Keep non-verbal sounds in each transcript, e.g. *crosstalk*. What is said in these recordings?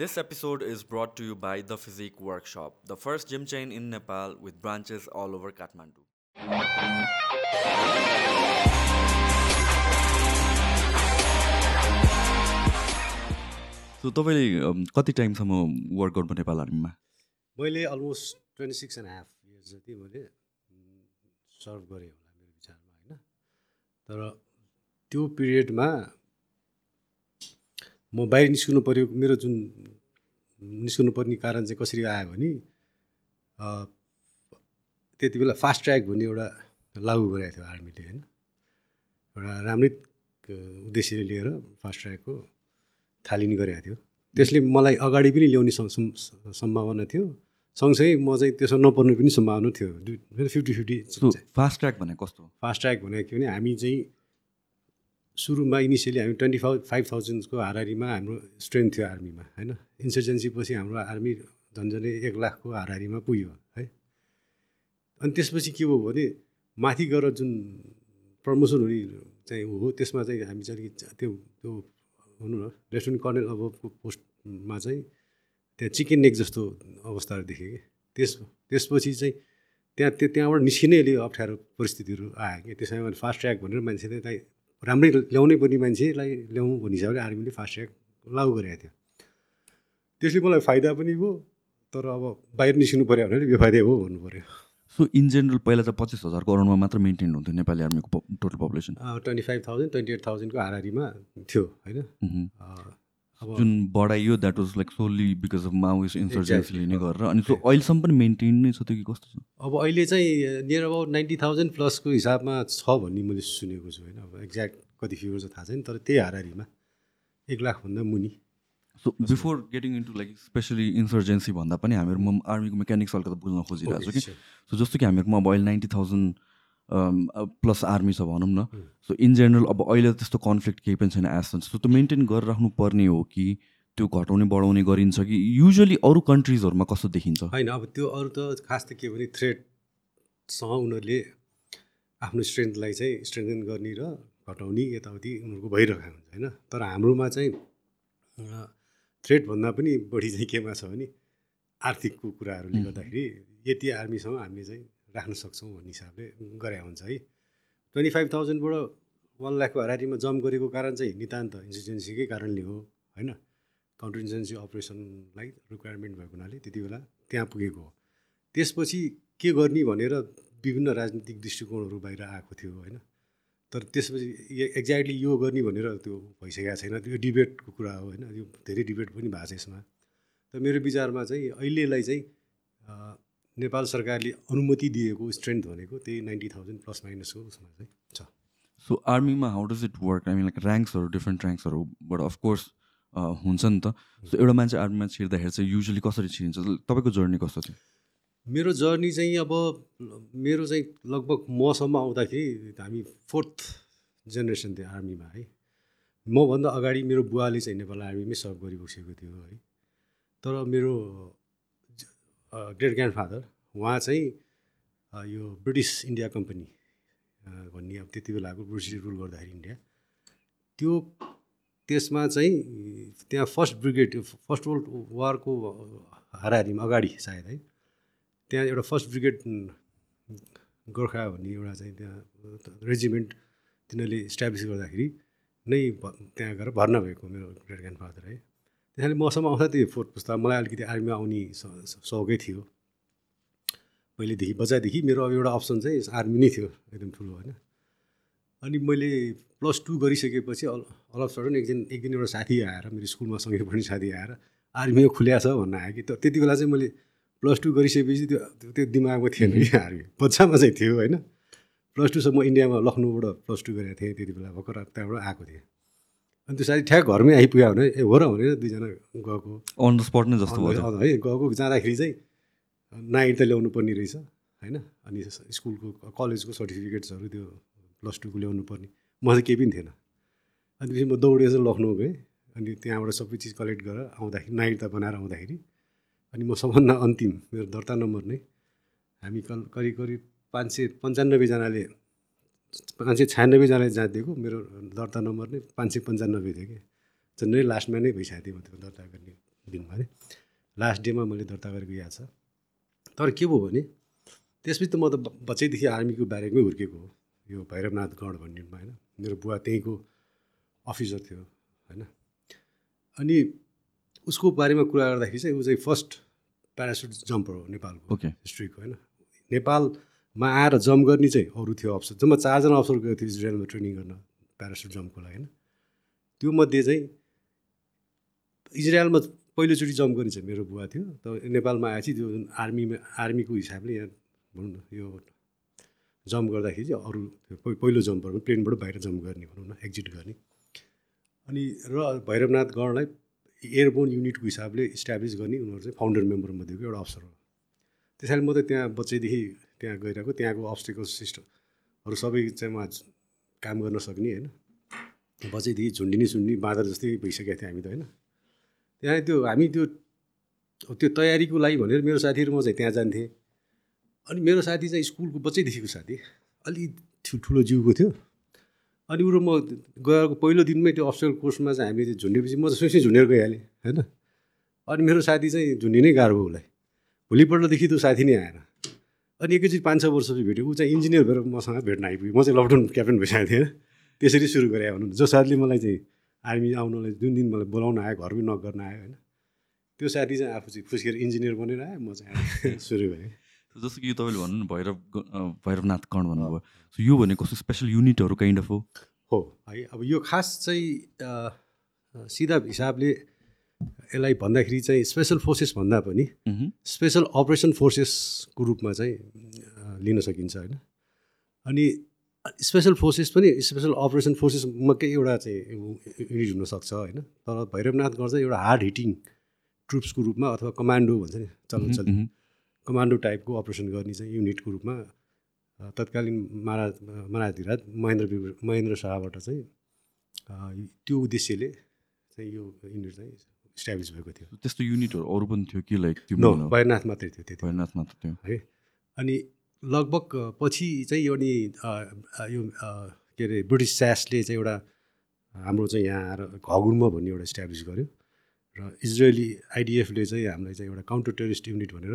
This episode is brought to you by The Physique Workshop, the first gym chain in Nepal with branches all over Kathmandu. So तपाईँले कति टाइमसम्म work गर्नु नेपाल आर्मीमा मैले almost twenty six and half years जति मैले serve गरेँ होला मेरो विचारमा होइन तर त्यो पिरियडमा म बाहिर निस्किनु पऱ्यो मेरो जुन निस्किनु पर्ने कारण चाहिँ कसरी आयो भने त्यति बेला फास्ट ट्र्याक भन्ने एउटा लागु गरेको थियो आर्मीले होइन? एउटा राम्रै उद्देश्यले लिएर फास्ट ट्र्याकको थालिने गरेको थियो। त्यसले मलाई अगाडि पनि ल्याउने सम्- सम्- सम्भावना थियो। सँगसँगै म चाहिँ त्यसमा नपर्ने पनि सम्भावना थियो। फिफ्टी फिफ्टी फास्ट ट्र्याक भने कस्तो? फास्ट ट्र्याक भनेको के भने हामी चाहिँ सुरुमा इनिसियली हामी ट्वेन्टी फाइभ फाइभ थाउजन्डको हाराहारीमा हाम्रो स्ट्रेन्थ थियो आर्मीमा होइन? इन्सर्जेन्सी पछि हाम्रो आर्मी झन्झनै एक लाखको हाराहारीमा पुग्यो है? अनि त्यसपछि के भयो भने माथि गएर जुन प्रमोसन हुने चाहिँ हो त्यसमा चाहिँ हामी चाहिँ अलिकति त्यो त्यो भनौँ न लेफ्टेनेन्ट कर्नेल अबको पोस्टमा चाहिँ त्यहाँ चिकन नेक जस्तो अवस्थाहरू देखेँ कि। त्यस त्यसपछि चाहिँ त्यहाँ त्यो त्यहाँबाट निस्किनै अलि अप्ठ्यारो परिस्थितिहरू आयो कि। त्यसमा फास्ट ट्र्याक भनेर मान्छेले चाहिँ राम्रै ल्याउनै पर्ने मान्छेलाई ल्याउँ भन्ने हिसाबले आर्मीले फास्ट ट्र्याक लागु गरेको थियो। त्यसले मलाई फाइदा पनि भयो तर अब बाहिर निस्किनु पऱ्यो भने बेफाइदै हो भन्नु पऱ्यो सो इन जेनरल पहिला त पच्चिस हजार करोडमा मात्र मेन्टेन हुन्थ्यो नेपाली आर्मीको total population twenty five thousand twenty eight थाउजन्डको हाराहारीमा थियो होइन? जुन बढाइयो that was like solely because of Maoist इन्सर्जेन्सीले नै. गरेर अनि सो अहिलेसम्म पनि मेन्टेन नै छ त्यो कि कस्तो छ? अब अहिले चाहिँ नियर अबाउट नाइन्टी थाउजन्ड प्लसको हिसाबमा छ भन्ने मैले सुनेको छु होइन? अब एक्ज्याक्ट कति फिगर चाहिँ थाहा छैन तर त्यही हाराहारीमा एक लाखभन्दा मुनि। So before getting into like specially insurgency भन्दा पनि हामीहरूमा आर्मीको मेकानिक्स अलिकति बुझ्न खोजिरहेको छु कि। सो जस्तो कि हामीहरूमा अब अहिले नाइन्टी थाउजन्ड प्लस आर्मी छ भनौँ न. सो इन जेनरल अब अहिले त्यस्तो कन्फ्लिक्ट केही पनि छैन एज सो त्यो मेन्टेन गरिराख्नु पर्ने हो कि त्यो घटाउने बढाउने गरिन्छ कि युजली अरू कन्ट्रिजहरूमा कस्तो देखिन्छ होइन अब त्यो अरू त खास त के भने थ्रेडसँग उनीहरूले आफ्नो स्ट्रेन्थलाई चाहिँ स्ट्रेन्थन गर्ने र घटाउने यताउति उनीहरूको भइरहेको हुन्छ होइन तर हाम्रोमा चाहिँ थ्रेडभन्दा पनि बढी चाहिँ केमा छ भने आर्थिकको कुराहरूले। गर्दाखेरि यति आर्मीसँग हामीले चाहिँ राख्न सक्छौँ भन्ने हिसाबले गरे हुन्छ है। ट्वेन्टी फाइभ थाउजन्डबाट वान लाखको हाराहारीमा जम्प गरेको कारण चाहिँ नितान्त इन्सिडेन्सीकै कारणले हो होइन? काउन्टर इन्जेन्सी अपरेसनलाई रिक्वायरमेन्ट भएको हुनाले त्यति बेला त्यहाँ पुगेको हो। त्यसपछि के गर्ने भनेर विभिन्न राजनीतिक दृष्टिकोणहरू बाहिर आएको थियो होइन? तर त्यसपछि एक्ज्याक्टली यो गर्ने भनेर त्यो भइसकेको छैन। त्यो डिबेटको कुरा हो होइन? यो धेरै डिबेट पनि भएको छ यसमा। तर मेरो विचारमा चाहिँ अहिलेलाई चाहिँ नेपाल सरकारले अनुमति दिएको स्ट्रेन्थ भनेको त्यही नाइन्टी थाउजन्ड प्लस माइनसको उसमा चाहिँ। छ। सो आर्मीमा how does it work I mean like ऱ्याङ्क्सहरू different ऱ्याङ्क्सहरूबाट अफकोर्स हुन्छ नि त। सो एउटा मान्छे आर्मीमा छिर्दाखेरि चाहिँ युजली कसरी छिरिन्छ? तपाईँको जर्नी कस्तो थियो? मेरो जर्नी चाहिँ अब मेरो चाहिँ लगभग मसम्म आउँदाखेरि हामी फोर्थ जेनेरेसन थियो आर्मीमा है। मभन्दा अगाडि मेरो बुवाले चाहिँ नेपाल आर्मीमै सर्भ गरिबसेको थियो है। तर मेरो ग्रेट ग्रान्ड फादर उहाँ चाहिँ यो ब्रिटिस इन्डिया कम्पनी भन्ने अब त्यति बेलाको ब्रिटिस रुल गर्दाखेरि इन्डिया। त्यो त्यसमा चाहिँ त्यहाँ फर्स्ट ब्रिगेड फर्स्ट वर्ल्ड वारको हाराहारीमा अगाडि सायद है त्यहाँ एउटा फर्स्ट ब्रिगेड गोर्खा भन्ने एउटा चाहिँ त्यहाँ रेजिमेन्ट तिनीहरूले इस्टाब्लिस गर्दाखेरि नै त्यहाँ गएर भर्ना भएको मेरो ग्रेट ग्रान्ड फादर है। त्यसैले मसम्म आउँदा त्यो फोर्थ पुस्ता मलाई अलिकति आर्मीमा आउने सौकै थियो। पहिलेदेखि बच्चादेखि मेरो अब एउटा अप्सन चाहिँ आर्मी नै थियो एकदम ठुलो होइन। अनि मैले प्लस टू गरिसकेपछि अल अफ सडन एक दिन एक दिन एउटा साथी आएर मेरो स्कुलमा सँगै पढ्ने साथी आएर आर्मीमा खुल्या छ भन्न आयो कि। त्यति बेला चाहिँ मैले प्लस टू गरिसकेपछि त्यो त्यो- दिमागमा थिएन कि आर्मी। बच्चामा चाहिँ थियो होइन। प्लस टूसम्म इन्डियामा लखनऊबाट प्लस टू गरेको थिएँ त्यति बेला भर्खर त्यहाँबाट आएको थिएँ। अनि त्यो साथी ठ्याक घरमै आइपुग्यो भने ए हो र भनेर दुईजना गएको। अन द स्पट नै जस्तो भयो है गएको। जाँदाखेरि चाहिँ नाइट त ल्याउनु पर्ने रहेछ होइन? अनि स्कुलको कलेजको सर्टिफिकेट्सहरू त्यो प्लस टूको ल्याउनु पर्ने म चाहिँ केही पनि थिएन। अनि त्यसपछि म दौडेर चाहिँ लखनऊ गएँ। अनि त्यहाँबाट सबै चिज कलेक्ट गरेर आउँदाखेरि नाइट त बनाएर आउँदाखेरि अनि म सबभन्दा अन्तिम मेरो दर्ता नम्बर नै हामी कल करिब करिब पाँच सय पन्चानब्बेजनाले पाँच सय छयानब्बेजनाले जाँच दिएको मेरो दर्ता नम्बर नै पाँच सय पन्चानब्बे थियो कि। झन्डै लास्टमा नै भइसकेको थियो म त्यो दर्ता गर्ने दिनमा है लास्ट डेमा मैले दर्ता गरेको याद छ। तर के भयो भने त्यसपछि त म त बच्चैदेखि आर्मीको बारेमै हुर्केको हो। यो भैरवनाथ गढ भन्ने ठाउँमा होइन। मेरो बुवा त्यहीँको अफिसर थियो होइन। अनि उसको बारेमा कुरा गर्दाखेरि चाहिँ ऊ चाहिँ फर्स्ट प्यारासुट जम्पर हो नेपालको हिस्ट्रीको होइन। नेपालमा आएर जम्प गर्ने चाहिँ अरू थियो अफसर। जम्मा चारजना अफसर गएको थियो इजरायलमा ट्रेनिङ गर्न प्यारासुट जम्पको लागि होइन। त्यो मध्ये चाहिँ इजरायलमा पहिलोचोटि जम्प गर्ने चाहिँ मेरो बुवा थियो। त नेपालमा आएपछि त्यो जुन आर्मीमा आर्मीको हिसाबले यहाँ भनौँ न यो जम्प गर्दाखेरि चाहिँ अरू पहिलो जम्परमा प्लेनबाट बाहिर जम्प गर्ने भनौँ न एक्जिट गर्ने। अनि र भैरवनाथ गढलाई एयरबोन युनिटको हिसाबले इस्टाब्लिस गर्ने उनीहरू चाहिँ फाउन्डर मेम्बर मध्येको एउटा अफसर हो। त्यसैले म त त्यहाँ बच्चैदेखि त्यहाँ गइरहेको त्यहाँको अब्स्टिकल सिस्टमहरू सबै चाहिँ म काम गर्न सक्ने होइन? बच्चैदेखि झुन्डिनी झुन्डी बाँदर जस्तै भइसकेको थियो हामी त होइन? त्यहाँ त्यो हामी त्यो त्यो तयारीको लागि भनेर मेरो साथीहरू म चाहिँ त्यहाँ जान्थेँ। अनि मेरो साथी चाहिँ स्कुलको बच्चैदेखिको साथी अलि ठुलो जिउको थियो। अनि उ र म गएको पहिलो दिनमै त्यो अफसर कोर्समा चाहिँ चाहिँ झुन्डेपछि म त सुइसै झुन्डेर गइहालेँ होइन? अनि मेरो साथी चाहिँ झुन्डिनै गाह्रो भयो उसलाई। भोलिपल्टदेखि त्यो साथी नै आएन। अनि एकैचोटि पाँच छ वर्षपछि भेट्यो। ऊ चाहिँ इन्जिनियर भएर मसँग भेट्न आइपुग्यो। म चाहिँ लकडाउन क्याप्टन भइसकेको थिएँ। त्यसरी सुरु गरेँ भनौँ जो साथीले मलाई चाहिँ आर्मी आउनलाई जुन दिन मलाई बोलाउन आयो घरमै नक गर्न आयो होइन। त्यो साथी चाहिँ आफू चाहिँ खुसिएर इन्जिनियर बनेर आयो। म चाहिँ *laughs* सुरु गरेँ जस्तो कि यो तपाईँले भन्नु भैरव भैरवनाथ कण भन्नुभयो। सो यो भनेको स्पेसल युनिटहरू काइन्ड अफ हो? हो है। अब यो खास चाहिँ सिधा हिसाबले यसलाई भन्दाखेरि चाहिँ स्पेसल फोर्सेस भन्दा पनि। स्पेसल अपरेसन फोर्सेसको रूपमा चाहिँ लिन सकिन्छ होइन अनि स्पेसल फोर्सेस पनि स्पेसल अपरेसन फोर्सेसमाकै एउटा चाहिँ युनिट हुनसक्छ होइन तर भैरवनाथ गर्दा एउटा हार्ड हिटिङ ट्रुप्सको रूपमा अथवा कमान्डो भन्छ नि चलन मह्म। कमान्डो टाइपको अपरेसन गर्ने चाहिँ युनिटको रूपमा तत्कालीन महाराज महाराजधिराज महेन्द्र महेन्द्र शाहबाट चाहिँ त्यो उद्देश्यले चाहिँ यो युनिट चाहिँ इस्टाब्लिस भएको थियो। त्यस्तो युनिटहरू अरू पनि थियो कि लाइक भैरनाथ मात्रै थियो त्यति। भैरवनाथ मात्र थियो। है? अनि लगभग पछि चाहिँ यो नि यो के अरे ब्रिटिस स्यासले चाहिँ एउटा हाम्रो चाहिँ यहाँ आएर घगुरमा भन्ने एउटा इस्टाब्लिस गर्यो। र इजरायली आइडिएफले चाहिँ हामीलाई चाहिँ एउटा काउन्टर टेरिस्ट युनिट भनेर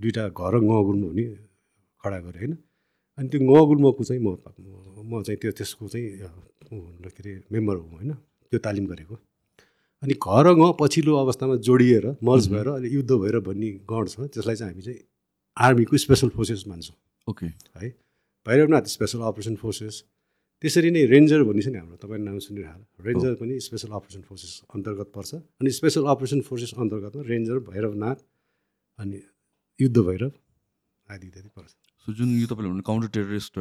दुइटा घर गगुल्म हुने खडा गर्यो होइन? अनि त्यो गगुल्मको चाहिँ म म चाहिँ त्यो त्यसको चाहिँ के अरे मेम्बर हुँ होइन? त्यो तालिम गरेको। अनि घर ग पछिल्लो अवस्थामा जोडिएर मर्ज भएर अहिले युद्ध भएर भन्ने गण छ त्यसलाई चाहिँ हामी चाहिँ आर्मीको स्पेसल फोर्सेस मान्छौँ। ओके। है भैरवनाथ स्पेसल अपरेसन फोर्सेस त्यसरी नै रेन्जर भन्ने छ नि हाम्रो तपाईँको नाम सुनिरह रेन्जर पनि स्पेसल अपरेसन फोर्सेस अन्तर्गत पर्छ। अनि स्पेसल अपरेसन फोर्सेस अन्तर्गतमा रेन्जर भैरवनाथ अनि युद्ध भैरव आदि इत्यादि पर्छ। सो जुन यो तपाईँले भन्नु काउन्टर टेररिस्ट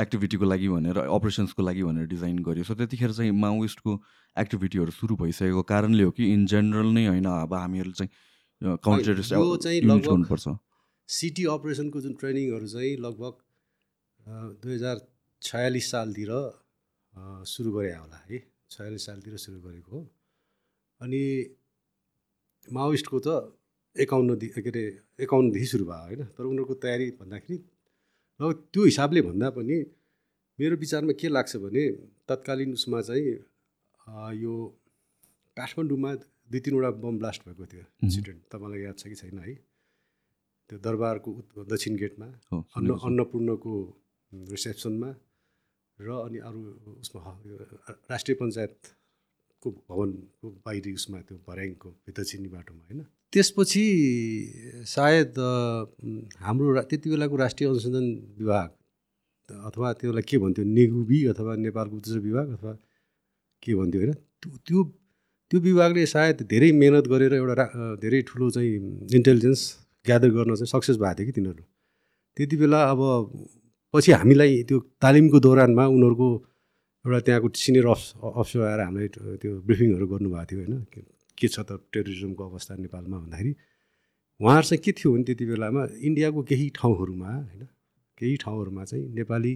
एक्टिभिटीको लागि भनेर अपरेसन्सको लागि भनेर डिजाइन गर्यो। सो त्यतिखेर चाहिँ माओइस्टको एक्टिभिटीहरू सुरु भइसकेको कारणले हो कि इन जेनरल नै होइन अब हामीहरूले चाहिँ काउन्टर टेररिस्ट लगभग- गर्नुपर्छ। सिटी अपरेसनको जुन ट्रेनिङहरू चाहिँ लगभग दुई हजार छयालिस सालतिर सुरु गरे होला है। छयालिस सालतिर सुरु गरेको हो। अनि माओइस्टको त एकाउन्नदेखि के अरे एकाउन्नदेखि सुरु भयो होइन। तर उनीहरूको तयारी भन्दाखेरि अब त्यो हिसाबले भन्दा पनि मेरो विचारमा के लाग्छ भने तत्कालीन उसमा चाहिँ यो काठमाडौँमा दुई तिनवटा बम ब्लास्ट भएको थियो इन्सिडेन्ट। तपाईँलाई याद छ कि छैन है? त्यो दरबारको दक्षिण गेटमा अन्न। अन्नपूर्णको रिसेप्सनमा र अनि अरू उसमा राष्ट्रिय पञ्चायतको भवनको बाहिरी उसमा त्यो भर्याङको भित्र बाटोमा होइन? त्यसपछि सायद हाम्रो त्यति बेलाको राष्ट्रिय अनुसन्धान विभाग अथवा त्यसलाई के भन्थ्यो नेगुबी अथवा नेपालको उच्च विभाग अथवा के भन्थ्यो होइन त्यो- त्यो विभागले सायद धेरै मिहिनेत गरेर एउटा धेरै ठुलो चाहिँ इन्टेलिजेन्स ग्यादर गर्न चाहिँ सक्सेस भएको थियो कि तिनीहरू। त्यति बेला अब पछि हामीलाई त्यो तालिमको दौरानमा उनीहरूको एउटा त्यहाँको सिनियर अफ अफसर आएर हामीलाई त्यो ब्रिफिङहरू गर्नुभएको थियो होइन। के- छ त टेरोरिजमको अवस्था नेपालमा भन्दाखेरि? उहाँहरू चाहिँ के थियो भने त्यति बेलामा इन्डियाको केही ठाउँहरूमा होइन केही ठाउँहरूमा चाहिँ नेपाली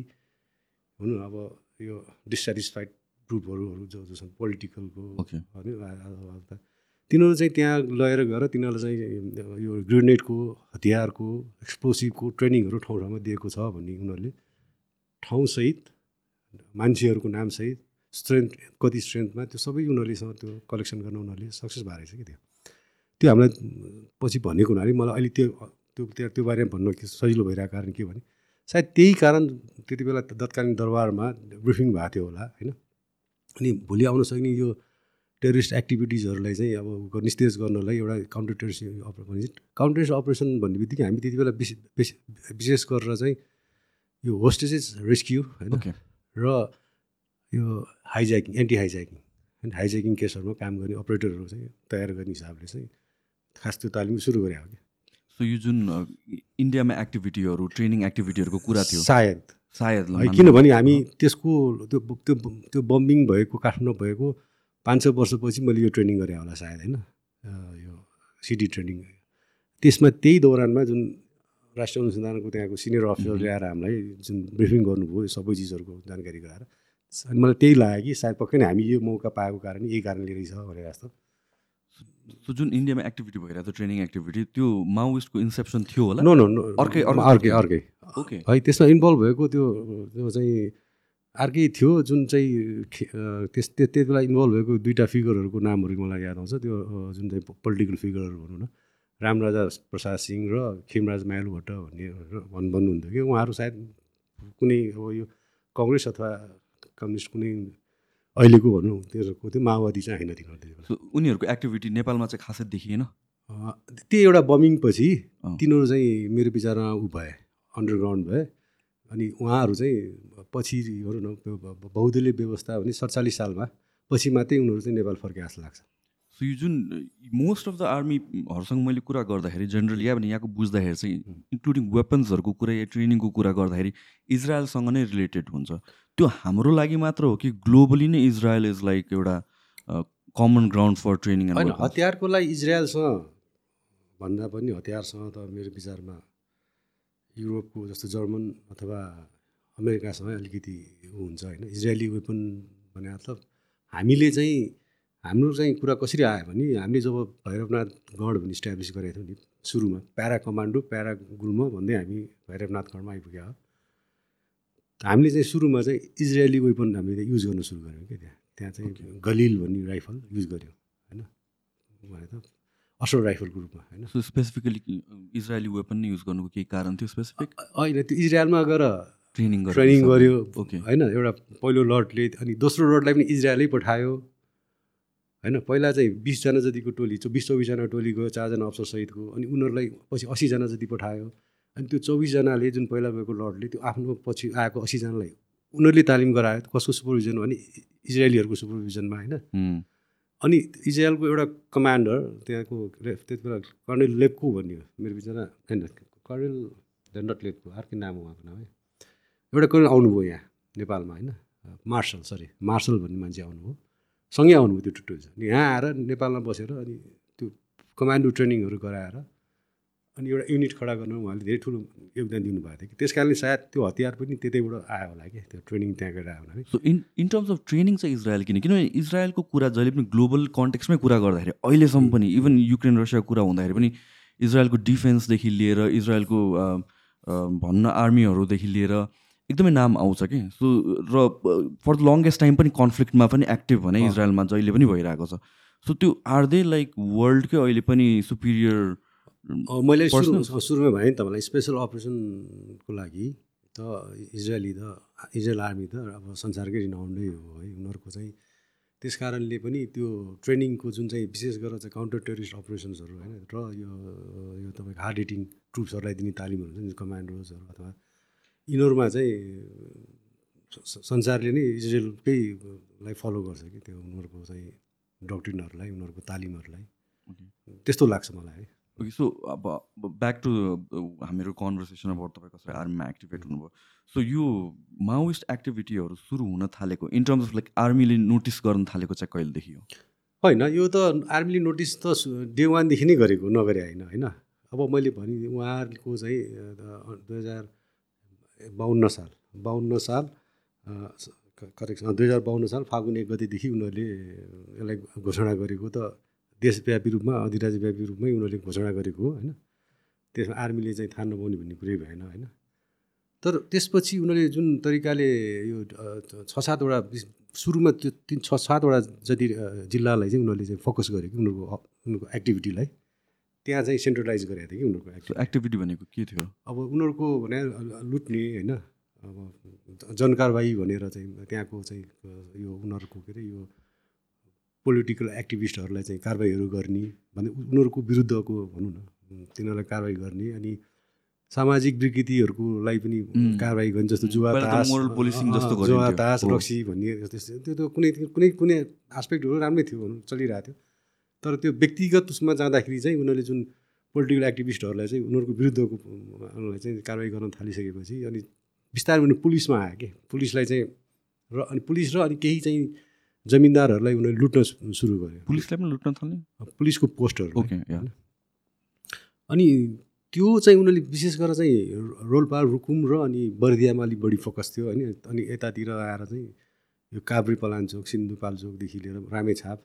भनौँ न अब यो डिससेटिस्फाइड ग्रुपहरू जो जो छन् पोलिटिकलको होइन तिनीहरू चाहिँ त्यहाँ लगेर गएर तिनीहरूलाई चाहिँ यो ग्रेनेडको हतियारको एक्सप्लोसिभको ट्रेनिङहरू ठाउँ ठाउँमा दिएको छ भन्ने उनीहरूले ठाउँसहित मान्छेहरूको नामसहित स्ट्रेन्थ कति स्ट्रेन्थमा त्यो सबै उनीहरूले सँग त्यो कलेक्सन गर्न उनीहरूले सक्सेस भएर रहेछ कि त्यो। त्यो हामीलाई पछि भनेको हुनाले मलाई अहिले त्यो त्यो त्यो त्यो बारेमा भन्न के सजिलो भइरहेको कारण के भने सायद त्यही कारण त्यति बेला तत्कालीन दरबारमा ब्रिफिङ भएको थियो होला होइन? अनि भोलि आउन सक्ने यो टेरिस्ट एक्टिभिटिजहरूलाई चाहिँ अब निस्तेज गर्नलाई एउटा counter terrorist operation counter terrorist operation भन्ने बित्तिकै हामी त्यति बेला विशेष विशेष गरेर चाहिँ यो होस्टेजेस रेस्क्यु होइन? र यो हाइज्याकिङ एन्टी हाइज्याकिङ होइन हाइज्याकिङ केसहरूमा काम गर्ने अपरेटरहरू चाहिँ तयार गर्ने हिसाबले चाहिँ खास त्यो तालिम सुरु गरे हो कि। सो यो जुन इन्डियामा एक्टिभिटीहरू ट्रेनिङ एक्टिभिटीहरूको कुरा थियो। सायद। सायद किनभने हामी त्यसको त्यो त्यो त्यो बम्बिङ भएको काठमाडौँ भएको पाँच सय वर्षपछि मैले यो ट्रेनिङ गरेँ होला सायद होइन? यो सिडी ट्रेनिङ। त्यसमा त्यही दौरानमा जुन राष्ट्रिय अनुसन्धानको त्यहाँको सिनियर अफिसर ल्याएर हामीलाई जुन ब्रिफिङ गर्नुभयो सबै चिजहरूको जानकारी गराएर अनि मलाई त्यही लाग्यो कि सायद पक्कै नै हामी यो मौका पाएको कारण यही कारणले रहेछ भनेर जस्तो। जुन इन्डियामा एक्टिभिटी भइरहेको थियो ट्रेनिङ एक्टिभिटी त्यो माओइस्टको इन्सेप्सन थियो होला? नो नो नो अर्कै- अर्कै अर्कै ओके। है त्यसमा इन्भल्भ भएको त्यो त्यो चाहिँ अर्कै थियो जुन चाहिँ त्यस त्यो त्यति बेला इन्भल्भ भएको दुईवटा फिगरहरूको नामहरू मलाई याद आउँछ त्यो जुन चाहिँ पोलिटिकल फिगरहरू भनौँ न। रामराजा प्रसाद सिंह र खेमराज मायालु भट्ट भन्ने भन् भन्नुहुन्थ्यो कि उहाँहरू सायद कुनै अब यो कङ्ग्रेस अथवा कम्युनिस्ट कुनै अहिलेको भनौँ त्यसको त्यो माओवादी चाहिँ होइन तिनीहरू त्यति बेला। सो उनीहरूको एक्टिभिटी नेपालमा चाहिँ खासै देखिएन? त्यो एउटा बमिङपछि अँ। तिनीहरू चाहिँ मेरो विचारमा ऊ भए अन्डरग्राउन्ड भए अनि उहाँहरू चाहिँ पछि भनौँ न बहुदलीय व्यवस्था भने सडचालिस सालमा पछि मात्रै उनीहरू चाहिँ नेपाल फर्के जस्तो लाग्छ। सो यो जुन मोस्ट अफ द आर्मीहरूसँग मैले कुरा गर्दाखेरि जेनरली या भने यहाँको बुझ्दाखेरि चाहिँ इन्क्लुडिङ वेपन्सहरूको कुरा या ट्रेनिङको कुरा गर्दाखेरि इजरायलसँग नै रिलेटेड हुन्छ। त्यो हाम्रो लागि मात्र हो कि ग्लोबली नै इजरायल इज लाइक एउटा कमन ग्राउन्ड फर ट्रेनिङ होइन हतियारको लागि इजरायलसँग भन्दा पनि हतियारसँग त मेरो विचारमा युरोपको जस्तो जर्मन अथवा अमेरिकासँग अलिकति ऊ हुन्छ होइन। इजरायली वेपन भने मतलब हामीले चाहिँ हाम्रो चाहिँ कुरा कसरी आयो भने हामीले जब भैरवनाथ गढ भन्ने इस्ट्याब्लिस गरेको थियौँ नि सुरुमा प्यारा कमान्डो प्यारा गुल्म भन्दै हामी भैरवनाथ गढमा आइपुग्यो हामीले चाहिँ सुरुमा चाहिँ इजरायली वेपन हामीले युज गर्न सुरु गऱ्यौँ क्या त्यहाँ। त्यहाँ चाहिँ गलिल भन्ने राइफल युज गऱ्यौँ होइन? भने त असर राइफलको रूपमा होइन? स्पेसिफिकली इजरायली वेपन नै युज गर्नुको केही कारण थियो स्पेसिफिक होइन त्यो इजरायलमा गएर ट्रेनिङ ट्रेनिङ गर्यो ओके होइन एउटा पहिलो लटले अनि दोस्रो लटलाई पनि इजरायलै पठायो होइन? पहिला चाहिँ बिसजना जतिको टोली बिस चौबिसजना टोली गयो चारजना अफसरसहितको अनि उनीहरूलाई पछि असीजना जति पठायो। अनि त्यो चौबिसजनाले जुन पहिला गएको लटले त्यो आफ्नो पछि आएको असीजनालाई उनीहरूले तालिम गरायो। कसको सुपरभिजन भने इजरायलीहरूको सुपरभिजनमा होइन? अनि इजरायलको एउटा कमान्डर त्यहाँको रे- त्यति बेला कर्णेल लेप्को भन्ने हो मेरो विचारमा होइन कर्णेल नट लेप्को अर्कै नाम हो उहाँको नाम है? एउटा कर्णेल आउनुभयो यहाँ नेपालमा होइन? मार्सल सरी मार्सल भन्ने मान्छे आउनुभयो। सँगै आउनुभयो त्यो अनि यहाँ आएर नेपालमा बसेर अनि त्यो कमान्डो ट्रेनिङहरू गराएर अनि एउटा युनिट खडा गर्न उहाँले धेरै ठुलो योगदान दिनुभएको थियो कि। त्यस कारणले सायद त्यो हतियार पनि त्यतैबाट आयो होला कि त्यो ट्रेनिङ त्यहाँ गएर आयो so in in terms of training चाहिँ इजरायल किन किनभने इजरायलको कुरा जहिले पनि ग्लोबल कन्टेक्समै कुरा गर्दाखेरि अहिलेसम्म पनि इभन युक्रेन रसियाको कुरा हुँदाखेरि पनि इजरायलको डिफेन्सदेखि लिएर इजरायलको भन्न आर्मीहरूदेखि लिएर एकदमै नाम आउँछ कि। सो र फर द लङ्गेस्ट टाइम पनि कन्फ्लिक्टमा पनि एक्टिभ भने अँ। इजरायलमा जहिले पनि भइरहेको छ। सो त्यो आर दे लाइक वर्ल्डकै अहिले पनि सुपिरियर मैले? सुरुमा भने नि तपाईँलाई स्पेसल अपरेसनको लागि त इजरायली त इजरायल आर्मी त अब संसारकै रिनाउन्डै हो है। उनीहरूको चाहिँ त्यस कारणले पनि त्यो ट्रेनिङको जुन चाहिँ विशेष गरेर चाहिँ काउन्टर टेरिस्ट अपरेसन्सहरू होइन र यो यो तपाईँको हार्ड हिटिङ ट्रुप्सहरूलाई दिने तालिमहरू हुन्छ नि कमान्डोजहरू अथवा यिनीहरूमा चाहिँ संसारले नै इजरायलकै लाई फलो गर्छ कि त्यो उनीहरूको चाहिँ डक्ट्रिनहरूलाई उनीहरूको तालिमहरूलाई। त्यस्तो लाग्छ मलाई है। ओके सो अब ब्याक टु हामीहरू कन्भर्सेसन अब तपाईँ कसरी आर्मीमा एक्टिभेट हुनुभयो? सो यो माओइस्ट एक्टिभिटीहरू सुरु हुन थालेको इन टर्म्स अफ लाइक आर्मीले नोटिस गर्न थालेको चाहिँ कहिलेदेखि हो? होइन यो त आर्मीले नोटिस त डे वानदेखि नै गरेको नगरे होइन होइन? अब मैले भने उहाँहरूको चाहिँ दुई हजार बाहन्न साल बाहन्न साल करेक्सन दुई हजार बाहन्न साल फागुन एक गतेदेखि उनीहरूले यसलाई घोषणा गरेको त देशव्यापी रूपमा अधिराज्यव्यापी रूपमै उनीहरूले घोषणा गरेको हो होइन? त्यसमा आर्मीले चाहिँ थाहा नपाउने भन्ने कुरै भएन होइन? तर त्यसपछि उनीहरूले जुन तरिकाले यो छ सातवटा सुरुमा त्यो तिन छ सातवटा जति जिल्लालाई चाहिँ उनीहरूले चाहिँ फोकस गरेको उनीहरूको उनीहरूको एक्टिभिटीलाई त्यहाँ चाहिँ सेन्ट्रलाइज गरेको थियो कि उनीहरूको एक्टिभ सो एक्टिभिटी भनेको के थियो? अब उनीहरूको भने लुट्ने होइन? अब जनकारवाही भनेर चाहिँ त्यहाँको चाहिँ यो उनीहरूको के अरे यो पोलिटिकल एक्टिभिस्टहरूलाई चाहिँ कारवाहीहरू गर्ने भने उनीहरूको विरुद्धको भनौँ न तिनीहरूलाई कारवाही गर्ने अनि सामाजिक विकृतिहरूको लागि पनि. कारवाही गर्ने जस्तो जुवा तास जुवा। तास। रक्सी भन्ने त्यस्तो त्यो त कुनै कुनै कुनै आस्पेक्टहरू राम्रै थियो भनौँ चलिरहेको थियो तर त्यो व्यक्तिगत उसमा जाँदाखेरि चाहिँ उनीहरूले जुन पोलिटिकल एक्टिभिस्टहरूलाई चाहिँ उनीहरूको विरुद्धको उनीहरूलाई चाहिँ कारवाही गर्न थालिसकेपछि अनि बिस्तारै उनीहरू पुलिसमा आयो कि पुलिसलाई चाहिँ र अनि पुलिस र अनि केही चाहिँ जमिनदारहरूलाई उनीहरूले लुट्न सुरु गर्यो। पुलिसलाई पनि लुट्न थाल्ने पुलिसको पोस्टहरू। ओके अनि त्यो चाहिँ उनीहरूले विशेष गरेर चाहिँ रोल्पा रुकुम र अनि बर्दियामा अलिक बढी फोकस थियो होइन। अनि यतातिर आएर चाहिँ यो काभ्रे पलाञ्चोक सिन्धुपाल्चोकदेखि लिएर रामेछाप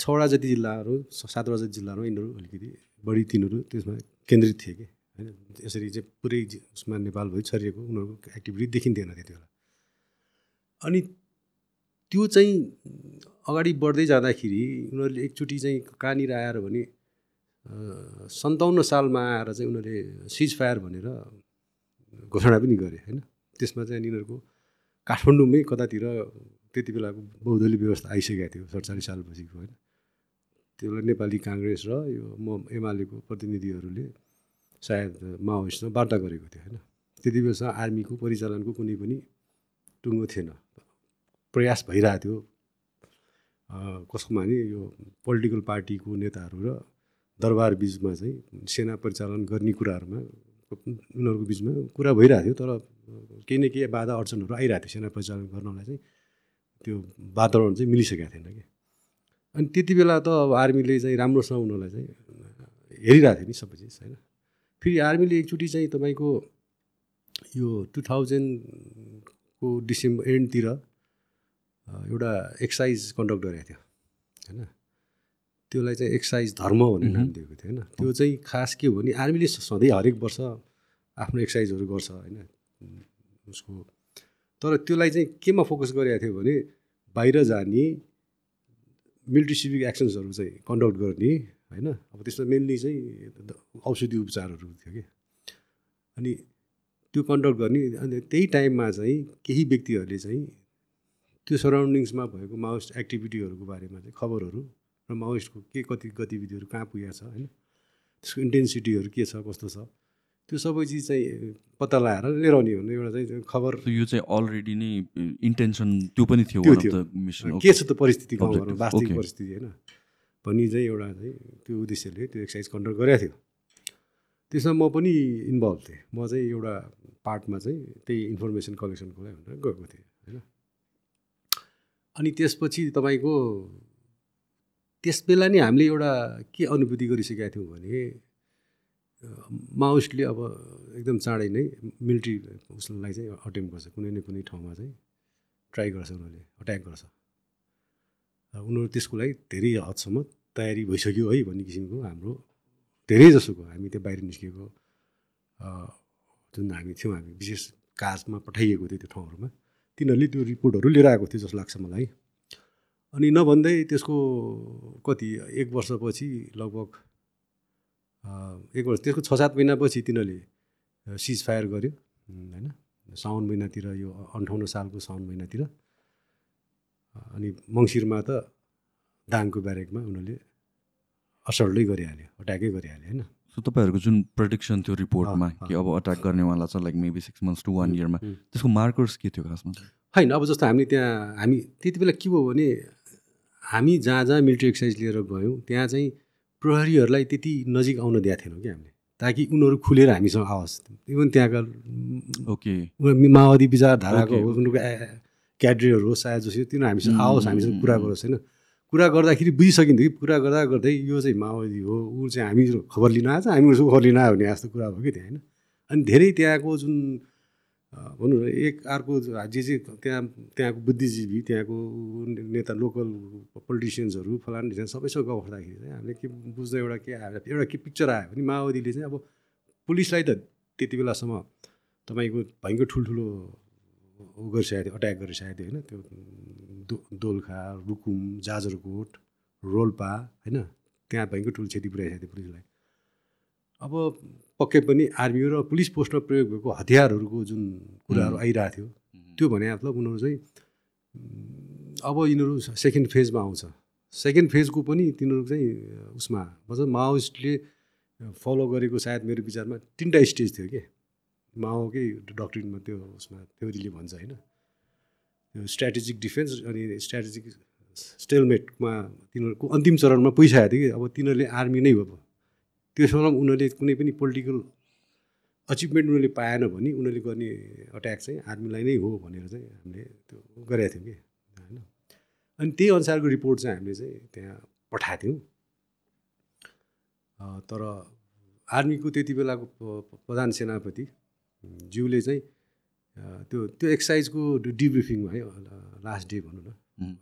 छवटा जति जिल्लाहरू सातवटा जति जिल्लाहरू यिनीहरू अलिकति बढी तिनीहरू त्यसमा केन्द्रित थिए कि होइन। यसरी चाहिँ पुरै उसमा नेपालभरि छरिएको उनीहरूको एक्टिभिटी देखिन्थेन त्यति बेला। अनि त्यो चाहिँ अगाडि बढ्दै जाँदाखेरि उनीहरूले एकचोटि चाहिँ कहाँनिर आएर भने सन्ताउन्न सालमा आएर चाहिँ उनीहरूले सिज फायर भनेर घोषणा पनि गरे होइन? त्यसमा चाहिँ यिनीहरूको काठमाडौँमै कतातिर त्यति बेलाको बहुदलीय व्यवस्था आइसकेको थियो सडचालिस सालपछिको होइन? त्यो बेला नेपाली काङ्ग्रेस र यो म एमालेको प्रतिनिधिहरूले सायद माओइस्टसँग वार्ता गरेको थियो होइन? त्यति बेलासम्म आर्मीको परिचालनको कुनै पनि टुङ्गो थिएन। प्रयास भइरहेको थियो। कसोमा भने यो पोलिटिकल पार्टीको नेताहरू र दरबार बिचमा चाहिँ सेना परिचालन गर्ने कुराहरूमा उनीहरूको बिचमा कुरा भइरहेको थियो तर केही न केही बाधा अडचनहरू आइरहेको थियो सेना परिचालन गर्नलाई चाहिँ। त्यो वातावरण चाहिँ मिलिसकेको थिएन कि। अनि त्यति बेला त अब आर्मीले चाहिँ राम्रोसँग उनीहरूलाई चाहिँ हेरिरहेको थियो नि सबै चिज होइन? फेरि आर्मीले एकचोटि चाहिँ तपाईँको यो टु थाउजन्डको डिसेम्बर एन्डतिर एउटा एक्सर्साइज कन्डक्ट गरेको थियो होइन? त्यसलाई चाहिँ एक्सर्साइज धर्म भन्ने नाम। दिएको थियो होइन? त्यो चाहिँ खास के हो भने आर्मीले सधैँ हरेक वर्ष आफ्नो एक्सर्साइजहरू गर्छ होइन? उसको तर त्यसलाई चाहिँ केमा फोकस गरेको थियो भने बाहिर जाने मिलिट्री सिभिक एक्सन्सहरू चाहिँ कन्डक्ट गर्ने होइन? अब त्यसमा मेनली चाहिँ औषधि उपचारहरू थियो कि। अनि त्यो कन्डक्ट गर्ने अनि त्यही टाइममा चाहिँ केही व्यक्तिहरूले चाहिँ त्यो सराउन्डिङ्समा भएको माओइस्ट एक्टिभिटीहरूको बारेमा चाहिँ खबरहरू र माओइस्टको के कति गतिविधिहरू कहाँ पुगेको छ होइन? त्यसको इन्टेन्सिटीहरू के छ कस्तो छ? त्यो सबै चिज चाहिँ पत्ता लगाएर लिएर आउने भने एउटा चाहिँ खबर यो चाहिँ अलरेडी नै इन्टेन्सन त्यो पनि थियो के. छ त परिस्थिति गाउँघरमा वास्तविक. परिस्थिति होइन? भन्ने चाहिँ एउटा चाहिँ त्यो उद्देश्यले त्यो एक्सर्साइज कन्डक्ट गरेको थियो। त्यसमा म पनि इन्भल्भ थिएँ। म चाहिँ एउटा पार्टमा चाहिँ त्यही इन्फर्मेसन कलेक्सनको लागि भनेर गएको थिएँ। अनि त्यसपछि तपाईँको त्यस बेला नै हामीले एउटा के अनुभूति गरिसकेका थियौँ भने अ, माओइस्टले अब एकदम चाँडै नै मिलिट्री उसलाई चाहिँ अटेम्प गर्छ कुनै न कुनै ठाउँमा चाहिँ ट्राई गर्छ उनीहरूले अट्याक गर्छ। र उनीहरू त्यसको लागि धेरै हदसम्म तयारी भइसक्यो है भन्ने किसिमको हाम्रो धेरै जसोको हामी त्यो बाहिर निस्किएको अ, जुन हामी थियौँ हामी विशेष काजमा पठाइएको थियो त्यो ठाउँहरूमा। तिनीहरूले त्यो रिपोर्टहरू लिएर आएको थियो जस्तो लाग्छ मलाई। अनि नभन्दै त्यसको कति एक वर्षपछि लगभग एक वर्ष त्यसको छ सात महिनापछि तिनीहरूले सिज फायर गर्यो होइन? साउन महिनातिर यो अन्ठाउन्न सालको साउन महिनातिर। अनि मङ्सिरमा त दाङको ब्यारेकमा उनीहरूले असल्टै गरिहाल्यो अट्याकै गरिहाल्यो होइन? सो तपाईँहरूको जुन प्रडिक्सन थियो रिपोर्टमा कि अब अट्याक गर्नेवाला छ like maybe six months to one इयरमा. त्यसको मार्कर्स के थियो खासमा? होइन अब जस्तो हामीले त्यहाँ हामी त्यति बेला के भयो भने हामी जहाँ जहाँ मिलिट्री एक्सर्साइज लिएर गयौँ त्यहाँ चाहिँ प्रहरीहरूलाई त्यति नजिक आउन दिएको थिएनौँ कि हामीले ताकि उनीहरू खुलेर हामीसँग आओस् इभन त्यहाँका ओके माओवादी विचारधाराको उनीहरूको क्याड्रेहरू हो सायद जसो तिनीहरू हामीसँग आओस् हामीसँग कुरा गरोस् होइन। कुरा गर्दाखेरि बुझिसकिन्थ्यो कि कुरा गर्दा गर्दै यो चाहिँ माओवादी हो ऊ चाहिँ हामी खबर लिन आएछ हामी उसको खबर लिन आयो भने जस्तो कुरा भयो कि त्यहाँ होइन? अनि धेरै त्यहाँको जुन भनौँ न एक अर्को जे जे त्यहाँ त्यहाँको बुद्धिजीवी त्यहाँको नेता लोकल पोलिटिसियन्सहरू फलान सबैसँग गफ गर्दाखेरि चाहिँ हामीले के बुझ्दा एउटा के आयो एउटा के पिक्चर आयो भने माओवादीले चाहिँ अब पुलिसलाई त त्यति बेलासम्म तपाईँको भयङ्कर ठुल्ठुलो उ गरिसकेको थियो अट्याक गरिसकेको थियो होइन त्यो दो दोलखा रुकुम जाजरकोट रोल्पा होइन त्यहाँ भयङ्कर ठुलो क्षति पुऱ्याइसकेको थियो पुलिसलाई। अब पक्कै पनि आर्मी र पुलिस पोस्टमा प्रयोग भएको हतियारहरूको जुन कुराहरू आइरहेको थियो त्यो भने मतलब उनीहरू चाहिँ अब यिनीहरू सेकेन्ड फेजमा आउँछ। सेकेन्ड फेजको पनि तिनीहरू चाहिँ उसमा मतलब माओइस्टले फलो गरेको सायद मेरो विचारमा तिनवटा स्टेज थियो कि। माओकै डक्ट्रिनमा त्यो उसमा थ्योरीले भन्छ होइन। त्यो स्ट्राटेजिक डिफेन्स अनि स्ट्राटेजिक स्टेलमेटमा तिनीहरूको अन्तिम चरणमा पुगिसकेको थियो कि अब तिनीहरूले आर्मी नै हो अब। त्यसमा उनीहरूले कुनै पनि पोलिटिकल अचिभमेन्ट उनीहरूले पाएन भने उनीहरूले गर्ने अट्याक चाहिँ आर्मीलाई नै हो भनेर चाहिँ हामीले त्यो गरेका थियौँ कि होइन। अनि त्यही अनुसारको रिपोर्ट चाहिँ हामीले चाहिँ त्यहाँ पठाएको थियौँ। तर आर्मीको त्यति बेलाको प्रधान सेनापति ज्यूले चाहिँ त्यो त्यो एक्सर्साइजको डिब्रिफिङमा है लास्ट डे भनौँ न.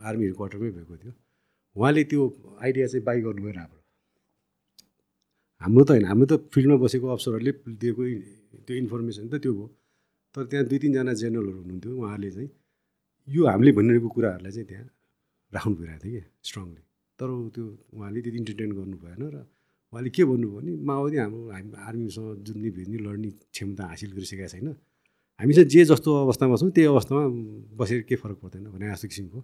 आर्मी हेड क्वार्टरमै भएको थियो। उहाँले त्यो आइडिया चाहिँ बाई गर्नुभयो हाम्रो। हाम्रो त होइन हाम्रो त फिल्डमा बसेको अफसरहरूले दिएको त्यो इन्फर्मेसन त त्यो भयो तर त्यहाँ दुई तिनजना जेनरलहरू हुनुहुन्थ्यो उहाँहरूले चाहिँ यो हामीले भनिरहेको कुराहरूलाई चाहिँ त्यहाँ राख्नु भइरहेको थियो कि स्ट्रङली तर त्यो उहाँले त्यति इन्टरटेन गर्नु भएन र उहाँले के भन्नुभयो भने माओवादी हाम्रो हामी आर्मीसँग जुन्ने भिड्ने लड्ने क्षमता हासिल गरिसकेका छैन। हामी चाहिँ जे जस्तो अवस्थामा छौँ त्यही अवस्थामा बसेर के फरक पर्दैन भने जस्तो किसिमको।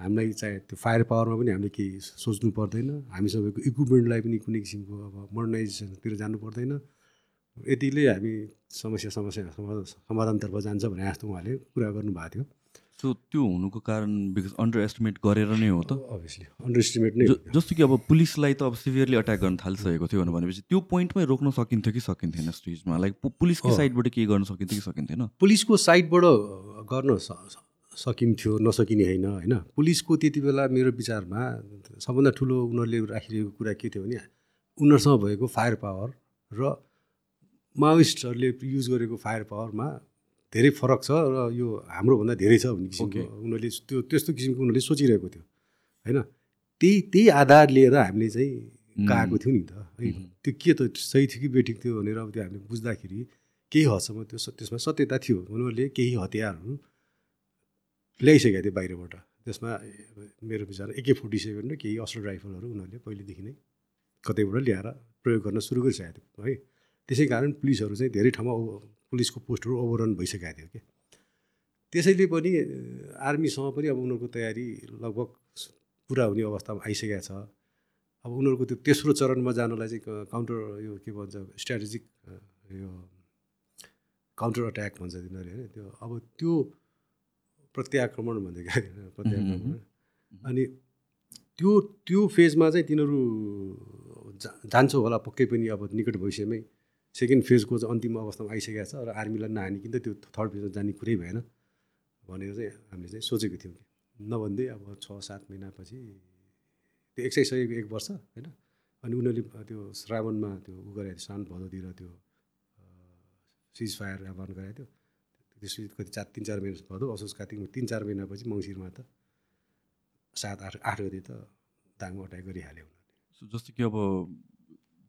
हामीलाई चाहे त्यो फायर पावरमा पनि हामीले केही सोच्नु पर्दैन। हामीसँगको इक्विपमेन्टलाई पनि कुनै किसिमको अब मोडर्नाइजेसनतिर जानु पर्दैन। यतिले हामी समस्या समस्या समाधान समाधानतर्फ जान्छ भने जस्तो उहाँले कुरा गर्नुभएको थियो। सो त्यो हुनुको कारण बिकज अन्डर एस्टिमेट गरेर नै हो त। अभियसली अन्डर इस्टिमेट नै जस्तो कि अब पुलिसलाई त अब सिभियरली अट्याक गर्न थालिसकेको थियो भनेपछि त्यो पोइन्टमै रोक्न सकिन्थ्यो कि सकिन्थेन स्टेजमा लाइक पुलिसकै। साइडबाट केही गर्न सकिन्थ्यो कि सकिन्थेन? पुलिसको साइडबाट गर्न सकिन्थ्यो नसकिने होइन होइन? पुलिसको त्यति बेला मेरो विचारमा सबभन्दा ठुलो उनीहरूले राखिरहेको कुरा के थियो भने उनीहरूसँग भएको फायर पावर र माओइस्टहरूले युज गरेको फायर पावरमा धेरै फरक छ र यो हाम्रोभन्दा धेरै छ भन्ने किसिमको. उनीहरूले त्यो त्यस्तो किसिमको उनीहरूले सोचिरहेको थियो। होइन? त्यही त्यही आधार लिएर हामीले चाहिँ गएको थियौँ नि त। है. त्यो के त सही थियो कि बेठिक थियो भनेर अब त्यो हामीले बुझ्दाखेरि केही हदसम्म त्यो त्यसमा सत्यता थियो। उनीहरूले केही हतियारहरू ल्याइसकेका थिए बाहिरबाट। त्यसमा मेरो विचार एके फोर्टी सेभेन र केही अस्त्र राइफलहरू उनीहरूले पहिलेदेखि नै कतैबाट ल्याएर प्रयोग गर्न सुरु गरिसकेको थियो है त्यसै कारण पुलिसहरू चाहिँ धेरै ठाउँमा पुलिसको पोस्टहरू ओभररन भइसकेको थियो कि त्यसैले पनि आर्मीसँग पनि अब उनीहरूको तयारी लगभग पुरा हुने अवस्थामा आइसकेको छ। अब उनीहरूको त्यो तेस्रो चरणमा जानलाई चाहिँ काउन्टर यो के भन्छ स्ट्राटेजिक यो काउन्टर अट्याक भन्छ तिनीहरूले होइन। त्यो अब त्यो प्रत्याक्रमण भन्छ क्या प्रत्याक्रमण। अनि त्यो त्यो फेजमा चाहिँ तिनीहरू जा जान्छ होला पक्कै पनि अब निकट भविष्यमै। सेकेन्ड फेजको चाहिँ अन्तिम अवस्थामा आइसकेको छ र आर्मीलाई नहानिकन त त्यो थर्ड फेजमा जाने कुरै भएन भनेर चाहिँ हामीले चाहिँ सोचेको थियौँ नभन्दै अब छ सात महिनापछि त्यो एक्सर्साइज एक वर्ष होइन? अनि उनीहरूले त्यो श्रावणमा त्यो उ गराएको थियो श्रावण भदौतिर त्यो सिज फायर आह्वान गराएको थियो त्यसपछि कति चार तिन चार महिना भदौ असोज कार्तिकमा तिन चार महिनापछि मङ्सिरमा त सात आठ आठ गते त दाङमा अट्याक गरिहाल्यो। उनीहरूले जस्तो कि अब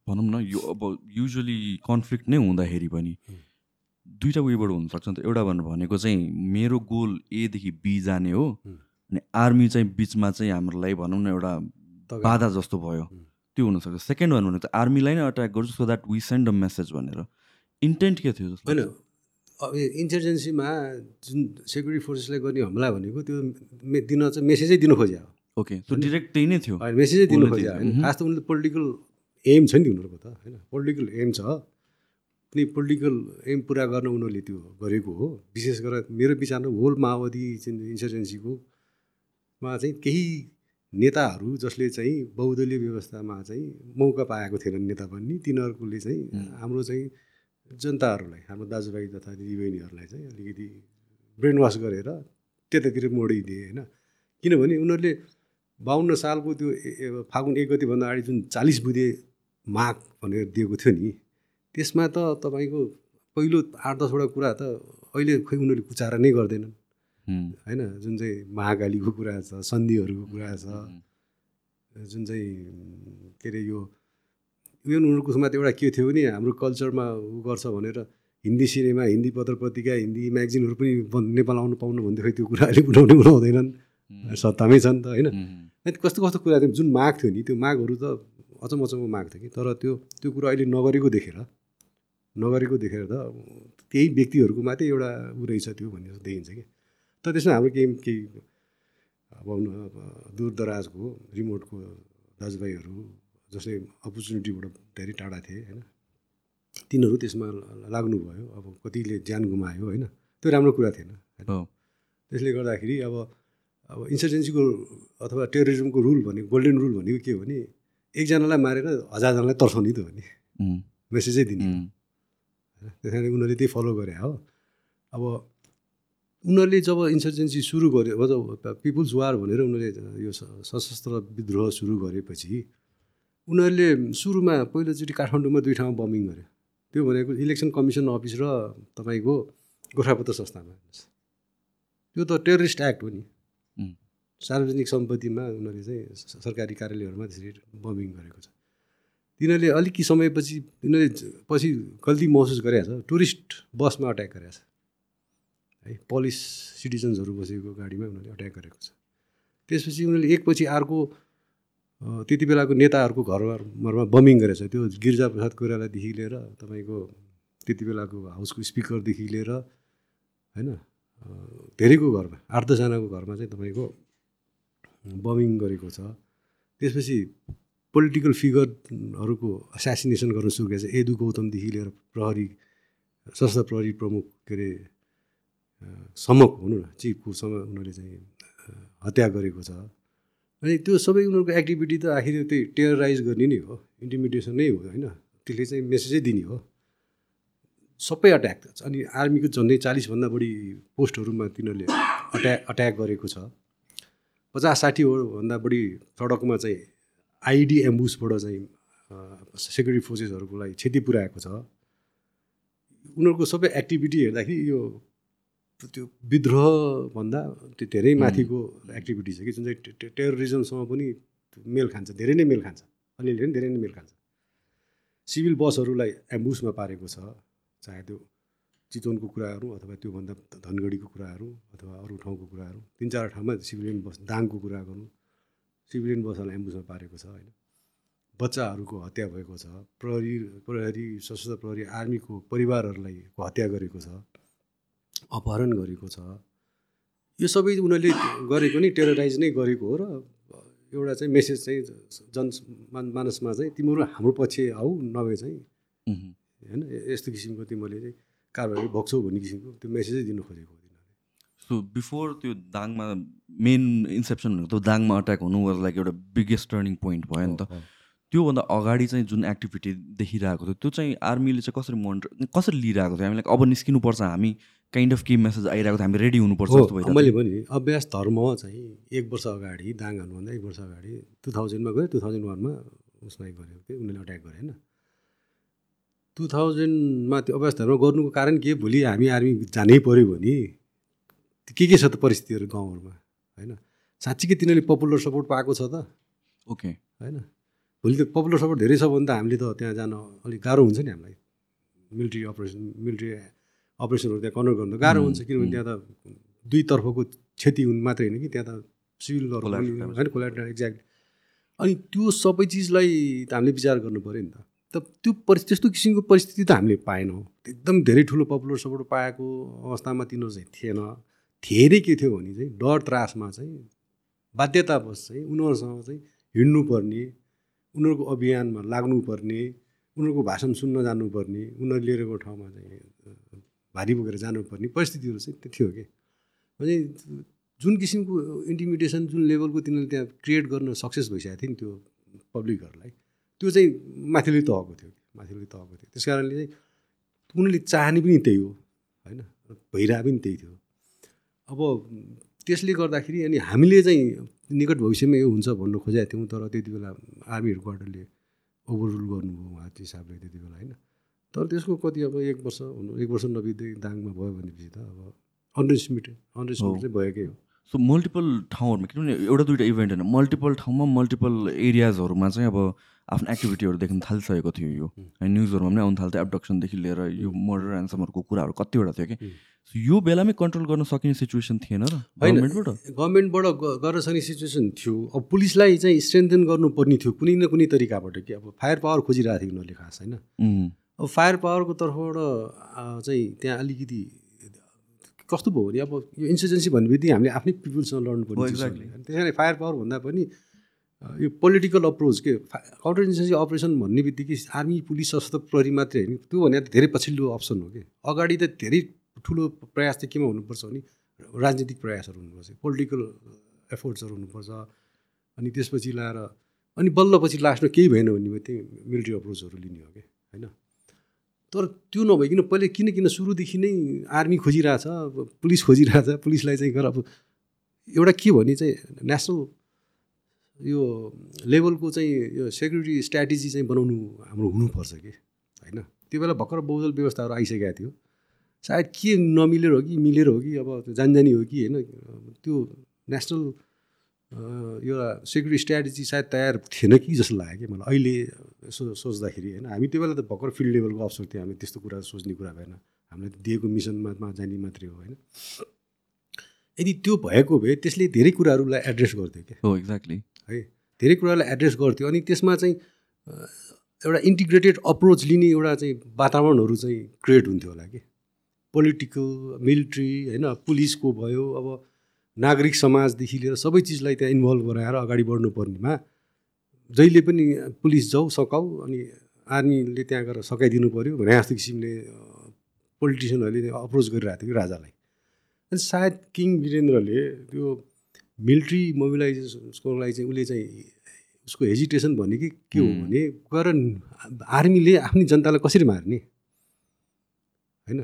भनौँ न यो अब युजली कन्फ्लिक्ट नै हुँदाखेरि पनि। दुइटा वेबाट हुनसक्छ नि त एउटा भनेको चाहिँ मेरो गोल एदेखि बी जाने हो। अनि आर्मी चाहिँ बिचमा चाहिँ हामीलाई भनौँ न एउटा बाधा जस्तो भयो। त्यो हुनसक्छ सेकेन्ड वान भनेको त आर्मीलाई नै अट्याक गर्छु so that we send a message भनेर इन्टेन्ट के थियो होइन अब इन्सर्जेन्सीमा जुन सेक्युरिटी फोर्सेसलाई गर्ने हमला भनेको त्यो दिन चाहिँ मेसेजै दिनु खोज्यो ओके सो डिरेक्ट त्यही नै थियो मेसेजै दिनु खोज्यो। होइन मह्म। खास त उनीहरूले पोलिटिकल एम छ नि त उनीहरूको त होइन? पोलिटिकल एम छ। कुनै पोलिटिकल एम पुरा गर्न उनीहरूले त्यो गरेको हो। विशेष गरेर मेरो विचारमा होल माओवादी चाहिँ इन्सर्जेन्सीको मा चाहिँ केही नेताहरू जसले चाहिँ बहुदलीय व्यवस्थामा चाहिँ मौका पाएको थिएनन् नेता बन्ने तिनीहरूकोले चाहिँ हाम्रो चाहिँ जनताहरूलाई हाम्रो दाजुभाइ तथा दिदीबहिनीहरूलाई चाहिँ अलिकति ब्रेन वास गरेर त्यतातिर मोडिदिए होइन? किनभने उनीहरूले बाहन्न सालको त्यो फागुन एक गतिभन्दा अगाडि जुन चालिस बुधे माग भनेर दिएको थियो नि त्यसमा त तपाईँको पहिलो आठ दसवटा कुरा त अहिले खोइ उनीहरूले उच्चार नै गर्दैनन्। होइन जुन चाहिँ महाकालीको कुरा छ सन्धिहरूको कुरा छ। जुन चाहिँ के अरे यो इभन उनीहरूकोमा त एउटा के थियो भने हाम्रो कल्चरमा उ गर्छ भनेर हिन्दी सिनेमा हिन्दी पत्र पत्रिका हिन्दी म्यागजिनहरू पनि नेपाल आउनु पाउनु भन्दै खै त्यो कुरा अहिले उठाउने *laughs* उठाउँदैनन्। सत्तामै छन् त होइन कस्तो कस्तो कुरा थियो जुन माग थियो नि त्यो मागहरू त अचम्मचम्म माग थियो कि। तर त्यो त्यो कुरो अहिले नगरेको देखेर नगरेको देखेर त त्यही व्यक्तिहरूको मात्रै एउटा ऊ रहेछ त्यो भन्ने जस्तो देखिन्छ कि। तर त्यसमा हाम्रो केही केही अब हुनु अब दूर दराजको रिमोटको दाजुभाइहरू जसले अपर्च्युनिटीबाट धेरै टाढा थिए होइन। तिनीहरू त्यसमा लाग्नुभयो अब कतिले ज्यान गुमायो होइन। त्यो राम्रो कुरा थिएन त्यसले गर्दाखेरि अब अब इन्सर्जेन्सीको अथवा टेरोरिजमको रुल भनेको गोल्डन रुल भनेको के हो भने एकजनालाई मारेर हजारजनालाई तर्साउने त हो नि। मेसेजै दिने। उम्, त्यस कारण उनीहरूले त्यही फलो गरे हो। अब उनीहरूले जब इन्सर्जेन्सी सुरु गर्यो जब पिपुल्स वार भनेर उनीहरूले यो सशस्त्र विद्रोह सुरु गरेपछि उनीहरूले सुरुमा पहिलोचोटि काठमाडौँमा दुई ठाउँमा बम्बिङ गर्यो। त्यो भनेको इलेक्सन कमिसन अफिस र तपाईँको गोर्खापत्र संस्थामा। त्यो त टेररिस्ट एक्ट हो नि। सार्वजनिक सम्पत्तिमा उनीहरूले चाहिँ सरकारी कार्यालयहरूमा त्यसरी बम्बिङ गरेको छ। तिनीहरूले अलिकति समयपछि तिनीहरूले पछि गल्ती महसुस गरेको छ। टुरिस्ट बसमा अट्याक गरेको छ। है पुलिस सिटिजन्सहरू बसेको गाडीमा उनीहरूले अट्याक गरेको छ। त्यसपछि उनीहरूले एकपछि अर्को त्यति बेलाको नेताहरूको घरमा बम्बिङ गरेको छ। त्यो गिरिजा प्रसाद कोइरालादेखि लिएर तपाईँको त्यति बेलाको हाउसको स्पिकरदेखि लिएर होइन धेरैको घरमा आठ दसजनाको घरमा चाहिँ तपाईँको बमिङ गरेको छ। त्यसपछि पोलिटिकल फिगरहरूको एसासिनेसन गर्न सुरु छ एदु गौतमदेखि लिएर प्रहरी सशस्त्र प्रहरी प्रमुख के अरे अ, सम्मको भनौँ न चिफकोसम्म उनीहरूले चाहिँ हत्या गरेको छ। अनि त्यो सबै उनीहरूको एक्टिभिटी त आखिर त्यही टेरराइज गर्ने नै हो। इन्टिमिडेसन नै हो होइन? त्यसले चाहिँ मेसेजै दिने हो। सबै अट्याक अनि आर्मीको झन्डै चालिसभन्दा बढी पोस्टहरूमा तिनीहरूले अट्याक अट्याक गरेको छ। पचास साठीभन्दा बढी सडकमा चाहिँ आइडी एम्बुसबाट चाहिँ सेक्युरिटी फोर्सेसहरूको लागि क्षति पुऱ्याएको छ। उनीहरूको सबै एक्टिभिटी हेर्दाखेरि यो त्यो विद्रोहभन्दा त्यो धेरै माथिको एक्टिभिटी छ कि जुन चाहिँ टेररिजमसँग पनि मेल खान्छ धेरै नै मेल खान्छ। अलिअलि धेरै नै मेल खान्छ। सिभिल बसहरूलाई एम्बुसमा पारेको छ चाहे त्यो चितवनको कुराहरू अथवा त्योभन्दा धनगढीको कुराहरू अथवा अरू ठाउँको कुराहरू तिन चार ठाउँमा सिभिलियन बस दाङको कुरा गरौँ। सिभिलियन बसहरूलाई एम्बुसमा पारेको छ होइन? बच्चाहरूको हत्या भएको छ प्रहरी प्रहरी सशस्त्र प्रहरी आर्मीको परिवारहरूलाई हत्या गरेको छ अपहरण गरेको छ। यो सबै उनीहरूले गरेको नि टेरराइज नै गरेको हो र एउटा चाहिँ मेसेज चाहिँ जन मान मानसमा चाहिँ तिमीहरू हाम्रो पछि आऊ नभए चाहिँ होइन? यस्तो किसिमको तिमीहरूले चाहिँ कारबाही भोग्छौ भन्ने किसिमको त्यो मेसेजै दिनु खोजेको सो बिफोर त्यो दाङमा मेन इन्सेप्सन भनेको त दाङमा अट्याक हुनु वाज लाइक एउटा बिगेस्ट टर्निङ पोइन्ट भयो नि त। त्योभन्दा अगाडि चाहिँ जुन एक्टिभिटी देखिरहेको थियो त्यो चाहिँ आर्मीले चाहिँ कसरी मोनिटर कसरी लिइरहेको थियो? हामीलाई अब निस्किनुपर्छ हामी काइन्ड अफ केही मेसेज आइरहेको थियो हामी रेडी हुनुपर्छ जस्तो मैले। भने अभ्यास धर्म चाहिँ एक वर्ष अगाडि दाङ हाल्नुभन्दा एक वर्ष अगाडि टु थाउजन्डमा गयो टु थाउजन्ड वानमा उसमा गरेको थियो उनीहरूले अट्याक गरे होइन? टु थाउजन्डमा त्यो अभ्यास धर्म गर्नुको कारण के? भोलि हामी आर्मी जानै पऱ्यो भने के के छ त परिस्थितिहरू गाउँहरूमा? होइन? साँच्चीकै तिनीहरूले पपुलर सपोर्ट पाएको छ त? ओके। होइन? भोलि त पपुलर सपोर्ट धेरै छ भने त हामीले त त्यहाँ जान अलिक गाह्रो हुन्छ नि हामीलाई। मिलिट्री अपरेसन मिलिट्री अपरेसनहरू त्यहाँ कन्ट्रोल गर्नु त गाह्रो हुन्छ किनभने त्यहाँ त दुईतर्फको क्षति हुनु मात्रै होइन कि? त्यहाँ त सिभिलहरू damage. होइन? कोलाट्रल एक्ज्याक्ट अनि त्यो सबै चिजलाई त हामीले विचार गर्नु पऱ्यो नि त। त त्यो परिस्थिति त्यस्तो किसिमको परिस्थिति त हामीले पाएनौँ। एकदम धेरै ठुलो पपुलर सपोर्ट पाएको अवस्थामा तिनीहरू चाहिँ थिएन। धेरै के थियो भने चाहिँ डर त्रासमा चाहिँ बाध्यतावश चाहिँ उनीहरूसँग चाहिँ हिँड्नुपर्ने उनीहरूको अभियानमा लाग्नुपर्ने उनीहरूको भाषण सुन्न जानुपर्ने उनीहरू लिएर गएको ठाउँमा चाहिँ भारी बोकेर जानुपर्ने परिस्थितिहरू चाहिँ त्यो थियो कि? भने जुन किसिमको इन्टिमिडेसन जुन लेभलको तिनीहरूले त्यहाँ क्रिएट गर्न सक्सेस भइसकेको थियो नि त्यो पब्लिकहरूलाई त्यो चाहिँ माथिल्लो तहको थियो माथिल्लो तहको थियो। त्यस कारणले चाहिँ उनीहरूले चाहने पनि त्यही हो होइन? भइरहेको पनि त्यही थियो। अब त्यसले गर्दाखेरि अनि हामीले चाहिँ निकट भविष्यमा यो हुन्छ भन्नु खोजेका थियौँ तर त्यति बेला आर्मी हेडक्वार्टरले ओभररुल गर्नुभयो उहाँ त्यो हिसाबले त्यति बेला होइन? तर त्यसको कति अब एक वर्ष हुनु एक वर्ष नबित्दै दाङमा भयो भनेपछि त अब अन्डरस्टिमेटेड अन्डरस्टिमेट चाहिँ भएकै हो। सो मल्टिपल ठाउँहरूमा किनभने एउटा दुइटा इभेन्ट होइन मल्टिपल ठाउँमा मल्टिपल एरियाजहरूमा चाहिँ अब आफ्नो एक्टिभिटीहरू देख्न थालिसकेको थियो यो। होइन न्युजहरूमा पनि आउनु थाल्थ्यो एब्डक्सनदेखि लिएर यो मर्डर एन्समहरूको कुराहरू कतिवटा थियो कि। यो बेलामै कन्ट्रोल गर्न सकिने सिचुएसन थिएन र गभर्मेन्टबाट गभर्मेन्टबाट गर्न सक्ने सिचुएसन थियो। अब पुलिसलाई चाहिँ स्ट्रेन्थन गर्नुपर्ने थियो कुनै न कुनै तरिकाबाट कि। अब फायर पावर खोजिरहेको थियो उनीहरूले खास होइन? अब फायर पावरको तर्फबाट चाहिँ त्यहाँ अलिकति कस्तो भयो भने अब यो इन्सर्जेन्सी भन्ने बित्तिकै हामीले आफ्नै पिपुलसँग लड्नु हो, पर्ने exactly. त्यस कारण फायर पावर भन्दा पनि यो पोलिटिकल अप्रोच के काउन्टर इन्सर्जेन्सी अपरेसन भन्ने बित्तिकै आर्मी पुलिस सशस्त्र प्रहरी मात्रै होइन। त्यो भने त धेरै पछिल्लो अप्सन हो कि। अगाडि त धेरै ठुलो प्रयास चाहिँ केमा हुनुपर्छ भने राजनीतिक प्रयासहरू हुनुपर्छ पोलिटिकल एफोर्ट्सहरू हुनुपर्छ। अनि त्यसपछि लाएर अनि बल्ल पछि लास्टमा केही भएन भने मात्रै मिलिट्री अप्रोचहरू लिने हो कि होइन? तर त्यो नभइकन पहिले किन किन सुरुदेखि नै आर्मी खोजिरहेछ पुलिस खोजिरहेछ पुलिसलाई चाहिँ गर अब एउटा के भने चाहिँ नेसनल यो लेभलको चाहिँ यो सेक्युरिटी स्ट्राटेजी चाहिँ बनाउनु हाम्रो हुनुपर्छ कि होइन? त्यो बेला भर्खर बहुदल व्यवस्थाहरू आइसकेको थियो। सायद के नमिलेर हो कि मिलेर हो कि अब त्यो जानजानी हो कि होइन? त्यो नेसनल एउटा सेक्युरिटी स्ट्राटेजी सायद तयार थिएन कि जस्तो लाग्यो कि मलाई। अहिले यसो सोच्दाखेरि होइन? हामी त्यो बेला त भर्खर फिल्ड लेभलको अफसर थियो हामी त्यस्तो कुरा सोच्ने कुरा भएन। हामीलाई दिएको मिसनमा जाने मात्रै हो होइन? यदि त्यो भएको भए त्यसले धेरै कुराहरूलाई एड्रेस गर्थ्यो क्या। हो एक्ज्याक्टली। है। धेरै कुरालाई एड्रेस गर्थ्यो। अनि त्यसमा चाहिँ एउटा इन्टिग्रेटेड अप्रोच लिने एउटा चाहिँ वातावरणहरू चाहिँ क्रिएट हुन्थ्यो होला कि। पोलिटिकल मिलिट्री होइन पुलिसको भयो अब नागरिक समाजदेखि लिएर सबै चिजलाई त्यहाँ इन्भल्भ गराएर अगाडि बढ्नु पर्नेमा जहिले पनि पुलिस जाऊ सकाऊ अनि आर्मीले त्यहाँ गएर सकाइदिनु पऱ्यो भने जस्तो किसिमले पोलिटिसियनहरूले अप्रोच गरिरहेको थियो कि राजालाई। अनि सायद किङ वीरेन्द्रले त्यो मिलिट्री मोबिलाइजेसनको लागि चाहिँ उसले चाहिँ उसको हेजिटेसन भने कि के हो भने गएर आर्मीले आफ्नै जनतालाई कसरी मार्ने? होइन?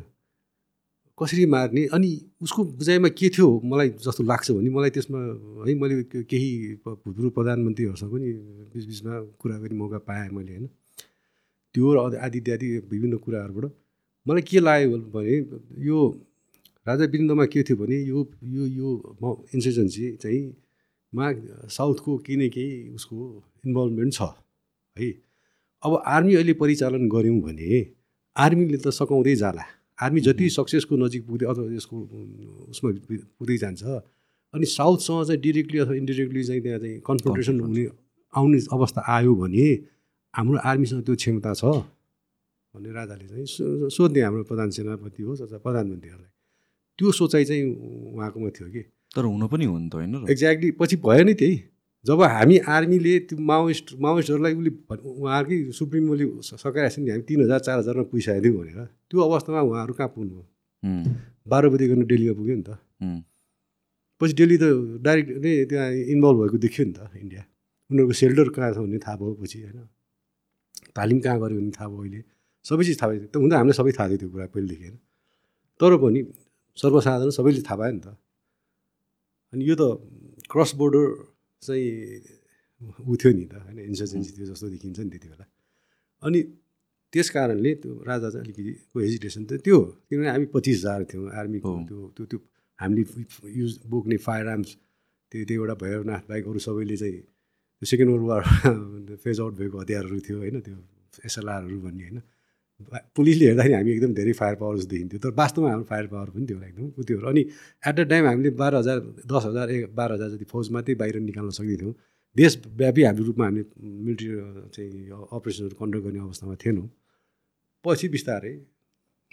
कसरी मार्ने? अनि उसको बुझाइमा के थियो मलाई जस्तो लाग्छ भने मलाई त्यसमा है मैले केही भूतपूर्व प्रधानमन्त्रीहरूसँग पनि बिचबिचमा कुरा गर्ने मौका पाएँ मैले होइन? त्यो र आदि इत्यादि विभिन्न कुराहरूबाट मलाई के लाग्यो भने यो राजा वीरेन्द्रमा के थियो भने यो यो यो म इन्सर्जेन्सी चाहिँ मा साउथको केही न केही उसको इन्भल्भमेन्ट छ है। अब आर्मी अहिले परिचालन गऱ्यौँ भने आर्मीले त सकाउँदै जाला। आर्मी जति सक्सेसको नजिक पुग्दै अथवा यसको उसमा पुग्दै जान्छ अनि साउथसँग चाहिँ डिरेक्टली अथवा इन्डिरेक्टली चाहिँ त्यहाँ चाहिँ कन्फ्रन्टेसन हुने आउने अवस्था आयो भने हाम्रो आर्मीसँग त्यो क्षमता छ भन्ने राजाले चाहिँ सो- सोध्ने हाम्रो प्रधान सेनापति होस् अथवा प्रधानमन्त्रीहरूलाई। त्यो सोचाइ चाहिँ उहाँकोमा थियो कि। तर हुन पनि हो नि त होइन एक्ज्याक्टली पछि भयो नि त्यही। जब हामी आर्मीले त्यो माओइस्ट माओइस्टहरूलाई उसले भन्- उहाँहरूकै सुप्रिमोले सकाइरहेको छ नि हामी तिन हजार चार हजारमा पुगिसकेको थियौँ भनेर। त्यो अवस्थामा उहाँहरू कहाँ पुग्नु उम्, बाह्र बजी गर्नु डेलीमा पुग्यो नि त। पछि डेली त डाइरेक्ट नै त्यहाँ इन्भल्भ भएको देखियो नि त इन्डिया। उनीहरूको सेल्टर कहाँ छ भन्ने थाहा भयो पछि होइन। तालिम कहाँ गऱ्यो भन्ने थाहा भयो अहिले। सबै चिज थाहा भयो त हुँदा हामीलाई सबै थाहा थियो त्यो कुरा पहिलेदेखि होइन। तर पनि सर्वसाधारण सबैले थाहा पायो नि त। अनि यो त क्रस बोर्डर चाहिँ उ थियो नि त होइन? इन्सर्जेन्सी थियो जस्तो देखिन्छ नि त्यति बेला। अनि त्यस कारणले त्यो राजा चाहिँ अलिकति हेजिटेसन त त्यो। किनभने हामी पच्चिस हजार थियौँ आर्मीको। त्यो त्यो त्यो हामीले युज बोक्ने फायर आर्म्स त्यो त्यो एउटा बाहेक अरू सबैले चाहिँ second world war phase out भएको हतियारहरू थियो होइन? त्यो एसएलआरहरू भन्ने होइन? पुलिसले हेर्दाखेरि हामी एकदम धेरै फायर पावर जस्तो देखिन्थ्यो। तर वास्तवमा हाम्रो फायर पावर पनि थियो एकदम। त्यो। अनि एट द टाइम हामीले बाह्र हजार दस हजार ए बाह्र हजार जति फौज मात्रै बाहिर निकाल्न सक्दैथ्यौँ। देशव्यापी हाम्रो रूपमा हामीले मिलिट्री चाहिँ अपरेसनहरू कन्डक्ट गर्ने अवस्थामा थिएनौँ। पछि बिस्तारै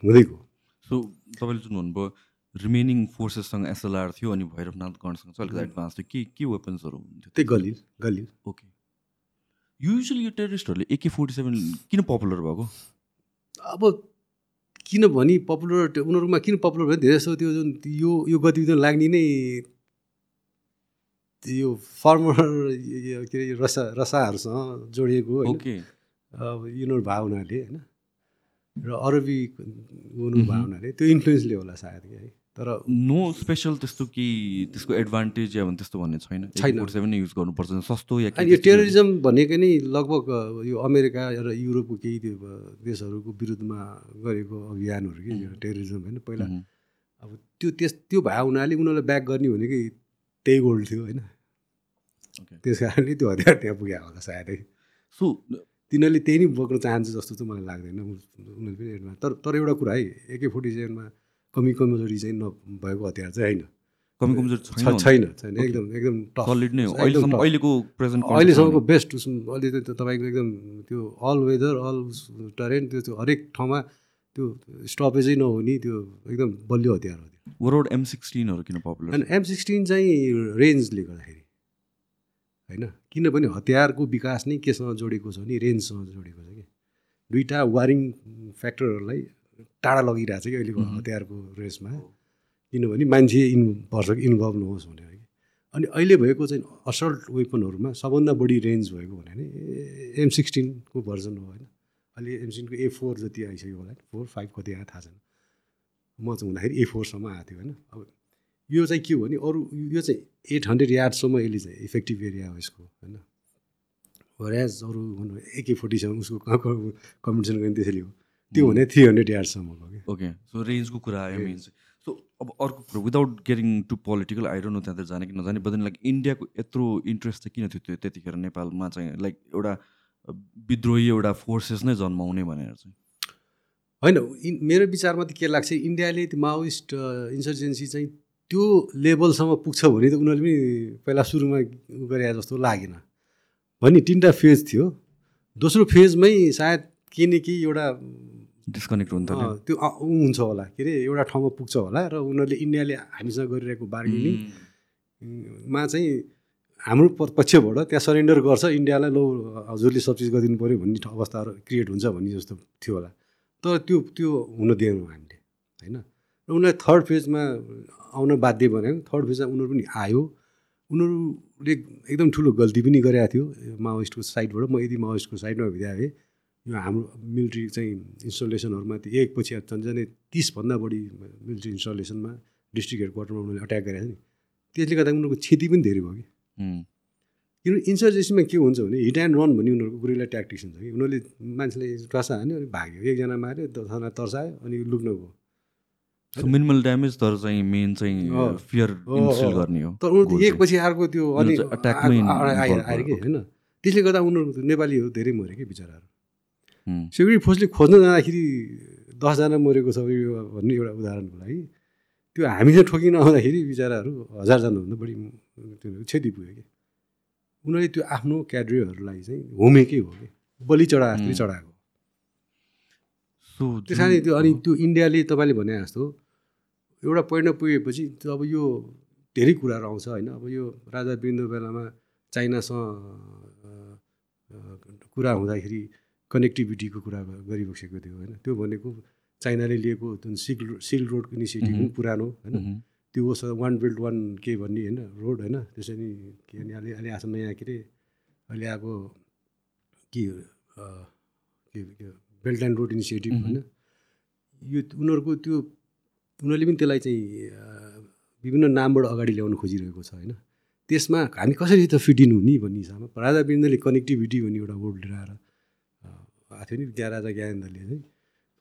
हुँदै गयो सो तपाईँले जुन भन्नुभयो रिमेनिङ फोर्सेससँग एसएलआर थियो अनि भैरवनाथ गणसँग चाहिँ अलिकति एडभान्स थियो। के के वेपन्सहरू हुन्थ्यो त्यही गलिल गलिल ओके युजली यो टेरिस्टहरूले एके फोर्टी सेभेन किन पपुलर भएको? अब किनभने पपुलर उनीहरूमा किन पपुलर भयो धेरै जस्तो त्यो जुन यो यो गतिविधिमा लाग्ने नै यो फर्मर *laughs* के अरे रसा रसाहरूसँग जोडिएको होइन। अब यिनीहरू भए हुनाले होइन। र अरबी हुनु भए हुनाले त्यो इन्फ्लुएन्सले होला सायद कि है। तर नो स्पेसल त्यस्तो कि त्यसको एडभान्टेज या त्यस्तो भन्ने छैन। छैन। सेभेन युज गर्नुपर्छ सस्तो या यो टेररिजम भनेकै नै लगभग यो अमेरिका र युरोपको केही देशहरूको विरुद्धमा गरेको अभियानहरू कि यो टेररिजम होइन। पहिला. अब त्यो त्यस त्यो भए हुनाले उनीहरूलाई ब्याक गर्ने भनेकै त्यही गोल्ड थियो होइन. त्यस कारणले त्यो हतियार त्यहाँ पुग्यो होला सायदै। सो तिनीहरूले त्यही नै बोक्न चाहन्छ जस्तो चाहिँ मलाई लाग्दैन। उनीहरूले पनि एडभान्स तर तर एउटा कुरा है एके फोर्टी सेभेनमा कमी कमजोरी चाहिँ नभएको हतियार चाहिँ होइन। कमी कमजोरी छैन छैन एकदम एकदम. सलिड नै हो। अहिलेसम्म। अहिलेको प्रेजेन्ट अहिलेसम्मको बेस्ट अहिले त तपाईँको एकदम त्यो अल वेदर अल टरेन त्यो त्यो हरेक ठाउँमा त्यो स्टपेजै नहुने त्यो एकदम बलियो हतियार हो त्यो। वरआउट एम सिक्सटिनहरू किन पपुलर अनि एम सिक्सटिन चाहिँ रेन्जले गर्दाखेरि होइन? किनभने हतियारको विकास नै केसँग जोडेको छ भने रेन्जसँग जोडेको छ कि? दुईवटा वारिङ फ्याक्टरहरूलाई टाढा लगिरहेको छ कि अहिलेको हतियारको रेसमा। किनभने मान्छे इन पर्छ कि इन्भल्भ नहोस् भनेर कि अनि अहिले भएको चाहिँ असल्ट वेपनहरूमा सबभन्दा बढी रेन्ज भएको भने एम सिक्सटिनको भर्जन हो होइन। अहिले एम सिक्सटिनको ए फोर जति आइसक्यो होला फोर फाइभ कति आयो थाहा छैन। म चाहिँ हुँदाखेरि ए फोरसम्म आएको थियो होइन। अब यो चाहिँ के हो भने अरू यो चाहिँ एट हन्ड्रेड यार्डसम्म यसले चाहिँ इफेक्टिभ एरिया हो यसको होइन। वरेज अरू भनौँ एके फोर्टी सेभेन उसको कम्पिटिसन गर्ने त्यसैले हो। त्यो भने थ्री हन्ड्रेड यार्डसम्मको कि? ओके सो रेन्जको कुरा आयो मेन चाहिँ सो अब अर्को कुरो without getting to political I don't know त्यहाँ जाने कि नजाने बट लाइक इन्डियाको यत्रो इन्ट्रेस्ट चाहिँ किन थियो त्यो त्यतिखेर नेपालमा चाहिँ लाइक एउटा विद्रोही एउटा फोर्सेस नै जन्माउने भनेर चाहिँ? होइन इन मेरो विचारमा त के लाग्छ इन्डियाले त्यो माओइस्ट इन्सर्जेन्सी चाहिँ त्यो लेभलसम्म पुग्छ भने त उनीहरूले पनि पहिला सुरुमा गरे जस्तो लागेन। भने तिनवटा फेज थियो। दोस्रो फेजमै सायद के न के एउटा डिस्कनेक्ट हुन थाल्यो अँ, त्यो हुन्छ होला। के अरे एउटा ठाउँमा पुग्छ होला र उनीहरूले इन्डियाले हामीसँग गरिरहेको बार्गेनिङ मा चाहिँ हाम्रो पक्षबाट त्यहाँ सरेन्डर गर्छ इन्डियालाई लो हजुरले सब्सिडी गरिदिनु पऱ्यो भन्ने अवस्थाहरू क्रिएट हुन्छ भन्ने जस्तो थियो होला। तर त्यो त्यो हुन दिएनौँ हामीले होइन? र उनीहरूलाई थर्ड फेजमा आउन बाध्य बनायो। थर्ड फेजमा उनीहरू पनि आयो। उनीहरूले एकदम ठुलो गल्ती पनि गरेका थियो। माओइस्टको साइडबाट म यदि माओइस्टको साइडमा भइदिए भए यो हाम्रो मिलिट्री चाहिँ इन्स्टलेसनहरूमा त्यो एकपछि झन् झन् तिसभन्दा बढी मिलिट्री इन्स्टलेसनमा डिस्ट्रिक्ट हेड क्वार्टरमा उनीहरूले अट्याक गरेको नि। त्यसले गर्दा उनीहरूको क्षति पनि धेरै भयो कि। किनभने इन्सर्जेन्सीमा के हुन्छ भने हिट एन्ड रन भन्ने उनीहरूको गुरिला ट्याक्टिक्स हुन्छ कि। उनीहरूले मान्छेलाई ट्वासा हान्यो अनि भाग्यो। एकजना माऱ्यो दसजना तर्सायो अनि लुक्न गयो। मिनिमल ड्यामेज तर चाहिँ मेन चाहिँ। फियर। गर्ने हो। तर उनीहरू एकपछि अर्को त्यो involve आएर कि। होइन? त्यसले गर्दा उनीहरू नेपालीहरू धेरै मऱ्यो कि बिचराहरू। सेक्युरिटी फोर्सले खोज्न जाँदाखेरि दसजना मरेको छ यो भन्ने एउटा उदाहरणको लागि त्यो हामीले ठोकिन आउँदाखेरि बिचराहरू हजारजनाभन्दा बढी त्यो क्षति पुग्यो कि। उनीहरूले त्यो आफ्नो क्याड्रेहरूलाई चाहिँ होमेकै हो कि। बलि चढा जस्तै. चढाएको। सो त्यस कारण त्यो अनि त्यो इन्डियाले तपाईँले भने जस्तो एउटा पोइन्टमा पुगेपछि त्यो अब यो धेरै कुराहरू आउँछ होइन। अब यो राजा वीरेन्द्र बेलामा चाइनासँग कुरा हुँदाखेरि कनेक्टिभिटीको कुरा गरिबसेको थियो होइन? त्यो भनेको चाइनाले लिएको जुन सिल्क रो- सिल्क रोडको इनिसिएटिभ पनि पुरानो होइन? त्यो होस् वान बेल्ट वान के भन्ने होइन रोड होइन? त्यसरी के भने अहिले अहिले आएको नयाँ के अरे अहिले आएको के के बेल्ट एन्ड रोड इनिसिएटिभ। होइन? यो उनीहरूको त्यो उनीहरूले पनि त्यसलाई चाहिँ विभिन्न नामबाट अगाडि ल्याउन खोजिरहेको छ होइन? त्यसमा हामी कसरी त फिट इन हुने भन्ने हिसाबमा राजा वीरेन्द्रले कनेक्टिभिटी भन्ने एउटा वर्ड लिएर आएर अ, आएको थियो नि ज्ञा राजा ज्ञानेन्द्रले चाहिँ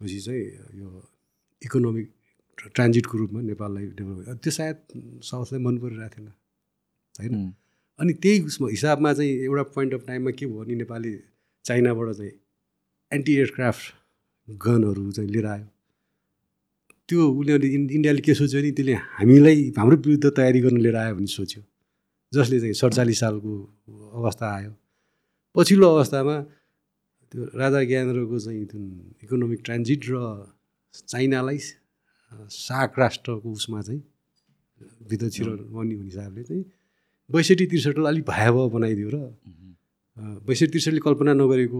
पछि चाहिँ यो इकोनोमिक ट्रान्जिटको रूपमा नेपाललाई डेभलप त्यो सायद साउथलाई मन परिरहेको थिएन होइन? अनि त्यही उसमा हिसाबमा चाहिँ एउटा पोइन्ट अफ टाइममा के भयो भने नेपालले चाइनाबाट चाहिँ एन्टी एयरक्राफ्ट गनहरू चाहिँ लिएर आयो। त्यो उनीहरूले इन्- इन्डियाले के सोच्यो भने त्यसले हामीलाई हाम्रो विरुद्ध तयारी गर्न लिएर आयो भन्ने सोच्यो। जसले चाहिँ सडचालिस सालको अवस्था आयो। पछिल्लो अवस्थामा त्यो राजा ज्ञानेन्द्रको चाहिँ जुन इकोनोमिक ट्रान्जिट र चाइनालाई साक राष्ट्रको उसमा चाहिँ भित्र छिराउने हुने हिसाबले चाहिँ बैसठी त्रिसठीलाई अलिक भयावह बनाइदियो र बैसठी त्रिसठीले कल्पना नगरेको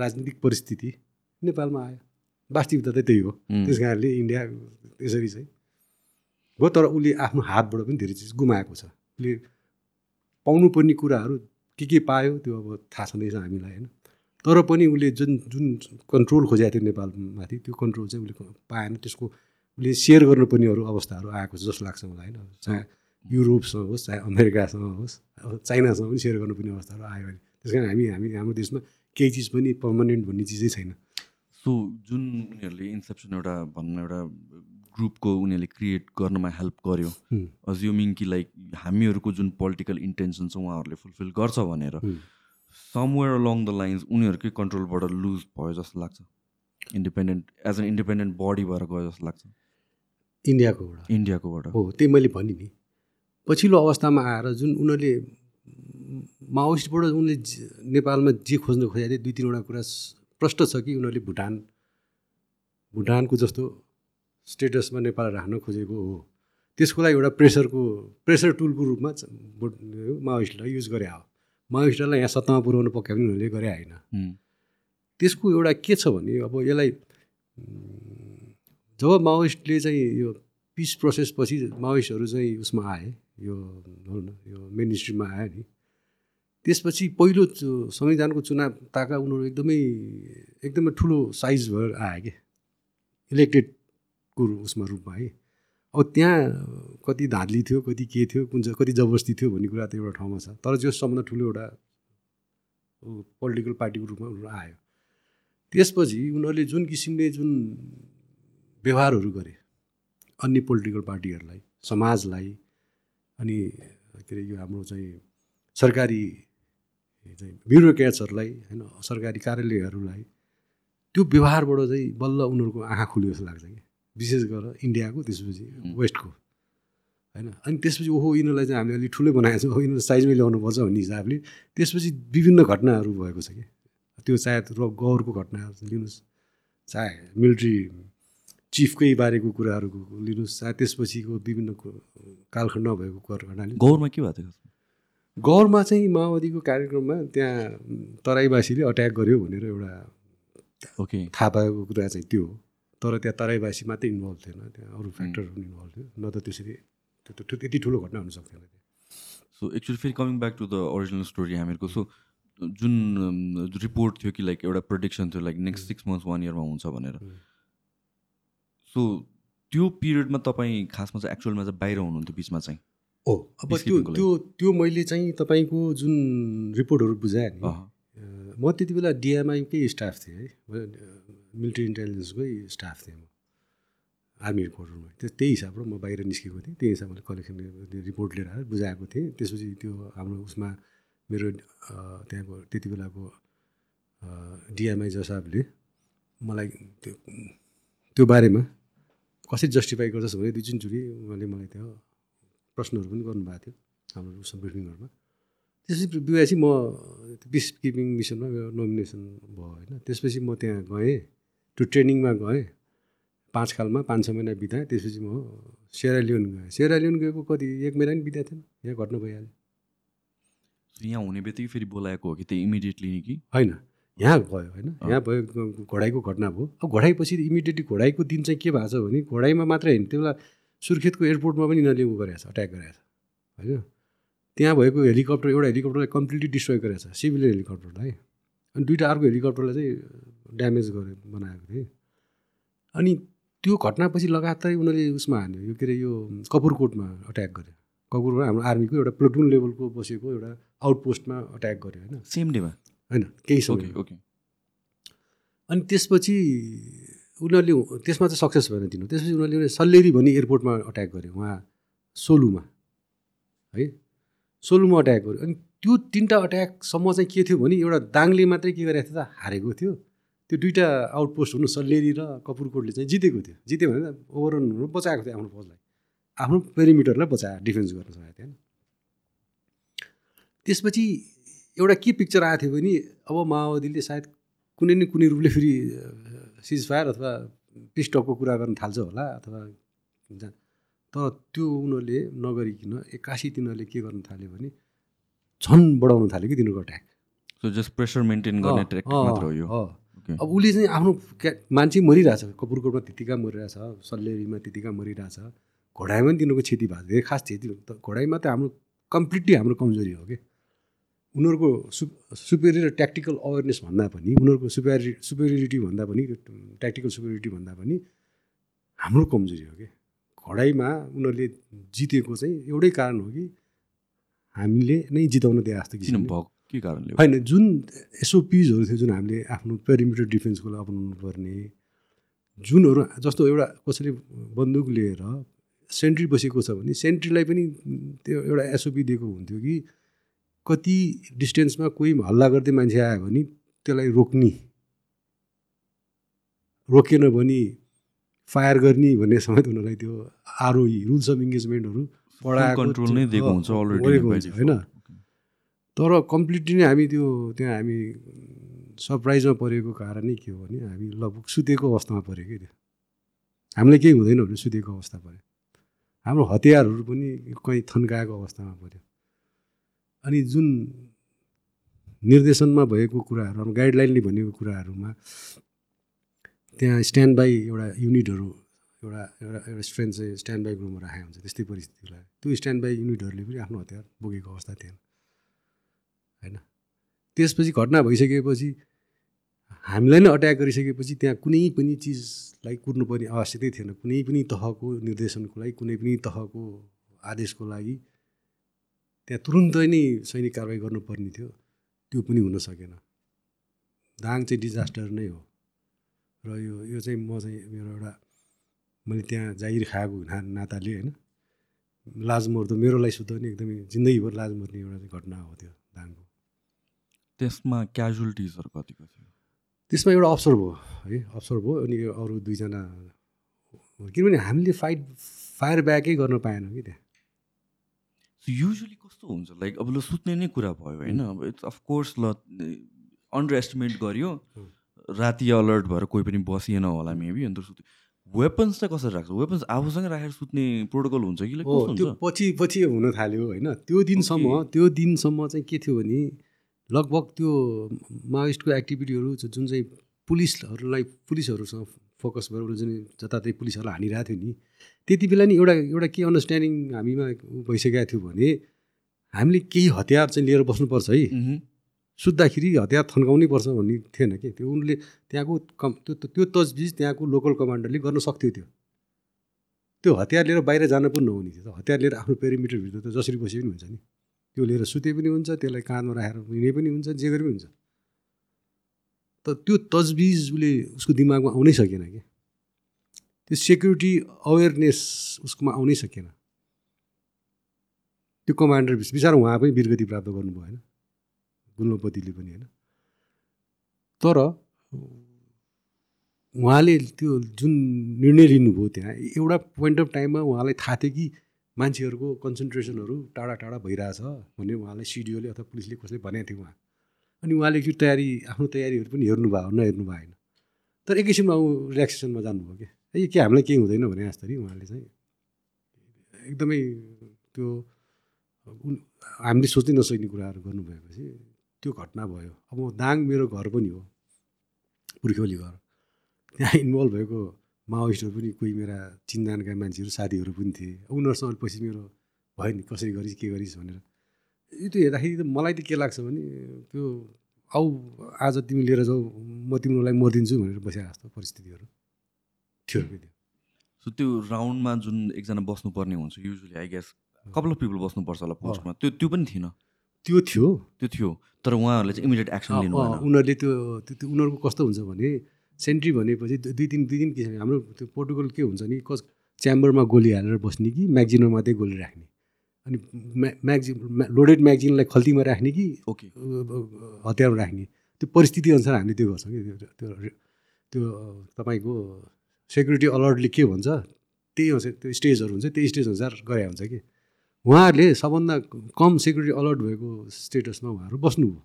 राजनीतिक परिस्थिति नेपालमा आयो। वास्तविकता चाहिँ त्यही हो। त्यस कारणले इन्डिया त्यसरी चाहिँ हो तर उसले आफ्नो हातबाट पनि धेरै चिज गुमाएको छ। उसले पाउनुपर्ने कुराहरू के के पायो त्यो अब थाहा छँदैछ हामीलाई होइन। तर पनि उसले जुन जुन कन्ट्रोल खोजेको थियो नेपालमाथि त्यो कन्ट्रोल चाहिँ उसले पाएन त्यसको उसले सेयर गर्नुपर्ने अरू अवस्थाहरू आएको छ जस्तो लाग्छ मलाई होइन चाहे युरोपसँग होस् चाहे अमेरिकासँग होस् अब चाइनासँग पनि सेयर गर्नुपर्ने अवस्थाहरू आयो भने त्यस कारण हामी हामी हाम्रो देशमा केही चिज पनि पर्मानेन्ट भन्ने चिजै छैन सो जुन उनीहरूले इन्सेप्सन एउटा भनौँ एउटा ग्रुपको उनीहरूले क्रिएट गर्नमा हेल्प गर्यो। अज्युमिङ कि लाइक हामीहरूको जुन पोलिटिकल इन्टेन्सन छ उहाँहरूले फुलफिल गर्छ भनेर। समवेयर अलङ द लाइन्स उनीहरूकै कन्ट्रोलबाट लुज भयो जस्तो लाग्छ। Independent as an independent body भएर गयो जस्तो लाग्छ। इन्डियाकोबाट इन्डियाकोबाट हो त्यही मैले भनेँ नि। पछिल्लो अवस्थामा आएर जुन उनीहरूले माओइस्टबाट उनले नेपालमा जे खोज्न खोजेको थिए दुई तिनवटा कुरा प्रष्ट छ कि उनीहरूले भुटान भुटानको जस्तो स्टेटसमा नेपाल राख्न खोजेको हो। त्यसको लागि एउटा प्रेसरको प्रेसर टुलको रूपमा माओइस्टलाई युज गरे हो। माओइस्टलाई यहाँ सत्तामा पुऱ्याउनु पक्का पनि उनीहरूले गरे होइन। त्यसको एउटा के छ भने अब यसलाई जब माओइस्टले चाहिँ यो पिस प्रोसेसपछि माओइस्टहरू चाहिँ उसमा आए यो भनौँ न यो मेन स्ट्रिममा आयो नि त्यसपछि पहिलो संविधानको चुनाव ताका उनीहरू एकदमै एकदमै ठुलो साइज भएर आयो कि इलेक्टेडको उसमा रूपमा है। अब त्यहाँ कति धाँधली थियो कति के थियो कुन चाहिँ कति जबरजस्ती थियो भन्ने कुरा त एउटा ठाउँमा छ। तर जो सबभन्दा ठुलो एउटा पोलिटिकल पार्टीको रूपमा उनीहरू आयो। त्यसपछि उनीहरूले जुन किसिमले जुन व्यवहारहरू गरे अन्य पोलिटिकल पार्टीहरूलाई समाजलाई अनि के अरे यो हाम्रो चाहिँ सरकारी चाहिँ ब्युरोक्रेट्सहरूलाई होइन सरकारी कार्यालयहरूलाई त्यो व्यवहारबाट चाहिँ बल्ल उनीहरूको आँखा खुल्यो जस्तो लाग्छ कि। विशेष गरेर इन्डियाको त्यसपछि वेस्टको होइन? अनि त्यसपछि ओहो यिनीहरूलाई चाहिँ हामीले अलिक ठुलै बनाएको छौँ। यिनीहरू साइजमै ल्याउनुपर्छ भन्ने हिसाबले त्यसपछि विभिन्न घटनाहरू भएको छ कि? त्यो चाहे र गौरको घटनाहरू लिनुहोस्। चाहे मिलिट्री चिफकै बारेको कुराहरूको लिनुहोस् चाहे त्यसपछिको विभिन्न कु- कालखण्डमा भएको घटना लिनुहोस्। गौरमा के भएको थियो गौरमा चाहिँ माओवादीको कार्यक्रममा त्यहाँ तराईवासीले अट्याक गर्यो भनेर एउटा ओके थाहा पाएको कुरा चाहिँ त्यो हो। तर त्यहाँ तराईवासी मात्रै इन्भल्भ थिएन त्यहाँ अरू फ्याक्टरहरू पनि इन्भल्भ थियो न त त्यसरी त्यो त त्यति ठुलो घटना हुन सक्थेन त्यो सो एक्चुली फेरि coming back to the original story हामीहरूको सो जुन रिपोर्ट थियो कि लाइक एउटा प्रोडिक्सन थियो like next six months one इयरमा हुन्छ भनेर. सो त्यो पिरियडमा तपाईँ खासमा चाहिँ एक्चुअलमा चाहिँ बाहिर हुनुहुन्थ्यो बिचमा चाहिँ? ओ अब त्यो त्यो त्यो मैले चाहिँ तपाईँको जुन रिपोर्टहरू बुझाएँ नि म त्यति बेला डिएमआईकै स्टाफ थिएँ है। मिलिट्री इन्टेलिजेन्सकै स्टाफ थिएँ म आर्मी हेडक्वार्टरमा त्यो त्यही हिसाबबाट म बाहिर निस्केको थिएँ। त्यही हिसाबले कलेक्सन रिपोर्ट लिएर आएर बुझाएको थिएँ। त्यसपछि त्यो हाम्रो उसमा मेरो त्यहाँको त्यति बेलाको डिएमआई जसाबले मलाई त्यो त्यो बारेमा कसरी जस्टिफाई गर्छस् भने दुई तिनचोटि उहाँले मलाई त्यो प्रश्नहरू पनि गर्नुभएको थियो हाम्रो उसमा ब्रिफिङहरूमा त्यसपछि बिहापछि म पिस किपिङ मिसनमा नोमिनेसन भयो होइन। त्यसपछि म त्यहाँ गएँ। त्यो ट्रेनिङमा गएँ। पाँच खालमा पाँच छ महिना बिताएँ त्यसपछि म सेरालियोन गएँ। सेरालियोन गएको कति एक महिना पनि बिताएको थिएन यहाँ घट्न भइहाल्यो। यहाँ हुने बित्तिकै फेरि बोलाएको हो कि त्यो इमिडिएटली नि कि? होइन यहाँ भयो होइन। यहाँ भयो घोडाइको घटना भयो। अब घोडाइपछि इमिडिएटली घोडाइको दिन चाहिँ के भएको छ भने घोडाइमा मात्रै होइन त्यो बेला सुर्खेतको एयरपोर्टमा पनि यिनीहरूले उ गरेको छ अट्याक गरेको छ। होइन? त्यहाँ भएको हेलिकप्टर एउटा हेलिकप्टरलाई कम्प्लिटली डिस्ट्रोय गरेको छ सिभिलियन हेलिकप्टरलाई। अनि दुइटा अर्को हेलिकप्टरलाई चाहिँ ड्यामेज गरे बनाएको थिएँ। अनि त्यो घटनापछि लगातारै उनीहरूले उसमा हान्यो। यो के अरे यो कपुरकोटमा अट्याक गर्यो कपुरमा हाम्रो आर्मीको एउटा प्लटुन लेभलको बसेको एउटा आउटपोस्टमा अट्याक गर्यो होइन? सेम डेमा होइन केही समय। ओके अनि त्यसपछि उनीहरूले त्यसमा चाहिँ सक्सेस भएन दिनु त्यसपछि उनीहरूले सल्लेरी भन्ने एयरपोर्टमा अट्याक गर्यो उहाँ सोलुमा। है? सोलुमा अट्याक गर्यो अनि त्यो तिनवटा अट्याकसम्म चाहिँ के थियो भने एउटा दाङले मात्रै के गरेको थियो त हारेको थियो। त्यो दुइटा आउटपोस्ट हुनु सल्लेरी र कपुरकोटले चाहिँ जितेको थियो। जित्यो भने हुनु बचाएको थियो आफ्नो फौजलाई आफ्नो पेरिमिटरलाई बचायो डिफेन्स गर्न सकेको थियो होइन? त्यसपछि एउटा के पिक्चर आएको थियो भने अब माओवादीले सायद कुनै न कुनै रूपले फेरि सिज फायर अथवा पिस्टकको कुरा गर्न थाल्छ होला अथवा तर त्यो उनीहरूले नगरिकन एक्कासी तिनीहरूले के गर्न थाल्यो भने झन् बढाउन थाल्यो कि तिनीहरूको attack so just pressure maintain गर्ने ट्रेक्टर मात्र हो यो। अब उसले चाहिँ आफ्नो क्या मान्छे मरिरहेछ। कपुरकोटमा त्यतिका मरिरहेछ सल्लेरीमा त्यतिका मरिरहेछ। घोडाइमा पनि तिनीहरूको क्षति भएको थियो। खास क्षति त घोडाइमा त हाम्रो कम्प्लिटली हाम्रो कमजोरी हो कि। उनीहरूको सु सुपेरियर ट्याक्टिकल अवेरनेस भन्दा पनि उनीहरूको सुपेरि सुपेरियोरिटी भन्दा पनि ट्याक्टिकल सुपेरियोरिटी भन्दा पनि हाम्रो कमजोरी हो कि। घोडाइमा उनीहरूले जितेको चाहिँ एउटै कारण हो कि हामीले नै जिताउन दिए जस्तो भएको के कारणले? होइन जुन एसओपिजहरू थियो जुन हामीले आफ्नो पेरिमिटर डिफेन्सको लागि अपनाउनु पर्ने जुनहरू जस्तो एउटा कसैले बन्दुक लिएर सेन्ट्री बसेको छ भने सेन्ट्रीलाई पनि त्यो एउटा एसओपी दिएको हुन्थ्यो कि कति डिस्टेन्समा कोही हल्ला गर्दै मान्छे आयो भने त्यसलाई रोक्ने रोकेन भने फायर गर्ने भन्ने समेत उनीहरूलाई त्यो आरओई रुल्स अफ इङ्गेजमेन्टहरू पढाएको कन्ट्रोल नै दिएको हुन्छ अलरेडी होइन तर कम्प्लिटली नै हामी त्यो त्यहाँ हामी सरप्राइजमा परेको कारणै के हो भने हामी लगभग सुतेको अवस्थामा पऱ्यो कि त्यो। हामीलाई केही हुँदैन भने सुतेको अवस्था पऱ्यो। हाम्रो हतियारहरू पनि कहीँ थन्काएको अवस्थामा पऱ्यो। अनि जुन निर्देशनमा भएको कुराहरू हाम्रो गाइडलाइनले भनेको कुराहरूमा त्यहाँ स्ट्यान्ड बाई एउटा युनिटहरू एउटा एउटा एउटा स्ट्रेन्थ चाहिँ स्ट्यान्ड बाई ग्रुपमा राखेको हुन्छ त्यस्तै परिस्थितिलाई त्यो स्ट्यान्ड बाई युनिटहरूले पनि आफ्नो हतियार बोकेको अवस्था थिएन। होइन? त्यसपछि घटना भइसकेपछि हामीलाई नै अट्याक गरिसकेपछि त्यहाँ कुनै पनि चिजलाई कुर्नुपर्ने आवश्यकै थिएन। कुनै पनि तहको निर्देशनको लागि कुनै पनि तहको आदेशको लागि त्यहाँ तुरुन्तै नै सैनिक कारवाही गर्नुपर्ने थियो। त्यो पनि हुन सकेन। दाङ चाहिँ डिजास्टर नै हो। र यो यो चाहिँ म चाहिँ मेरो एउटा मैले त्यहाँ जागिर खाएको ना नाताले होइन लाज मर्दो मेरो लागि पनि एकदमै जिन्दगीभर लाज मर्ने एउटा घटना हो त्यो दाङको। त्यसमा क्याजुअलिटिजहरू कतिको थियो? त्यसमा एउटा अवसर भयो है अवसर भयो अनि अरू दुईजना किनभने हामीले फाइट फायर ब्याकै गर्न पाएनौँ कि त्यहाँ। युजली कस्तो हुन्छ? लाइक अब ल सुत्ने नै कुरा भयो होइन? अब इट्स अफकोर्स ल अन्डर एस्टिमेट गर्यो राति अलर्ट भएर कोही पनि बसिएन होला मेबी अन्त सुत्यो। वेपन्स चाहिँ कसरी राख्छ? वेपन्स आफूसँगै राखेर सुत्ने प्रोटोकल हुन्छ कि त्यो पछि पछि हुन थाल्यो होइन? त्यो दिनसम्म. त्यो दिनसम्म चाहिँ के थियो भने लगभग त्यो माओइस्टको एक्टिभिटीहरू जुन चाहिँ पुलिसहरूलाई पुलिसहरूसँग फोकस भएर उसले जुन जताततै पुलिसहरूलाई हानिरहेको थियो नि त्यति बेला नि एउटा एउटा के अन्डरस्ट्यान्डिङ हामीमा भइसकेको थियो भने हामीले केही हतियार चाहिँ लिएर बस्नुपर्छ है। सुत्दाखेरि हतियार थन्काउनै पर्छ भन्ने थिएन कि? त्यो उनले त्यहाँको कम त्यो त्यो तजबिज त्यहाँको लोकल कमान्डरले गर्न सक्थ्यो त्यो। त्यो हतियार लिएर बाहिर जान पनि नहुने थियो त। हतियार लिएर आफ्नो पेरिमिटरभित्र त जसरी बसे पनि हुन्छ नि। त्यो लिएर सुते पनि हुन्छ त्यसलाई काँधमा राखेर हिँडे पनि हुन्छ जे गरे पनि हुन्छ। त त्यो तजबिज उसले उसको दिमागमा आउनै सकेन कि? त्यो सेक्युरिटी अवेरनेस उसकोमा आउनै सकेन। त्यो कमान्डर बिचरा उहाँ पनि वीरगति प्राप्त गर्नुभयो होइन गुल्मपतिले पनि होइन। तर उहाँले त्यो जुन निर्णय लिनुभयो त्यहाँ एउटा पोइन्ट अफ टाइममा उहाँलाई थाहा थियो कि मान्छेहरूको कन्सन्ट्रेसनहरू टाढा टाढा भइरहेछ भन्ने उहाँलाई सिडिओले अथवा पुलिसले कसले भनेको थियो उहाँ। अनि उहाँले त्यो तयारी आफ्नो तयारीहरू पनि हेर्नु भयो नहेर्नु भएन। तर एक किसिममा ऊ रिल्याक्सेसनमा जानुभयो कि ए के हामीलाई केही हुँदैन भने जस्तरी उहाँले चाहिँ। एकदमै त्यो हामीले सोच्नै नसक्ने कुराहरू गर्नुभएपछि त्यो घटना भयो। अब दाङ मेरो घर पनि हो पुर्ख्यौली घर। त्यहाँ इन्भल्भ भएको माओइस्टहरू पनि कोही मेरा चिन्जानका मान्छेहरू साथीहरू पनि थिए। उनीहरूसँग पछि मेरो भयो नि कसरी गरिस् के गरिस् भनेर। यो त्यो हेर्दाखेरि त मलाई त के लाग्छ भने त्यो आऊ आज तिमी लिएर जाऊ म तिम्रो लागि मरिदिन्छु भनेर बसेको जस्तो परिस्थितिहरू थियो त्यो सो त्यो राउन्डमा जुन एकजना बस्नुपर्ने हुन्छ usually I guess couple of people बस्नुपर्छ होला पोस्टमा। त्यो त्यो पनि थिएन? त्यो थियो। त्यो थियो तर उहाँहरूले चाहिँ इमिडिएट एक्सन लिनु उनीहरूले त्यो त्यो उनीहरूको कस्तो हुन्छ भने सेन्ट्री भनेपछि दुई तिन दुई तिन किसिम हाम्रो त्यो प्रोटोकल के हुन्छ नि कस च्याम्बरमा गोली हालेर बस्ने कि म्यागजिनमा मात्रै गोली राख्ने। अनि म्या म्यागजिन लोडेड म्यागजिनलाई खल्तीमा राख्ने कि ओके। हतियारमा राख्ने। त्यो परिस्थिति अनुसार हामीले त्यो गर्छौँ कि त्यो त्यो त्यो तपाईँको सेक्युरिटी अलर्टले के भन्छ त्यही अनुसार त्यो स्टेजहरू हुन्छ त्यही स्टेज अनुसार गरे हुन्छ कि। उहाँहरूले सबभन्दा कम सेक्युरिटी अलर्ट भएको स्टेटसमा उहाँहरू बस्नुभयो।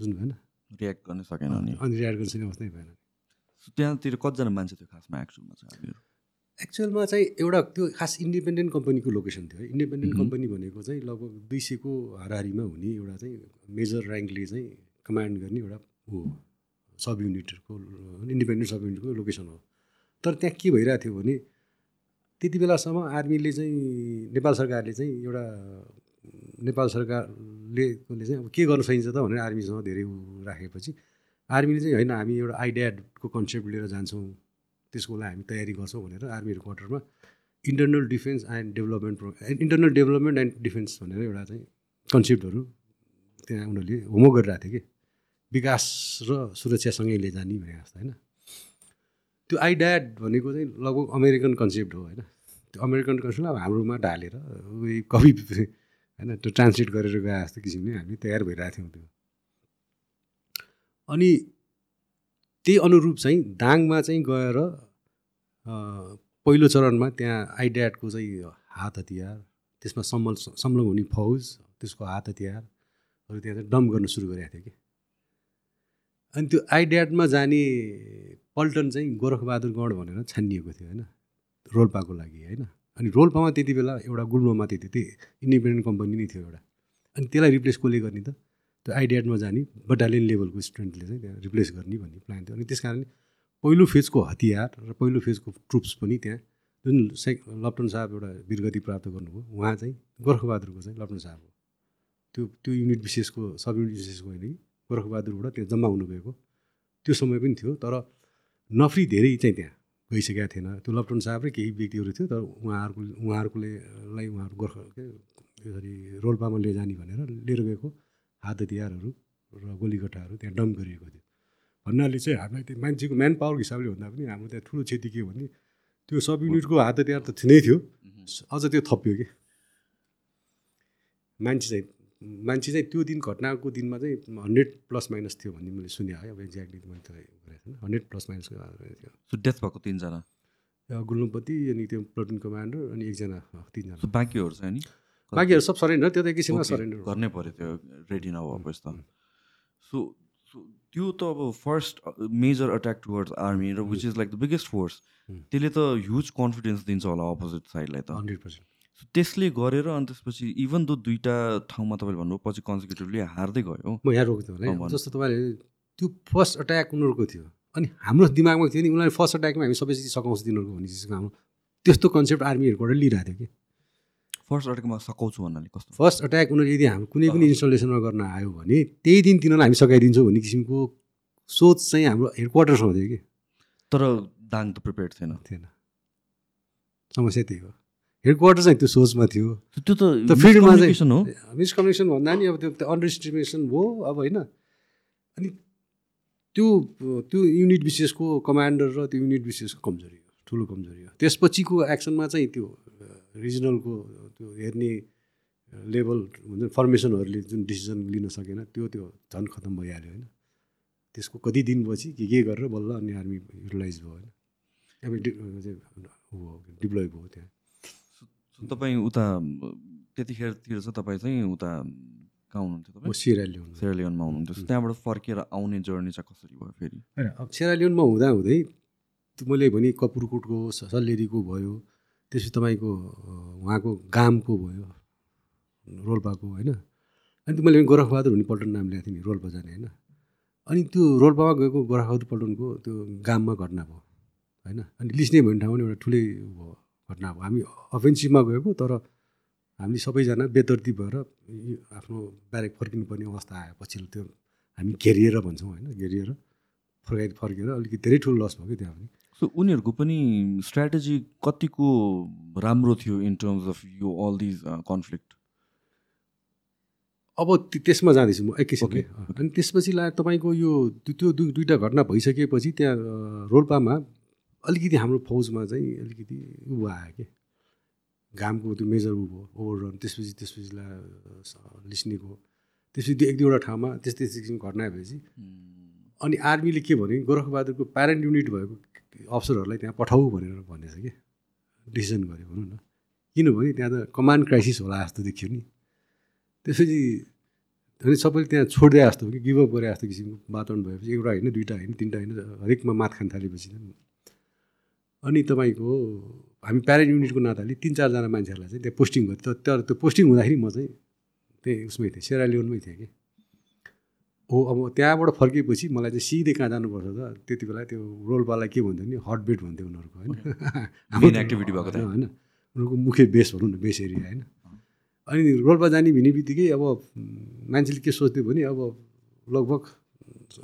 बुझ्नु भएन रियाक्ट गर्न सकेन नि अनि। रियाक्ट गर्न सक्ने अवस्था भएन त्यहाँतिर कतिजना मान्छे थियो खासमा एक्सनमा चाहिँ हामीहरू? एक्चुअलमा चाहिँ एउटा त्यो खास इन्डिपेन्डेन्ट कम्पनीको लोकेसन थियो है। इन्डिपेन्डेन्ट। कम्पनी भनेको चाहिँ लगभग दुई सयको हाराहारीमा हुने एउटा चाहिँ मेजर ऱ्याङ्कले चाहिँ कमान्ड गर्ने एउटा हो। सब युनिटको इन्डिपेन्डेन्ट सब युनिटको लोकेसन हो। तर त्यहाँ के भइरहेको थियो भने त्यति बेलासम्म आर्मीले चाहिँ नेपाल सरकारले चाहिँ एउटा नेपाल सरकारले चाहिँ अब के गर्न सकिन्छ त भनेर आर्मीसँग धेरै राखेपछि आर्मीले चाहिँ होइन हामी एउटा आइड्याडको कन्सेप्ट लिएर जान्छौँ त्यसको लागि हामी तयारी गर्छौँ भनेर आर्मीहरू क्वार्टरमा internal defence and development pro internal development and defence भनेर एउटा चाहिँ कन्सेप्टहरू त्यहाँ उनीहरूले होमवर्क गरिरहेको थियो कि विकास र सुरक्षासँगै लिएर जाने भनेको जस्तो होइन। त्यो आइड्याड भनेको चाहिँ लगभग अमेरिकन कन्सेप्ट हो होइन। त्यो अमेरिकन कन्सेप्ट अब हाम्रोमा ढालेर उयो कवि होइन त्यो ट्रान्सलेट गरेर गए जस्तो किसिमले हामी तयार भइरहेको थियौँ त्यो। अनि त्यही अनुरूप चाहिँ दाङमा चाहिँ गएर पहिलो चरणमा त्यहाँ आइड्याटको चाहिँ हात हतियार त्यसमा सम्मल संलग्न हुने फौज त्यसको हात हतियारहरू त्यहाँ चाहिँ डम्प गर्न सुरु गरेको थियो कि। अनि त्यो आइड्याटमा जाने पल्टन चाहिँ गोरखबहादुर गौड भनेर छानिएको थियो होइन रोल्पाको लागि होइन। अनि रोल्पामा त्यति बेला एउटा गुल्मोमा त्यति त्यही इन्डिपेन्डेन्ट कम्पनी नै थियो एउटा। अनि त्यसलाई रिप्लेस कसले गर्ने त? त्यो आइडियाटमा जाने बटालियन लेभलको स्टुडेन्टले चाहिँ त्यहाँ रिप्लेस गर्ने भन्ने प्लान थियो। अनि त्यस कारण पहिलो फेजको हतियार र पहिलो फेजको ट्रुप्स पनि त्यहाँ जुन से लप्टन साहब एउटा वीरगति प्राप्त गर्नुभयो उहाँ चाहिँ गोर्खबहादुरको चाहिँ लप्टन साहब हो। त्यो त्यो युनिट विशेषको सब युनिट विशेषको होइन कि गोर्खबहादुरबाट त्यहाँ जम्मा हुनुभएको। त्यो समय पनि थियो तर नफ्री धेरै चाहिँ त्यहाँ गइसकेका थिएन। त्यो लप्टन साहब र केही व्यक्तिहरू थियो तर उहाँहरूको उहाँहरूकोले लाई उहाँहरू गोर्खा के यसरी रोल्पामा लिएर जाने भनेर लिएर गएको हात हतियारहरू र गोलीकट्टाहरू त्यहाँ डम्प गरिएको थियो। भन्नाले चाहिँ हामीलाई त्यो मान्छेको म्यान पावरको हिसाबले भन्दा पनि हाम्रो त्यहाँ ठुलो क्षति के हो भने त्यो सब युनिटको हात हतियार त नै थियो। अझ त्यो थप्यो कि? मान्छे चाहिँ मान्छे चाहिँ त्यो दिन घटनाको दिनमा चाहिँ हन्ड्रेड प्लस माइनस थियो भन्ने मैले सुने है अब एक्ज्याक्टली मैले त हन्ड्रेड प्लस माइनस थियो। सो डेथ भएको तिनजना? गुल्लुमपति अनि त्यो प्लटुन कमान्डर अनि एकजना तिनजना। बाँकीहरू चाहिँ नि? बाँकीहरू सब सरेन्डर त्यो त एक किसिममा सरेन्डर गर्नै पऱ्यो त्यो रेडी नभएपछि त सो सो त्यो त अब first major attack towards army र which is like the biggest force. त्यसले त ह्युज कन्फिडेन्स दिन्छ होला अपोजिट साइडलाई त। Hundred percent. त्यसले गरेर अनि त्यसपछि इभन दो दुइटा ठाउँमा तपाईँले भन्नुभयो पछि कन्जिक्युटिभली हार्दै गयो। म यहाँ रोक्छु होला। जस्तो तपाईँले त्यो फर्स्ट अट्याक उनीहरूको थियो। अनि हाम्रो दिमागमा थियो नि उनीहरूले फर्स्ट अट्याकमा हामी सबै चिज सघाउँछ तिनीहरूको भन्ने चिजको हाम्रो त्यस्तो कन्सेप्ट आर्मीहरूबाट लिइरहेको थियो कि। फर्स्ट अट्याकमा सकाउँछु भन्नाले कस्तो? फर्स्ट अट्याक उनीहरू यदि हाम्रो कुनै पनि इन्स्टलेसनमा गर्न आयो भने त्यही दिन तिनीहरूलाई हामी सघाइदिन्छौँ भन्ने किसिमको सोच चाहिँ हाम्रो हेड क्वार्टर्समा थियो कि। तर दाङ त प्रिपेयर थिएन। थिएन। समस्या त्यही हो। हेड क्वार्टर चाहिँ त्यो सोचमा थियो। त्यो त फिल्डमा miscommunication हो। चाहिँ मिसकम्युनिकेसन भन्दा नि अब त्यो अन्डर इस्टिमेसन हो अब होइन। अनि त्यो त्यो युनिट विशेषको कमान्डर र त्यो युनिट विशेषको कमजोरी हो ठुलो कमजोरी हो। त्यसपछिको एक्सनमा चाहिँ त्यो रिजनलको त्यो हेर्ने लेभल हुन्छ फर्मेसनहरूले जुन डिसिजन लिन सकेन त्यो त्यो झन् खतम भइहाल्यो होइन। त्यसको कति दिनपछि के के गरेर बल्ल अनि आर्मी युटिलाइज भयो होइन। अब चाहिँ डिप्लोय भयो त्यहाँ। तपाईँ उता त्यतिखेरतिर चाहिँ तपाईँ चाहिँ उता कहाँ हुनुहुन्थ्यो सिरालियोन सेरलियनमा हुनुहुन्थ्यो। त्यहाँबाट फर्केर आउने जर्नी चाहिँ कसरी भयो फेरि? होइन अब सेरालियोनमा हुँदा हुँदै मैले भने कपुरकोटको सल्लेरीको भयो त्यसपछि तपाईँको उहाँको गामको भयो रोल्पाको होइन? अनि मैले गोरखबहादुर हुने पल्टन नाम ल्याएको थिएँ नि रोल्पा जाने होइन? अनि त्यो रोल्पामा गएको गोरखबहादुर पल्टनको त्यो गाममा घटना भयो होइन? अनि लिस्ने भन्ने ठाउँमा नि एउटा ठुलै भयो घटना भयो हामी अफेन्सिभमा गएको तर हामीले सबैजना बेतरती भएर आफ्नो ब्यारेक फर्किनुपर्ने अवस्था आयो। पछिल्लो त्यो हामी घेरिएर भन्छौँ होइन घेरिएर फर्काइ फर्केर अलिकति धेरै ठुलो लस भयो कि त्यहाँ पनि सो उनीहरूको पनि स्ट्राटेजी कतिको राम्रो थियो इन टर्म्स अफ यो अल दिज कन्फ्लिक्ट अब त्यसमा जाँदैछु म है। अनि त्यसपछि ला तपाईँको यो त्यो दुई दुईवटा घटना भइसकेपछि त्यहाँ रोल्पामा अलिकति हाम्रो फौजमा चाहिँ अलिकति ऊ आयो कि? घामको त्यो मेजर ऊ भयो ओभररन त्यसपछि त्यसपछि लिस्नेको त्यसपछि त्यो एक दुईवटा ठाउँमा त्यस्तै त्यस्तै किसिमको घटना भएपछि अनि आर्मीले के भन्यो गोरखबहादुरको प्यारेन्ट युनिट भएको अफसरहरूलाई त्यहाँ पठाऊ भनेर भनेछ कि? डिसिजन गर्यो भनौँ न। किनभने त्यहाँ त कमान्ड क्राइसिस होला जस्तो देखियो नि। त्यसपछि अनि सबैले त्यहाँ छोडिदिए जस्तो हो कि गिभअप गरे जस्तो किसिमको वातावरण भएपछि एउटा होइन दुइटा होइन तिनवटा होइन हरेकमा मात खान थालेपछि अनि तपाईँको हामी प्यारेन्ट युनिटको नाताले तिन चारजना मान्छेहरूलाई चाहिँ त्यहाँ पोस्टिङ भयो तर त्यो पोस्टिङ हुँदाखेरि म चाहिँ त्यही उसमै थिएँ सेरालियोनमै थिएँ कि। हो अब त्यहाँबाट फर्किएपछि मलाई चाहिँ सिधै कहाँ जानुपर्छ त? त्यति बेला त्यो रोलपालाई के भन्थ्यो नि? हट बेड भन्थ्यो उनीहरूको होइन? Activity भएको त्यहाँ। होइन? उनीहरूको मुख्य बेस भनौँ न बेस एरिया होइन? अनि रोल्पा जाने भन्ने बित्तिकै अब मान्छेले के सोच्थ्यो भने अब लगभग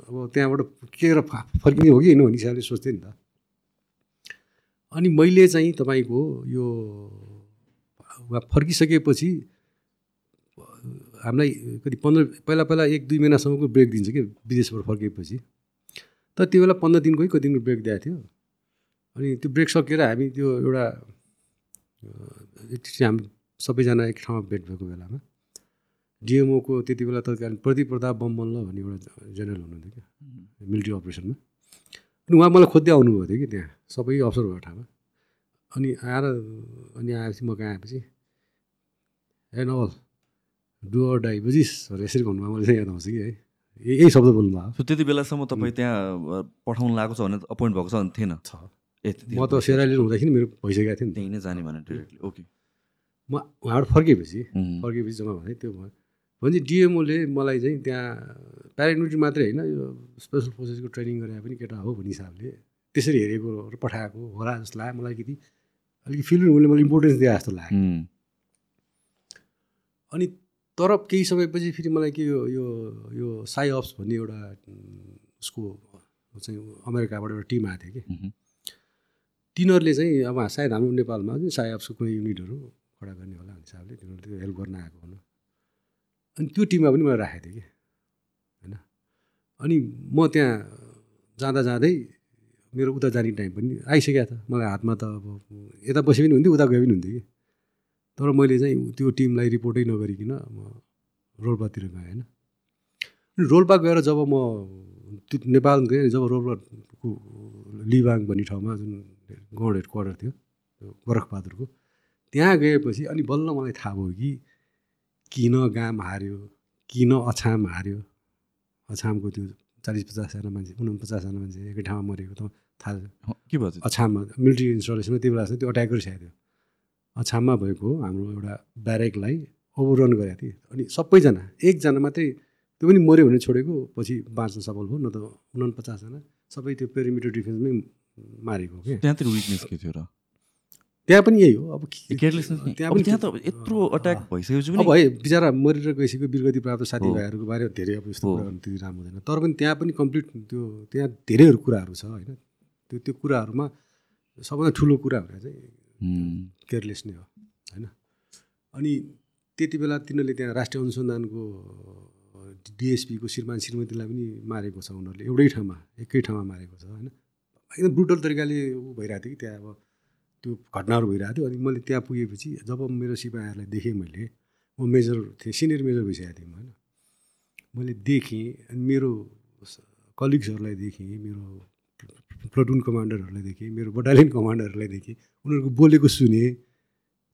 अब त्यहाँबाट के र फर्किने हो कि होइन भन्ने हिसाबले सोच्थ्यो नि त। अनि मैले चाहिँ तपाईँको यो वा फर्किसकेपछि हामीलाई कति पन्ध्र पहिला पहिला एक दुई महिनासम्मको ब्रेक दिन्छ कि विदेशबाट फर्किएपछि तर त्यो बेला पन्ध्र दिनको कति दिनको ब्रेक दिएको थियो। अनि त्यो ब्रेक सकेर हामी त्यो एउटा एकचोटि हामी सबैजना एक ठाउँमा भेट भएको बेलामा डिएमओको त्यति बेला तत्कालीन प्रदीप प्रताप बममल्ल भन्ने एउटा जेनरल हुनुहुन्थ्यो क्या मिलिट्री अपरेसनमा। अनि उहाँ मलाई खोज्दै आउनुभएको थियो कि त्यहाँ सबै अवसर भएको ठाउँमा। अनि आएर अनि आएपछि म कहाँ आएपछि ए नवल डु अर डाई बुझिस् भनेर यसरी भन्नुभयो। मलाई चाहिँ याद आउँछ कि है। यही यही शब्द बोल्नुभयो। सो त्यति बेलासम्म तपाईँ त्यहाँ पठाउनु लागेको छ भने अपोइन्ट भएको छ भने थिएन। छ। ए म त सेरालिन हुँदाखेरि मेरो भइसकेको थियो नि त्यहीँ नै जाने भने डिरेक्टली ओके म उहाँबाट फर्केपछि फर्केपछि जम्मा भन्दै त्यो भयो भने डिएमओले मलाई चाहिँ त्यहाँ प्याराग्युनिटी मात्रै होइन यो स्पेसल फोर्सेसको ट्रेनिङ गरे पनि केटा हो भन्ने हिसाबले त्यसरी हेरेको र पठाएको होला जस्तो लाग्यो मलाई अलिकति। अलिकति फिल्म उसले मलाई इम्पोर्टेन्स दिए जस्तो लाग्यो। अनि तर केही समयपछि फेरि मलाई के यो यो यो साई अप्स भन्ने एउटा उसको चाहिँ अमेरिकाबाट एउटा टिम आएको थियो कि। तिनीहरूले चाहिँ अब सायद हाम्रो नेपालमा चाहिँ साई अप्सको कुनै युनिटहरू खडा गर्ने होला भन्ने हिसाबले तिनीहरूले हेल्प गर्न आएको भनौँ अनि त्यो टिममा पनि मलाई राखेको थिएँ कि होइन? अनि म त्यहाँ जाँदा जाँदै मेरो उता जाने टाइम पनि आइसकेको थियो। मलाई हातमा त अब यता बसे पनि हुन्थ्यो उता गए पनि हुन्थ्यो कि। तर मैले चाहिँ त्यो टिमलाई रिपोर्टै नगरिकन म रोल्पातिर गएँ होइन? रोल्पा गएर जब म त्यो नेपाल गएँ जब रोल्पाको लिबाङ भन्ने ठाउँमा जुन गौड हेड क्वार्टर थियो गोरखबहादुरको त्यहाँ गएपछि अनि बल्ल मलाई थाहा भयो कि किन गाम हार्यो किन अछाम हार्यो अछामको त्यो चालिस पचासजना मान्छे उनपचासजना मान्छे एकै ठाउँमा मरेको त थाहा के भयो? अछाममा मिलिट्री इन्स्टलेसनमा त्यो बेला त्यो अट्याक गरिसकेको थियो अछाममा भएको हाम्रो एउटा ब्यारेकलाई ओभररन गरेको थियो। अनि सबैजना एकजना मात्रै त्यो पनि मऱ्यो भने छोडेको पछि बाँच्न सफल भयो न त उनपचासजना सबै त्यो पेरिमिटर डिफेन्समै मारेको के त्यहाँतिर विकनेस के थियो र? त्यहाँ पनि यही हो। अब त्यहाँ पनि त्यहाँ त यत्रो अट्याक भइसकेपछि अब है बिचरा मरेर गइसक्यो वीरगति प्राप्त साथीभाइहरूको बारे धेरै अब यस्तो हो। कुरा गर्नु त्यति राम्रो हुँदैन। तर पनि त्यहाँ पनि कम्प्लिट त्यो त्यहाँ धेरैहरू कुराहरू छ होइन? त्यो त्यो कुराहरूमा सबभन्दा ठुलो कुरा भनेर चाहिँ केयरलेस नै हो होइन? अनि त्यति बेला तिनीहरूले त्यहाँ राष्ट्रिय अनुसन्धानको डिएसपीको श्रीमान श्रीमतीलाई पनि मारेको छ उनीहरूले। एउटै ठाउँमा एकै ठाउँमा मारेको छ होइन? एकदम ब्रुटल तरिकाले ऊ भइरहेको थियो कि त्यहाँ अब त्यो घटनाहरू भइरहेको थियो अनि मैले त्यहाँ पुगेपछि जब मेरो सिपाहीहरूलाई देखेँ मैले म मेजर थिएँ सिनियर मेजर भइसकेको थिएँ म होइन। मैले देखेँ अनि मेरो कलिग्सहरूलाई देखेँ मेरो प्लटुन कमान्डरहरूलाई देखेँ मेरो बटालियन कमान्डरहरूलाई देखेँ उनीहरूको बोलेको सुने।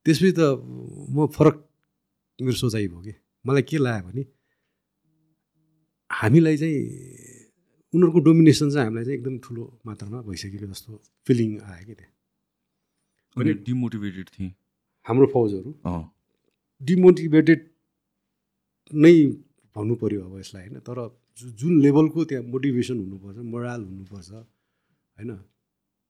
त्यसपछि त म फरक मेरो सोचाइ भयो कि मलाई के लाग्यो भने हामीलाई चाहिँ उनीहरूको डोमिनेसन चाहिँ हामीलाई चाहिँ एकदम ठुलो मात्रामा भइसकेको जस्तो फिलिङ आयो कि त्यहाँ अनि डिमोटिभेटेड थिएँ। हाम्रो फौजहरू डिमोटिभेटेड नै भन्नु पऱ्यो अब यसलाई होइन? तर जुन लेभलको त्यहाँ मोटिभेसन हुनुपर्छ मोराल हुनुपर्छ होइन?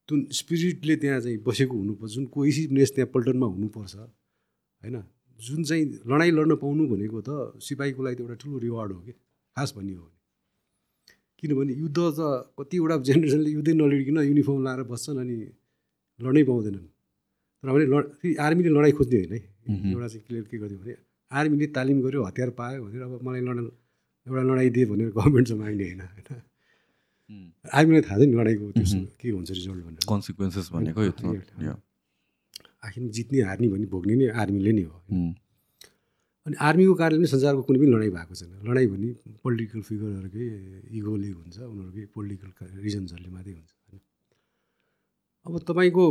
जुन स्पिरिटले त्यहाँ चाहिँ बसेको हुनुपर्छ जुन कोइसिभनेस त्यहाँ पल्टनमा हुनुपर्छ होइन? जुन चाहिँ लडाइँ लड्न पाउनु भनेको त सिपाहीको लागि त एउटा ठुलो रिवार्ड हो कि खास भन्ने हो भने। किनभने युद्ध त कतिवटा जेनेरेसनले युद्धै नलडिकन युनिफर्म लाएर बस्छन् अनि लड्नै पाउँदैनन्। तर भने लड फेरि आर्मीले लडाइँ खोज्ने होइन है। एउटा चाहिँ क्लियर के गरिदियो भने आर्मीले तालिम गर्यो हतियार पायो भनेर अब मलाई लड एउटा लडाइँ दिए भनेर गभर्मेन्ट चाहिँ माग्ने होइन होइन। आर्मीलाई थाहा छ नि लडाइँको त्यसो। के हुन्छ रिजल्ट भनेर। Consequences भनेको। आखिरमा जित्ने हार्ने भन्ने भोग्ने नै आर्मीले नै हो। अनि आर्मीको कारणले नै संसारको कुनै पनि लडाइँ भएको छैन। लडाइँ भने पोलिटिकल फिगरहरूकै इगोले हुन्छ उनीहरूकै पोलिटिकल रिजन्सहरूले मात्रै हुन्छ होइन। अब तपाईँको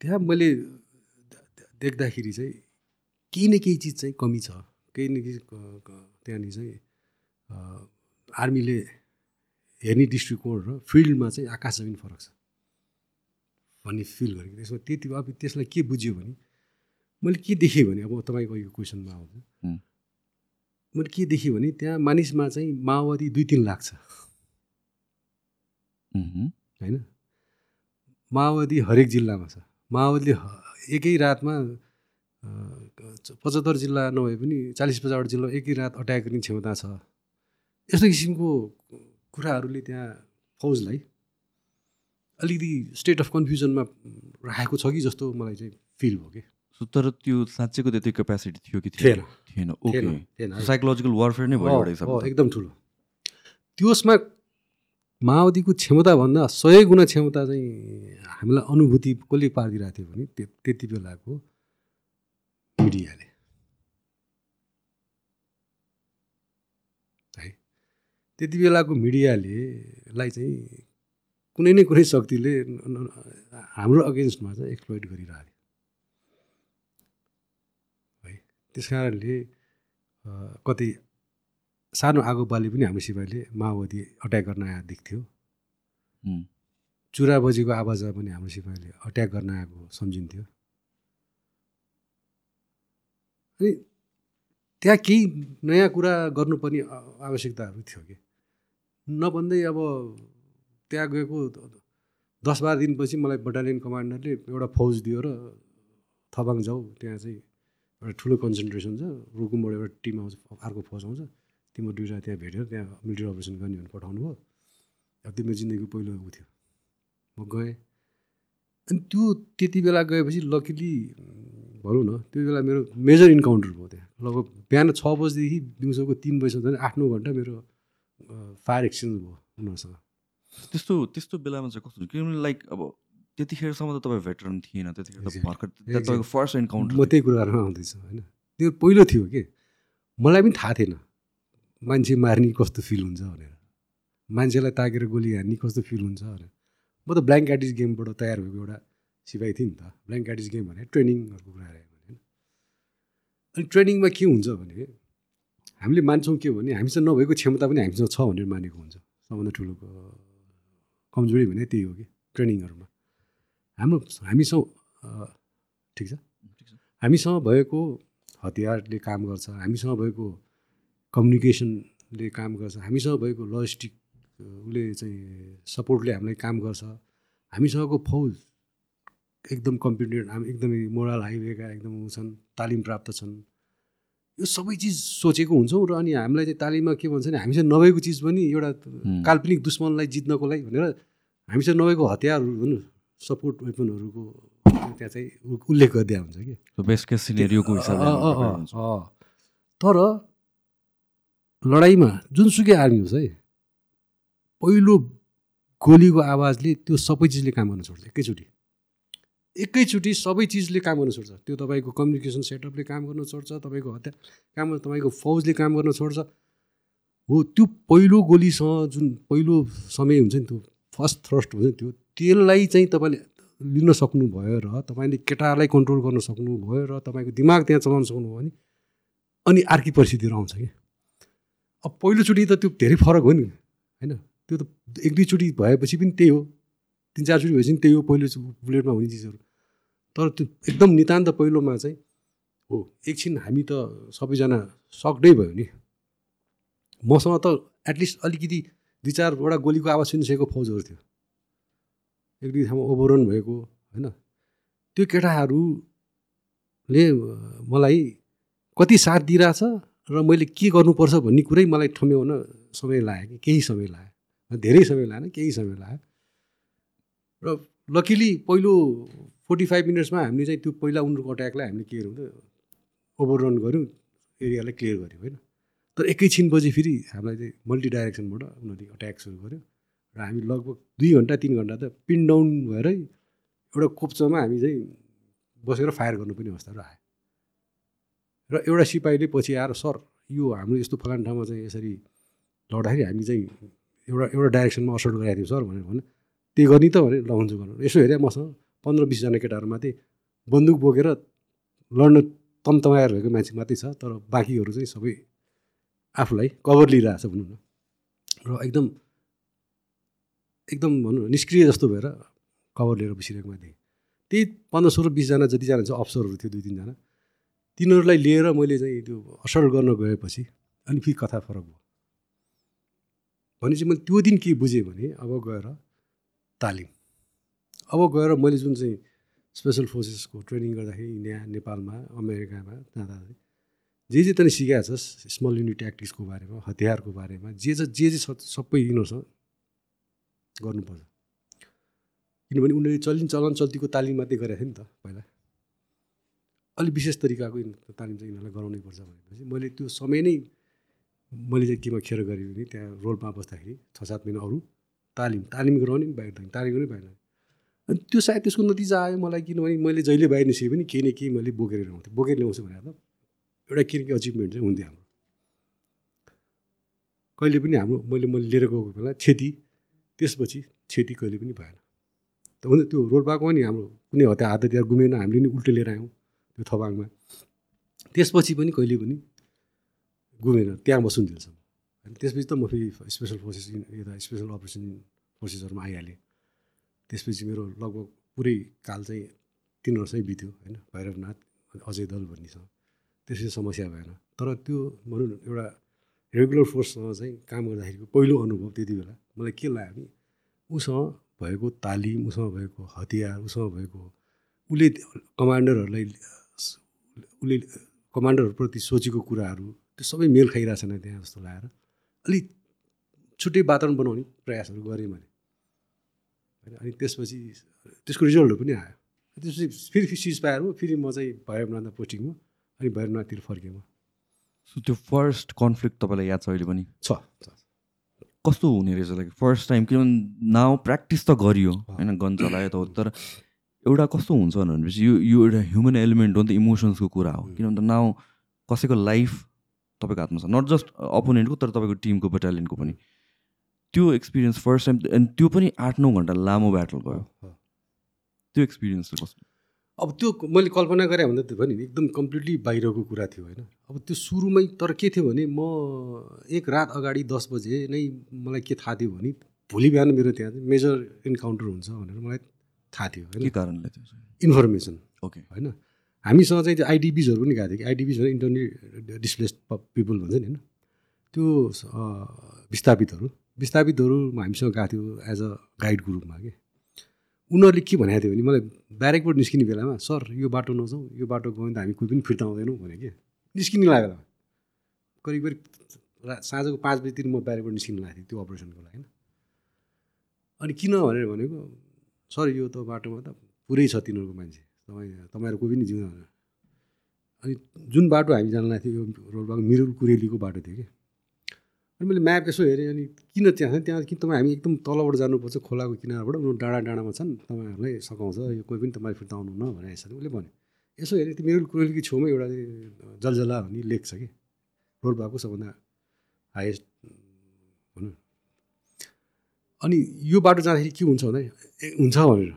त्यहाँ मैले देख्दाखेरि चाहिँ केही न केही चिज चाहिँ कमी छ। केही न केही त्यहाँनिर चाहिँ आर्मीले हेर्ने दृष्टिकोण र फिल्डमा चाहिँ आकाश जमिन फरक छ भन्ने फिल गरेको। त्यसमा त्यति अब त्यसलाई के बुझ्यो भने मैले के देखेँ भने अब तपाईँको यो क्वेसनमा आउँछ। मैले के देखेँ भने त्यहाँ मानिसमा चाहिँ माओवादी दुई तिन लाख छ। होइन? माओवादी हरेक जिल्लामा छ। माओवादीले एकै रातमा पचहत्तर जिल्ला नभए पनि चालिस पचासवटा जिल्ला एकै रात अट्याक गर्ने क्षमता छ। यस्तो किसिमको कुराहरूले त्यहाँ फौजलाई अलिकति स्टेट अफ कन्फ्युजनमा राखेको छ कि जस्तो मलाई चाहिँ फिल भयो कि? तर त्यो साँच्चैको त्यति क्यापेसिटी थियो कि थिएन? थिएन। ओके साइकोलोजिकल वारफेयर नै भयो। एकदम ठुलो। त्यसमा माओवादीको क्षमताभन्दा सय गुणा क्षमता चाहिँ हामीलाई अनुभूति कसले पारिदिरहेको थियो भने त्य- त्यति बेलाको मिडियाले। है त्यति बेलाको मिडियाले लाई चाहिँ कुनै न कुनै शक्तिले हाम्रो अगेन्स्टमा चाहिँ एक्सप्लोइट गरिरहेको थियो है त्यस कारणले कतै सानो आगो बाली पनि हाम्रो सिपाहीले माओवादी अट्याक गर्न आएको देख्थ्यो उम्, चुरा बजेको आवाजमा पनि हाम्रो सिपाहीले अट्याक गर्न आएको सम्झिन्थ्यो। अनि त्यहाँ केही नयाँ कुरा गर्नुपर्ने आवश्यकताहरू थियो कि? नभन्दै अब त्यहाँ गएको दस बाह्र दिनपछि मलाई बटालियन कमान्डरले एउटा फौज दियो र थबाङ जाऊ त्यहाँ चाहिँ एउटा ठुलो कन्सन्ट्रेसन छ रुकुमबाट एउटा टिम आउँछ अर्को फौज आउँछ। तिम्रो दुइटा त्यहाँ भेटेर त्यहाँ मिलिट्री अपरेसन गर्ने भनेर पठाउनु भयो अब तिम्रो जिन्दगीको पहिलो ऊ थियो। म गएँ। अनि त्यो त्यति बेला गएपछि लकिली भनौँ न त्यो बेला मेरो मेजर इन्काउन्टर भयो त्यहाँ। लगभग बिहान छ बजीदेखि दिउँसोको तिन बजीसम्म झन् आठ नौ घन्टा मेरो फायर एक्सचेन्ज भयो उनीहरूसँग त्यस्तो त्यस्तो बेलामा चाहिँ कस्तो किनभने लाइक अब त्यतिखेरसम्म त तपाईँ भेटरन थिएन त्यतिखेर. भर्खर. तपाईँको फर्स्ट म इन्काउन्टर त्यही कुराहरूमा आउँदैछु होइन? त्यो पहिलो थियो कि? मलाई पनि थाहा थिएन मान्छे मार्ने कस्तो फिल हुन्छ भनेर। मान्छेलाई ताकेर गोली हान्ने कस्तो फिल हुन्छ भनेर। म त ब्ल्याङ्क कार्टिज गेमबाट तयार भएको एउटा सिपाही थिएँ नि त। ब्ल्याङ्क कार्टिज गेम भने ट्रेनिङहरूको कुरा आयो भने होइन। अनि ट्रेनिङमा के हुन्छ भने हामीले मान्छौँ के भने हामीसँग नभएको क्षमता पनि हामीसँग छ भनेर मानेको हुन्छ। सबभन्दा ठुलो कमजोरी भने त्यही हो कि ट्रेनिङहरूमा। हाम्रो हामीसँग ठिक छ? हामीसँग भएको हतियारले काम गर्छ हामीसँग भएको कम्युनिकेसनले काम गर्छ हामीसँग भएको लजिस्टिक उसले चाहिँ सपोर्टले हामीलाई काम गर्छ। हामीसँगको फौज एकदम कम्पिटेन्ट हामी एकदमै मोरल हाइवेका एकदम छन् तालिम प्राप्त छन्। यो सबै चिज सोचेको हुन्छौँ र अनि हामीलाई चाहिँ तालिममा के भन्छ भने हामीसँग नभएको चिज पनि एउटा काल्पनिक दुश्मनलाई जित्नको लागि भनेर हामीसँग नभएको हतियारहरू भनौँ सपोर्ट वेपनहरूको त्यहाँ चाहिँ उल्लेख गरिदिया हुन्छ कि। तर लडाइँमा जुनसुकै आर्मी होस् है पहिलो गोलीको आवाजले त्यो सबै चिजले काम गर्न छोड्छ एकैचोटि। एकैचोटि सबै चिजले काम गर्न छोड्छ। त्यो तपाईँको कम्युनिकेसन सेटअपले काम गर्न छोड्छ तपाईँको हतियार काम तपाईँको फौजले काम गर्न छोड्छ। हो त्यो पहिलो गोलीसँग जुन पहिलो समय हुन्छ नि त्यो फर्स्ट थ्रस्ट हुन्छ नि त्यो त्यसलाई चाहिँ तपाईँले लिन सक्नुभयो र तपाईँले केटालाई कन्ट्रोल गर्न सक्नुभयो र तपाईँको दिमाग त्यहाँ चलाउन सक्नुभयो भने अनि अर्कै परिस्थितिहरू आउँछ कि अब पहिलोचोटि त त्यो धेरै फरक हो नि होइन? त्यो त एक दुईचोटि भएपछि पनि त्यही हो। तिन चारचोटि भएपछि पनि त्यही हो पहिलो बुलेटमा हुने चिजहरू। तर त्यो एकदम नितान्त पहिलोमा चाहिँ हो एकछिन हामी त सबैजना सक्डै भयो नि। मसँग त एटलिस्ट अलिकति दुई चारवटा गोलीको आवाज सुनिसकेको फौजहरू थियो। एक दुई ठाउँमा ओभररन भएको होइन। त्यो केटाहरूले मलाई कति साथ दिइरहेछ र मैले के गर्नुपर्छ भन्ने कुरै मलाई ठम्याउन समय लाग्यो कि केही समय लाग्यो धेरै समय लागेन केही समय लाग्यो र लकिली पहिलो फोर्टी फाइभ मिनट्समा हामीले चाहिँ त्यो पहिला उनीहरूको अट्याकलाई हामीले के गऱ्यौँ त ओभररन गऱ्यौँ एरियालाई क्लियर गऱ्यौँ होइन? तर एकैछिनपछि फेरि हामीलाई चाहिँ मल्टी डाइरेक्सनबाट उनीहरूले अट्याक सुरु गर्यो र हामी लगभग दुई घन्टा तिन घन्टा त पिन डाउन भएरै एउटा कोप्चोमा हामी चाहिँ बसेर फायर गर्नुपर्ने अवस्थाहरू आयो। र एउटा सिपाहीले पछि आएर सर यो हाम्रो यस्तो फलान ठाउँमा चाहिँ यसरी लड्दाखेरि हामी चाहिँ एउटा एउटा डाइरेक्सनमा असर्ट गरेको थियौँ सर भनेर भने त्यही गर्ने त भने ल हुन्छ गर्नु यसो हेरेँ मसँग पन्ध्र बिसजना केटाहरू मात्रै बन्दुक बोकेर लड्न तमतमाएर भएको मान्छे मात्रै छ तर बाँकीहरू चाहिँ सबै आफूलाई कभर लिइरहेछ भनौँ न। र एकदम एकदम भनौँ न निष्क्रिय जस्तो भएर कभर लिएर बसिरहेको माथि त्यही पन्ध्र सोह्र बिसजना जतिजना चाहिँ अफसरहरू थियो दुई तिनजना तिनीहरूलाई लिएर मैले चाहिँ त्यो असर गर्न गएपछि अनि फेरि कथा फरक भयो। भनेपछि मैले त्यो दिन के बुझेँ भने अब गएर तालिम। अब गएर मैले जुन चाहिँ स्पेसल फोर्सेसको ट्रेनिङ गर्दाखेरि इन्डिया नेपालमा अमेरिकामा जाँदा जे जे तैँले सिकाएको छस् स्मल युनिट ट्याक्टिक्सको बारेमा हतियारको बारेमा जे जे जे जे छ सबै यिनीहरूसँग गर्नुपर्छ। किनभने उनीहरूले चलिन चलन चल्तीको तालिम मात्रै गरेको थियो नि त पहिला। अलिक विशेष तरिकाको तालिम चाहिँ यिनीहरूलाई गराउनै पर्छ भनेपछि मैले त्यो समय नै मैले चाहिँ केमा खेर गरेँ भने त्यहाँ रोलमा बस्दाखेरि छ सात महिना अरू तालिम तालिम गराउने बाहिर तालिम गर्ने बाहिर अनि त्यो सायद त्यसको नतिजा आयो मलाई किनभने मैले जहिले बाहिर निस्केँ पनि केही न केही मैले बोकेर ल्याउँथेँ बोकेर ल्याउँछु भनेर एउटा केही न केही अचिभमेन्ट चाहिँ हुन्थ्यो हाम्रो। कहिले पनि हाम्रो मैले मैले लिएर गएको बेला क्षति त्यसपछि क्षति कहिले पनि भएन। त हुन्छ त्यो रोल्पाको नि हाम्रो कुनै हत्या हातहतियार गुमेन हामीले नि उल्टो लिएर आयौँ त्यो थबाङमा। त्यसपछि पनि कहिले पनि गुमेन त्यहाँ बसुन्जेलसम्म होइन त्यसपछि त म फेरि स्पेसल फोर्सेस यता स्पेसल अपरेसन फोर्सेसहरूमा आइहालेँ। त्यसपछि मेरो लगभग पुरै काल चाहिँ तिन वर्षै बित्यो होइन? भैरवनाथ अजय दल भन्नेसँग। त्यसपछि समस्या भएन। तर त्यो भनौँ न एउटा रेगुलर फोर्ससँग चाहिँ काम गर्दाखेरिको पहिलो अनुभव त्यति बेला मलाई के लाग्यो भने उसँग भएको तालिम उसँग भएको हतियार उसँग भएको उसले कमान्डरहरूलाई उसले कमान्डरहरूप्रति सोचेको कुराहरू त्यो सबै मेल खाइरहेछन् त्यहाँ जस्तो लागेर। अलिक छुट्टै वातावरण बनाउने प्रयासहरू गरेँ मैले। होइन अनि त्यसपछि त्यसको रिजल्टहरू पनि आयो। त्यसपछि फेरि सिज पाएर फेरि म चाहिँ भैरवनाथमा पोस्टिङ हो अनि भैरवनाथतिर फर्केँ म। सो त्यो फर्स्ट कन्फ्लिक्ट तपाईँलाई याद छ अहिले पनि? छ कस्तो हुने रहेछ लाइक फर्स्ट टाइम किनभने नाउ प्र्याक्टिस त गरियो। होइन गन चलायो त तर एउटा कस्तो हुन्छ भनेपछि यो यो एउटा ह्युमन एलिमेन्ट हो नि त इमोसन्सको कुरा हो। किनभने त नाउ कसैको लाइफ तपाईँको हातमा छ। नट जस्ट अपोनेन्टको तर तपाईँको टिमको बटालियनको पनि। त्यो एक्सपिरियन्स फर्स्ट टाइम एन्ड त्यो पनि आठ नौ घन्टा लामो ब्याटल भयो। त्यो एक्सपिरियन्स चाहिँ कस्तो? अब त्यो मैले कल्पना गरेँ भन्दा त्यो भयो नि एकदम कम्प्लिटली बाहिरको कुरा थियो होइन। अब त्यो सुरुमै तर के थियो भने म एक रात अगाडि दस बजे नै मलाई के थाहा थियो भने भोलि बिहान मेरो त्यहाँ चाहिँ मेजर इन्काउन्टर हुन्छ भनेर मलाई थाहा थियो होइन। कारणले इन्फर्मेसन ओके होइन। हामीसँग चाहिँ त्यो आइडिबिजहरू पनि गएको थियो कि। आइडिबिज भने इन्टरनली डिस्प्लेस पिपल भन्छ नि होइन? त्यो विस्थापितहरू। विस्थापितहरू हामीसँग गएको थियो एज अ गाइडको रूपमा कि। उनीहरूले के भनेको थियो भने मलाई ब्यारेकबाट निस्किने बेलामा सर यो बाटो नजाउँ यो बाटो गयो भने त हामी कोही पनि फिर्ता आउँदैनौँ भने कि। निस्किने लाग्यो करिब करिब साँझको पाँच बजीतिर म ब्यारेकबाट निस्किनु लागेको थिएँ त्यो अपरेसनको लागि होइन? अनि किन भनेर भनेको सर यो त बाटोमा त पुरै छ तिनीहरूको मान्छे। तपाईँ तपाईँहरू कोही पनि भनेर अनि जुन बाटो हामी जान लागेको थियो यो रोल्पाको मिरुल कुरेलीको बाटो थियो कि। अनि मैले म्याप यसो हेरेँ अनि किन त्यहाँ त्यहाँ किन तपाईँ हामी एकदम तलबाट जानुपर्छ खोलाको किनारबाट? उनीहरू डाँडा डाँडामा छन् तपाईँहरूलाई सघाउँछ यो कोही पनि तपाईँ फिर्ता आउनु न भनेर यसरी उसले भन्यो। यसो हेरेँ त्यो मिरुल कुरेलीको छेउमै एउटा जलजला भन्ने लेक छ कि रोल्पाको सबभन्दा हाइएस्ट भनौँ अनि यो बाटो जाँदाखेरि के हुन्छ भन्दा हुन्छ भनेर।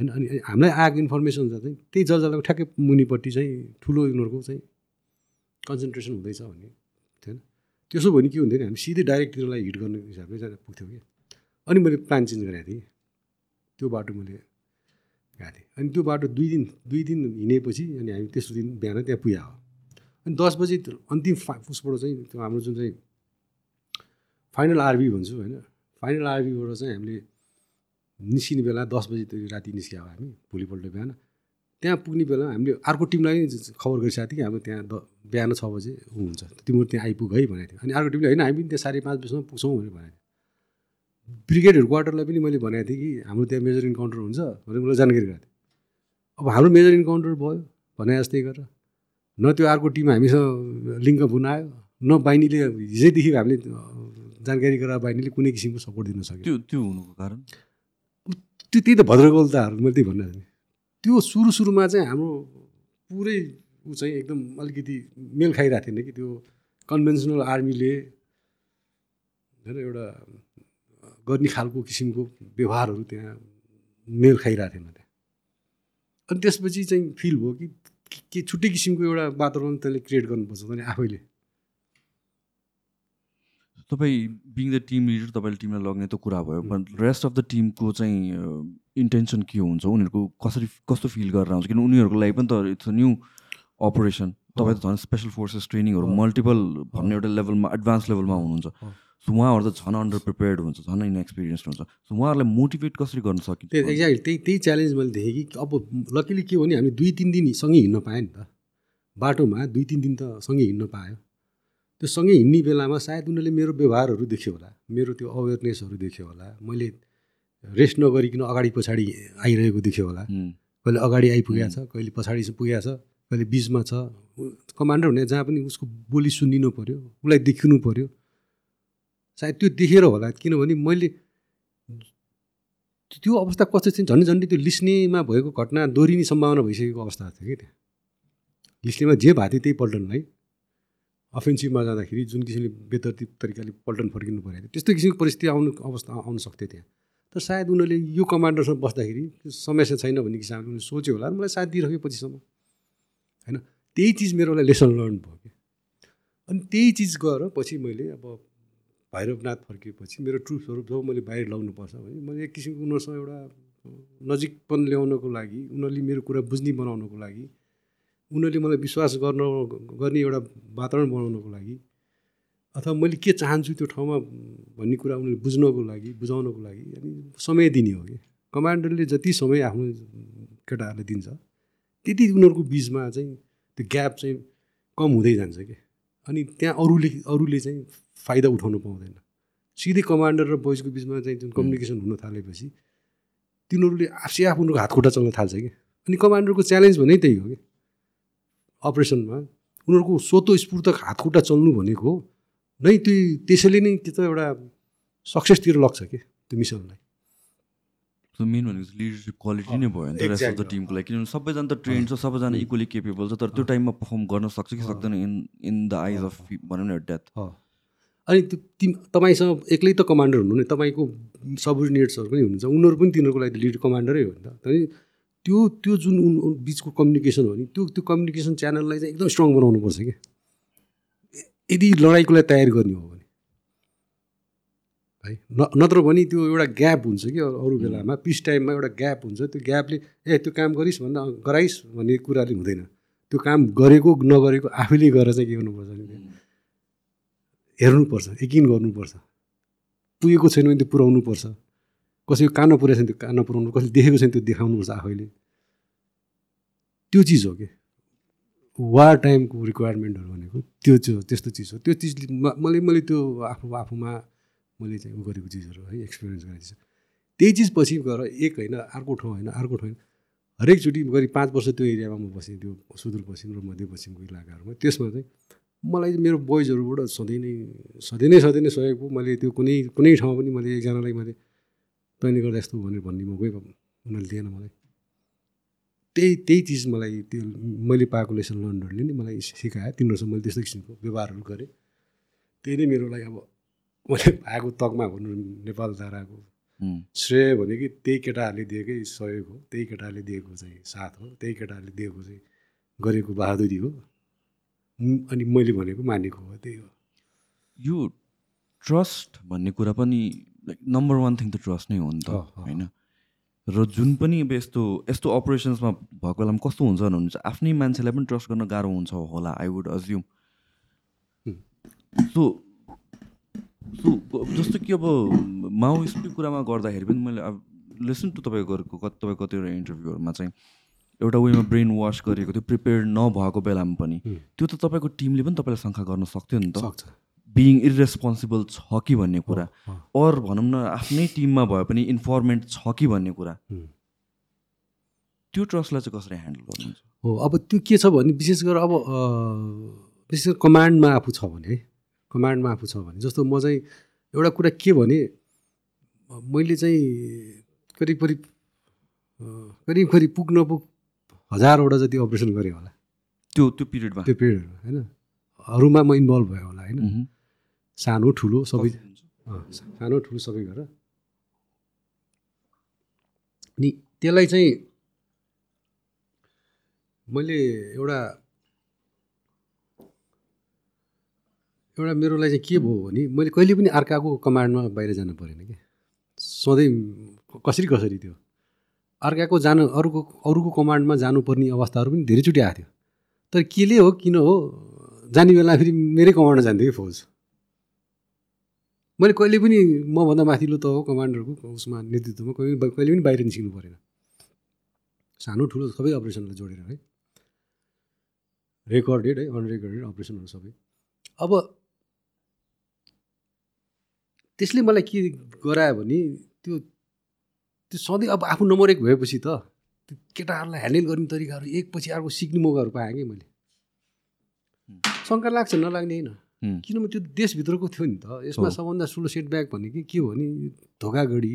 होइन अनि हामीलाई आएको इन्फर्मेसन चाहिँ त्यही जलजलाको ठ्याक्कै मुनिपट्टि चाहिँ ठुलो यिनीहरूको चाहिँ कन्सन्ट्रेसन हुँदैछ भन्ने थिएन? त्यसो भने के हुन्थ्यो भने हामी सिधै डाइरेक्ट तिनीहरूलाई हिट गर्ने हिसाबले चाहिँ पुग्थ्यौँ कि? अनि मैले प्लान चेन्ज गरेको थिएँ। त्यो बाटो मैले गएको थिएँ। अनि त्यो बाटो दुई दिन दुई दिन हिँडेपछि अनि हामी तेस्रो दिन बिहान त्यहाँ पुग्यो हो। अनि दस बजी अन्तिम फा उसबाट चाहिँ त्यो हाम्रो जुन चाहिँ फाइनल आरबी भन्छु होइन फाइनल आरबीबाट चाहिँ हामीले निस्किने बेला दस बजीतिर राति निस्क्यो हामी भोलिपल्ट बिहान। त्यहाँ पुग्ने बेला हामीले अर्को टिमलाई खबर गरिसकेको थियो कि हाम्रो त्यहाँ द बिहान छ बजे हुन्छ तिम्रो त्यहाँ आइपुग है भनेको थियो। अनि अर्को टिमले होइन हामी पनि त्यहाँ साढे पाँच बजीसम्म पुग्छौँ भनेर भनेको थियो। ब्रिगेड हेडक्वार्टरलाई पनि मैले भनेको थिएँ कि हाम्रो त्यहाँ मेजर इन्काउन्टर हुन्छ भनेर मलाई जानकारी गराएको थिएँ। अब हाम्रो मेजर इन्काउन्टर भयो भने जस्तै गरेर न त्यो अर्को टिम हामीसँग लिङ्क हुन आयो न बाहिनीले हिजैदेखि हामीले जानकारी गराएर बाहिनीले कुनै किसिमको सपोर्ट दिन सक्यो त्यो त्यो हुनुको कारण? त्यो त्यही त भद्रगोलताहरू मैले त्यही भन्न थालेँ त्यो सुरु सुरुमा चाहिँ हाम्रो पुरै ऊ चाहिँ एकदम अलिकति मेल खाइरहेको थिएन कि त्यो कन्भेन्सनल आर्मीले होइन एउटा गर्ने खालको किसिमको व्यवहारहरू त्यहाँ मेल खाइरहेको थिएन त्यहाँ। अनि त्यसपछि चाहिँ फिल भयो कि के छुट्टै किसिमको एउटा वातावरण त्यसले क्रिएट गर्नुपर्छ भने आफैले। तपाईँ बिङ द टिम लिडर तपाईँले टिमलाई लग्ने त कुरा भयो बट रेस्ट अफ द टिमको चाहिँ इन्टेन्सन के हुन्छ? उनीहरूको कसरी कस्तो फिल गरेर आउँछ? किन उनीहरूको लागि पनि त इट्स अ न्यू अपरेसन तपाईँ त झन् स्पेसल फोर्सेस ट्रेनिङहरू मल्टिपल भन्ने एउटा लेभलमा एडभान्स लेभलमा हुनुहुन्छ। सो उहाँहरू त झन् अन्डर प्रिपेयर्ड हुन्छ झन् इनएक्सपिरियन्स हुन्छ। सो उहाँहरूलाई मोटिभेट कसरी गर्न सकिन्छ? एक्ज्याक्टली त्यही त्यही च्यालेन्ज मैले देखेँ कि अब लकिली के हो भने हामी दुई तिन दिन सँगै हिँड्न पाएँ नि त। बाटोमा दुई तिन दिन त सँगै हिँड्न पायो। त्यो सँगै हिँड्ने बेलामा सायद उनीहरूले मेरो व्यवहारहरू देख्यो होला। मेरो त्यो अवेरनेसहरू देख्यो होला। मैले रेस्ट नगरिकन अगाडि पछाडि आइरहेको देख्यो होला। कहिले अगाडि आइपुगेको छ कहिले पछाडि पुगेको छ कहिले बिचमा छ। कमान्डर हुने जहाँ पनि उसको बोली सुनिनु पऱ्यो उसलाई देखिनु पऱ्यो सायद त्यो देखेर होला किनभने मैले त्यो अवस्था कस्तो थियो झन् झन्डै त्यो लिस्नेमा भएको घटना दोहोरिने सम्भावना भइसकेको अवस्था थियो कि त्यहाँ लिस्नेमा जे भएको थियो त्यही पल्टनलाई। अफेन्सिभमा जाँदाखेरि जुन किसिमले बेतरतिब तरिकाले पल्टन फर्किनु थियो त्यस्तो किसिमको परिस्थिति आउनु अवस्था आउन सक्थ्यो त्यहाँ तर सायद उनीहरूले यो कमान्डरसँग बस्दाखेरि समस्या छैन भन्ने किसिमले उनीहरूले सोच्यो होला मलाई साथ दिइराख्यो पछिसम्म। होइन? त्यही चिज मेरो लागि लेसन लर्न भयो कि अनि त्यही चिज गएर पछि मैले अब भैरवनाथ फर्किएपछि मेरो ट्रुप्सहरू जब मैले बाहिर लाउनुपर्छ भने मैले एक किसिमको उनीहरूसँग एउटा नजिकपन ल्याउनको लागि उनीहरूले मेरो कुरा बुझ्ने बनाउनको लागि उनीहरूले मलाई विश्वास गर्न गर्ने एउटा वातावरण बनाउनको लागि अथवा मैले के चाहन्छु त्यो ठाउँमा भन्ने कुरा उनीहरूले बुझ्नको लागि बुझाउनको लागि अनि समय दिने हो कि। कमान्डरले जति समय आफ्नो केटाहरूलाई दिन्छ त्यति उनीहरूको बिचमा चाहिँ त्यो ग्याप चाहिँ कम हुँदै जान्छ कि। अनि त्यहाँ अरूले अरूले चाहिँ फाइदा उठाउनु पाउँदैन। सिधै कमान्डर र बोइजको बिचमा चाहिँ जुन कम्युनिकेसन हुन थालेपछि तिनीहरूले आफै आफ उनीहरूको हातखुट्टा चल्न थाल्छ कि। अनि कमान्डरको च्यालेन्ज भने त्यही हो कि। अपरेसनमा उनीहरूको स्वतस्फूर्त हातखुट्टा चल्नु भनेको नै त्यो त्यसैले नै त्यो त एउटा सक्सेसतिर लग्छ कि त्यो मिसनलाई? मेन भनेको लिडरसिप क्वालिटी नै भयो नि त रेस्ट अफ द टिमको लागि। किनभने सबैजना त ट्रेन छ सबैजना इक्वली केपेबल छ तर त्यो टाइममा पर्फर्म गर्न सक्छ कि सक्दैन in in the eyes of भनौँ न डेथ अनि त्यो तिम तपाईँसँग एक्लै त कमान्डर हुनु नि तपाईँको सबर्डिनेट्सहरू पनि हुनुहुन्छ उनीहरू पनि तिनीहरूको लागि लिड कमान्डरै हो नि त। त्यो त्यो जुन उन बिचको कम्युनिकेसन हो नि त्यो त्यो कम्युनिकेसन च्यानललाई चाहिँ एकदम स्ट्रङ बनाउनुपर्छ कि यदि लडाइँको लागि तयारी गर्ने हो भने। है न नत्र भने त्यो एउटा ग्याप हुन्छ कि अरू बेलामा पिस टाइममा एउटा ग्याप हुन्छ त्यो ग्यापले ए त्यो काम गरिस् भन्दा गराइस् भन्ने कुराले हुँदैन। त्यो काम गरेको नगरेको आफैले गरेर चाहिँ के गर्नुपर्छ नि हेर्नुपर्छ यकिन गर्नुपर्छ। पुगेको छैन भने त्यो पुऱ्याउनुपर्छ। कसैको कान पुऱ्याएको छैन त्यो कान पुऱ्याउनु कसैले देखेको छैन त्यो देखाउनुपर्छ आफैले। त्यो चिज हो कि? वार टाइमको रिक्वायरमेन्टहरू भनेको त्यो चाहिँ त्यस्तो चिज हो। त्यो चिज मैले मैले त्यो आफू आफूमा मैले चाहिँ उ गरेको चिजहरू है एक्सपिरियन्स गरेको चिज। त्यही चिज पछि गएर एक होइन अर्को ठाउँ होइन अर्को ठाउँ हरेकचोटि गरी पाँच वर्ष त्यो एरियामा म बसेँ त्यो सुदूरपश्चिम र मध्यपश्चिमको इलाकाहरूमा। त्यसमा चाहिँ मलाई मेरो बोइजहरूबाट सधैँ नै सधैँ नै सधैँ नै सहयोग मैले त्यो कुनै कुनै ठाउँमा पनि मैले एकजनालाई मैले तैँले गर्दा यस्तो भनेर भन्ने मौकै उनीहरूले दिएन मलाई। त्यही त्यही चिज मलाई त्यो मैले पाएको लेसन लर्नरले नै मलाई सिकायो। तिनीहरूसँग मैले त्यस्तो किसिमको व्यवहारहरू गरेँ। त्यही नै मेरो लागि अब मैले पाएको तकमा भन्नु नेपाल धाराको श्रेय भने कि त्यही केटाहरूले दिएकै सहयोग हो। त्यही केटाहरूले दिएको चाहिँ साथ हो। त्यही केटाहरूले दिएको चाहिँ गरेको बहादुरी हो। अनि मैले भनेको मानेको हो। त्यही हो। यो ट्रस्ट भन्ने कुरा पनि लाइक नम्बर वान थिङ त ट्रस्ट नै हो नि त होइन? र जुन पनि अब यस्तो यस्तो अपरेसन्समा भएको बेलामा कस्तो हुन्छ भने आफ्नै मान्छेलाई पनि ट्रस्ट गर्न गाह्रो हुन्छ होला I would assume so so जस्तो कि अब माओइस्टकै कुरामा गर्दाखेरि पनि मैले अब लिसन टु कति तपाईँको कतिवटा इन्टरभ्यूहरूमा चाहिँ एउटा वेमा ब्रेन वास गरेको थियो प्रिपेयर नभएको बेलामा पनि। त्यो त तपाईँको टिमले पनि तपाईँलाई शङ्का गर्न सक्थ्यो नि त। बिङ इरेस्पोन्सिबल छ कि भन्ने कुरा? अर भनौँ न आफ्नै टिममा भए पनि इन्फर्मेन्ट छ कि भन्ने कुरा? त्यो ट्रस्टलाई चाहिँ कसरी ह्यान्डल गर्नुहुन्छ? हो अब त्यो के छ भने विशेष गरेर अब विशेष गरेर कमान्डमा आफू छ भने है कमान्डमा आफू छ भने जस्तो म चाहिँ एउटा कुरा के भने मैले चाहिँ करिब करिब करिब करिब पुग नपुग हजारवटा जति अपरेसन गरेँ होला। त्यो त्यो पिरियडमा? त्यो पिरियडमा होइन? अरूमा म इन्भल्भ भयो होला होइन? सानो ठुलो सबै सानो ठुलो सबै गरेर। अनि त्यसलाई चाहिँ मैले एउटा एउटा मेरो लागि चाहिँ के भयो भने मैले कहिले पनि अर्काको कमान्डमा बाहिर जानु परेन कि। सधैँ कसरी कसरी त्यो अर्काको जानु अरूको अरूको कमान्डमा जानुपर्ने अवस्थाहरू पनि धेरैचोटि आएको थियो। तर केले हो किन हो जाने बेला फेरि मेरै कमान्डमा जान्थ्यो कि फौज। मैले कहिले पनि मभन्दा माथिल्लो त हो कमान्डरको उसमा नेतृत्वमा कहिले कहिले पनि बाहिर निस्किनु परेन। सानो ठुलो सबै अपरेसनलाई जोडेर है। रेकर्डेड है अनरेकर्डेड अपरेसनहरू सबै। अब त्यसले मलाई के गरायो भने त्यो त्यो सधैँ अब आफू नम्बर एक भएपछि त त्यो केटाहरूलाई ह्यान्डल गर्ने तरिकाहरू एकपछि अर्को सिक्ने मौकाहरू पाएँ कि मैले। शङ्का लाग्छ नलाग्ने होइन। किनभने त्यो देशभित्रको थियो नि त। यसमा सबभन्दा ठुलो सेटब्याक भनेको के हो भने धोकागढी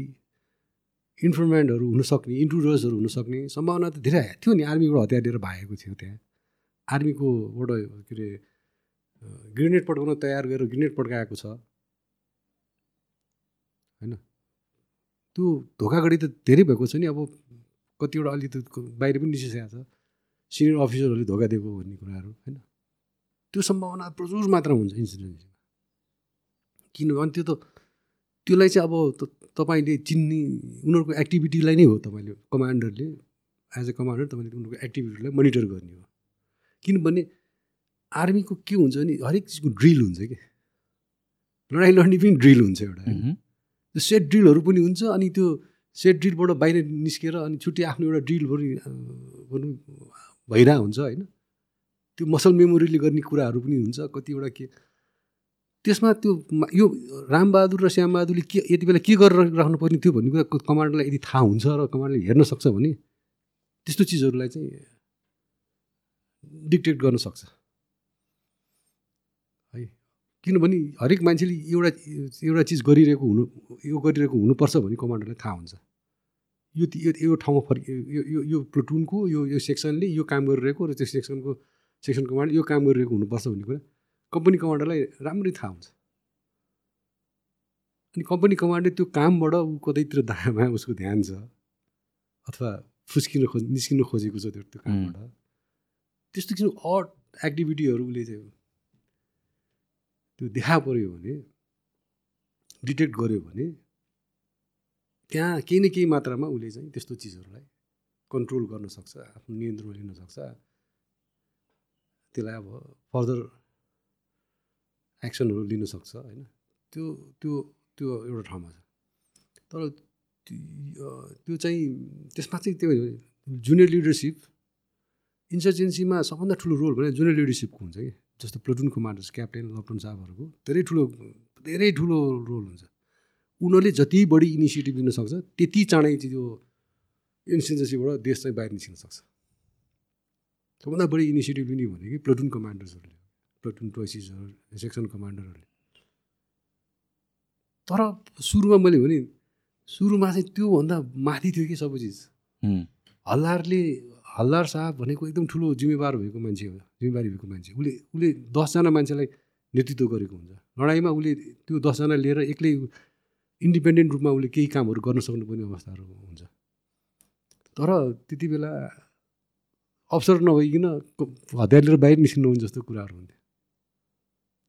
इन्फर्मेन्टहरू हुनसक्ने इन्ट्रुडर्सहरू हुनसक्ने सम्भावना त धेरै थियो नि। आर्मीबाट हतियार लिएर भागेको थियो त्यहाँ। आर्मीकोबाट के अरे ग्रेनेड पड्काउन तयार गरेर ग्रेनेड पड्काएको छ। होइन? त्यो धोकागडी त धेरै भएको छ नि। अब कतिवटा अलि त बाहिर पनि निस्किसकेको छ। सिनियर अफिसरहरूले धोका दिएको भन्ने कुराहरू होइन? त्यो सम्भावना प्रचुर मात्रामा हुन्छ इन्सिडेन्ट किनभने अनि त्यो त त्यसलाई चाहिँ अब त- तपाईँले चिन्ने उनीहरूको एक्टिभिटीलाई नै हो तपाईँले कमान्डरले एज अ कमान्डर तपाईँले उनीहरूको एक्टिभिटीलाई मोनिटर गर्ने हो। किनभने आर्मीको के हुन्छ भने हरेक चिजको ड्रिल हुन्छ कि? लडाइँ लड्ने पनि ड्रिल हुन्छ एउटा। त्यो सेट ड्रिलहरू पनि हुन्छ अनि त्यो सेट ड्रिलबाट बाहिर निस्केर अनि छुट्टै आफ्नो एउटा ड्रिल पनि भनौँ भइरहेको हुन्छ होइन? त्यो मसल मेमोरीले गर्ने कुराहरू पनि हुन्छ कतिवटा के। त्यसमा त्यो यो रामबहादुर र श्यामबहादुरले के यति बेला के गरेर राख्नुपर्ने थियो भन्ने कुरा कमान्डरलाई यदि थाहा हुन्छ र कमान्डरले हेर्न सक्छ भने त्यस्तो चिजहरूलाई चाहिँ डिक्टेट गर्न सक्छ। है किनभने हरेक मान्छेले एउटा एउटा चिज गरिरहेको हुनु यो गरिरहेको हुनुपर्छ भन्ने कमान्डरलाई थाहा हुन्छ। यो यो ठाउँमा फर्क यो यो यो प्लुटुनको यो यो सेक्सनले यो काम गरिरहेको र त्यो सेक्सनको सेक्सन कमान्ड यो काम गरिरहेको हुनुपर्छ भन्ने कुरा कम्पनी कमान्डरलाई राम्ररी थाहा हुन्छ। अनि कम्पनी कमान्डर त्यो कामबाट ऊ कतैतिर दायाँमा उसको ध्यान छ अथवा फुस्किन खोज निस्किन खोजेको छ त्यो त्यो कामबाट। त्यस्तो किसिमको अड एक्टिभिटीहरू उसले चाहिँ त्यो देखा पऱ्यो भने डिटेक्ट गर्यो भने त्यहाँ केही न केही मात्रामा उसले चाहिँ त्यस्तो चिजहरूलाई कन्ट्रोल गर्न सक्छ आफ्नो नियन्त्रणमा लिन सक्छ। त्यसलाई अब फर्दर एक्सनहरू लिन सक्छ होइन? त्यो त्यो त्यो एउटा ठाउँमा छ। तर त्यो चाहिँ त्यसमा चाहिँ त्यो जुनियर लिडरसिप इन्सर्जेन्सीमा सबभन्दा ठुलो रोल भने जुनियर लिडरसिपको हुन्छ कि? जस्तो प्लटुन कमान्डर्स क्याप्टेन लप्टन साहबहरूको धेरै ठुलो धेरै ठुलो रोल हुन्छ। उनीहरूले जति बढी इनिसिएटिभ लिन सक्छ त्यति चाँडै चाहिँ त्यो इन्सर्जेन्सीबाट देश चाहिँ बाहिर निस्किन सक्छ। सबभन्दा बढी इनिसिएटिभ लिने भनेको प्लटुन कमान्डर्सहरूले प्लटुन टोइसिसहरू सेक्सन कमान्डरहरूले तर सुरुमा मैले भने सुरुमा चाहिँ त्योभन्दा माथि थियो कि सबै चिज। हल्लारले हल्लार साहब भनेको एकदम ठुलो जिम्मेवार भएको मान्छे हो जिम्मेवारी भएको मान्छे। उसले उसले दसजना मान्छेलाई नेतृत्व गरेको हुन्छ। लडाइँमा उसले त्यो दसजना लिएर एक्लै इन्डिपेन्डेन्ट रूपमा उसले केही कामहरू गर्न सक्नुपर्ने अवस्थाहरू हुन्छ। तर त्यति बेला अवसर नभइकन हतियार लिएर बाहिर निस्किनु हुन्छ जस्तो कुराहरू हुन्थ्यो।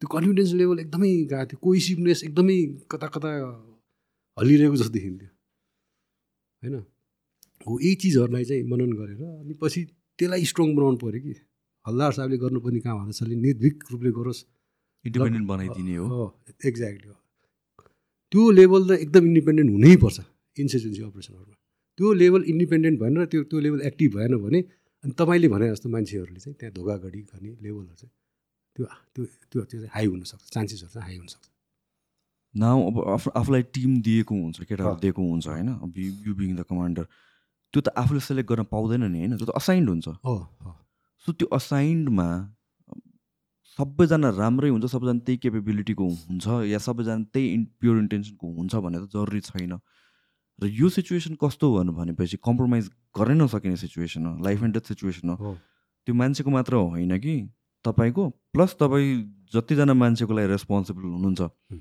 त्यो कन्फिडेन्स लेभल एकदमै गएको थियो। कोइसिभनेस एकदमै कता कता हल्लिरहेको जस्तो देखिन्थ्यो। होइन? हो यही चिजहरूलाई चाहिँ मनन गरेर अनि पछि त्यसलाई स्ट्रङ बनाउनु पऱ्यो कि। हल्लार साहबले गर्नुपर्ने कामहरू छ निर्भीक रूपले गरोस्। इन्डिपेन्डेन्ट बनाइदिने हो। एक्ज्याक्टली हो। त्यो लेभल त एकदम इन्डिपेन्डेन्ट हुनैपर्छ। इन्सर्जेन्सी अपरेसनहरूमा। त्यो लेभल इन्डिपेन्डेन्ट भएन र त्यो त्यो लेभल एक्टिभ भएन भने अनि तपाईँले भने जस्तो मान्छेहरूले चाहिँ त्यहाँ धोकाघडी गर्ने लेभलहरू चाहिँ त्यो त्यो त्यो त्यो चाहिँ हाई हुनसक्छ चान्सेसहरू चाहिँ हाई हुनसक्छ। नाउ अब आफू आफूलाई टिम दिएको हुन्छ केटाहरू। दिएको हुन्छ होइन? यु बिङ द कमान्डर त्यो त आफूले सेलेक्ट गर्न पाउँदैन नि होइन? त्यो त असाइन्ड हुन्छ। हो सो त्यो असाइन्डमा सबैजना राम्रै हुन्छ सबैजना त्यही केपेबिलिटीको हुन्छ या सबैजना त्यही प्योर इन्टेन्सनको हुन्छ भनेर त जरुरी छैन। र यो सिचुएसन कस्तो भन्नु भनेपछि कम्प्रोमाइज गर्नै नसकिने सिचुएसन हो लाइफ एन्ड डेथ सिचुएसन हो। हो। त्यो मान्छेको मात्र होइन कि? तपाईँको प्लस तपाईँ जतिजना मान्छेको लागि रेस्पोन्सिबल हुनुहुन्छ हुँ।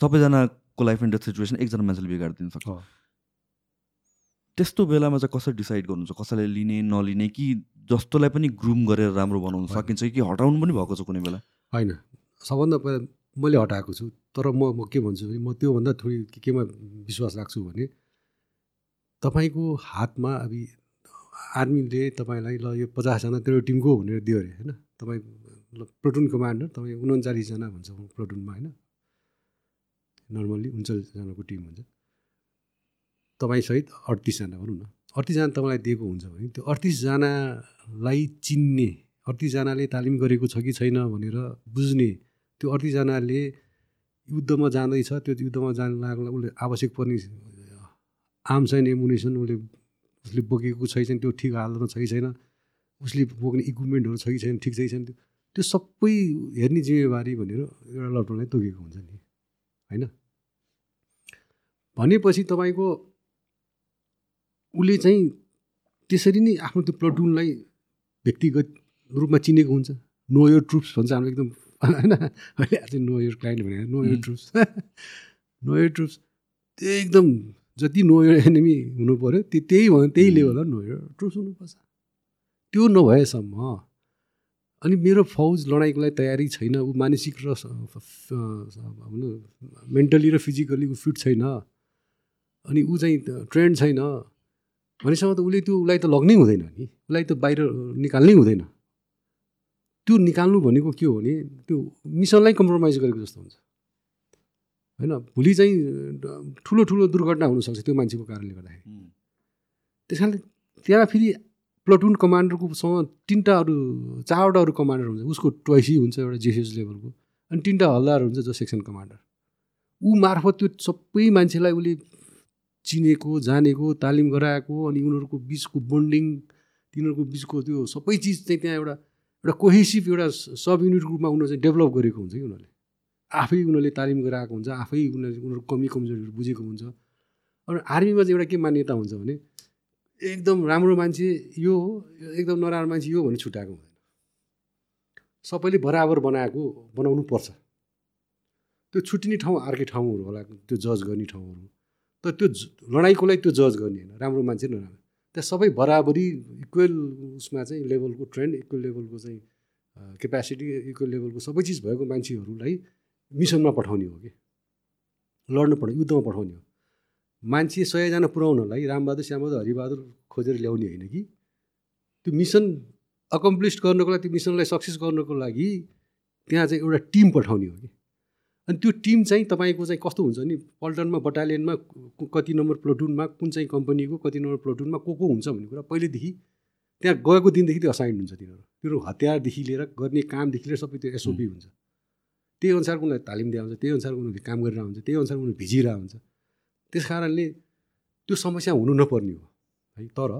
सबैजनाको लाइफ एन्ड डेथ सिचुएसन एकजना मान्छेले बिगारिदिन सक्छ। हो। त्यस्तो बेलामा चाहिँ कसरी डिसाइड गर्नुहुन्छ? कसैलाई लिने नलिने कि जस्तोलाई पनि ग्रुम गरेर राम्रो बनाउन। सकिन्छ कि हटाउनु पनि भएको छ कुनै बेला? होइन। सबभन्दा पहिला मैले हटाएको छु। तर म म के भन्छु भने म त्योभन्दा थोरै के- केमा विश्वास राख्छु भने तपाईँको हातमा अब आर्मीले तपाईँलाई ल यो पचासजना तेरो टिमको भनेर दियो अरे होइन? तपाईँ प्लटुन कमान्डर तपाईँ उन्चालिसजना भन्छ प्लटुनमा होइन? नर्मल्ली उन्चालिसजनाको टिम हुन्छ। तपाईँसहित अडतिसजना भनौँ न। अडतिसजना तपाईँलाई दिएको हुन्छ भने त्यो अडतिसजनालाई चिन्ने अडतिसजनाले तालिम गरेको छ कि छैन भनेर बुझ्ने त्यो अडतिसजनाले युद्धमा जाँदैछ त्यो युद्धमा जानको लागि उसले आवश्यक पर्ने आर्म्स एन्ड एमुनेसन उसले उसले बोकेको छ छैन त्यो ठिक हालतमा छ कि छैन उसले बोक्ने इक्विपमेन्टहरू छ कि छैन ठिक छैन त्यो त्यो सबै हेर्ने जिम्मेवारी भनेर एउटा लटनलाई तोकेको हुन्छ नि होइन? भनेपछि तपाईँको उसले चाहिँ त्यसरी नै आफ्नो त्यो प्लटुनलाई व्यक्तिगत रूपमा चिनेको हुन्छ नो यो ट्रुप्स भन्छ हाम्रो एकदम *laughs* होइन। अहिले आज नो यर क्लाइन्ट भने know your troops know your troops त्यो एकदम जति नो यर एनिमी हुनु पऱ्यो त्यो त्यही भयो त्यही लेभल हो नो यर ट्रुप्स हुनुपर्छ। त्यो नभएसम्म अनि मेरो फौज लडाइँको लागि तयारी छैन ऊ मानसिक र भनौँ मेन्टली र फिजिकली ऊ फिट छैन। अनि ऊ चाहिँ ट्रेन्ड छैन। भनेसम्म त उसले त्यो उसलाई त लग्नै हुँदैन नि। उसलाई त बाहिर निकाल्नै हुँदैन। त्यो निकाल्नु भनेको के हो भने त्यो मिसनलाई कम्प्रोमाइज गरेको जस्तो हुन्छ। होइन? भोलि चाहिँ ठुलो ठुलो दुर्घटना हुनसक्छ त्यो मान्छेको कारणले गर्दाखेरि। त्यस कारणले त्यहाँ फेरि प्लटुन कमान्डरकोसँग तिनवटा अरू चारवटा अरू कमान्डर हुन्छ। उसको ट्वाइसी हुन्छ एउटा जेसिएस लेभलको अनि तिनवटा हल्दार हुन्छ जो सेक्सन कमान्डर। ऊ मार्फत त्यो सबै मान्छेलाई उसले चिनेको जानेको तालिम गराएको अनि उनीहरूको बिचको बन्डिङ तिनीहरूको बिचको त्यो सबै चिज चाहिँ त्यहाँ एउटा एउटा कोहेसिभ एउटा सब युनिट ग्रुपमा उनीहरू चाहिँ डेभलप गरेको हुन्छ कि उनीहरूले? आफै उनीहरूले तालिम गराएको हुन्छ आफै उनीहरूले उनीहरूको कमी कमजोरीहरू बुझेको हुन्छ। अनि आर्मीमा चाहिँ एउटा के मान्यता हुन्छ भने एकदम राम्रो मान्छे यो हो एकदम नराम्रो मान्छे यो भने छुट्याएको हुँदैन। सबैले बराबर बनाएको बनाउनु पर्छ। त्यो छुट्टिने ठाउँ अर्कै ठाउँहरू होला त्यो जज गर्ने ठाउँहरू। तर त्यो लडाइँको लागि त्यो जज गर्ने होइन राम्रो मान्छे नराम्रो। त्यहाँ सबै बराबरी इक्वेल उसमा चाहिँ लेभलको ट्रेन्ड इक्वेल लेभलको चाहिँ केपेसिटी इक्वेल लेभलको सबै चिज भएको मान्छेहरूलाई मिसनमा पठाउने हो कि? लड्नु पर्ने युद्धमा पठाउने हो। मान्छे सयजना पुऱ्याउनलाई रामबहादुर श्यामबहादुर हरिबहादुर खोजेर ल्याउने होइन कि? त्यो मिसन अकम्प्लिस गर्नको लागि त्यो मिसनलाई सक्सेस गर्नको लागि त्यहाँ चाहिँ एउटा टिम पठाउने हो कि? अनि त्यो टिम चाहिँ तपाईँको चाहिँ कस्तो हुन्छ नि? पल्टनमा बटालियनमा कति नम्बर प्लोटुनमा कुन चाहिँ कम्पनीको कति नम्बर प्लोटुनमा को को हुन्छ भन्ने कुरा पहिलेदेखि त्यहाँ गएको दिनदेखि त्यो असाइन्ड हुन्छ तिनीहरू। तिनीहरू हतियारदेखि लिएर गर्ने कामदेखि लिएर सबै त्यो एसओपी हुन्छ। त्यही अनुसारको उनीहरूलाई तालिम दिएको हुन्छ त्यही अनुसार उनीहरूले काम गरेर हुन्छ त्यही अनुसार उनीहरू भिजिरहेको हुन्छ। त्यस कारणले त्यो समस्या हुनु नपर्ने हो है। तर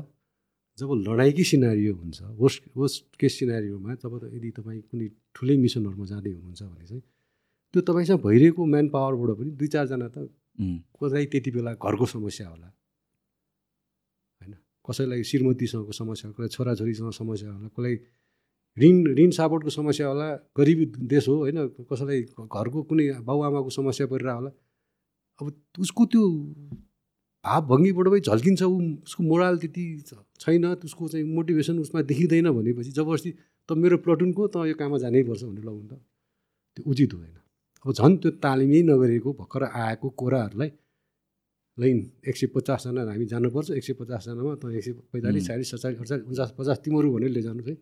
जब लडाइँकै सिनारियो हुन्छ वर्स्ट वर्स्ट केस सिनारियोमा जब यदि तपाईँ कुनै ठुलै मिसनहरूमा जाँदै हुनुहुन्छ भने चाहिँ त्यो तपाईँसँग भइरहेको म्यान पावरबाट पनि दुई चारजना त कसै त्यति बेला घरको समस्या होला। होइन? कसैलाई श्रीमतीसँगको समस्या कसैलाई छोराछोरीसँग समस्या होला कसैलाई ऋण ऋण सापोर्टको समस्या होला गरिबी देश हो होइन? कसैलाई घरको कुनै बाबुआमाको समस्या परिरहेको होला। अब उसको त्यो भावभङ्गीबाट पनि झल्किन्छ ऊ उसको मोरल त्यति छैन उसको चाहिँ मोटिभेसन उसमा देखिँदैन भनेपछि जबरजस्ती त मेरो प्लटुनको त यो काममा जानैपर्छ भनेर लगाउनु त त्यो उचित हुँदैन। अब झन् त्यो तालिमै नगरेको भर्खर आएको कोराहरूलाई लाइन एक सय पचासजना हामी जानुपर्छ एक सय पचासजनामा त एक सय पैँतालिस चालिस सत्तालिस अडचालिस उन्चास पचास तिमीहरू भनेर लैजानु चाहिँ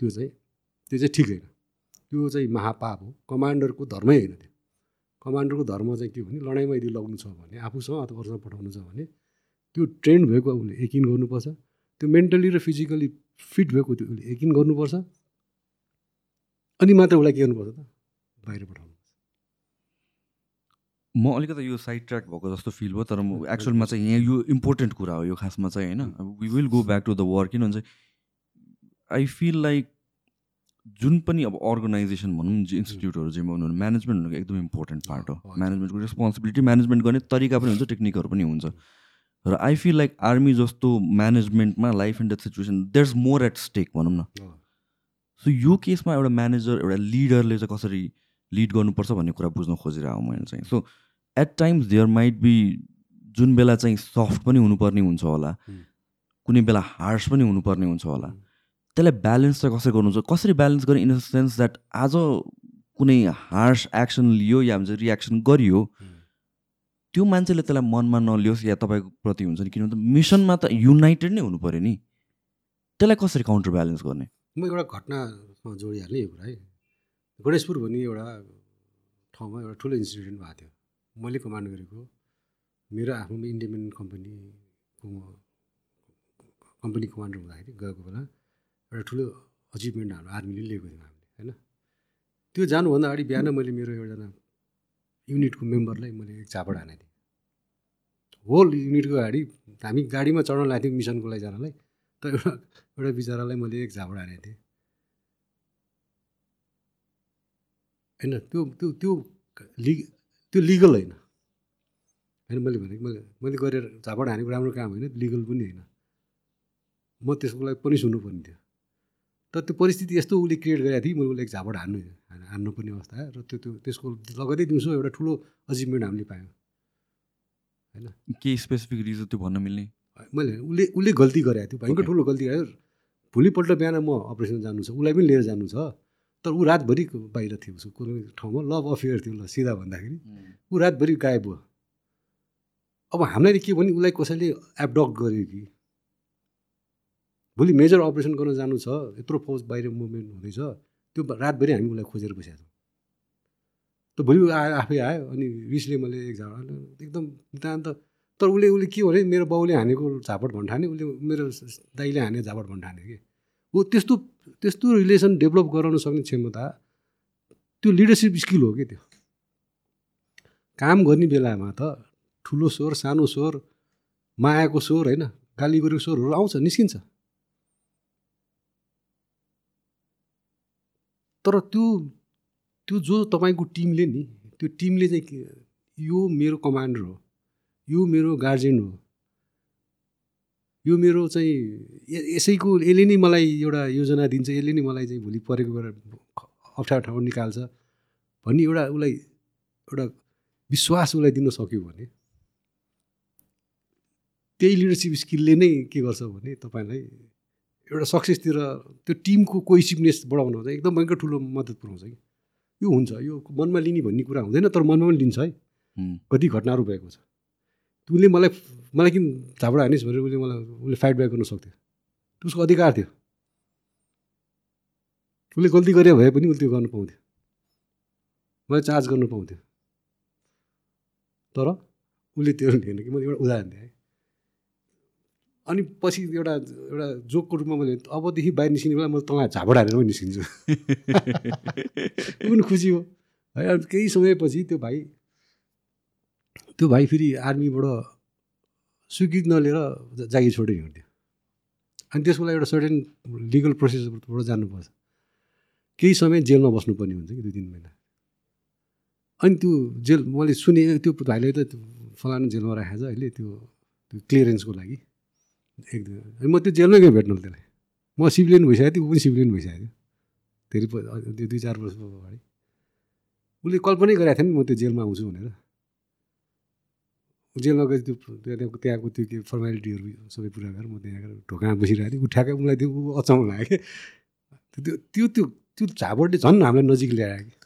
त्यो चाहिँ त्यो चाहिँ ठिक होइन। त्यो चाहिँ महापाप हो। कमान्डरको धर्मै होइन त्यो। कमान्डरको धर्म चाहिँ के भने लडाइँमा यदि लग्नु छ भने आफूसँग अथवा अरूसँग पठाउनु छ भने त्यो ट्रेन्ड भएको उसले यकिन गर्नुपर्छ। त्यो मेन्टली र फिजिकली फिट भएको त्यो उसले यकिन गर्नुपर्छ। अनि मात्र उसलाई के गर्नुपर्छ त? बाहिर पठाउनु। म अलिकति यो साइड ट्र्याक भएको जस्तो फिल भयो तर म एक्चुअलमा चाहिँ यहाँ यो इम्पोर्टेन्ट कुरा हो यो खासमा चाहिँ होइन। अब we will go back to the work किन भन्छ आई फिल लाइक जुन पनि अब अर्गनाइजेसन भनौँ इन्स्टिट्युटहरू चाहिँ भन्नु म्यानेजमेन्ट भनेको एकदम इम्पोर्टेन्ट पार्ट हो। म्यानेजमेन्टको रेस्पोन्सिबिलिटी म्यानेजमेन्ट गर्ने तरिका पनि हुन्छ टेक्निकहरू पनि हुन्छ। र आई फिल लाइक आर्मी जस्तो म्यानेजमेन्टमा life and death situation there is more at stake भनौँ न। सो यो केसमा एउटा म्यानेजर एउटा लिडरले चाहिँ कसरी लिड गर्नुपर्छ भन्ने कुरा बुझ्न खोजिरहेको मैले चाहिँ। So at times there might be जुन बेला चाहिँ सफ्ट पनि हुनुपर्ने हुन्छ होला कुनै बेला हार्स पनि हुनुपर्ने हुन्छ होला। त्यसलाई ब्यालेन्स चाहिँ कसरी गर्नुहुन्छ कसरी ब्यालेन्स गर्ने इन द सेन्स द्याट आज कुनै हार्स एक्सन लियो या हुन्छ रियाक्सन गरियो त्यो मान्छेले त्यसलाई मनमा नलियोस् या तपाईँको प्रति हुन्छ नि किनभने मिसनमा त युनाइटेड नै हुनु पऱ्यो नि। त्यसलाई कसरी काउन्टर ब्यालेन्स गर्ने? म एउटा घटनासँग जोडिहालेँ यो कुरा है। गणेशपुर भन्ने एउटा ठाउँमा एउटा ठुलो इन्सिडेन्ट भएको थियो। मैले कमान्ड गरेको मेरो आफ्नो इन्डिपेन्डेन्ट कम्पनीको म कम्पनी कमान्डर हुँदाखेरि गएको बेला एउटा ठुलो अचिभमेन्ट हाम्रो आर्मीले लिएको थियौँ हामीले होइन? त्यो जानुभन्दा अगाडि बिहान मैले मेरो एउटाजना युनिटको मेम्बरलाई मैले एक झापड हानेको थिएँ होल युनिटको गाडी हामी गाडीमा चढाउन लागेको थियौँ मिसनको लागि जानलाई तर एउटा एउटा बिचरालाई मैले एक झापड हानेको थिएँ। होइन त्यो त्यो त्यो लि त्यो लिगल होइन। होइन मैले भनेको मैले मैले गरेर झापड हानेको राम्रो काम होइन लिगल पनि होइन। म त्यसको लागि पनि सुन्नुपर्ने थियो। तर त्यो परिस्थिति यस्तो उसले क्रिएट गरेको थियो मैले उसले एक झापड हान्नु हान्- हान्नुपर्ने अवस्था आयो र त्यो त्यो त्यसको लगतै दिउँसो एउटा ठुलो अचिभमेन्ट हामीले पायौँ। केही स्पेसिफिक रिजन त्यो भन्न मिल्ने? मैले उसले उसले गल्ती गरेको थियो भयङ्कर ठुलो गल्ती गर्यो भोलिपल्ट बिहान म अपरेसन जानु छ उसलाई पनि लिएर जानु छ। तर ऊ रातभरि बाहिर थियो उसको कुनै ठाउँमा लभ अफेयर थियो ल सिधा भन्दाखेरि। ऊ रातभरि गायब भयो। अब हामीलाई के भने उसलाई कसैले एबडक्ट गर्यो कि? भोलि मेजर अपरेसन गर्न जानु छ यत्रो फौज बाहिर मुभमेन्ट हुँदैछ त्यो रातभरि हामी उसलाई खोजेर बसेका छौँ। त भोलि ऊ आयो आफै आयो अनि रिसले मैले एक झापड एकदम नितान्त तर उसले उसले के भने मेरो बाउले हानेको झापड भन्ठाने उसले मेरो दाइले हाने झापड भन्ठाने कि? ऊ त्यस्तो त्यस्तो रिलेसन डेभलप गराउन सक्ने क्षमता त्यो लिडरसिप स्किल हो कि त्यो? काम गर्ने बेलामा त ठुलो स्वर सानो स्वर मायाको स्वर होइन गाली गरेको स्वरहरू आउँछ निस्किन्छ। तर त्यो त्यो जो तपाईँको टिमले नि त्यो टिमले चाहिँ यो मेरो कमान्डर हो यो मेरो गार्जेन हो यो मेरो चाहिँ यसैको यसले नै मलाई एउटा योजना दिन्छ यसले नै मलाई चाहिँ भोलि परेको बेला अप्ठ्यारो ठाउँ निकाल्छ भन्ने एउटा उसलाई एउटा विश्वास उसलाई दिन सक्यो भने त्यही लिडरसिप स्किलले नै के गर्छ भने तपाईँलाई एउटा सक्सेसतिर त्यो टिमको कोइसिभनेस बढाउन चाहिँ एकदम भयङ्कर ठुलो मद्दत पुऱ्याउँछ कि। यो हुन्छ यो मनमा लिने भन्ने कुरा हुँदैन तर मनमा पनि लिन्छ हुँ। कति घटनाहरू भएको छ। उसले मलाई मलाई किन झापडा हानिस् भनेर उसले मलाई उसले फाइट ब्याक गर्न सक्थ्यो। उसको अधिकार थियो। उसले गल्ती गरे भए पनि उसले त्यो गर्न पाउँथ्यो। मलाई चार्ज गर्न पाउँथ्यो। तर उसले त्यो *laughs* लिएन कि मैले एउटा उदाहरण दिएँ है। अनि पछि एउटा एउटा जोकको रूपमा मैले अबदेखि बाहिर निस्किने बेला म तँलाई झापड हानेर पनि निस्किन्छु। *laughs* ऊ पनि खुसी हो। है केही समयपछि त्यो भाइ त्यो भाइ फेरि आर्मीबाट स्वीकृति नलिएर जागिर छोडेर हिँड्थ्यो। अनि त्यसको लागि एउटा सर्टेन लिगल प्रोसेसबाट जानुपर्छ। केही समय जेलमा बस्नुपर्ने हुन्छ कि दुई तिन महिना। अनि त्यो जेल मैले सुने त्यो भाइले त फलानु जेलमा राखेको छ अहिले त्यो त्यो क्लियरेन्सको लागि। एक दुई अनि म त्यो जेलमै गएँ भेट्नु त्यसलाई म सिभिलियन भइसकेको थिएँ ऊ पनि सिभिलियन भइसकेको थियो। धेरै दुई चार वर्ष अगाडि उसले कल्पनै गरेको नि म त्यो जेलमा आउँछु भनेर। जेलमा गएर त्यो त्यहाँ- त्यहाँको त्यो के फर्मेलिटीहरू सबै पुरा गरेर म त्यहाँ गएर ढोकामा बसिरहेको थिएँ। उठाएको उसलाई त्यो अचम्म लाग्यो। कि त्यो त्यो त्यो त्यो झापडले झन् हामीलाई नजिक ल्यायो कि।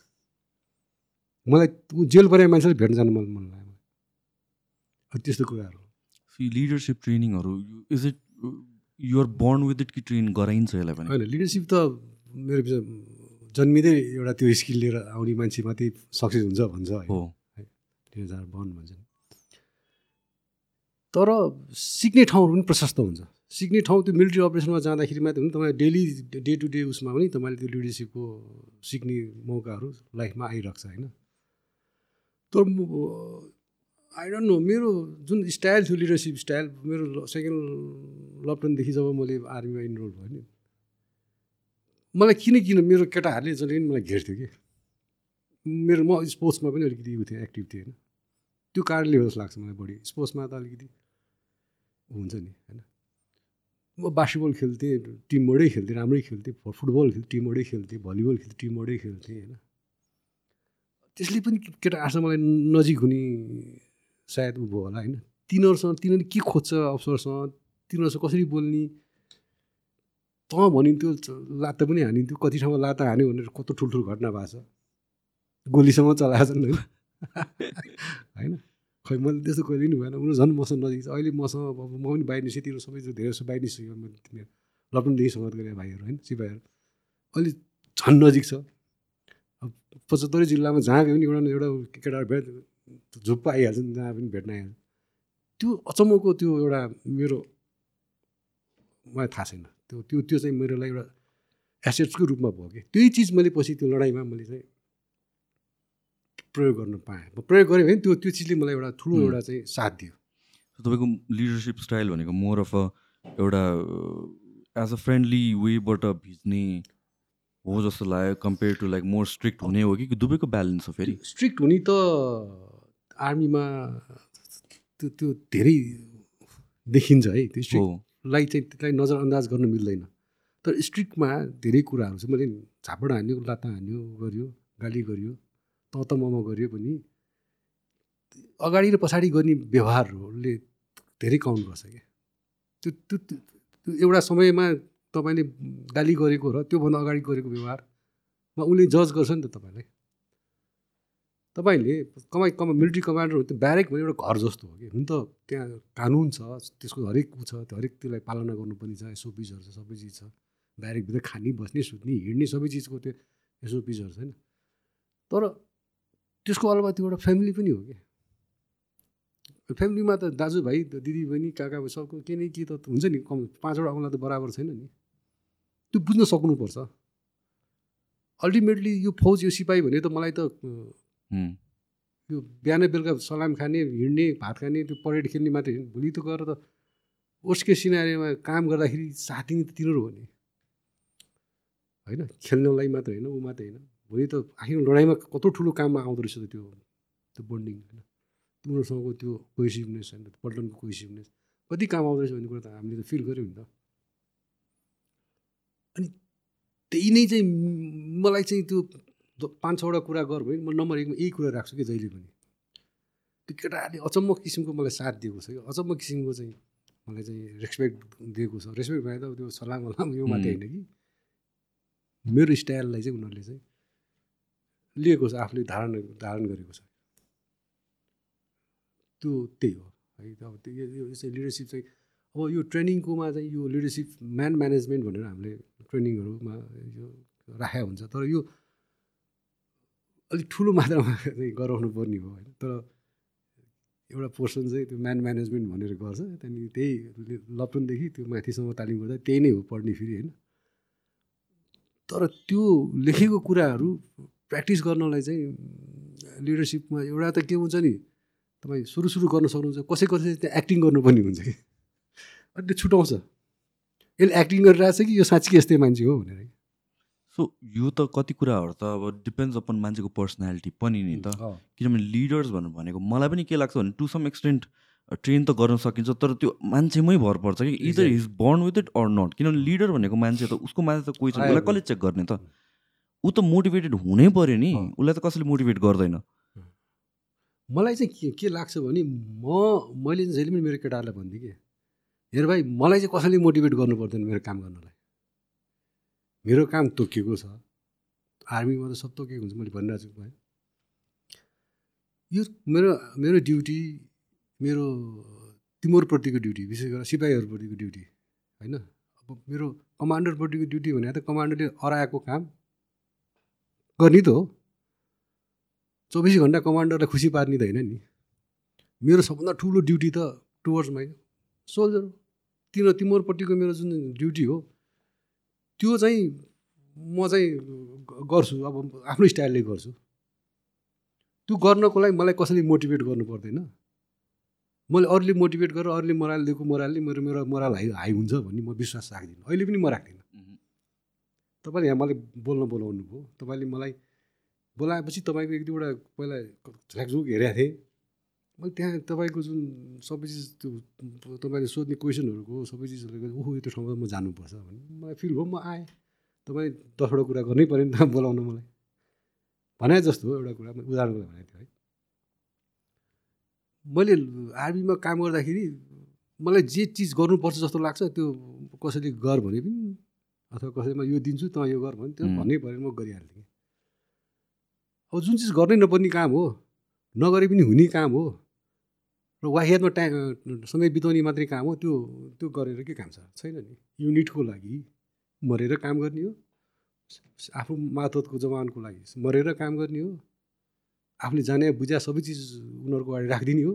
मलाई ऊ जेल परेको मान्छेलाई भेट्न जानु मन मन लाग्यो। अब त्यस्तो कुराहरू। लिडरसिप ट्रेनिङहरू is it your born with it कि ट्रेन गराइन्छ यसलाई पनि? होइन लिडरसिप त मेरो जन्मिँदै एउटा त्यो स्किल लिएर आउने मान्छे मात्रै सक्सेस हुन्छ भन्छ हो। बन भन्छन्। तर सिक्ने ठाउँहरू पनि प्रशस्त हुन्छ। सिक्ने ठाउँ त्यो मिलिट्री अपरेसनमा जाँदाखेरि मात्रै हुन्छ तपाईँ डेली डे टु डे उसमा पनि तपाईँले त्यो लिडरसिपको सिक्ने मौकाहरू लाइफमा आइरहेको छ होइन? तर आई डोन्ट नो मेरो जुन स्टाइल थियो लिडरसिप स्टाइल मेरो सेकेन्ड लपटनदेखि जब मैले आर्मीमा इनरोल भयो नि मलाई किन किन मेरो केटाहरूले जसले पनि मलाई घेर्थ्यो कि? मेरो म स्पोर्ट्समा पनि अलिकति उयो थिएँ एक्टिभ थिएँ होइन? त्यो कारणले हो जस्तो लाग्छ मलाई बढी। स्पोर्ट्समा त अलिकति हुन्छ नि होइन? म बास्केटबल खेल्थेँ टिमबाटै खेल्थेँ राम्रै खेल्थेँ फुटबल खेल्थेँ टिमबाटै खेल्थेँ भलिबल खेल्थेँ टिमबाटै खेल्थेँ होइन? त्यसले पनि केटा आजसम्म मलाई नजिक हुने सायद ऊ भयो होला होइन? तिनीहरूसँग तिनीहरूले के खोज्छ अफसरसँग तिनीहरूसँग कसरी बोल्ने? तँ भनिन्थ्यो लात्ता पनि हानिन्थ्यो कति ठाउँमा लात्ता हान्यो भनेर कस्तो ठुल्ठुलो घटना भएको छ? गोलीसम्म चलाएको छन् होइन? *laughs* होइन? खै मैले त्यस्तो कहिले नि भएन। उनीहरू झन् मसँग नजिक छ। अहिले मसँग अब म पनि बाहिर निस्केँ तिनीहरू सबै धेरै जस्तो बाहिर निस्क्यो। मैले तिनीहरू लकडाउनदेखि सङ्गत गरेँ भाइहरू होइन सिपाहीहरू। अहिले झन् नजिक छ। अब पचहत्तरै जिल्लामा जहाँ गयो पनि एउटा एउटा केटाहरू भेट झुप्प आइहाल्छ नि जहाँ पनि भेट्न आइहाल्छ। त्यो अचम्मको त्यो एउटा मेरो मलाई थाहा छैन। त्यो त्यो त्यो चाहिँ मेरो लागि एउटा एसेट्सको रूपमा भयो कि। त्यही चिज मैले पछि त्यो लडाइँमा मैले चाहिँ प्रयोग गर्न पाएँ। म प्रयोग गरेँ भने त्यो त्यो चिजले मलाई एउटा ठुलो। एउटा चाहिँ साथ दियो। तपाईँको लिडरसिप स्टाइल भनेको मोर अफ अ एउटा एज अ फ्रेन्डली वेबाट भिज्ने हो जस्तो लाग्यो compare to like more strict हुने हो कि? दुवैको ब्यालेन्स हो फेरि। स्ट्रिक्ट हुने त आर्मीमा त्यो त्यो धेरै देखिन्छ है त्यो स्ट्रिक्टलाई चाहिँ त्यसलाई नजरअन्दाज गर्न मिल्दैन। तर स्ट्रिक्टमा धेरै कुराहरू छ मैले झापड हान्यो लात्ता हान्यो गर्यो गाली गर्यो त त मम गर्यो पनि अगाडि र पछाडि गर्ने व्यवहारहरूले धेरै काउन्ट गर्छ क्या। त्यो त्यो एउटा समयमा तपाईँले गाली गरेको र त्योभन्दा अगाडि गरेको व्यवहारमा उसले जज गर्छ नि त तपाईँलाई। तपाईँले कमाइ कमा मिलिट्री कमान्डर हो त्यो ब्यारेक भने एउटा घर जस्तो हो कि। हुन त त्यहाँ कानुन छ त्यसको हरेक ऊ छ त्यो हरेक त्यसलाई पालना गर्नुपर्ने छ एसओपिसहरू छ सबै चिज छ। ब्यारेकभित्र खाने बस्ने सुत्ने हिँड्ने सबै चिजको त्यो एसओपिसहरू छैन। तर त्यसको अलावा त्यो एउटा फ्यामिली पनि हो कि? फ्यामिलीमा त दाजुभाइ दिदी बहिनी काका सबको के नै के त हुन्छ नि कम पाँचवटा औँला त बराबर छैन नि। त्यो बुझ्न सक्नुपर्छ। अल्टिमेटली यो फौज यो सिपाही भने त मलाई त यो बिहान बेलुका सलाम खाने हिँड्ने भात खाने त्यो परेड खेल्ने मात्रै भोलि त गएर त ओस्के सिनारीमा काम गर्दाखेरि साथ त तिनीहरू हो नि। होइन? खेल्नलाई मात्र होइन ऊ मात्रै होइन। भोलि त आखिर लडाइँमा कत्रो ठुलो काममा आउँदो रहेछ त त्यो त्यो बन्डिङ होइन। तिनीहरूसँगको त्यो कोइसिभनेस होइन पल्टनको कोइसिभनेस कति काम आउँदो रहेछ भन्ने कुरा त हामीले त फिल गऱ्यौँ नि त। अनि त्यही नै चाहिँ मलाई चाहिँ त्यो पाँच छवटा कुरा गर भने म नम्बर एकमा यही कुरा राख्छु कि जहिले पनि। त्यो केटाहरूले अचम्म किसिमको मलाई साथ दिएको छ कि अचम्म किसिमको चाहिँ मलाई चाहिँ रेस्पेक्ट दिएको छ। रेस्पेक्ट भने त त्यो सलाम वलाम यो मात्रै होइन कि। मेरो स्टाइललाई चाहिँ उनीहरूले चाहिँ लिएको छ आफूले धारण धारण गरेको छ। त्यो त्यही हो। है अब त्यो चाहिँ लिडरसिप चाहिँ अब यो ट्रेनिङकोमा चाहिँ यो लिडरसिप म्यान म्यानेजमेन्ट भनेर हामीले ट्रेनिङहरूमा यो राखेको हुन्छ। तर यो अलिक ठुलो मात्रामा *laughs* चाहिँ गराउनु पर्ने हो होइन। तर एउटा पोर्सन चाहिँ त्यो म्यान म्यानेजमेन्ट भनेर गर्छ। त्यहाँदेखि त्यही लपटनदेखि त्यो माथिसम्म तालिम गर्दा त्यही नै हो पढ्ने फेरि होइन। तर त्यो लेखेको कुराहरू प्र्याक्टिस गर्नलाई चाहिँ लिडरसिपमा एउटा त के हुन्छ नि तपाईँ सुरु सुरु गर्न सक्नुहुन्छ कसै कसै त्यहाँ एक्टिङ गर्नुपर्ने हुन्छ कि? अनि त्यो छुट्याउँछ यसले एक्टिङ गरिरहेको छ कि यो साँच्चै यस्तै मान्छे हो भनेर सो यो त कति कुराहरू त अब डिपेन्ड्स अपन मान्छेको पर्सनालिटी पनि नि त। किनभने लिडर्स भनेर भनेको मलाई पनि के लाग्छ भने टु सम एक्सटेन्ट ट्रेन त गर्न सकिन्छ तर त्यो मान्छेमै भर पर्छ कि either. Is born with it or not किनभने लिडर भनेको मान्छे त उसको मान्छे त कोही छ उसलाई भने। कसले चेक गर्ने त? ऊ त मोटिभेटेड हुनै पऱ्यो नि। उसलाई त कसैले मोटिभेट गर्दैन। मलाई चाहिँ के के लाग्छ भने म मैले जहिले पनि मेरो केटाहरूलाई भन्थेँ कि हेर भाइ मलाई चाहिँ कसैले मोटिभेट गर्नु पर्दैन मेरो काम गर्नलाई। मेरो काम तोकिएको छ। आर्मीमा त सब तोकिएको हुन्छ मैले भनिरहेको छु है यो मेरो मेरो ड्युटी मेरो तिमीहरूप्रतिको ड्युटी विशेष गरेर सिपाहीहरूप्रतिको ड्युटी होइन? अब मेरो कमान्डरपट्टिको ड्युटी भने त कमान्डरले अराएको काम। गर्ने त हो। चौबिस घन्टा कमान्डरलाई खुसी पार्ने त होइन नि। मेरो सबभन्दा ठुलो ड्युटी त टुवर्ड्स माइ सोल्जर तिम्रो तिमीहरूपट्टिको मेरो जुन ड्युटी हो त्यो चाहिँ म चाहिँ गर्छु। अब आफ्नो स्टाइलले गर्छु। त्यो गर्नको लागि मलाई कसैले मोटिभेट गर्नु पर्दैन। मैले अरूले मोटिभेट गरेर अरूले मोराल दिएको मोरालले मेरो मेरो मोराल हाई हाई हुन्छ भन्ने म विश्वास राख्दिनँ। अहिले पनि म राख्दिनँ। तपाईँले यहाँ मलाई बोल्न बोलाउनु भयो। तपाईँले मलाई बोलाएपछि तपाईँको एक दुईवटा पहिला झ्याकझुक हेरेको थिएँ। मैले त्यहाँ तपाईँको जुन सबै चिज त्यो तपाईँले सोध्ने क्वेसनहरूको सबै चिजहरूले गर्दा ओहो यो त्यो ठाउँमा म जानुपर्छ भने मलाई फिल भयो। म आएँ। तपाईँ दसवटा कुरा गर्नै पऱ्यो नि त बोलाउन मलाई। भने जस्तो एउटा कुरा मैले उदाहरणको लागि भनेको थिएँ है। मैले आर्मीमा काम गर्दाखेरि मलाई जे चिज गर्नुपर्छ जस्तो लाग्छ त्यो कसैले गर भने पनि अथवा कसैमा यो दिन्छु त यो गर भने त्यो. भन्नै पऱ्यो म गरिहाल्थेँ अब जुन चिज गर्नै नपर्ने काम हो नगरे पनि हुने काम हो र वाहियातमा ट्या समय बिताउने मात्रै काम हो त्यो त्यो गरेर के काम छ? छैन नि। युनिटको लागि मरेर काम गर्ने हो। आफू मातहतको जवानको लागि मरेर काम गर्ने हो। आफूले जाने बुझा सबै चिज उनीहरूको अगाडि राखिदिने हो।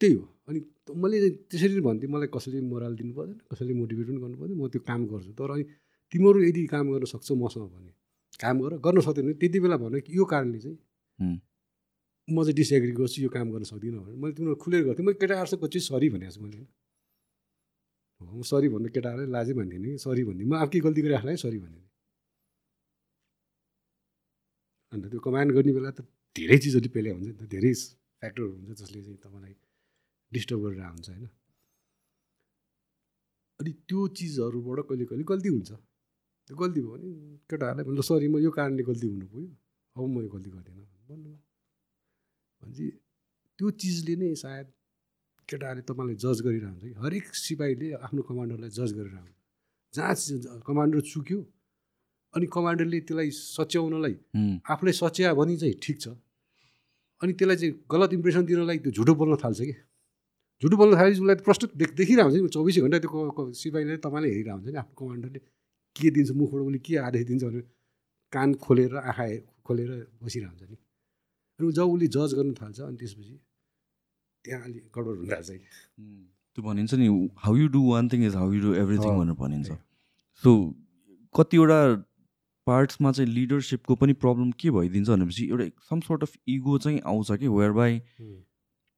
त्यही हो। अनि मैले त्यसरी भन्थेँ मलाई कसैले मोरल दिनु पर्दैन कसैले मोटिभेट पनि गर्नु पर्दैन म त्यो काम गर्छु। तर अनि तिमीहरू यदि काम गर्न सक्छौ मसँग भने काम गर गर्न सक्दैन भने त्यति बेला भन्यो कि यो कारणले चाहिँ। म चाहिँ डिसएग्री गर्छु यो काम गर्न सक्दिनँ भने मैले तिमीहरू खुलेर गर्थेँ मैले केटाहरूसँग चाहिँ सरी भनेको छु मैले। म सरी भन्नु केटाहरूलाई लाजै भन्दिनँ कि सरी भन्दिनँ। म के गल्ती गरिराख्लाई सरी भनिदिएँ अन्त त्यो कमान्ड गर्ने बेला त धेरै चिजहरू पेले हुन्छ नि त धेरै फ्याक्टरहरू हुन्छ जसले चाहिँ तपाईँलाई डिस्टर्ब गरेर हुन्छ होइन? अनि त्यो चिजहरूबाट कहिले कहिले गल्ती हुन्छ। त्यो गल्ती भयो भने केटाहरूलाई ल सरी म यो कारणले गल्ती हुनु पुग्यो। अब म यो गल्ती गर्दिनँ। भन्नु भनेपछि त्यो चिजले नै सायद केटाहरूले तपाईँलाई जज गरिरहन्छ कि? हरेक सिपाहीले आफ्नो कमान्डरलाई जज गरिरहन्छ। जहाँ कमान्डर चुक्यो। अनि कमान्डरले त्यसलाई सच्याउनलाई आफूलाई सच्या भने चाहिँ ठिक छ। अनि त्यसलाई चाहिँ गलत इम्प्रेसन दिनलाई त्यो झुटो बोल्न थाल्छ कि? झुटो बोल्न थालेपछि उसलाई त देख देखिरहेको हुन्छ नि चौबिसै घन्टा त्यो सिपाहीले तपाईँले हेरिरहेको हुन्छ नि आफ्नो कमान्डरले के दिन्छ मुखबाट उसले के आदेश दिन्छ भनेर कान खोलेर आँखा खोलेर बसिरहेको हुन्छ नि। अनि जब उसले जज गर्न थाल्छ अनि त्यसपछि त्यहाँ अलिक गडबड कि। उम्, त्यो भनिन्छ नि how you do one thing is how you do everything भनेर भनिन्छ। सो कतिवटा पार्ट्समा चाहिँ लिडरसिपको पनि प्रब्लम के भइदिन्छ भनेपछि एउटा सम सोर्ट अफ इगो चाहिँ आउँछ कि वेयर बाई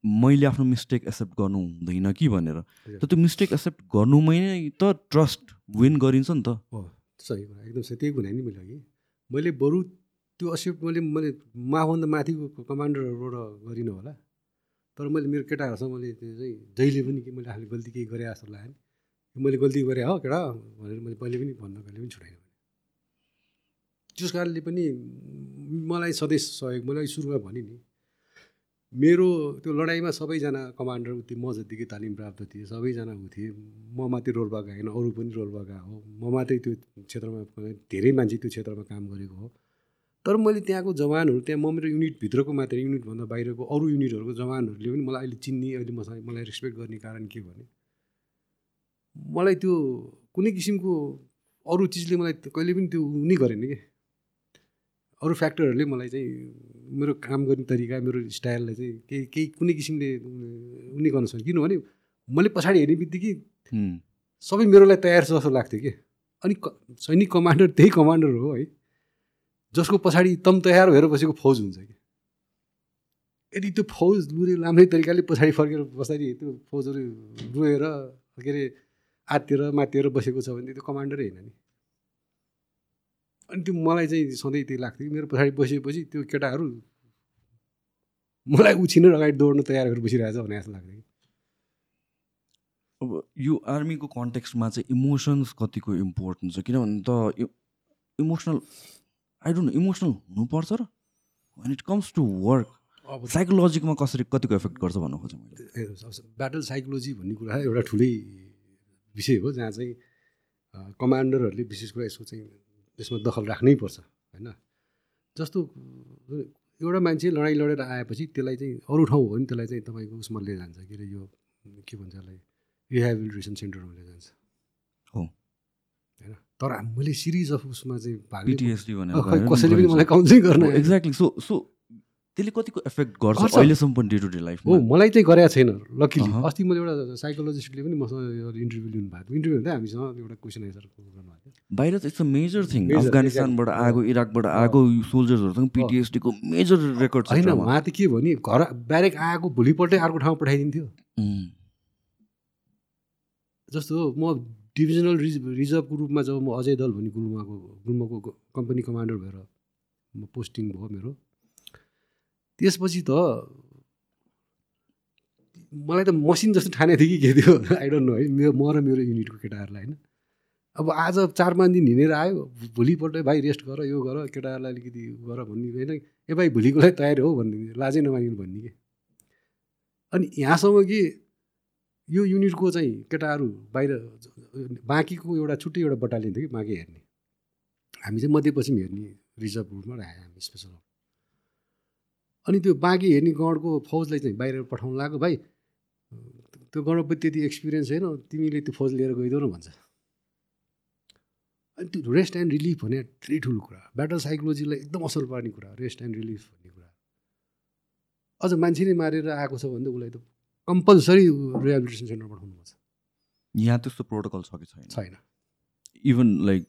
मैले आफ्नो मिस्टेक एक्सेप्ट गर्नु हुँदैन कि भनेर। त त्यो मिस्टेक एक्सेप्ट गर्नुमै नै त ट्रस्ट विन गरिन्छ नि त। हो सही कुरा एकदम सही त्यही कुरा नि मैले अघि। मैले बरु त्यो एक्सेप्ट मैले मैले माभन्दा माथिको कमान्डरहरूबाट गरिनँ होला। तर मैले मेरो केटाहरूसँग मैले त्यो चाहिँ जहिले पनि कि मैले आफूले गल्ती केही गरेँ जस्तो लाग्यो नि। मैले गल्ती गरेँ हो केटा भनेर मैले पहिले पनि भन्न कहिले पनि छुटाइनँ त्यस कारणले पनि मलाई सधैँ सहयोग मैले अघि सुरुमा भने नि। मेरो त्यो लडाइँमा सबैजना कमान्डर उति म जतिकै तालिम प्राप्त थिएँ सबैजना उ थिएँ। म मात्रै रोल्पा गएन अरू पनि रोल्पा गएको हो। म मात्रै त्यो क्षेत्रमा धेरै मान्छे त्यो क्षेत्रमा काम गरेको हो। तर मैले त्यहाँको जवानहरू त्यहाँ म मेरो युनिटभित्रको मात्रै युनिटभन्दा बाहिरको अरू युनिटहरूको जवानहरूले पनि मलाई अहिले चिन्ने अहिले मसँग मलाई रेस्पेक्ट गर्ने कारण के भने मलाई त्यो कुनै किसिमको अरू चिजले मलाई कहिले पनि त्यो नै गरेन कि। अरू फ्याक्टरहरूले मलाई चाहिँ मेरो काम गर्ने तरिका मेरो स्टाइललाई चाहिँ केही केही कुनै किसिमले उ नै गर्न सक्यो। किनभने मैले पछाडि हेर्ने बित्तिकै सबै मेरो लागि तयार छ जस्तो लाग्थ्यो कि? अनि सैनिक कमान्डर त्यही कमान्डर हो है जसको पछाडि तम तयार भएर बसेको फौज हुन्छ कि? यदि त्यो फौज लुरे राम्रै तरिकाले पछाडि फर्केर बस्दाखेरि त्यो फौजहरू रोएर के अरे आत्तिएर मात्तिएर बसेको छ भने त्यो कमान्डरै होइन नि। अनि त्यो मलाई चाहिँ सधैँ त्यही लाग्थ्यो मेरो पछाडि बसेपछि त्यो केटाहरू मलाई उछिनेर अगाडि दौड्न तयार भएर बसिरहेछ भने जस्तो लाग्थ्यो कि। अब यो आर्मीको कन्टेक्स्टमा चाहिँ इमोसन्स कतिको इम्पोर्टेन्ट छ? किनभने त emotional I don't know emotional हुनुपर्छ र when it comes to work अब साइकोलोजीमा कसरी कतिको एफेक्ट गर्छ भन्नु खोजेँ मैले? ब्याटल साइकोलोजी भन्ने कुरा एउटा ठुलै विषय हो जहाँ चाहिँ कमान्डरहरूले विशेष कुरा यसको चाहिँ यसमा दखल राख्नै पर्छ होइन? जस्तो एउटा मान्छे लडाइँ लडेर आएपछि त्यसलाई चाहिँ अरू ठाउँ हो भने त्यसलाई चाहिँ तपाईँको उसमा लिएर जान्छ के अरे यो के भन्छ यसलाई रिहेबिलिटेसन सेन्टरमा लिएर जान्छ। हो। होइन? तर मैले सिरिज अफ उसमा चाहिँ भाग कसैले पनि मलाई काउन्सिलिङ गर्न एक्ज्याक्टली सो सो त्यसले कतिको एफेक्ट गर्छ। अहिलेसम्म पनि डे टु डे हो लाइफमा मलाई चाहिँ गरेको छैन लकिली। अस्ति मैले एउटा साइकोलोजिस्टले पनि मसँग इन्टरभ्यू लिनुभएको थियो इन्टरभ्यू हुँदै हामीसँग एउटा क्वेसन एन्सर गर्नुभएको थियो बाहिर त इट्स अ मेजर थिङ अफगानिस्तानबाट. आएको इराकबाट। आएको सोल्जर्सहरूसँग पिटिएसडीको मेजर रेकर्ड छ होइन trauma। उहाँ त के भने घर ब्यारेक आएको भोलिपल्टै अर्को ठाउँमा पठाइदिन्थ्यो जस्तो म डिभिजनल रिज रिजर्भको रूपमा जब म अजय दल भन्ने गुल्माको गुल्माको कम्पनी कमान्डर भएर म पोस्टिङ भयो मेरो त्यसपछि त मलाई त मसिन जस्तो ठाने थियो कि के थियो? आई डोन्ट नो है। मेरो म र मेरो युनिटको केटाहरूलाई होइन? अब आज चार पाँच दिन हिँडेर आयो भोलिपल्ट भाइ रेस्ट गर यो गर केटाहरूलाई अलिकति गर भन्ने होइन? ए भाइ भोलिको लागि तयार हो भन्ने लाजै नमानिनु भन्ने कि? अनि यहाँसम्म कि यो युनिटको चाहिँ केटाहरू बाहिर बाँकीको एउटा छुट्टै एउटा बटालियन थियो कि बाँकी हेर्ने। हामी चाहिँ मध्यपश्चिम हेर्ने रिजर्भ रूपमा राखेँ हामी स्पेसल अनि त्यो बाँकी हेर्ने गणको फौजलाई चाहिँ बाहिर पठाउनु लाग्यो भाइ त्यो गणको त्यति एक्सपिरियन्स छैन तिमीले त्यो फौज लिएर गइदेऊ न भन्छ। अनि त्यो रेस्ट एन्ड रिलिफ भने धेरै ठुलो कुरा ब्याटल साइकोलोजीलाई एकदम असर पार्ने कुरा रेस्ट एन्ड रिलिफ भन्ने कुरा। अझ मान्छे नै मारेर आएको छ भने त उसलाई त कम्पलसरी रिहेबिलिटेसन सेन्टर पठाउनुपर्छ यहाँ त्यस्तो प्रोटोकल छ कि छैन? छैन। इभन लाइक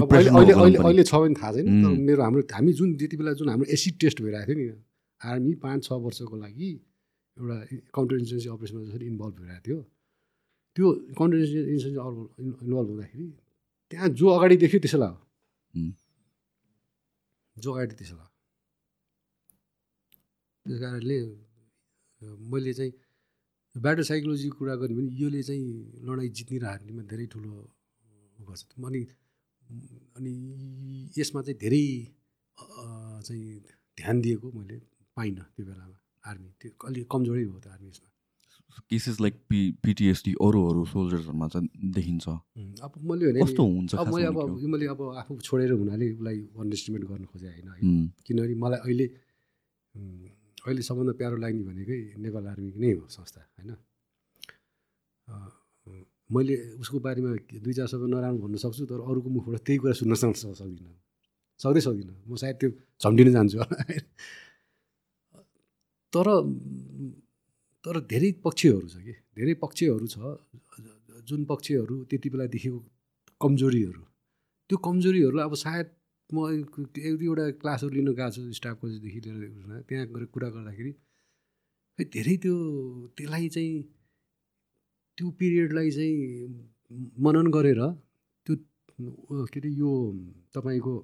अब अहिले अहिले अहिले छ भने थाहा छैन तर उम्. मेरो हाम्रो हामी जुन त्यति बेला जुन हाम्रो एसिड टेस्ट भइरहेको थियो नि आर्मी पाँच छ वर्षको लागि एउटा काउन्टर इन्सुरेन्सी अपरेसनमा जसरी इन्भल्भ भइरहेको थियो। त्यो काउन्टर इन्सुरेन्सी इन्भल्भ हुँदाखेरि त्यहाँ जो अगाडि देख्यो त्यसो लाग्यो. जो अगाडि त्यसो लाग्यो। त्यस कारणले मैले चाहिँ ब्याटर साइकोलोजीको कुरा गर्ने भने योले चाहिँ लडाइँ जित्ने र हार्नेमा धेरै ठुलो गर्छ अनि अनि यसमा चाहिँ धेरै चाहिँ ध्यान दिएको मैले। पाइनँ त्यो बेलामा आर्मी। त्यो अलिक कमजोरै हो त्यो आर्मी यसमा केसेस लाइक पी पिटिएसडी अरू अरू सोल्जर्सहरूमा चाहिँ देखिन्छ। अब मैले कस्तो हुन्छ अब मैले अब? मैले अब आफू छोडेर हुनाले उसलाई अन्डरस्टिमेट गर्न खोजेँ होइन। किनभने मलाई अहिले अहिले सबभन्दा प्यारो लाग्ने भनेकै नेपाल आर्मी नै हो संस्था होइन? मैले उसको बारेमा दुई चार शब्द नराम्रो भन्न सक्छु तर अरूको मुखबाट त्यही कुरा सुन्न सक् सक्दिनँ। सक्दै सक्दिनँ। म सायद त्यो झम्टिन जान्छु *laughs* तर तर धेरै पक्षहरू छ कि? धेरै पक्षहरू छ। जुन पक्षहरू त्यति बेला देखेको कमजोरीहरू। त्यो कमजोरीहरूलाई अब सायद म एक दुईवटा क्लासहरू लिन गएको छु स्टाफ कोचदेखि लिएर त्यहाँ गएर कुरा गर्दाखेरि धेरै त्यो त्यसलाई चाहिँ त्यो पिरियडलाई चाहिँ मनन गरेर त्यो के अरे यो तपाईँको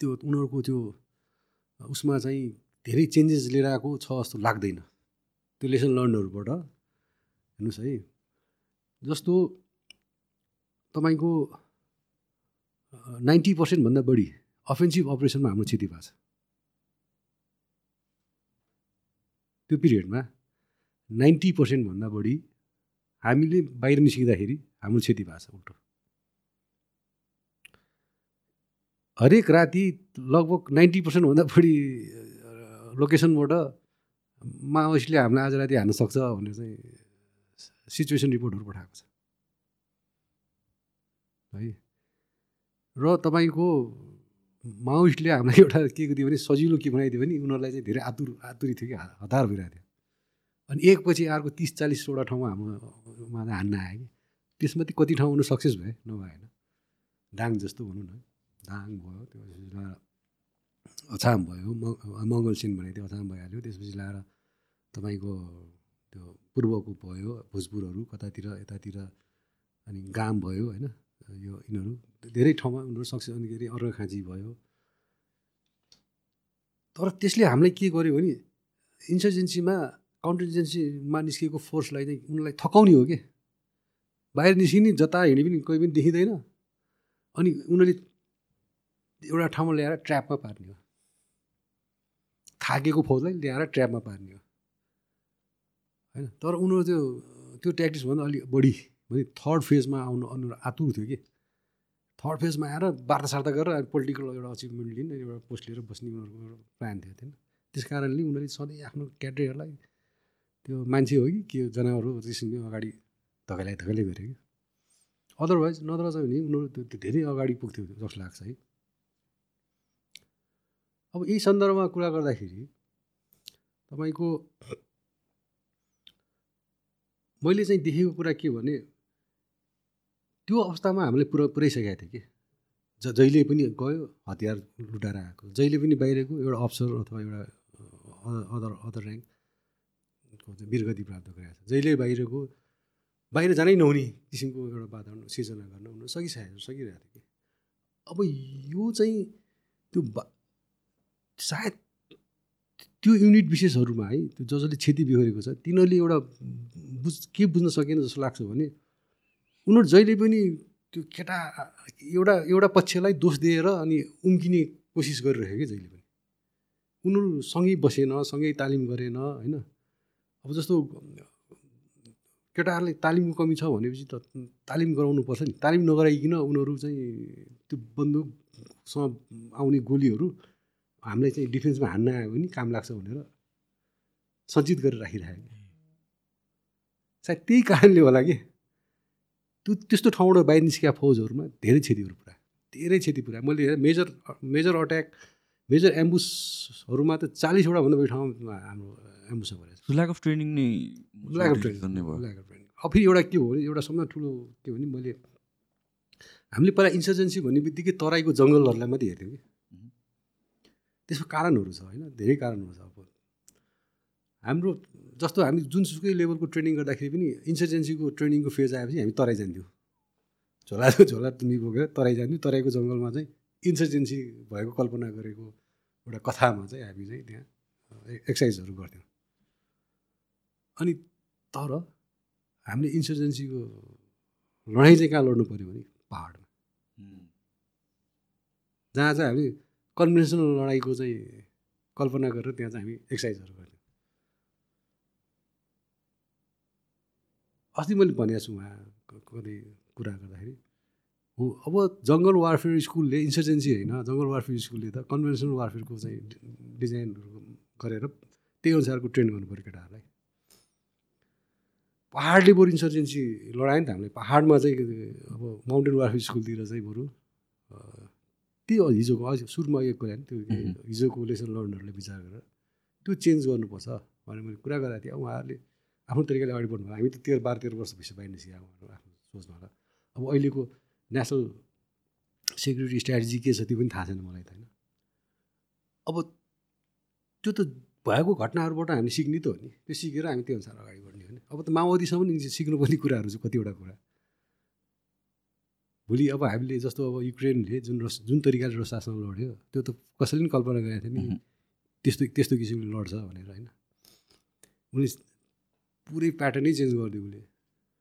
त्यो उनीहरूको त्यो उसमा चाहिँ धेरै चेन्जेस लिएर आएको छ जस्तो लाग्दैन। त्यो लेसन लर्नहरूबाट हेर्नुहोस् है। जस्तो तपाईँको नाइन्टी पर्सेन्टभन्दा बढी अफेन्सिभ अपरेसनमा हाम्रो क्षति भएको छ। त्यो पिरियडमा नाइन्टी पर्सेन्टभन्दा बढी हामीले बाहिर निस्किँदाखेरि हाम्रो क्षति भएको छ उल्टो। हरेक राति लगभग नाइन्टी पर्सेन्टभन्दा बढी लोकेसनबाट माओइस्टले हामीलाई आज राति हान्न सक्छ भनेर चाहिँ सिचुएसन रिपोर्टहरू पठाएको छ। है? र तपाईँको माओइस्टले हामीलाई एउटा के दियो भने सजिलो के बनाइदियो भने उनीहरूलाई चाहिँ धेरै आतुर आतुरी थियो कि हतार भइरहेको थियो। अनि एकपछि अर्को तिस चालिसवटा ठाउँमा हाम्रोमा हान्न आयो कि। त्यसमध्ये कति ठाउँ उनीहरू सक्सेस भए? नभएन दाङ जस्तो भनौँ न। दाङ भयो लाएर अछाम भयो म मङ्गलसेन भनेको थियो अछाम भइहाल्यो। त्यसपछि लाएर तपाईँको त्यो पूर्वको भयो भोजपुरहरू कतातिर यतातिर अनि गाम भयो होइन? यो यिनीहरू धेरै ठाउँमा उनीहरू सक्सेस अनि के अरे अर्घाखाँची भयो। तर त्यसले हामीलाई के गर्यो भने इन्सर्जेन्सीमा काउन्टर इन्जेन्सीमा निस्किएको फोर्सलाई चाहिँ उनीहरूलाई थकाउने हो कि? बाहिर निस्किने जता हिँडे पनि कोही पनि देखिँदैन। अनि उनीहरूले एउटा ठाउँमा ल्याएर ट्र्यापमा पार्ने हो। थाकेको फौजलाई ल्याएर ट्र्यापमा पार्ने हो। होइन? तर उनीहरू त्यो त्यो ट्याक्टिक्सभन्दा अलिक बढी भने थर्ड फेजमा आउनु उनीहरू आतुर थियो कि। थर्ड फेजमा आएर वार्ता सार्ता गरेर पोलिटिकल एउटा अचिभमेन्ट लिने एउटा पोस्ट लिएर बस्ने उनीहरूको एउटा प्लान थियो होइन त्यस कारणले उनीहरूले सधैँ आफ्नो क्याडेटहरूलाई त्यो मान्छे हो कि के जनावर हो त्यसरी अगाडि धकेलाइ धकेलै गऱ्यो कि अदरवाइज नत्र चाहिँ भने उनीहरू धेरै अगाडि पुग्थ्यो जस्तो लाग्छ है। अब यही सन्दर्भमा कुरा गर्दाखेरि तपाईँको मैले चाहिँ देखेको कुरा के भने त्यो अवस्थामा हामीले पुरा पुऱ्याइसकेका थियौँ कि। ज जहिले पनि गयो हतियार लुटाएर आएको। जहिले पनि बाहिरको एउटा अफसर अथवा एउटा अदर अदर ऱ्याङ्कको वीरगति प्राप्त गरेको छ जहिले बाहिरको बाहिर जानै नहुने किसिमको एउटा वातावरण सिर्जना गर्न उनीहरू सकिसकेको सकिरहेको थियो कि। अब यो चाहिँ त्यो सायद त्यो युनिट विशेषहरूमा है त्यो जसले क्षति बिहोरेको छ तिनीहरूले एउटा बुझ के बुझ्न सकेन जस्तो लाग्छ भने उनीहरू जहिले पनि त्यो केटा एउटा एउटा पक्षलाई दोष दिएर अनि उम्किने कोसिस गरिरहेको कि जहिले पनि। उनीहरू सँगै बसेन सँगै तालिम गरेन होइन? अब जस्तो केटाहरूलाई तालिमको कमी छ भनेपछि त तालिम गराउनु पर्छ नि। तालिम नगराइकन उनीहरू चाहिँ त्यो बन्दुकसँग आउने गोलीहरू हामीलाई चाहिँ डिफेन्समा हान्न आयो भने काम लाग्छ भनेर सञ्चित गरेर राखिरहेको सायद त्यही कारणले होला कि। त्यो त्यस्तो ठाउँबाट बाहिर निस्केका फौजहरूमा धेरै क्षतिहरू पुरा धेरै क्षति पुरा। मैले हेरेँ मेजर मेजर अट्याक मेजर एम्बुसहरूमा त चालिसवटा भन्दा बढी ठाउँमा हाम्रो एम्बुसमा परेको ल्याक अफ ट्रेनिङ नै ल्याक अफ ट्रेनिङ भयो। ल्याक अफ ट्रेनिङ अब फेरि एउटा के हो भने एउटा सबभन्दा ठुलो के भने मैले हामीले पहिला इन्सर्जेन्सी भन्ने बित्तिकै तराईको जङ्गलहरूलाई मात्रै हेर्थ्यौँ कि। त्यसको कारणहरू छ होइन? धेरै कारणहरू छ अब। हाम्रो जस्तो हामी जुनसुकै लेभलको ट्रेनिङ गर्दाखेरि पनि इन्सर्जेन्सीको ट्रेनिङको फेज आएपछि हामी तराई जान्थ्यौँ झोला *laughs* झोला तुमी बोकेर तराई जान्थ्यौँ तराईको जङ्गलमा चाहिँ इन्सर्जेन्सी भएको कल्पना गरेको एउटा कथामा चाहिँ हामी चाहिँ त्यहाँ एक्सर्साइजहरू गर्थ्यौँ। अनि तर हामीले इन्सर्जेन्सीको लडाइँ चाहिँ कहाँ लड्नु पऱ्यो भने पाहाडमा। जहाँ चाहिँ हामी कन्भेन्सनल लडाइँको चाहिँ कल्पना गरेर त्यहाँ चाहिँ हामी एक्सर्साइजहरू गर्थ्यौँ अस्ति मैले भनेको छु उहाँ कति कुरा गर्दाखेरि हो अब जङ्गल वारफेयर स्कुलले इन्सर्जेन्सी होइन जङ्गल वारफेयर स्कुलले त कन्भेन्सनल वारफेयरको चाहिँ डिजाइनहरू गरेर त्यही अनुसारको ट्रेन गर्नु पऱ्यो केटाहरूलाई। पाहाडले बरु इन्सर्जेन्सी लडायो नि त हामीले। पाहाडमा चाहिँ अब माउन्टेन वारफेयर स्कुलतिर चाहिँ बरु अ, त्यो हिजोको अझ सुरुमा एक कुरा नि त्यो हिजोको लेसन लर्नरले विचार गरेर त्यो चेन्ज गर्नुपर्छ भनेर मैले कुरा गरेको थिएँ। उहाँहरूले आफ्नो तरिकाले अगाडि बढ्नु हामी त तेह्र बाह्र तेह्र वर्ष भइसक्यो बाहिर सिकाएको उहाँहरू आफ्नो सोचमा होला। अब अहिलेको नेसनल सेक्युरिटी स्ट्राटेजी के छ त्यो पनि थाहा छैन मलाई त होइन। अब त्यो त भएको घटनाहरूबाट हामी सिक्ने त हो नि। त्यो सिकेर हामी त्यो अनुसार अगाडि बढ्ने हो नि। अब त माओवादीसम्म नि सिक्नुपर्ने कुराहरू चाहिँ कतिवटा कुरा। भोलि अब हामीले जस्तो अब युक्रेनले जुन रस जुन तरिकाले रसासँग लड्यो त्यो त कसैले पनि कल्पना गरेको थिएन नि। त्यस्तो त्यस्तो किसिमले लड्छ भनेर होइन? उसले पुरै प्याटर्नै चेन्ज गरिदियो उसले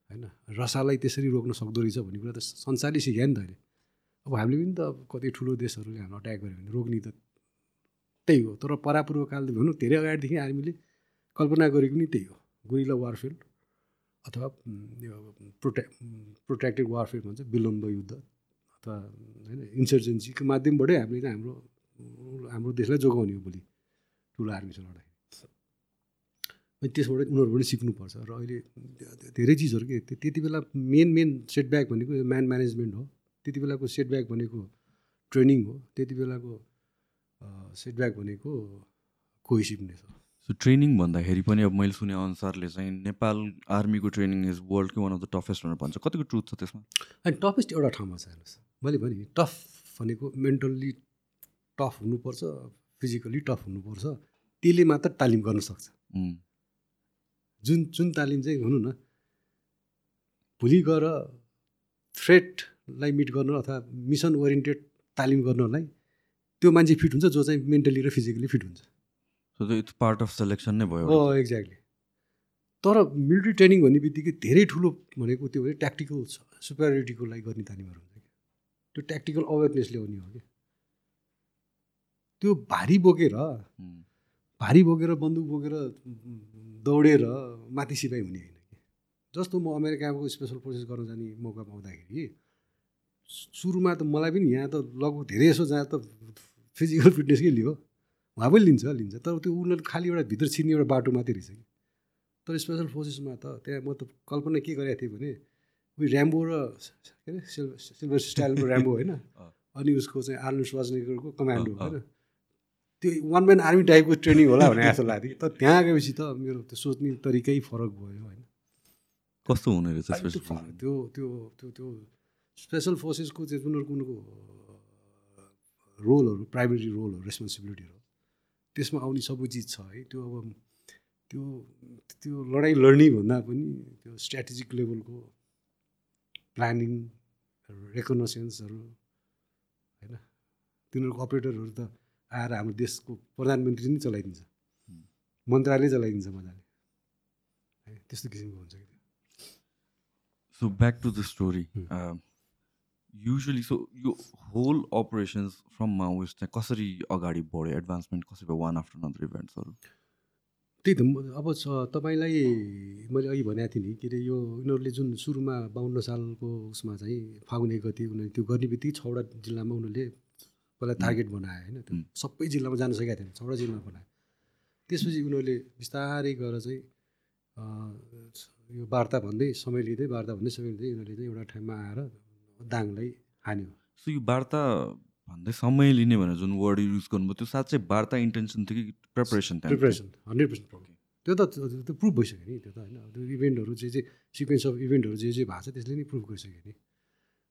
होइन? रसालाई त्यसरी रोक्न सक्दो रहेछ भन्ने कुरा त संसारले सिकायो नि त अहिले। अब हामीले पनि त अब कति ठुलो देशहरूले हामीलाई अट्याक गऱ्यो भने रोक्ने त त्यही हो। तर परापूर्व कालदेखि भनौँ धेरै अगाडिदेखि आर्मीले कल्पना गरेको नि त्यही हो। गुरिला वारफेयर अथवा यो प्रोटे प्रोटेक्टेड वारफेयर भन्छ विलम्ब युद्ध अथवा होइन इन्सर्जेन्सीको माध्यमबाटै हामीले हाम्रो हाम्रो देशलाई जोगाउने हो भोलि ठुलो आर्मीसँग लडाइँ। अनि त्यसबाट उनीहरू पनि सिक्नुपर्छ र अहिले धेरै चिजहरू के त्यो- त्यति बेला मेन मेन सेटब्याक भनेको म्यान म्यानेजमेन्ट हो त्यति बेलाको सेटब्याक भनेको ट्रेनिङ हो त्यति बेलाको सेटब्याक भनेको कोइसिभनेस हो। सो ट्रेनिङ भन्दाखेरि पनि अब मैले सुने अनुसारले चाहिँ नेपाल आर्मीको ट्रेनिङ इज वर्ल्डकै वान अफ द टफेस्ट भनेर भन्छ। कतिको ट्रुथ छ त्यसमा? अनि टफेस्ट एउटा ठाउँमा छ हेर्नुहोस्। मैले भने टफ भनेको मेन्टल्ली टफ हुनुपर्छ फिजिकल्ली टफ हुनुपर्छ त्यसले मात्र तालिम गर्न सक्छ। जुन जुन तालिम चाहिँ भनौँ न भोलि गएर थ्रेटलाई मिट गर्न अथवा मिसन ओरिएन्टेड तालिम गर्नलाई त्यो मान्छे फिट हुन्छ जो चाहिँ मेन्टली र फिजिकली फिट हुन्छ। So it's part of selection नै भयो एक्ज्याक्टली तर मिलिट्री ट्रेनिङ भन्ने बित्तिकै धेरै ठुलो भनेको त्यो भने ट्याक्टिकल सुपेरिटिको लागि गर्ने तालिमहरू हुन्छ कि त्यो ट्याक्टिकल अवेरनेस ल्याउने हो कि त्यो भारी बोकेर भारी बोकेर बन्दुक बोकेर दौडेर माथि सिपाही हुने होइन कि। जस्तो म अमेरिकाको स्पेसल फोर्सेस गर्न जाने मौका पाउँदाखेरि सुरुमा त मलाई पनि यहाँ त लगभग धेरै यसो जहाँ त फिजिकल फिटनेसकै लियो उहाँ पनि लिन्छ लिन्छ। तर त्यो उनीहरू खालि एउटा भित्र छिर्ने एउटा बाटो मात्रै रहेछ कि। तर स्पेसल फोर्सेसमा त त्यहाँ म त कल्पना के गरेको थिएँ भने उयो ऱ्याम्बो र के अरे सिल्भर सिल्भर स्टाइलको ऱ्याम्बो होइन। *laughs* अनि उसको चाहिँ आर्नल्ड स्वाजनेगरको कमान्डो। होइन। त्यो वान म्यान आर्मी टाइपको ट्रेनिङ होला भने जस्तो लाग्थ्यो कि। तर त्यहाँ गएपछि त मेरो त्यो सोच्ने तरिकै फरक भयो होइन। कस्तो हुने रहेछ त्यो त्यो त्यो त्यो स्पेसल फोर्सेसको चाहिँ उनीहरूको उनीहरूको रोलहरू प्राइमेरी रोलहरू रेस्पोन्सिबिलिटीहरू त्यसमा आउने सबै चिज छ है। त्यो अब त्यो त्यो लडाइँ लड्ने भन्दा पनि त्यो स्ट्राटेजिक लेभलको प्लानिङ रेकग्नसेन्सहरू होइन। तिनीहरूको अपरेटरहरू त आएर हाम्रो देशको प्रधानमन्त्री नै चलाइदिन्छ। मन्त्रालय चलाइदिन्छ मजाले। है त्यस्तो किसिमको हुन्छ कि so back to the story. Usually so यो होल अपरेसन्स फ्रम माओइस्ट चाहिँ कसरी अगाडि बढ्यो एडभान्समेन्ट कसरी भयो? वान आफ्टर अनदर इभेन्ट्सहरू त्यही त अब छ तपाईँलाई मैले अघि भनेको थिएँ नि के अरे यो उनीहरूले जुन सुरुमा बाहन्न सालको उसमा चाहिँ फागुन एक गति उनीहरूले त्यो गर्ने बित्तिकै छवटा जिल्लामा उनीहरूले पहिला टार्गेट बनाए होइन त्यो। सबै जिल्लामा जान सकेका थिएन छवटा जिल्लामा बनाए। त्यसपछि उनीहरूले बिस्तारै गएर चाहिँ यो वार्ता भन्दै समय लिँदै वार्ता भन्दै समय लिँदै उनीहरूले चाहिँ एउटा ठाउँमा आएर दाङलाई हान्यो। सो यो वार्ता भन्दै समय लिने भनेर जुन वर्ड युज गर्नुभयो त्यो साँच्चै वार्ता इन्टेन्सन थियो कि प्रिपरेसन प्रिपरेसन हन्ड्रेड पर्सेन्ट त्यो त त्यो प्रुभ भइसक्यो नि त्यो त होइन। त्यो इभेन्टहरू चाहिँ चाहिँ सिक्वेन्स अफ इभेन्टहरू जे जे भएको छ त्यसले नै प्रुभ गरिसक्यो नि।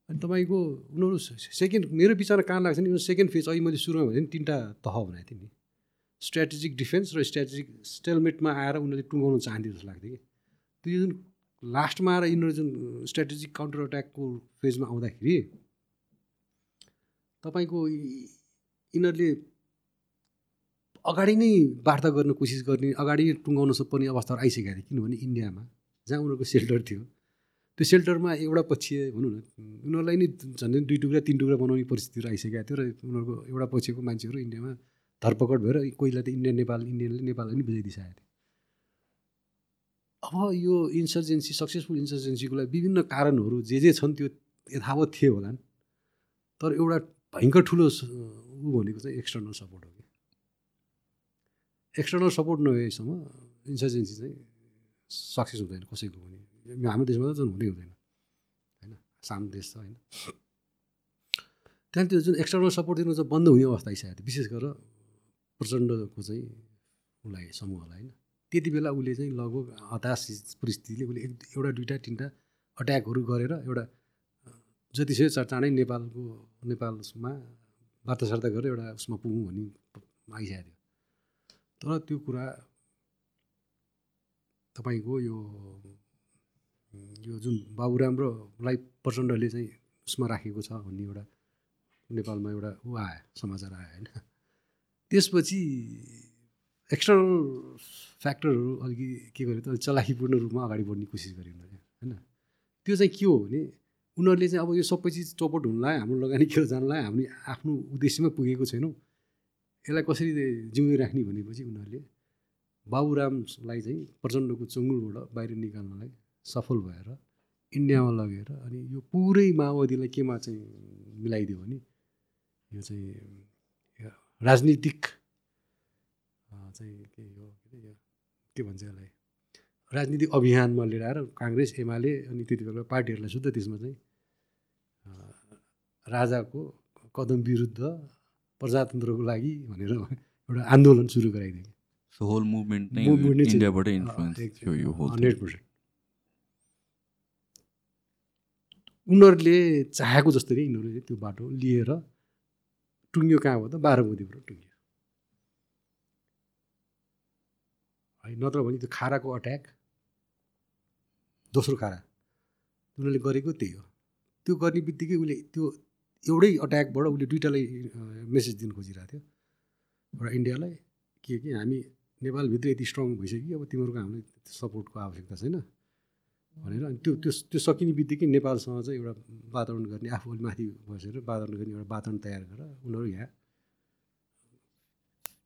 अनि तपाईँको उनीहरू सेकेन्ड मेरो विचारमा कहाँ लाग्छ नि यो सेकेन्ड फेज अघि मैले सुरुमा भने नि तिनवटा तह भनेको थिएँ नि। स्ट्राटेजिक डिफेन्स र स्ट्राटेजिक स्टेलमेटमा आएर उनीहरूले टुङ्गाउन चाहन्थ्यो जस्तो लाग्थ्यो कि। त्यो जुन लास्टमा आएर यिनीहरू जुन स्ट्राटेजिक काउन्टर अट्याकको फेजमा आउँदाखेरि तपाईँको यिनीहरूले अगाडि नै वार्ता गर्न कोसिस गर्ने अगाडि टुङ्गाउन पर्ने अवस्थाहरू आइसकेका थिए। किनभने इन्डियामा जहाँ उनीहरूको सेल्टर थियो त्यो सेल्टरमा एउटा पक्ष भनौँ न उनीहरूलाई नै झन् दुई टुक्रा तिन टुक्रा बनाउने परिस्थितिहरू आइसकेको थियो र उनीहरूको एउटा पक्षको मान्छेहरू इन्डियामा धरपकड भएर कोहीलाई त इन्डिया नेपाल इन्डियनले नेपाललाई पनि बुझाइदिइसकेको थियो अब यो इन्सर्जेन्सी सक्सेसफुल इन्सर्जेन्सीको लागि विभिन्न कारणहरू जे जे छन् त्यो यथावत थिए होलान्। तर एउटा भयङ्कर ठुलो ऊ भनेको चाहिँ एक्सटर्नल सपोर्ट हो कि। एक्सटर्नल सपोर्ट नभएसम्म इन्सर्जेन्सी चाहिँ सक्सेस हुँदैन कसैको पनि। हाम्रो देशमा त झन् हुँदै हुँदैन होइन? सानो देश छ होइन? त्यहाँदेखि त्यो जुन एक्सटर्नल सपोर्ट दिनु चाहिँ बन्द हुने अवस्था आइसकेको थियो विशेष गरेर प्रचण्डको चाहिँ उसलाई समूहलाई होइन? त्यति बेला उसले चाहिँ लगभग हताश परिस्थितिले उसले एउटा दुइटा तिनवटा अट्याकहरू गरेर एउटा जतिसक्दो चाँडै नेपालको नेपालमा वार्ता सार्ता गरेर एउटा उसमा पुगौँ भन्ने आइसकेको थियो। तर त्यो कुरा तपाईँको यो यो जुन बाबुराम रलाई प्रचण्डले चाहिँ उसमा राखेको छ भन्ने एउटा नेपालमा एउटा ऊ आयो समाचार आयो होइन। त्यसपछि एक्सटर्नल फ्याक्टरहरू अलिकति के गर्यो त चलाखीपूर्ण रूपमा अगाडि बढ्ने कोसिस गर्यो उनीहरूले होइन? त्यो चाहिँ के हो भने उनीहरूले चाहिँ अब यो सबै चिज चौपट हुनलाई हाम्रो लगानी खेल जानलाई हामी आफ्नो उद्देश्यमा पुगेको छैनौँ। यसलाई कसरी जिउँदै राख्ने भनेपछि उनीहरूले बाबुरामलाई चाहिँ प्रचण्डको चङ्गुलबाट बाहिर निकाल्नलाई सफल भएर इन्डियामा लगेर अनि यो पुरै माओवादीलाई केमा चाहिँ मिलाइदियो भने यो चाहिँ राजनीतिक चाहिँ के हो के भन्छ यसलाई? राजनीतिक अभियानमा लिएर आएर काङ्ग्रेस एमाले अनि त्यति बेला पार्टीहरूलाई शुद्ध त्यसमा चाहिँ राजाको कदम विरुद्ध प्रजातन्त्रको लागि भनेर एउटा आन्दोलन सुरु गराइदियो सो होल मुभमेन्ट नै नै इन्डियाबाटै इन्फ्लुएन्स थियो यो होल हन्ड्रेड पर्सेन्ट। उनीहरूले चाहेको जस्तै यिनीहरूले त्यो बाटो लिएर टुङ्ग्यो कहाँ हो त? बाह्रबुदीबाट टुङ्ग्यो। है नत्र भने त्यो खाराको अट्याक दोस्रो खारा। उनीहरूले गरेको त्यही हो। त्यो गर्ने बित्तिकै उसले त्यो एउटै अट्याकबाट उसले दुइटालाई मेसेज दिन खोजिरहेको थियो। एउटा इन्डियालाई के कि हामी नेपालभित्र यति स्ट्रङ भइसक्यो अब तिमीहरूको हामीलाई सपोर्टको आवश्यकता छैन भनेर अनि त्यो त्यो त्यो सकिने बित्तिकै नेपालसँग चाहिँ एउटा वातावरण गर्ने आफू माथि बसेर वातावरण गर्ने एउटा वातावरण तयार गरेर उनीहरू यहाँ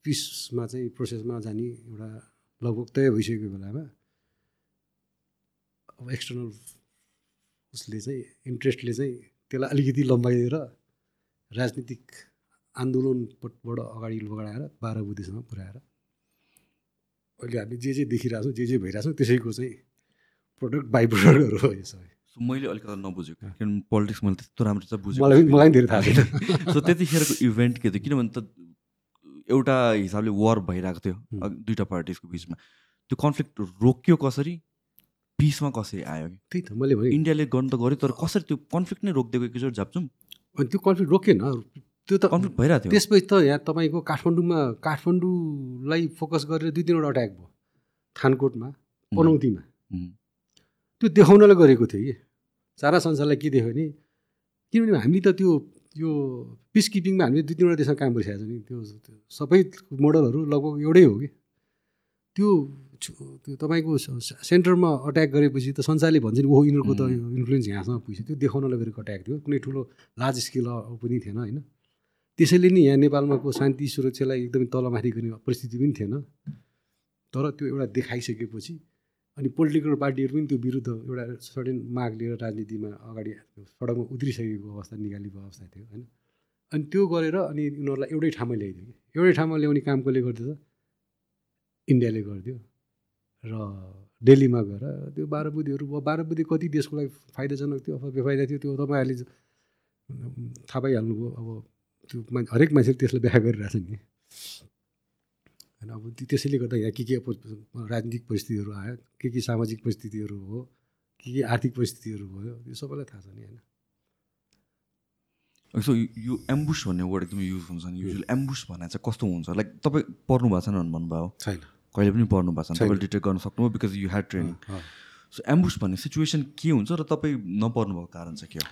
पिसमा चाहिँ प्रोसेसमा जाने एउटा लगभग तय भइसकेको बेलामा अब एक्सटर्नल उसले चाहिँ इन्ट्रेस्टले चाहिँ त्यसलाई अलिकति लम्बाइदिएर राजनीतिक आन्दोलनबाट अगाडि बढाएर बाह्र बुद्धिसम्म पुऱ्याएर अहिले हामी जे जे देखिरहेको छौँ जे जे भइरहेको छौँ त्यसैको चाहिँ प्रडक्ट बाई प्रडक्टहरू हो यो सबै। सो मैले अलिकति नबुझेको किनभने पोलिटिक्स मैले त्यस्तो राम्रो चाहिँ बुझेको मलाई मलाई पनि धेरै थाहा छैन। *laughs* सो त्यतिखेरको इभेन्ट के थियो? किनभने त एउटा हिसाबले वार भइरहेको थियो दुइटा पार्टिजको बिचमा। त्यो कन्फ्लिक्ट रोकियो कसरी? पिसमा कसरी आयो कि त्यही त मैले भने इन्डियाले गर्नु त गर्यो तर कसरी त्यो कन्फ्लिक्ट नै रोकिदिएको एकचोटि झाप्छौँ अनि त्यो कन्फ्लिक्ट रोकेन। त्यो त कन्फ्लिक्ट भइरहेको थियो। त्यसपछि त यहाँ तपाईँको काठमाडौँमा काठमाडौँलाई फोकस गरेर दुई तिनवटा अट्याक भयो थानकोटमा पनौतीमा। त्यो देखाउनलाई गरेको थियो कि? सारा संसारलाई के देख्यो भने किनभने हामीले त त्यो यो पिस किपिङमा हामीले दुई तिनवटा देशमा काम गरिसकेको छ नि। त्यो सबै मोडलहरू लगभग एउटै हो कि? त्यो त्यो तपाईँको सेन्टरमा अट्याक गरेपछि त संसारले भन्छ नि ओहो यिनीहरूको त इन्फ्लुएन्स यहाँसम्म पुग्छ त्यो देखाउनलाई गरेको अट्याक थियो। कुनै ठुलो लार्ज स्केल पनि थिएन होइन। त्यसैले नि यहाँ नेपालमाको शान्ति सुरक्षालाई एकदमै तलमाथि गर्ने परिस्थिति पनि थिएन। तर त्यो एउटा देखाइसकेपछि अनि पोलिटिकल पार्टीहरू पनि त्यो विरुद्ध एउटा सर्टेन माग लिएर राजनीतिमा अगाडि सडकमा उत्रिसकेको अवस्था निकालेको अवस्था थियो होइन? अनि त्यो गरेर अनि उनीहरूलाई एउटै ठाउँमा ल्याइदियो। कि एउटै ठाउँमा ल्याउने काम कसले त इन्डियाले गरिदियो। र दिल्लीमा गएर त्यो बाह्र बुद्धिहरू भयो। बाह्र बुद्धि कति देशको लागि फाइदाजनक थियो? अथवा बेफाइदा थियो त्यो तपाईँहरूले थाहा पाइहाल्नुभयो। अब त्यो हरेक मान्छेले त्यसलाई व्याख्या गरिरहेछ नि। होइन अब त्यो- त्यसैले गर्दा यहाँ के के राजनीतिक परिस्थितिहरू आयो के के सामाजिक परिस्थितिहरू हो के के आर्थिक परिस्थितिहरू भयो यो सबैलाई थाहा छ नि होइन। सो यो एम्बुस भन्ने वर्ड एकदमै युज हुन्छ नि। युजली एम्बुस भन्ने चाहिँ कस्तो हुन्छ? लाइक तपाईँ पढ्नु भएको छैन भन्नुभयो? छैन। कहिले पनि पढ्नु भएको छैन। तपाईँले डिटेक्ट गर्न सक्नुभयो because you had training so ambush भन्ने सिचुएसन के हुन्छ र तपाईँ नपढ्नु भएको कारण चाहिँ के हो?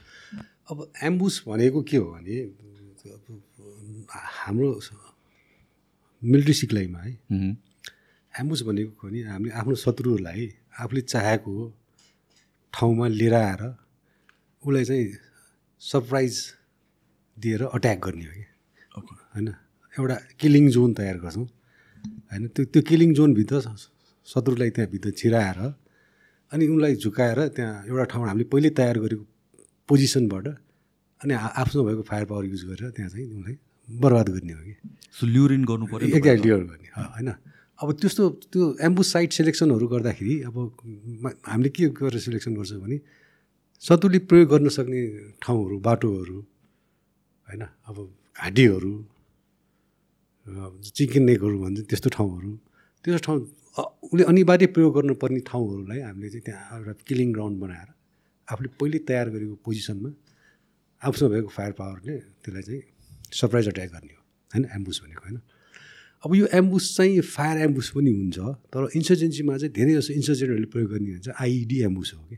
अब एम्बुस भनेको के हो भने हाम्रो मिलिट्री सिक्लाइमा है। एम्बुस भनेको नि हामीले आफ्नो शत्रुहरूलाई आफूले चाहेको ठाउँमा लिएर आएर उसलाई चाहिँ सरप्राइज दिएर अट्याक गर्ने हो कि। होइन एउटा किलिङ जोन तयार गर्छौँ। होइन त्यो त्यो किलिङ जोनभित्र शत्रुलाई त्यहाँभित्र छिराएर अनि उनलाई झुकाएर त्यहाँ एउटा ठाउँमा हामीले पहिल्यै तयार गरेको पोजिसनबाट अनि आफ्नो भएको फायर पावर युज गरेर त्यहाँ चाहिँ उनलाई बर्बाद गर्ने हो कि? ल्युरिन गर्नु पऱ्यो नि त एक्ज्याक्टली गर्ने होइन। अब त्यस्तो त्यो एम्बुस साइट सेलेक्सनहरू गर्दाखेरि अब हामीले के गरेर सेलेक्सन गर्छ भने शत्रुले प्रयोग गर्न सक्ने ठाउँहरू बाटोहरू होइन अब हाडीहरू चिकन नेकहरू भन्छ त्यस्तो ठाउँहरू त्यस्तो ठाउँ उसले अनिवार्य प्रयोग गर्नुपर्ने ठाउँहरूलाई हामीले चाहिँ त्यहाँ एउटा किलिङ ग्राउन्ड बनाएर आफूले पहिले तयार गरेको पोजिसनमा आफूसँग भएको फायर पावरले त्यसलाई चाहिँ सरप्राइज अट्याक गर्ने हो होइन? एम्बुस भनेको होइन? अब यो एम्बुस चाहिँ फायर एम्बुस पनि हुन्छ तर इन्सर्जेन्सीमा चाहिँ धेरै जस्तो इन्सर्जेन्टहरूले प्रयोग गर्ने भन्छ आइइडी एम्बुस हो कि?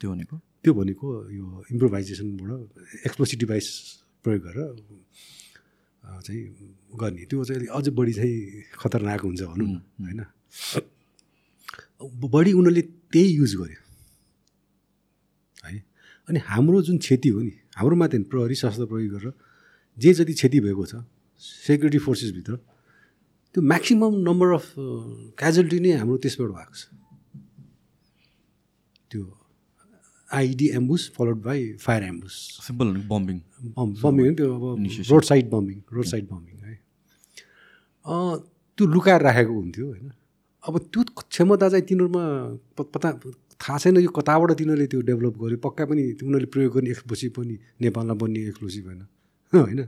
त्यो भनेको? त्यो भनेको यो इम्प्रोभाइजेसनबाट एक्सप्लोसिभ डिभाइस प्रयोग गरेर चाहिँ गर्ने। त्यो चाहिँ अलिक अझ बढी चाहिँ खतरनाक हुन्छ भनौँ न होइन? बढी उनीहरूले त्यही युज गर्यो। है? अनि हाम्रो जुन क्षति हो नि हाम्रो मात्रै होइन, प्रहरी सशस्त्र प्रयोग गरेर जे जति क्षति भएको छ सेक्युरिटी फोर्सेसभित्र त्यो म्याक्सिमम् नम्बर अफ क्याजुअलिटी नै हाम्रो त्यसबाट भएको छ। त्यो IED ambush followed by fire ambush simple bombing bomb bombing त्यो अब. Road side bombing road side bombing है त्यो लुकाएर राखेको हुन्थ्यो होइन। अब त्यो क्षमता चाहिँ तिनीहरूमा प- पता थाहा छैन यो कताबाट तिनीहरूले त्यो डेभलप गर्यो। पक्का पनि उनीहरूले प्रयोग गर्ने एक्सप्लोसिभ पनि नेपालमा बन्ने एक्सप्लोसिभ होइन। *laughs* होइन।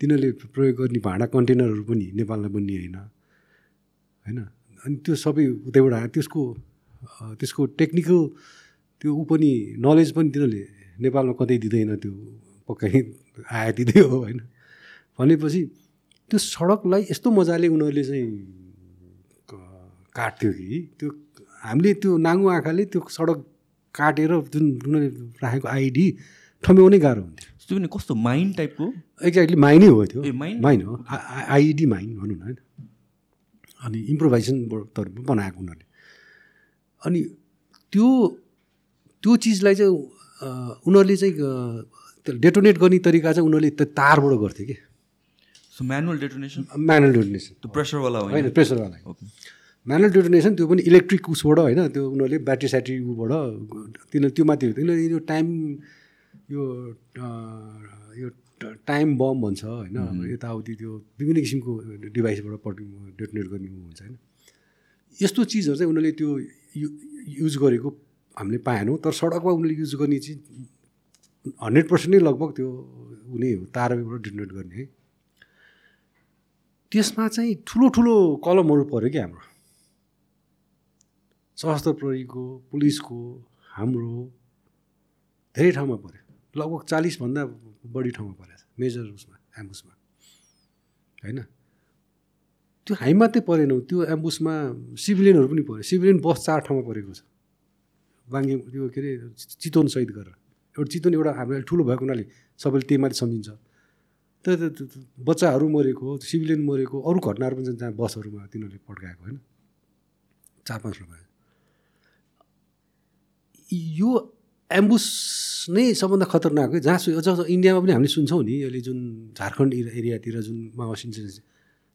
तिनीहरूले प्रयोग गर्ने भाँडा कन्टेनरहरू पनि नेपालमा बन्ने होइन। होइन। अनि त्यो सबै उतैबाट आयो। त्यसको त्यसको टेक्निकल त्यो ऊ पनि नलेज पनि तिनीहरूले नेपालमा कतै दिँदैन। त्यो पक्कै आयातितै हो होइन। भनेपछि त्यो सडकलाई यस्तो मजाले उनीहरूले चाहिँ काट्थ्यो कि त्यो हामीले त्यो नाङ्गो आँखाले त्यो सडक काटेर जुन उनीहरूले राखेको आइडी ठम्याउनै गाह्रो हुन्थ्यो। त्यो पनि कस्तो माइन्ड टाइपको? एक्ज्याक्टली माइनै हो त्यो। ए, माइन? माइन हो। आइडी माइन भनौँ न होइन? अनि इम्प्रोभाइजेसनबाट बनाएको उनीहरूले। अनि त्यो त्यो चिजलाई चाहिँ उनीहरूले चाहिँ डेटोनेट गर्ने तरिका चाहिँ उनीहरूले त्यो तारबाट गर्थे कि? So manual detonation manual detonation त्यो प्रेसरवाला होइन? प्रेसरवाला ओके म्यानुअल डेटोनेसन त्यो पनि इलेक्ट्रिक उसबाट होइन? त्यो उनीहरूले ब्याट्री स्याट्री उबाट तिनीहरू त्यो माथि तिनीहरूले यो टाइम यो यो टाइम बम भन्छ होइन यताउति त्यो विभिन्न किसिमको डिभाइसबाट पट डेटोनेट गर्ने हुन्छ होइन। यस्तो चिजहरू चाहिँ उनीहरूले त्यो यु युज गरेको हामीले पाएनौँ तर सडकमा उनीहरूले युज गर्ने चिज हन्ड्रेड पर्सेन्ट नै लगभग त्यो ऊ नै हो तारबाट डेटोनेट गर्ने है। त्यसमा चाहिँ ठुलो ठुलो कलमहरू पऱ्यो क्या हाम्रो। सशस्त्र प्रहरीको पुलिसको हाम्रो धेरै ठाउँमा पऱ्यो। लगभग चालिसभन्दा बढी ठाउँमा परेको छ मेजर उसमा एम्बुसमा होइन? त्यो हामी मात्रै परेनौँ त्यो एम्बुसमा सिभिलियनहरू पनि पऱ्यो सिभिलियन बस चार ठाउँमा परेको छ। बाङ्गे त्यो के अरे चितवन सहित गरेर। एउटा चितवन एउटा हाम्रो ठुलो भएको हुनाले सबैले त्यही माथि सम्झिन्छ। त्यो बच्चाहरू मरेको सिभिलियन मरेको अरू घटनाहरू पनि छन् जहाँ बसहरूमा तिनीहरूले पड्काएको होइन? चार पाँच रुपियाँ यो एम्बुस नै सबभन्दा खतरनाक हो। जहाँ अझ इन्डियामा पनि हामीले सुन्छौँ नि अहिले जुन झारखण्ड एरि- एरियातिर जुन माओवादी इन्सिडेन्स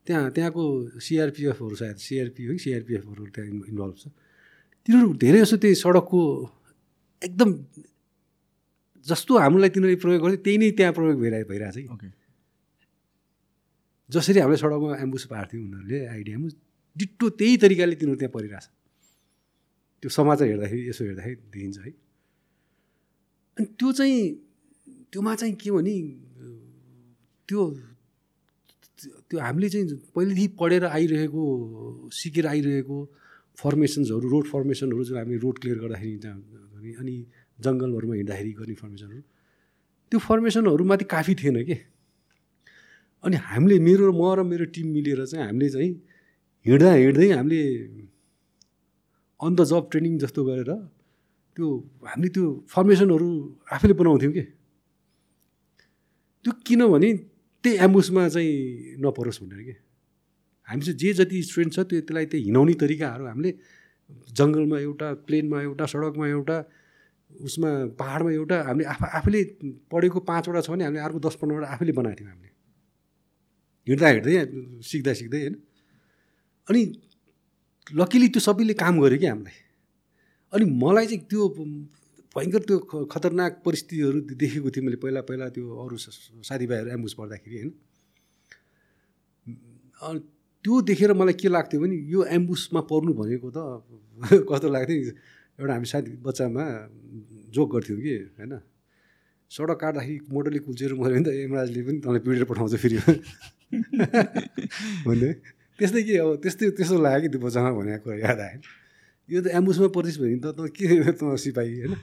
त्यहाँ त्यहाँको सिआरपिएफहरू सायद सिआरपी हो कि सिआरपिएफहरू त्यहाँ इन्- इन्भल्भ छ। तिनीहरू धेरै जस्तो त्यही सडकको एकदम जस्तो हामीलाई तिनीहरूले प्रयोग गर्थे त्यही नै त्यहाँ प्रयोग भइरहे भइरहेको छ कि। ओके जसरी हामीले सडकमा एम्बुस पार्थ्यो उनीहरूले आइडिया एम्बुस डिट्टो त्यही तरिकाले तिनीहरू त्यहाँ परिरहेछ। त्यो समाचार हेर्दाखेरि यसो हेर्दाखेरि देखिन्छ है। अनि त्यो चाहिँ त्योमा चाहिँ के भने त्यो त्यो हामीले चाहिँ पहिलेदेखि पढेर आइरहेको सिकेर आइरहेको फर्मेसन्सहरू रोड फर्मेसनहरू जुन हामीले रोड क्लियर गर्दाखेरि अनि जङ्गलहरूमा हिँड्दाखेरि गर्ने फर्मेसनहरू त्यो फर्मेसनहरूमाथि काफी थिएन के? अनि हामीले मेरो म र मेरो टिम मिलेर चाहिँ हामीले चाहिँ हिँड्दा हिँड्दै हामीले अन द जब ट्रेनिङ जस्तो गरेर त्यो हामीले त्यो फर्मेसनहरू आफैले बनाउँथ्यौँ कि? त्यो किनभने त्यही एम्बुसमा चाहिँ नपरोस् भनेर कि? हामीसँग जे जति स्टुडेन्ट छ त्यो त्यसलाई त्यो हिँडाउने तरिकाहरू हामीले जङ्गलमा एउटा प्लेनमा एउटा सडकमा एउटा उसमा पाहाडमा एउटा हामीले आफू आफूले पढेको पाँचवटा छ भने हामीले अर्को दस पन्ध्रवटा आफूले बनाएको थियौँ हामीले। हिँड्दा हिँड्दै सिक्दा सिक्दै होइन? अनि लकिली त्यो सबैले काम गर्यो कि हामीलाई? अनि मलाई चाहिँ त्यो भयङ्कर त्यो खतरनाक परिस्थितिहरू देखेको थिएँ मैले पहिला पहिला त्यो अरू साथीभाइहरू एम्बुस पढ्दाखेरि होइन। अनि त्यो देखेर मलाई के लाग्थ्यो भने यो एम्बुसमा पर्नु भनेको त *laughs* कस्तो लाग्थ्यो एउटा हामी साथी बच्चामा जोक गर्थ्यौँ कि होइन। सडक काट्दाखेरि मोटरले कुल्चेर मऱ्यो भने त यमराजले पनि तँलाई पिडेर पठाउँछ फेरि। *laughs* भन्दै। त्यस्तै के अब त्यस्तै त्यस्तो लाग्यो कि त्यो बच्चामा भनेको कुरा याद आयो। यो त एम्बुसमा पर्दैछ भने त त के त सिपाही होइन?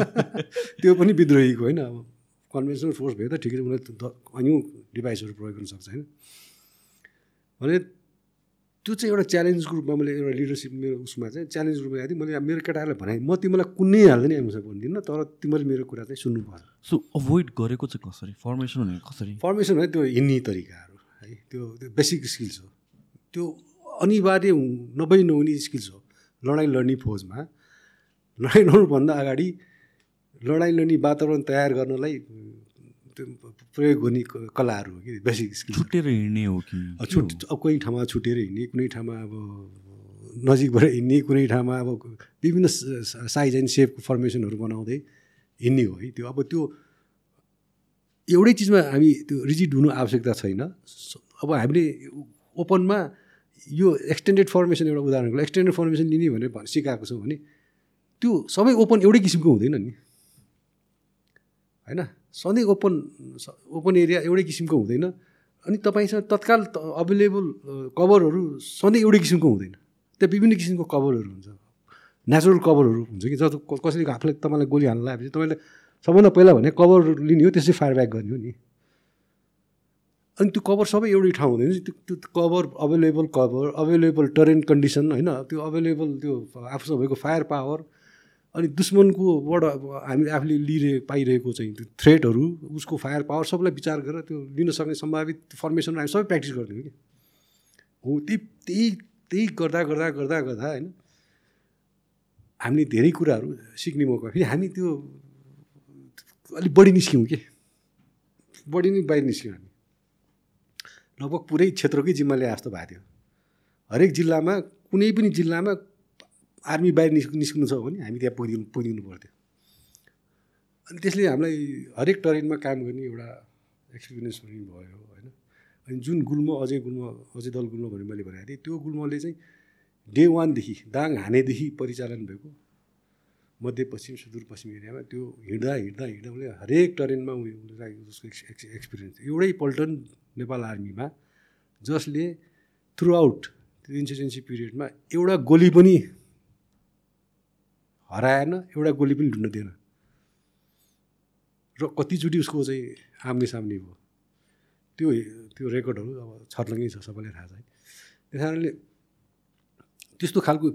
*laughs* त्यो पनि विद्रोहीको होइन? अब कन्भेन्सनल फोर्स भयो त ठिकै त अन्यौँ डिभाइसहरू प्रयोग गर्न सक्छ होइन? भने त्यो चाहिँ एउटा च्यालेन्जको रूपमा मैले एउटा लिडरसिप मेरो उसमा चाहिँ च्यालेन्ज रूपमा आएको थिएँ मैले मेरो केटाहरूलाई भने म तिमीलाई कुनै हाल्दैन एम्बुसमा भन्दिनँ तर तिमीले मेरो कुरा चाहिँ सुन्नुपर्छ सो अभोइड गरेको चाहिँ कसरी? फर्मेसन भनेको कसरी? फर्मेसन है त्यो हिँड्ने तरिकाहरू है? त्यो त्यो बेसिक स्किल्स हो। त्यो अनिवार्य नभई नहुने स्किल्स हो। लडाइँ लड्ने फौजमा। लडाइँ लड्नुभन्दा अगाडि लडाइँ लड्ने वातावरण तयार गर्नलाई त्यो प्रयोग क- कलाहरू हो कि बेसिक स्किल्स। छुट्टेर हिँड्ने हो कि? छुट अब कुनै ठाउँमा छुटेर हिँड्ने कुनै ठाउँमा अब नजिकबाट हिँड्ने कुनै ठाउँमा अब विभिन्न साइज एन्ड सेपको फर्मेसनहरू बनाउँदै हिँड्ने हो है त्यो। अब त्यो एउटै चिजमा हामी त्यो रिजिड हुनु आवश्यकता छैन। अब हामीले ओपनमा यो एक्सटेन्डेड फर्मेसन एउटा उदाहरणको एक्सटेन्डेड फर्मेसन लिने भनेर भन्- सिकाएको छौँ भने त्यो सबै ओपन एउटै किसिमको हुँदैन नि। होइन? सधैँ ओपन ओपन एरिया एउटै किसिमको हुँदैन। अनि तपाईँसँग तत्काल अभाइलेबल कभरहरू सधैँ एउटै किसिमको हुँदैन। त्यहाँ विभिन्न किसिमको कभरहरू हुन्छ। नेचुरल कभरहरू हुन्छ कि? जस्तो क- कसैले आफूलाई तपाईँलाई गोली हाल्न लगाएपछि तपाईँले सबभन्दा पहिला भने कभर लिने हो त्यसै फायर ब्याक गर्ने हो नि। अनि त्यो कभर सबै एउटै ठाउँ हुँदैन त्यो त्यो cover available cover available terrain condition होइन त्यो अभाइलेबल त्यो आफूसँग भएको फायर पावर अनि दुश्मनकोबाट अब हामी आफूले लिइरहे पाइरहेको चाहिँ त्यो थ्रेटहरू उसको फायर पावर सबैलाई विचार गरेर त्यो लिन सक्ने सम्भावित फर्मेसन हामी सबै प्र्याक्टिस गरिदिउँ कि। हो त्यही त्यही त्यही गर्दा गर्दा गर्दा गर्दा होइन हामीले धेरै कुराहरू सिक्ने मौका फेरि हामी त्यो अलिक बढी निस्क्यौँ कि। बढी नै बाहिर निस्क्यौँ हामी। लगभग पुरै क्षेत्रकै जिम्मा ल्याए जस्तो भएको थियो। हरेक जिल्लामा कुनै पनि जिल्लामा आर्मी बाहिर निस् निस्किनु छ भने हामी त्यहाँ पुगिदिनु पुगिदिनु पर्थ्यो। अनि त्यसले हामीलाई हरेक टरेनमा काम गर्ने एउटा एक्सपिरियन्स पनि भयो होइन। अनि जुन गुल्म अजय गुल्म अजय दल गुल्म भनेर मैले भनेको थिएँ त्यो गुल्मले चाहिँ डे वानदेखि दाङ हानेदेखि परिचालन भएको मध्यपश्चिम सुदूरपश्चिम एरियामा त्यो हिँड्दा हिँड्दा हिँड्दा उसले हरेक टरेनमा उ- उसलाई उसको एक्स एक्स एक्सपिरियन्स एउटै पल्टन नेपाल आर्मीमा जसले थ्रु आउट त्यो इन्सुरेन्सी पिरियडमा एउटा गोली पनि हराएन एउटा गोली पनि ढुन्ड दिएन। र कतिचोटि उसको चाहिँ आम्ने सामने भयो। त्यो त्यो रेकर्डहरू अब छर्लङ्गै छ सबैलाई थाहा छ है। त्यस कारणले त्यस्तो खालको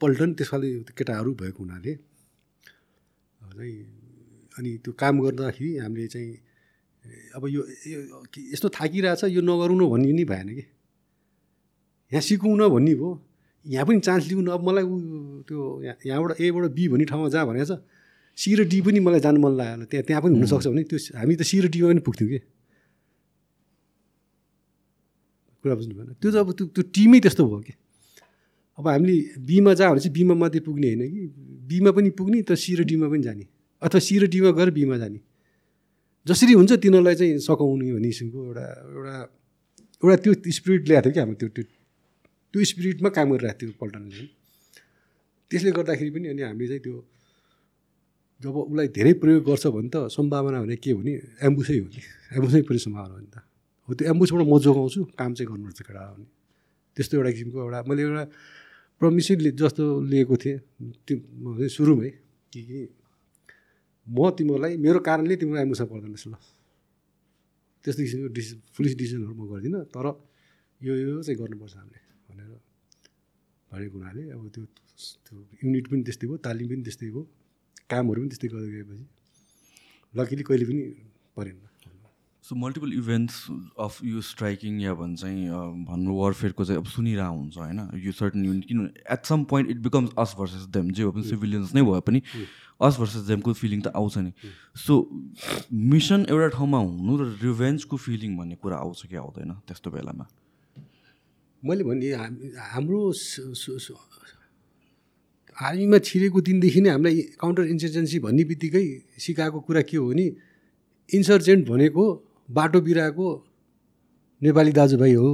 पल्टन त्यस खाले केटाहरू भएको हुनाले चाहिँ अनि त्यो काम गर्दाखेरि हामीले चाहिँ अब यो यस्तो थाकिरहेछ यो नगरौँ न भन्ने नि भएन कि? यहाँ सिकौँ न भन्ने भयो यहाँ पनि चान्स लिउँ न अब मलाई ऊ त्यो यहाँ यहाँबाट एबाट बी भन्ने ठाउँमा जहाँ भनेको छ। सी र डी पनि मलाई जानु मन लाग्यो त्यहाँ त्यहाँ पनि हुनसक्छ भने त्यो हामी त सी र डीमा पनि पुग्थ्यौँ कि? कुरा बुझ्नु भएन। त्यो चाहिँ अब त्यो त्यो टिमै त्यस्तो भयो कि? अब हामीले बीमा जा भने चाहिँ बीमा मात्रै पुग्ने होइन कि? बीमा पनि पुग्ने तर सी र डीमा पनि जाने। अथवा सी र डीमा गएर बीमा जाने। जसरी हुन्छ तिनीहरूलाई चाहिँ सघाउने भन्ने किसिमको एउटा एउटा एउटा त्यो स्पिरिट ल्याएको थियो कि हाम्रो त्यो त्यो त्यो स्पिरिटमा काम गरिरहेको थियो पल्टनले। त्यसले गर्दाखेरि पनि अनि हामीले चाहिँ त्यो जब उसलाई धेरै प्रयोग गर्छ भने त सम्भावना भने के भने एम्बुसै हो नि। एम्बुसै पनि सम्भावना हो नि त। हो त्यो एम्बुसबाट म जोगाउँछु काम चाहिँ गर्नुपर्छ केटा भने त्यस्तो एउटा किसिमको एउटा मैले एउटा प्रमिसै ले जस्तो लिएको थिएँ। त्यो सुरुमै कि कि म तिमीहरूलाई मेरो कारणले तिम्रो एम्बुसमा पर्दैन ल। त्यस्तो किसिमको डिसि पुलिस डिसिजनहरू म गर्दिनँ तर यो यो चाहिँ गर्नुपर्छ हामीले भनेर भनेको हुनाले अब त्यो त्यो युनिट पनि त्यस्तै भयो तालिम पनि त्यस्तै भयो कामहरू पनि त्यस्तै गर्दै गएपछि लकिली कहिले पनि परेन। सो मल्टिपल इभेन्ट्स अफ यो स्ट्राइकिङ या भन्छ भन्नु वारफेयरको चाहिँ अब सुनिरहेको हुन्छ होइन? यो सर्टन युनिट किन at some point it becomes us versus them जे हो पनि सिभिलियन्स नै भए पनि अस भर्सेस देमको फिलिङ त आउँछ नि। सो मिसन एउटा ठाउँमा हुनु र रिभेन्जको फिलिङ भन्ने कुरा आउँछ कि आउँदैन त्यस्तो बेलामा? मैले भने हाम- हाम्रो आर्मीमा छिरेको दिनदेखि नै हामीलाई काउन्टर इन्सर्जेन्सी भन्ने बित्तिकै सिकाएको कुरा के हो भने इन्सर्जेन्ट भनेको बाटो बिराएको नेपाली दाजुभाइ हो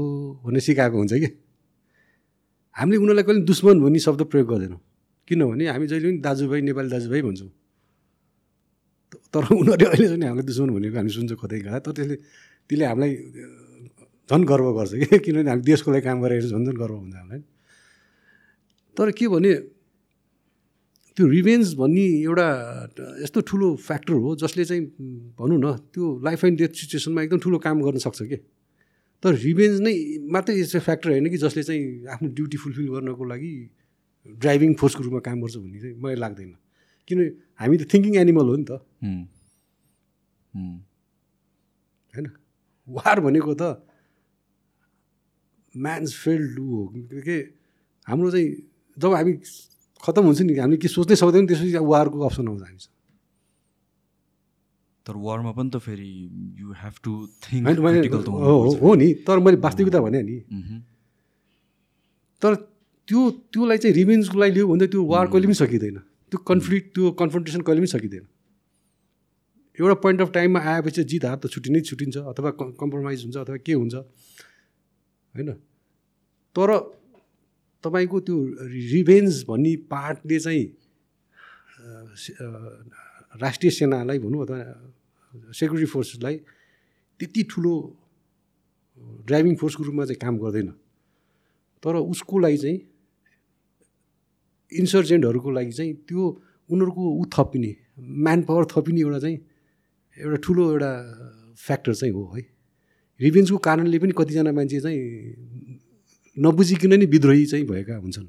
भनेर सिकाएको हुन्छ कि? हामीले उनीहरूलाई कहिले दुश्मन भन्ने शब्द प्रयोग गर्दैनौँ। किनभने हामी जहिले पनि दाजुभाइ नेपाली दाजुभाइ भन्छौँ। तर उनीहरूले अहिलेसम्म हामीलाई दुश्मन भनेको हामी सुन्छौँ कतै कहाँ। तर त्यसले त्यसले हामीलाई झन् गर्व गर्छ कि? *laughs* किनभने हामी देशको लागि काम गरेर झन् झन् गर्व हुन्छ हामीलाई। तर के भने त्यो रिभेन्ज भन्ने एउटा यस्तो ठुलो फ्याक्टर हो जसले चाहिँ भनौँ न त्यो लाइफ एन्ड डेथ सिचुएसनमा एकदम ठुलो काम गर्न सक्छ कि? तर रिभेन्ज नै मात्रै यस्तो फ्याक्टर होइन कि जसले चाहिँ आफ्नो ड्युटी फुलफिल गर्नको लागि ड्राइभिङ फोर्सको रूपमा काम गर्छ भन्ने चाहिँ मलाई लाग्दैन। किन हामी त थिङ्किङ एनिमल हो नि त। होइन? वार भनेको त म्यान्स फेल्ड हो। के? हाम्रो चाहिँ जब हामी खतम हुन्छ नि हामी के सोच्नै सक्दैनौँ त्यसपछि वारको अप्सन आउँछ हामीसँग। तर वारमा पनि त फेरि यु हेभ टु हो नि तर मैले वास्तविकता भने नि। तर त्यो त्योलाई चाहिँ रिभेन्जको लागि लियो भने त त्यो वार कहिले पनि सकिँदैन। त्यो कन्फ्लिक्ट त्यो कन्फ्रन्टेसन कहिले पनि सकिँदैन। एउटा पोइन्ट अफ टाइममा आएपछि जित हार त छुट्टी नै छुट्टिन्छ अथवा कम्प्रोमाइज हुन्छ अथवा के हुन्छ। होइन? तर तपाईँको त्यो रिभेन्ज भन्ने पार्टले चाहिँ राष्ट्रिय सेनालाई भनौँ अथवा सेक्युरिटी फोर्सलाई त्यति ठुलो ड्राइभिङ फोर्सको रूपमा चाहिँ काम गर्दैन। तर उसको लागि चाहिँ इन्सर्जेन्टहरूको लागि चाहिँ त्यो उनीहरूको ऊ थपिने म्यान पावर थपिने एउटा चाहिँ एउटा ठुलो एउटा फ्याक्टर चाहिँ हो है। रिभेन्जको कारणले पनि कतिजना मान्छे चाहिँ नबुझिकन नि विद्रोही चाहिँ भएका हुन्छन्।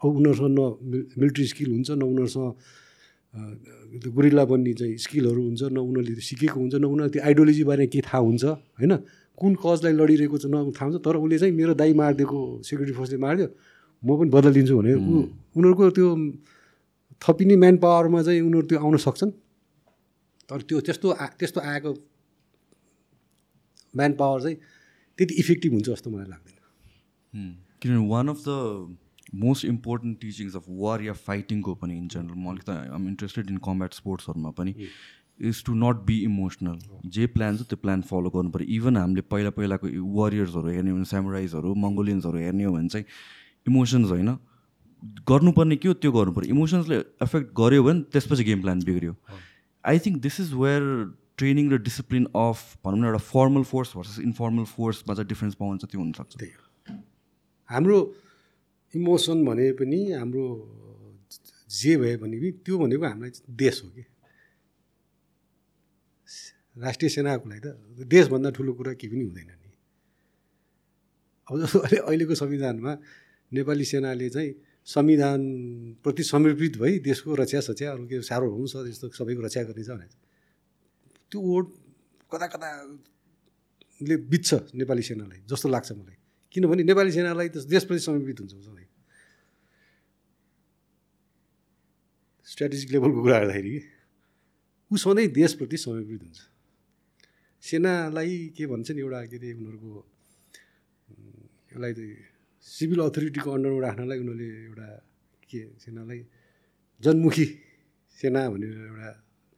अब उनीहरूसँग न मिल- मिलिट्री स्किल हुन्छ न उनीहरूसँग त्यो गुरिल्ला बन्ने चाहिँ स्किलहरू हुन्छ न उनीहरूले त्यो सिकेको हुन्छ न उनीहरूले त्यो आइडियोलोजी बारे के थाहा हुन्छ होइन? कुन कजलाई लडिरहेको छ न थाहा हुन्छ तर उसले चाहिँ मेरो दाइ मारिदिएको सेक्युरिटी फोर्सले मारिदियो म पनि बदलिदिन्छु भने ऊ- उनीहरूको त्यो थपिने म्यान पावरमा चाहिँ उनीहरू त्यो आउन सक्छन्। तर त्यो त्यस्तो आ त्यस्तो आएको म्यान पावर चाहिँ त्यति इफेक्टिभ हुन्छ जस्तो मलाई लाग्दैन। किनभने one of the most important teachings of war या फाइटिङको पनि इन जेनरल म अलिक त आम इन्ट्रेस्टेड इन कम्ब्याट स्पोर्ट्सहरूमा पनि is to not be emotional जे प्लान छ त्यो प्लान फलो गर्नु पऱ्यो इभन हामीले पहिला पहिलाको वारियर्सहरू हेर्ने हो भने सामुराइजहरू मङ्गोलियन्सहरू हेर्ने हो भने चाहिँ इमोसन्स होइन। गर्नुपर्ने के हो त्यो गर्नु पऱ्यो इमोसन्सले एफेक्ट गर्यो भने त्यसपछि गेम प्लान बिग्रियो। I think this is where training र डिसिप्लिन अफ भनौँ न एउटा फर्मल फोर्स भर्सेस इन्फर्मल फोर्समा चाहिँ डिफ्रेन्स चाहिँ त्यो हुनसक्छ। त्यही हो। हाम्रो इमोसन भने पनि हाम्रो जे भए पनि त्यो भनेको हामीलाई देश हो कि। राष्ट्रिय सेनाको लागि त देशभन्दा ठुलो कुरा केही पनि हुँदैन नि। अब जस्तो अहिले अहिलेको संविधानमा नेपाली सेनाले चाहिँ संविधानप्रति समर्पित भई देशको रक्षा सच्या अरू के सार्वभौम छ यस्तो सबैको रक्षा गर्नेछ भने त्यो ओड कता कताले बित्छ नेपाली सेनालाई जस्तो लाग्छ मलाई। किनभने नेपाली सेनालाई त देशप्रति समर्पित हुन्छ सधैँ स्ट्राटेजिक लेभलको कुरा गर्दाखेरि ऊ सधैँ देशप्रति समर्पित हुन्छ। सेनालाई के भन्छ नि एउटा के अरे उनीहरूको यसलाई सिभिल अथोरिटीको अन्डरमा राख्नलाई उनीहरूले एउटा के सेनालाई जनमुखी सेना भनेर एउटा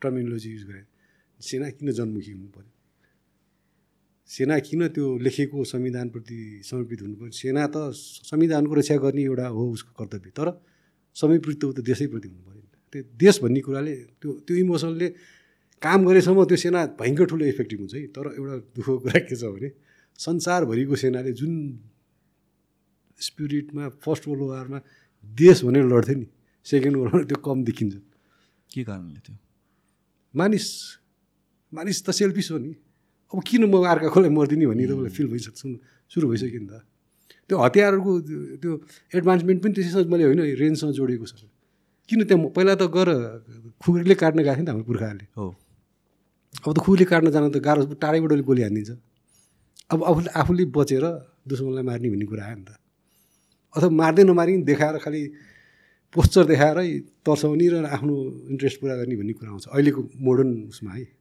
टर्मिनोलोजी युज गरे। सेना किन जनमुखी हुनु पऱ्यो सेना किन त्यो लेखेको संविधानप्रति समर्पित हुनु पऱ्यो सेना त संविधानको रक्षा गर्ने एउटा हो उसको कर्तव्य तर समर्पित त देशैप्रति हुनु पऱ्यो नि त। त्यो देश भन्ने कुराले त्यो त्यो इमोसनले काम गरेसम्म त्यो सेना भयङ्कर ठुलो इफेक्टिभ हुन्छ है। तर एउटा दुःखको कुरा के छ भने संसारभरिको सेनाले जुन स्पिरिटमा फर्स्ट वर्ल्ड वारमा देश भनेर लड्थ्यो नि सेकेन्ड वर्ल्डमा त्यो कम देखिन्छ। के कारणले त्यो? मानिस मानिस त सेल्फिस हो नि। अब किन म अर्काकोलाई मर्दिने भन्ने तपाईँलाई फिल भइसक्छ सुरु भइसक्यो नि त। त्यो हतियारहरूको त्यो- एडभान्समेन्ट पनि त्यसैसँग मैले होइन रेन्जसँग जोडिएको छ। किन त्यहाँ पहिला त गएर खुकुरीले काट्न गएको थियो नि त हाम्रो पुर्खाहरूले। हो। अब त खुले काट्न जान त गाह्रो टाढैबाट गोली हानिदिन्छ। अब आफूले आफूले बचेर दुश्मनलाई मार्ने भन्ने कुरा आयो नि त। अथवा मार्दै नमारि देखाएर खालि पोस्चर देखाएरै तर्साउने र आफ्नो इन्ट्रेस्ट पुरा गर्ने भन्ने कुरा आउँछ। अहिलेको मोडर्न उसमा है।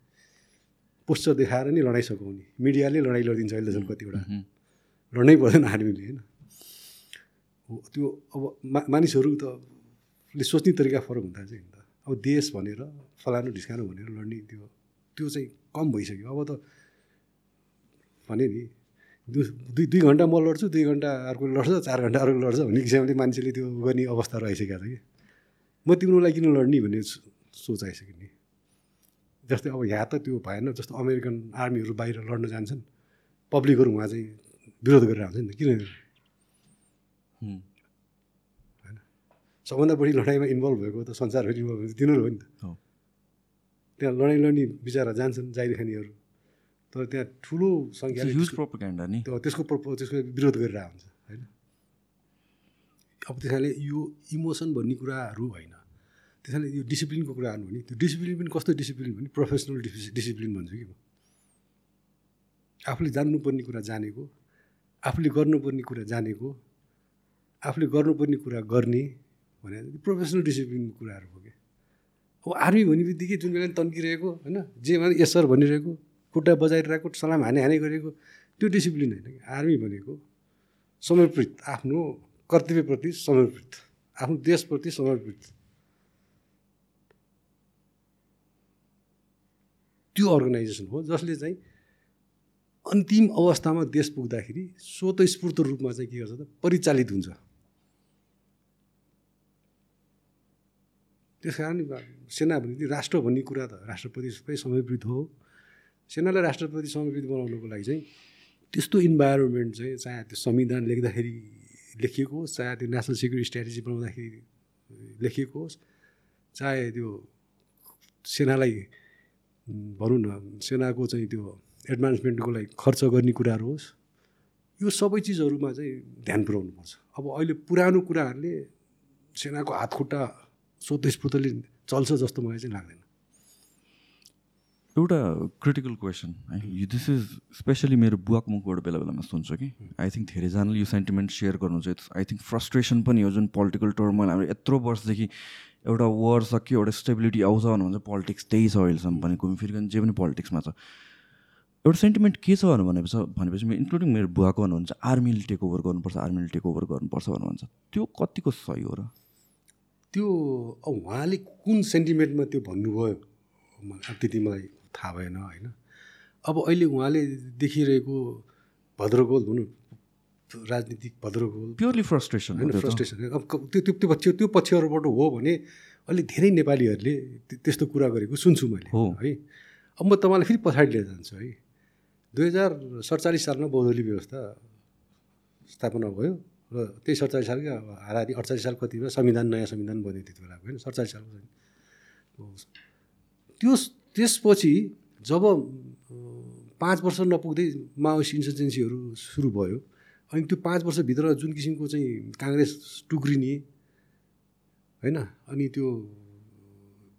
पोस्चर देखाएर नै लडाइँ सघाउने मिडियाले लडाइँ लडिदिन्छ अहिलेसम्म कतिवटा। लड्नै पर्दैन आर्मीले होइन? हो त्यो अब मा मानिसहरू त ले सोच्ने तरिका फरक हुँदा चाहिँ त अब देश भनेर फलानु ढिस्कानु भनेर लड्ने त्यो त्यो चाहिँ कम भइसक्यो। अब त भने नि दुई दुई घन्टा म लड्छु दुई घन्टा अर्को लड्छ चार घन्टा अर्को लड्छ भन्ने किसिमले मान्छेले त्यो गर्ने अवस्था रहिसकेको छ कि। म तिम्रो लागि किन लड्ने भन्ने सोच आइसक्यो नि। जस्तै अब यहाँ त त्यो भएन जस्तो अमेरिकन आर्मीहरू बाहिर लड्न जान्छन्। पब्लिकहरू उहाँ चाहिँ विरोध गरेर आउँछ नि त। किन होइन। सबभन्दा बढी लडाइँमा इन्भल्भ भएको त संसारभरि इन्भल्भ भएको तिनीहरू हो नि त। त्यहाँ लडाइँ लड्ने बिचरा जान्छन् जाहिर खानेहरू। तर त्यहाँ ठुलो प्रोपोगेन्डा नि। त्यो त्यसको त्यसको विरोध गरेर हुन्छ होइन? अब त्यसैले यो इमोसन भन्ने कुराहरू होइन। त्यसैले यो डिसिप्लिनको कुराहरू हो नि त्यो डिसिप्लिन पनि कस्तो डिसिप्लिन भने प्रोफेसनल डिसि डिसिप्लिन भन्छु कि म आफूले जान्नुपर्ने कुरा जानेको आफूले गर्नुपर्ने कुरा जानेको आफूले गर्नुपर्ने कुरा गर्ने भने प्रोफेसनल डिसिप्लिनको कुराहरू हो कि अब आर्मी भन्ने बित्तिकै जुन बेला तन्किरहेको होइन भने यस सर भनिरहेको खुट्टा बजाइरहेको सलाम हाने हाने गरेको त्यो डिसिप्लिन होइन कि आर्मी भनेको समर्पित आफ्नो कर्तव्यप्रति समर्पित आफ्नो देशप्रति समर्पित। त्यो अर्गनाइजेसन हो जसले चाहिँ अन्तिम अवस्थामा देश पुग्दाखेरि स्वतस्फूर्त रूपमा चाहिँ के गर्छ त परिचालित हुन्छ। त्यस कारण सेना भने राष्ट्र भन्ने कुरा त राष्ट्रपति सबै समर्पित हो। सेनालाई राष्ट्रपति समर्पित बनाउनुको लागि चाहिँ त्यस्तो इन्भाइरोमेन्ट चाहिँ चाहे त्यो संविधान लेख्दाखेरि लेखिएको होस् चाहे त्यो नेसनल सेक्युरिटी स्ट्राटेजी बनाउँदाखेरि लेखिएको होस् चाहे त्यो सेनालाई भनौँ न सेनाको चाहिँ त्यो एडभान्समेन्टको लागि खर्च गर्ने कुराहरू होस् यो सबै चिजहरूमा चाहिँ ध्यान पुऱ्याउनुपर्छ अब अहिले पुरानो कुराहरूले सेनाको हात खुट्टा स्वतस्फूर्तले चल्छ जस्तो मलाई चाहिँ लाग्दैन। एउटा क्रिटिकल क्वेसन है दिस इज स्पेसली मेरो बुवाको मुखबाट बेला बेलामा सुन्छु कि। आई थिङ्क धेरैजनाले यो सेन्टिमेन्ट सेयर गर्नु चाहिँ आई थिङ्क फ्रस्ट्रेसन पनि हो जुन पोलिटिकल टर्मल हाम्रो यत्रो वर्षदेखि एउटा वार सक्यो एउटा स्टेबिलिटी आउँछ भन्नुहुन्छ पोलिटिक्स त्यही छ अहिलेसम्म पनि घुमफिर्कन जे पनि पोलिटिक्समा छ। एउटा सेन्टिमेन्ट के छ भनेपछि भनेपछि इन्क्लुडिङ मेरो बुवाको भन्नुहुन्छ आर्मीले टेक ओभर गर्नुपर्छ आर्मीले टेक ओभर गर्नुपर्छ भन्नुहुन्छ। त्यो कतिको सही हो र? त्यो उहाँले कुन सेन्टिमेन्टमा त्यो भन्नुभयो? त्यति मलाई थाहा भएन होइन। अब अहिले उहाँले देखिरहेको भद्रगोल भनौँ राजनीतिक भद्रगोल प्योरली फ्रस्ट्रेसन होइन फ्रस्ट्रेसन अब त्यो त्यो त्यो पक्ष त्यो पक्षहरूबाट हो भने अहिले धेरै नेपालीहरूले त्य- त्यस्तो कुरा गरेको सुन्छु मैले हो। अब म तपाईँलाई फेरि पछाडि लिएर जान्छु है। दुई हजार सडचालिस सालमा बहुदलीय व्यवस्था स्थापना भयो र त्यही सडचालिस सालकै अब हाराहारी अडचालिस साल कतिमा संविधान नयाँ संविधान बन्यो त्यति बेला होइन? सडचालिस सालको। त्यो त्यसपछि जब पाँच वर्ष नपुग्दै माओइस्ट इन्सर्जेन्सीहरू सुरु भयो अनि त्यो पाँच वर्षभित्र जुन किसिमको चाहिँ काङ्ग्रेस टुक्रिने होइन? अनि त्यो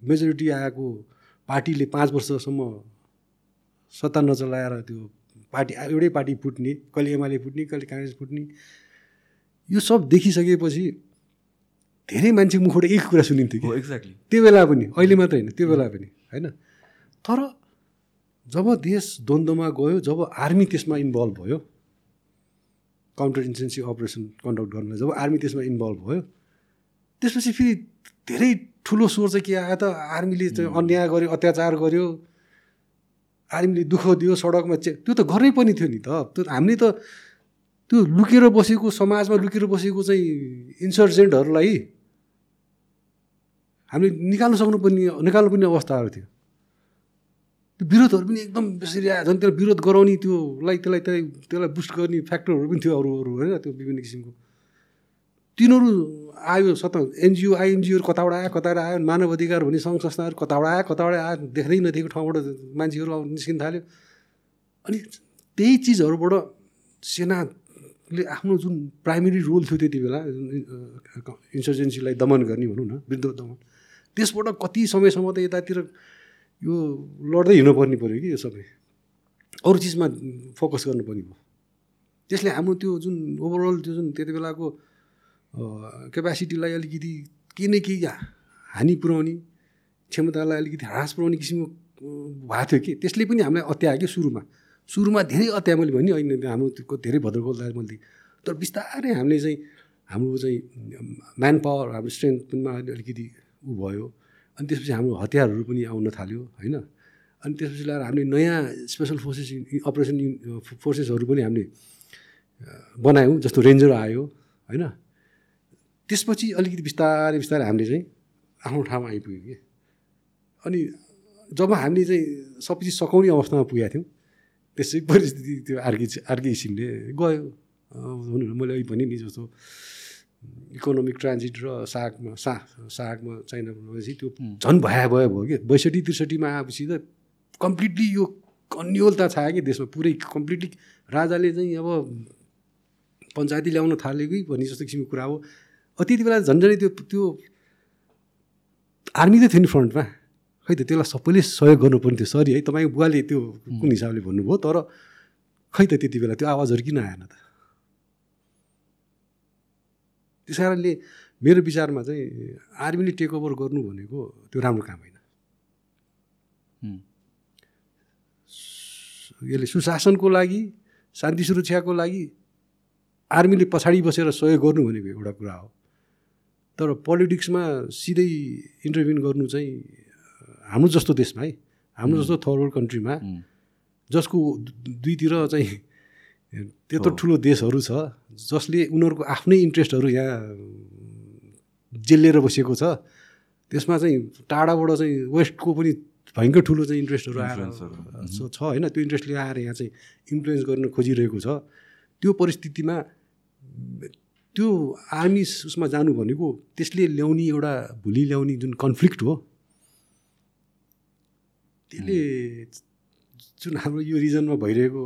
मेजोरिटी आएको पार्टीले पाँच वर्षसम्म सत्ता नचलाएर त्यो पार्टी एउटै पार्टी फुट्ने कहिले एमाले फुट्ने कहिले काङ्ग्रेस फुट्ने यो सब देखिसकेपछि धेरै मान्छे मुखबाट एक कुरा सुनिन्थ्यो कि। एक्ज्याक्टली त्यो बेला पनि अहिले मात्र होइन त्यो बेला पनि होइन? तर जब देश द्वन्द्वमा गयो जब आर्मी त्यसमा इन्भल्भ भयो काउन्टर इन्सेन्सी अपरेसन कन्डक्ट गर्नलाई जब आर्मी त्यसमा इन्भल्भ भयो त्यसपछि फेरि धेरै ठुलो स्वर चाहिँ के आयो त आर्मीले चाहिँ अन्याय गर्यो अत्याचार गर्यो आर्मीले दुःख दियो सडकमा चे त्यो त गर्नै पनि थियो नि त। त्यो हामीले त त्यो लुकेर बसेको समाजमा लुकेर बसेको चाहिँ इन्सर्जेन्टहरूलाई हामीले निकाल्नु सक्नुपर्ने निकाल्नु पर्ने अवस्थाहरू थियो। त्यो विरोधहरू पनि एकदम बेसरी आयो झन् त्यसलाई विरोध गराउने त्योलाई त्यसलाई त्यसलाई त्यसलाई बुस्ट गर्ने फ्याक्टरहरू पनि थियो अरू अरू होइन त्यो विभिन्न किसिमको। तिनीहरू आयो सत एनजिओ आइएनजिओहरू कताबाट आयो कताबाट आयो मानव अधिकार भन्ने सङ्घ संस्थाहरू कताबाट आयो कताबाट आयो देख्दै नदेखेको ठाउँबाट मान्छेहरू निस्किन थाल्यो अनि त्यही चिजहरूबाट सेनाले आफ्नो जुन प्राइमेरी रोल थियो त्यति बेला इन्सर्जेन्सीलाई दमन गर्ने भनौँ न विरुद्ध दमन। त्यसबाट कति समयसम्म त यतातिर यो लड्दै हिँड्नुपर्ने पऱ्यो कि यो सबै। अरू चिजमा फोकस गर्नुपर्ने भयो। त्यसले हाम्रो त्यो जुन ओभरअल त्यो जुन त्यति बेलाको क्यापेसिटीलाई अलिकति केही न केही हानि पुऱ्याउने क्षमतालाई अलिकति ह्रास पुऱ्याउने किसिमको भएको थियो कि। त्यसले पनि हामीलाई अत्यायो कि सुरुमा। सुरुमा धेरै अत्यायो मैले भने होइन हाम्रो धेरै भद्रकोलाई मैले तर बिस्तारै हामीले चाहिँ हाम्रो चाहिँ म्यान पावर हाम्रो स्ट्रेन्थ पनि अलिकति ऊ भयो। अनि त्यसपछि हाम्रो हतियारहरू पनि आउन थाल्यो होइन? अनि त्यसपछि लगाएर हामीले नयाँ स्पेसल फोर्सेस अपरेसन फोर्सेसहरू पनि हामीले बनायौँ जस्तो रेन्जर आयो होइन? त्यसपछि अलिकति बिस्तारै बिस्तारै हामीले चाहिँ आफ्नो ठाउँमा आइपुग्यो कि। अनि जब हामीले चाहिँ सबै चिज सघाउने अवस्थामा पुगेका थियौँ त्यसै परिस्थिति त्यो अर्कै अर्कै किसिमले गयो। हुनु मैले अहिले भने नि जस्तो। इकोनोमिक ट्रान्जिट र सागमा सा सागमा चाइना भनेपछि त्यो झन् भया भयो भयो कि बैसठी त्रिसठीमा आएपछि त कम्प्लिटली यो अन्यलता छायो कि देशमा। पुरै कम्प्लिटली राजाले चाहिँ अब पञ्चायती ल्याउन थाल्यो कि भन्ने जस्तो किसिमको कुरा हो। त्यति बेला झन्झनै त्यो त्यो आर्मी त थियो नि फ्रन्टमा। खै त त्यसलाई सबैले सहयोग गर्नुपर्ने थियो। सरी है तपाईँको बुवाले त्यो कुन हिसाबले भन्नुभयो तर खै त त्यति बेला त्यो आवाजहरू किन आएन त? त्यस कारणले मेरो विचारमा चाहिँ आर्मीले टेक ओभर गर्नु भनेको त्यो राम्रो काम होइन। यसले सुशासनको लागि शान्ति सुरक्षाको लागि आर्मीले पछाडि बसेर सहयोग गर्नु भनेको एउटा कुरा हो। तर पोलिटिक्समा सिधै इन्टरभ्युन गर्नु चाहिँ हाम्रो जस्तो देशमा है हाम्रो जस्तो थर्ड वर्ल्ड कन्ट्रीमा जसको दुईतिर चाहिँ त्यत्रो ठुलो देशहरू छ जसले उनीहरूको आफ्नै इन्ट्रेस्टहरू यहाँ जेलिएर बसेको छ त्यसमा चाहिँ टाढाबाट चाहिँ वेस्टको पनि भयङ्कर ठुलो चाहिँ इन्ट्रेस्टहरू आएर छ होइन त्यो इन्ट्रेस्टले आएर यहाँ चाहिँ इन्फ्लुएन्स गर्न खोजिरहेको छ। त्यो परिस्थितिमा त्यो आर्मी उसमा जानु भनेको त्यसले ल्याउने एउटा भोलि ल्याउने जुन कन्फ्लिक्ट हो त्यसले जुन हाम्रो यो रिजनमा भइरहेको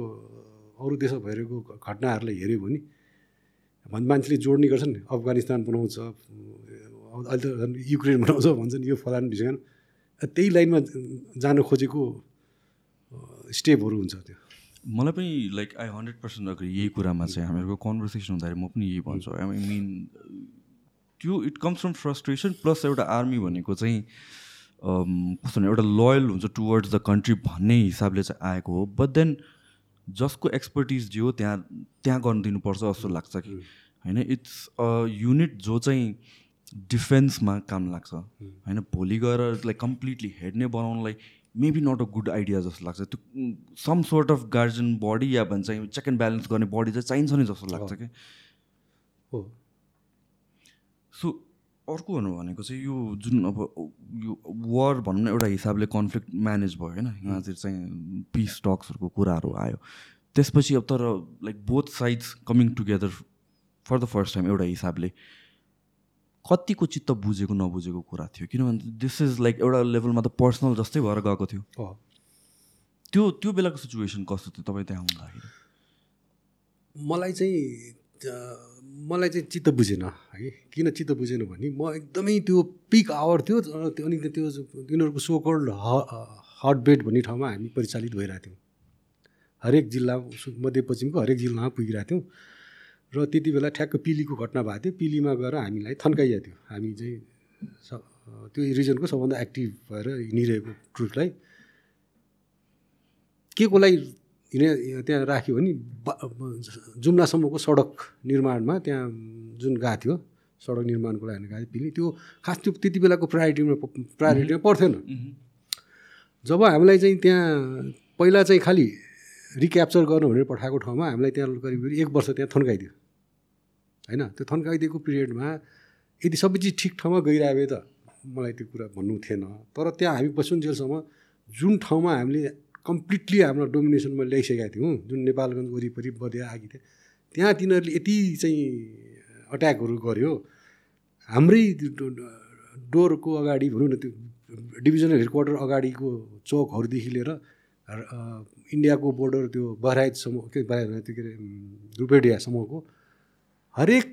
अरू देशमा भइरहेको घटनाहरूलाई हेऱ्यो भने मान्छेले जोड्ने गर्छन् अफगानिस्तान बनाउँछ अहिले त झन् युक्रेन बनाउँछ भन्छन् यो फलान ढिसान त्यही लाइनमा जान खोजेको स्टेपहरू हुन्छ त्यो। मलाई पनि like I hundred percent agree यही कुरामा चाहिँ हामीहरूको कन्भर्सेसन हुँदाखेरि म पनि यही भन्छु। आई मिन त्यो it comes from frustration plus एउटा आर्मी भनेको चाहिँ कस्तो एउटा लोयल हुन्छ टुवर्ड्स द कन्ट्री भन्ने हिसाबले चाहिँ आएको हो। बट देन जसको एक्सपर्टिज जे हो त्यहाँ त्यहाँ गर्नु दिनुपर्छ जस्तो लाग्छ कि। होइन इट्स अ युनिट जो चाहिँ डिफेन्समा काम लाग्छ। होइन भोलि गएर लाइक कम्प्लिटली हेर्ने बनाउनलाई maybe not a good idea जस्तो लाग्छ। त्यो some sort of guardian body या भन्छ चेक एन्ड ब्यालेन्स गर्ने बडी चाहिँ चाहिन्छ नि जस्तो लाग्छ कि हो। सो अर्को हुनु भनेको चाहिँ यो जुन अब यो वार भनौँ न एउटा हिसाबले कन्फ्लिक्ट म्यानेज भयो होइन यहाँतिर चाहिँ पिस टक्सहरूको कुराहरू आयो। त्यसपछि अब तर like both sides coming together for the first time एउटा हिसाबले कतिको चित्त बुझेको नबुझेको कुरा थियो। किनभने दिस इज लाइक एउटा लेभलमा त पर्सनल जस्तै भएर गएको थियो। त्यो त्यो बेलाको सिचुएसन कस्तो थियो तपाईँ त्यहाँ हुँदाखेरि? मलाई चाहिँ मलाई चाहिँ चित्त बुझेन है? किन चित्त बुझेन भने म एकदमै त्यो पिक आवर थियो अनि त्यो तिनीहरूको सोकल्ड हट बेड भन्ने ठाउँमा हामी परिचालित भइरहेको थियौँ हरेक जिल्ला मध्यपश्चिमको हरेक जिल्लामा पुगिरहेको थियौँ र त्यति बेला ठ्याक्क पिलीको घटना भएको थियो। पिलीमा गएर हामीलाई थन्काइएको थियो हामी चाहिँ त्यो रिजनको सबभन्दा एक्टिभ भएर हिँडिरहेको ट्रुथलाई के को लागि हिँडे त्यहाँ राख्यो भने जुम्लासम्मको सडक निर्माणमा त्यहाँ जुन गएको थियो सडक निर्माणको लागि गएको थियो त्यो खास त्यो त्यति बेलाको प्रायोरिटीमा प्रायोरिटीमा पर्थेन। जब हामीलाई चाहिँ त्यहाँ पहिला चाहिँ खालि रिक्याप्चर गर्नु भनेर पठाएको ठाउँमा हामीलाई त्यहाँ करिब एक वर्ष त्यहाँ थन्काइदियो। होइन? त्यो थन्काइदिएको पिरियडमा यदि सबै चिज ठिक ठाउँमा गइरहेको भए त मलाई त्यो कुरा भन्नु थिएन। तर त्यहाँ हामी बसुन्जेलसम्म जुन ठाउँमा हामीले कम्प्लिटली हाम्रो डोमिनेसनमा ल्याइसकेका थियौँ। जुन नेपालगञ्ज वरिपरि बदिया आएको थियो त्यहाँ तिनीहरूले यति चाहिँ अट्याकहरू गर्यो। हाम्रै डोरको अगाडि भनौँ न त्यो डिभिजनल हेडक्वार्टर अगाडिको चौकहरूदेखि लिएर इन्डियाको बोर्डर त्यो बहराइचसम्म के बहराइच त्यो के अरे रुपेडियासम्मको हरेक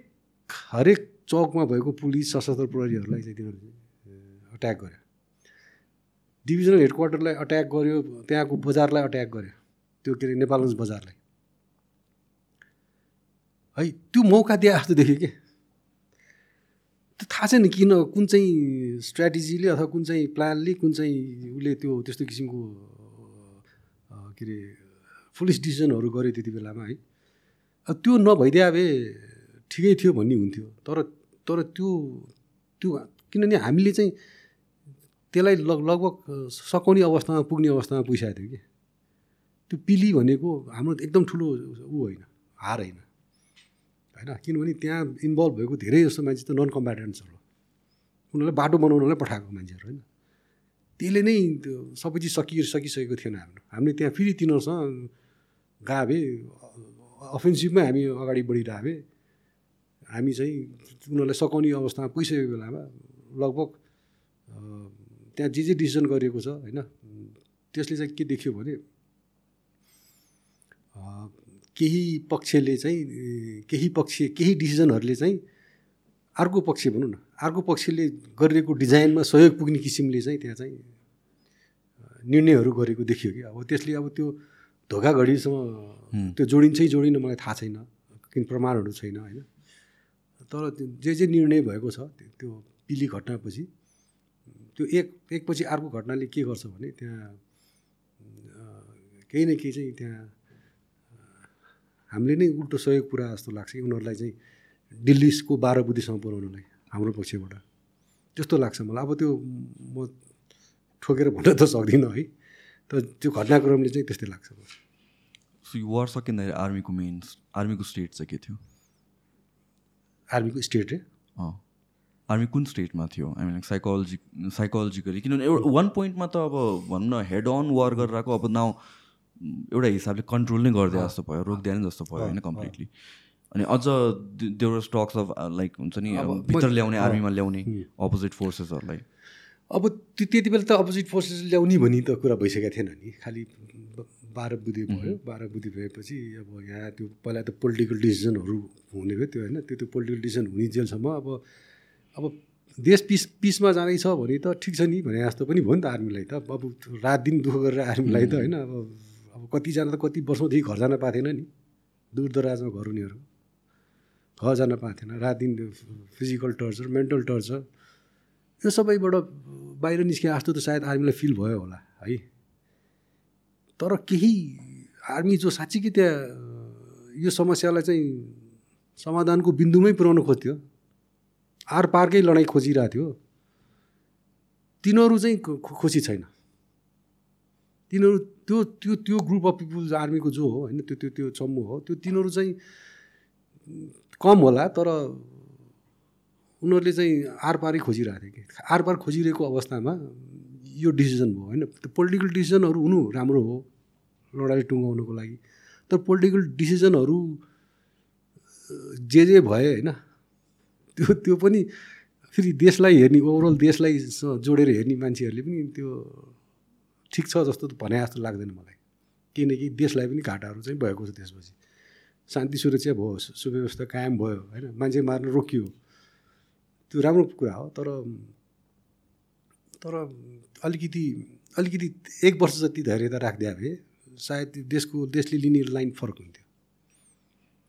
हरेक चौकमा भएको पुलिस सशस्त्र प्रहरीहरूलाई चाहिँ तिनीहरूले अट्याक गर्यो। डिभिजनल हेडक्वार्टरलाई अट्याक गर्यो त्यहाँको बजारलाई अट्याक गर्यो त्यो के अरे नेपालगञ्ज बजारलाई। है त्यो मौका दिए जस्तो देख्यो कि? त्यो थाहा छैन किन कुन चाहिँ स्ट्राटेजीले अथवा कुन चाहिँ प्लानले कुन चाहिँ उसले त्यो त्यस्तो किसिमको के अरे फुलिस डिसिजनहरू गर्यो त्यति बेलामा है। त्यो नभइदिए भए ठिकै थियो भन्ने हुन्थ्यो। तर तर त्यो त्यो किनभने हामीले चाहिँ त्यसलाई लग लगभग सकाउने अवस्थामा पुग्ने अवस्थामा पुगिसकेको थियो कि। त्यो पिली भनेको हाम्रो एकदम ठुलो ऊ होइन हार होइन। होइन किनभने त्यहाँ इन्भल्भ भएको धेरै जस्तो मान्छे त नन कम्ब्याटेन्ट्सहरू उनीहरूलाई बाटो बनाउनलाई पठाएको मान्छेहरू होइन। त्यसले नै त्यो सबै चिज सकि सकिसकेको थिएन हाम्रो। हामीले त्यहाँ फेरि तिनीहरूसँग गए भए अफेन्सिभमै हामी अगाडि बढिरहे। हामी चाहिँ उनीहरूलाई सकाउने अवस्थामा पुगिसकेको बेलामा लगभग त्यहाँ जे जे डिसिजन गरिएको छ होइन? त्यसले चाहिँ के देखियो भने केही पक्षले चाहिँ केही पक्ष केही डिसिजनहरूले चाहिँ अर्को पक्ष भनौँ न अर्को पक्षले गरिरहेको डिजाइनमा सहयोग पुग्ने किसिमले चाहिँ त्यहाँ चाहिँ निर्णयहरू गरेको देखियो कि। अब त्यसले अब त्यो धोकाघडीसँग त्यो जोडिन्छ जोडिन मलाई थाहा छैन किन प्रमाणहरू छैन होइन? तर जे जे निर्णय भएको छ त्यो पिली घटनापछि त्यो एक एकपछि अर्को घटनाले के गर्छ भने त्यहाँ केही न केही चाहिँ त्यहाँ हामीले नै उल्टो सहयोग पुरा जस्तो लाग्छ कि उनीहरूलाई चाहिँ दिल्लीको बाह्र बुद्धिसम्म पुऱ्याउनलाई हाम्रो पक्षबाट। त्यस्तो लाग्छ मलाई। अब त्यो म ठोकेर भन्न त सक्दिनँ है। तर त्यो घटनाक्रमले चाहिँ त्यस्तै लाग्छ मलाई। सो यो वार सकिँदाखेरि आर्मीको मेन आर्मीको स्टेट चाहिँ के थियो? आर्मीको स्टेट रे? आर्मी कुन स्टेटमा थियो? आई मिन साइकोलोजी साइकोलोजिकली किनभने एउटा वान पोइन्टमा त अब भनौँ न हेड अन वार गरेर आएको अब नाउ एउटा हिसाबले कन्ट्रोल नै गरिदिए जस्तो भयो रोकिदिए जस्तो भयो होइन कम्प्लिटली अनि अझ देवर स्टक्स अफ लाइक हुन्छ नि अब भित्र ल्याउने आर्मीमा ल्याउने अपोजिट फोर्सेसहरूलाई अब त्यो त्यति बेला त अपोजिट फोर्सेस ल्याउने भन्ने त कुरा भइसकेको थिएन नि। खालि बाह्र बुद्धि भयो। बाह्र बुद्धि भएपछि अब यहाँ त्यो पहिला त पोलिटिकल डिसिजनहरू हुने भयो त्यो होइन? त्यो त्यो पोलिटिकल डिसिजन हुने जेलसम्म अब अब देश पिस पिसमा जाँदैछ भने त ठिक छ नि भने जस्तो पनि भयो नि त आर्मीलाई त। अब रात दिन दुःख गरेर आर्मीलाई त होइन अब अब कतिजना त कति वर्षौँदेखि घर जान पाएको थिएन नि। दूर दराजमा घर हुनेहरू। घर जान पाएको थिएन रात दिन फिजिकल टर्चर मेन्टल टर्चर यो सबैबाट बाहिर निस्किए जस्तो त सायद आर्मीलाई फिल भयो होला है। तर केही आर्मी जो साँच्चीकै त्यहाँ यो समस्यालाई चाहिँ समाधानको बिन्दुमै पुर्याउनु खोज्थ्यो। आर पारकै लडाइँ खोजिरहेको थियो। तिनीहरू चाहिँ खुसी छैन। तिनीहरू त्यो त्यो त्यो ग्रुप अफ पिपुल आर्मीको जो हो होइन त्यो त्यो त्यो समूह हो त्यो तिनीहरू चाहिँ कम होला तर उनीहरूले चाहिँ आरपारै खोजिरहेको थियो कि। आरपार खोजिरहेको अवस्थामा यो डिसिजन भयो होइन। त्यो पोलिटिकल डिसिजनहरू हुनु राम्रो हो लडाइँ टुङ्गाउनुको लागि। तर पोलिटिकल डिसिजनहरू जे जे भए होइन त्यो त्यो पनि फेरि देशलाई हेर्ने ओभरअल देशलाई जोडेर हेर्ने मान्छेहरूले पनि त्यो ठिक छ जस्तो त भने जस्तो लाग्दैन मलाई। किनकि देशलाई पनि घाटाहरू चाहिँ भएको छ त्यसपछि। शान्ति सुरक्षा भयो सुव्यवस्था कायम भयो होइन? मान्छे मार्न रोकियो। त्यो राम्रो कुरा हो तर तर अलिकति अलिकति एक वर्ष जति धैर्यता राखिदिए भए सायद देशको देशले लिने लाइन फरक हुन्थ्यो।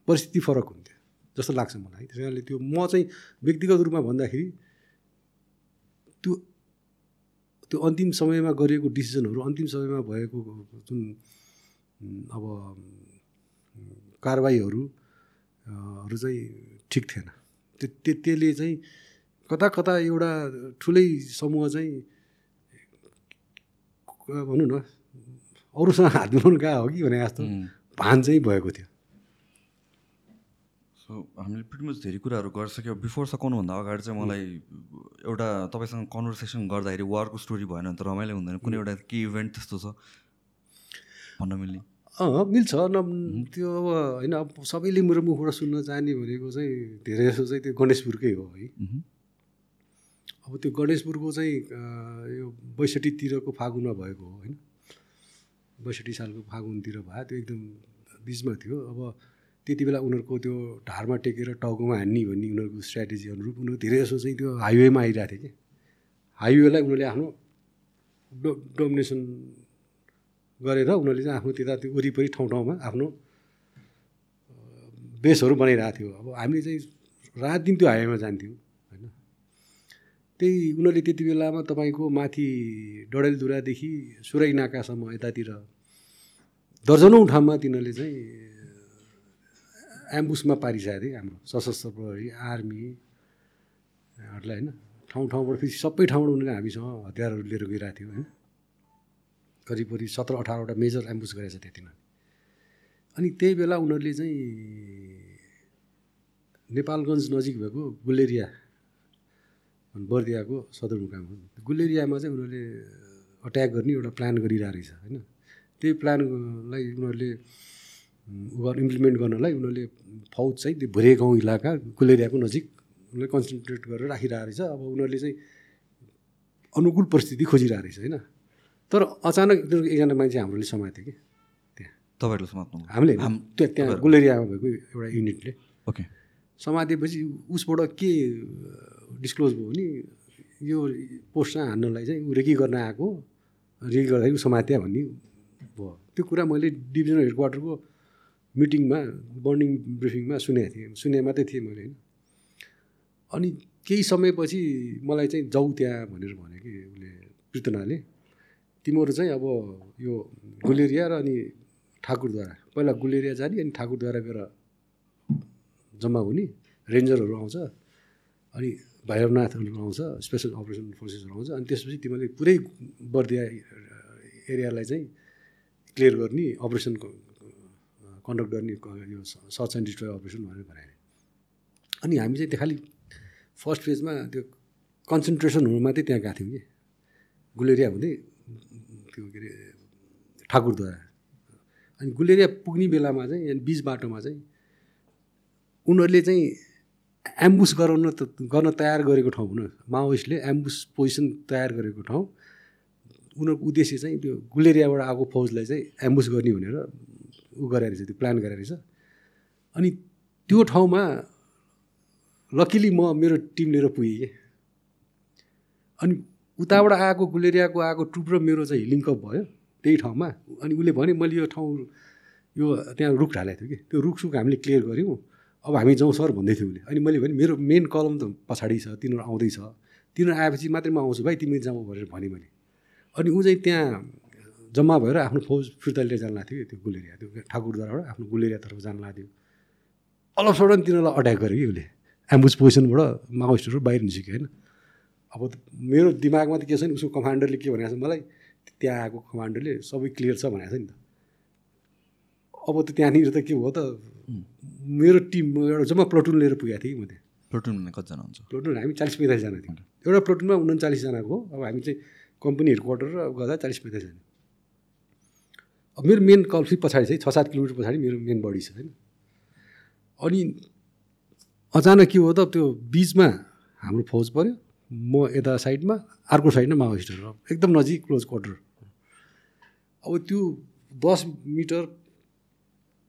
परिस्थिति फरक हुन्थ्यो। जस्तो लाग्छ मलाई। त्यस कारणले त्यो म चाहिँ व्यक्तिगत रूपमा भन्दाखेरि त्यो त्यो अन्तिम समयमा गरिएको डिसिजनहरू अन्तिम समयमा भएको जुन अब कारवाहीहरू हरू चाहिँ ठिक थिएन। त्यो त्यो- त्यसले चाहिँ कता कता एउटा ठुलै समूह चाहिँ भनौँ न अरूसँग हात मिलाउनु गएको हो कि भने जस्तो भान चाहिँ भएको थियो। सो हामीले प्रिटिमच धेरै कुराहरू गरिसक्यो बिफोर सकाउनुभन्दा अगाडि चाहिँ मलाई एउटा तपाईँसँग कन्भर्सेसन गर्दाखेरि वारको स्टोरी भएन भने त रमाइलो हुँदैन। कुनै एउटा के इभेन्ट त्यस्तो छ? भन्न मिल्ने। अँ मिल्छ। न त्यो अब होइन अब सबैले मेरो मुखबाट सुन्न चाहने भनेको चाहिँ धेरै जस्तो चाहिँ त्यो गणेशपुरकै हो है। अब त्यो गणेशपुरको चाहिँ यो बैसठीतिरको फागुनमा भएको हो होइन? बैसठी सालको फागुनतिर भयो त्यो एकदम बिचमा थियो। अब त्यति बेला उनीहरूको त्यो ढाडमा टेकेर टाउकोमा हान्ने भन्ने उनीहरूको स्ट्राटेजी अनुरूप उनीहरू धेरै जसो चाहिँ त्यो हाइवेमा आइरहेको थियो कि। हाइवेलाई उनीहरूले आफ्नो डो डोमिनेसन गरेर उनीहरूले चाहिँ आफ्नो त्यता त्यो वरिपरि ठाउँ ठाउँमा आफ्नो बेसहरू बनाइरहेको थियो। अब हामीले चाहिँ रात दिन त्यो हाइवेमा जान्थ्यौँ होइन। त्यही उनीहरूले त्यति बेलामा तपाईँको माथि डडेलधुरादेखि सुराई नाकासम्म यतातिर दर्जनौँ ठाउँमा तिनीहरूले चाहिँ एम्बुसमा पारिसकेको थियो हाम्रो सशस्त्र प्रहरी आर्मीहरूलाई होइन ठाउँ ठाउँबाट फेरि सबै ठाउँबाट उनीहरूले हामीसँग हतियारहरू लिएर गइरहेको थियो होइन। करिब करिब सत्र अठारवटा मेजर एम्बुस गरेको छ त्यतिमा अनि त्यही बेला उनीहरूले चाहिँ नेपालगञ्ज नजिक भएको गुलेरिया बर्दियाको सदरमुकाम हो। गुलेरियामा चाहिँ उनीहरूले अट्याक गर्ने एउटा प्लान गरिरहेको रहेछ होइन। त्यही प्लानलाई उनीहरूले उ गर्न इम्प्लिमेन्ट गर्नलाई उनीहरूले फौज चाहिँ त्यो भुरे गाउँ इलाका गुलेरियाको नजिक उनीहरूले कन्सन्ट्रेट गरेर राखिरहेको रहेछ। अब उनीहरूले चाहिँ अनुकूल परिस्थिति खोजिरहेको रहेछ होइन? तर अचानक एकजना मान्छे हाम्रोले समाएको थियो कि त्यहाँ। तपाईँहरूले समात्नु हामीले हाम- त्यो त्यहाँ गुलेरियामा भएको एउटा युनिटले ओके। समातेपछि उसबाट के डिस्क्लोज भयो भने यो पोस्टमा हान्नलाई चाहिँ ऊ रेकी गर्न आएको रेकी गर्दाखेरि ऊ समात्या भन्ने भयो। त्यो कुरा मैले डिभिजनल हेड क्वार्टरको मिटिङमा बर्निङ ब्रिफिङमा सुनेको थिएँ। सुने मात्रै थिएँ मैले होइन? अनि केही समयपछि मलाई चाहिँ जाउ त्यहाँ भनेर भन्यो कि उसले प्रितनाले तिमीहरू चाहिँ अब यो गुलेरिया र अनि ठाकुरद्वारा पहिला गुलेरिया जाने अनि ठाकुरद्वारा गएर जम्मा हुने रेन्जरहरू आउँछ अनि भैरवनाथहरू आउँछ स्पेसल अपरेसन फोर्सेसहरू आउँछ अनि त्यसपछि तिमीले पुरै बर्दिया एरियालाई चाहिँ क्लियर गर्ने अपरेसन कन्डक्ट गर्ने यो सर्च एन्ड डिस्ट्रोय अपरेसन भनेर भने अनि हामी चाहिँ त्यो खालि फर्स्ट फेजमा त्यो कन्सन्ट्रेसन हुनु मात्रै त्यहाँ गएको थियौँ कि। गुलेरिया हुँदै त्यो के अरे ठाकुरद्वारा। अनि गुलेरिया पुग्ने बेलामा चाहिँ यहाँ बिच बाटोमा चाहिँ उनीहरूले चाहिँ एम्बुस गराउन त गर्न तयार गरेको ठाउँ हुन। माओइस्टले एम्बुस पोजिसन तयार गरेको ठाउँ। उनीहरूको उद्देश्य चाहिँ त्यो गुलेरियाबाट आएको फौजलाई चाहिँ एम्बुस गर्ने भनेर उ गरेर रहेछ त्यो प्लान गरेर रहेछ। अनि त्यो ठाउँमा लकिली म मेरो टिम लिएर पुगेँ कि। अनि उताबाट आएको गुलेरियाको आएको ट्रुप र मेरो चाहिँ लिङ्कअप भयो त्यही ठाउँमा। अनि उसले भने मैले यो ठाउँ यो त्यहाँ रुख ढालेको थियो कि। त्यो रुख सुख हामीले क्लियर गऱ्यौँ। अब हामी जाउँ सर भन्दै थियो उसले। अनि मैले भने मेरो मेन कलम त पछाडि छ तिनीहरू आउँदैछ। तिनीहरू आएपछि मात्रै म आउँछु भाइ तिमी जाऊ भनेर भने मैले। अनि ऊ चाहिँ त्यहाँ जम्मा भएर आफ्नो फौज फिर्ता लिएर जान लाग्थ्यो त्यो गुलेरिया त्यो ठाकुरद्वाराबाट आफ्नो गुलेरियातर्फ जान लाग्थ्यो अलपसडन तिनीहरूलाई अट्याक गर्यो कि उसले। एम्बुस पोजिसनबाट माओइस्टहरू बाहिर निस्क्यो होइन। अब मेरो दिमागमा त के छ नि उसको कमान्डरले के भनेको छ मलाई? त्यहाँ आएको कमान्डरले सबै क्लियर छ भनेको छ नि त। अब त त्यहाँनिर त के भयो त? मेरो टिम एउटा जम्मा प्लटुन लिएर पुगेको थिएँ कि म त्यहाँ। प्लटुन भने कतिजना हुन्छ प्लटुन हामी चालिस पैँतालिसजना थियौँ। एउटा प्लटुनमा उन्चालिसजनाको। अब हामी चाहिँ कम्पनी हेड क्वार्टर र गर्दा चालिस पैँतालिसजना। मेरो मेन कल फेरि पछाडि चाहिँ छ सात किलोमिटर पछाडि मेरो मेन बडी छ होइन? अनि अचानक के हो त त्यो बिचमा हाम्रो फौज पऱ्यो। म यता साइडमा अर्को साइडमा माओइस्टहरू अब एकदम नजिक क्लोज क्वार्टर अब त्यो दस मिटर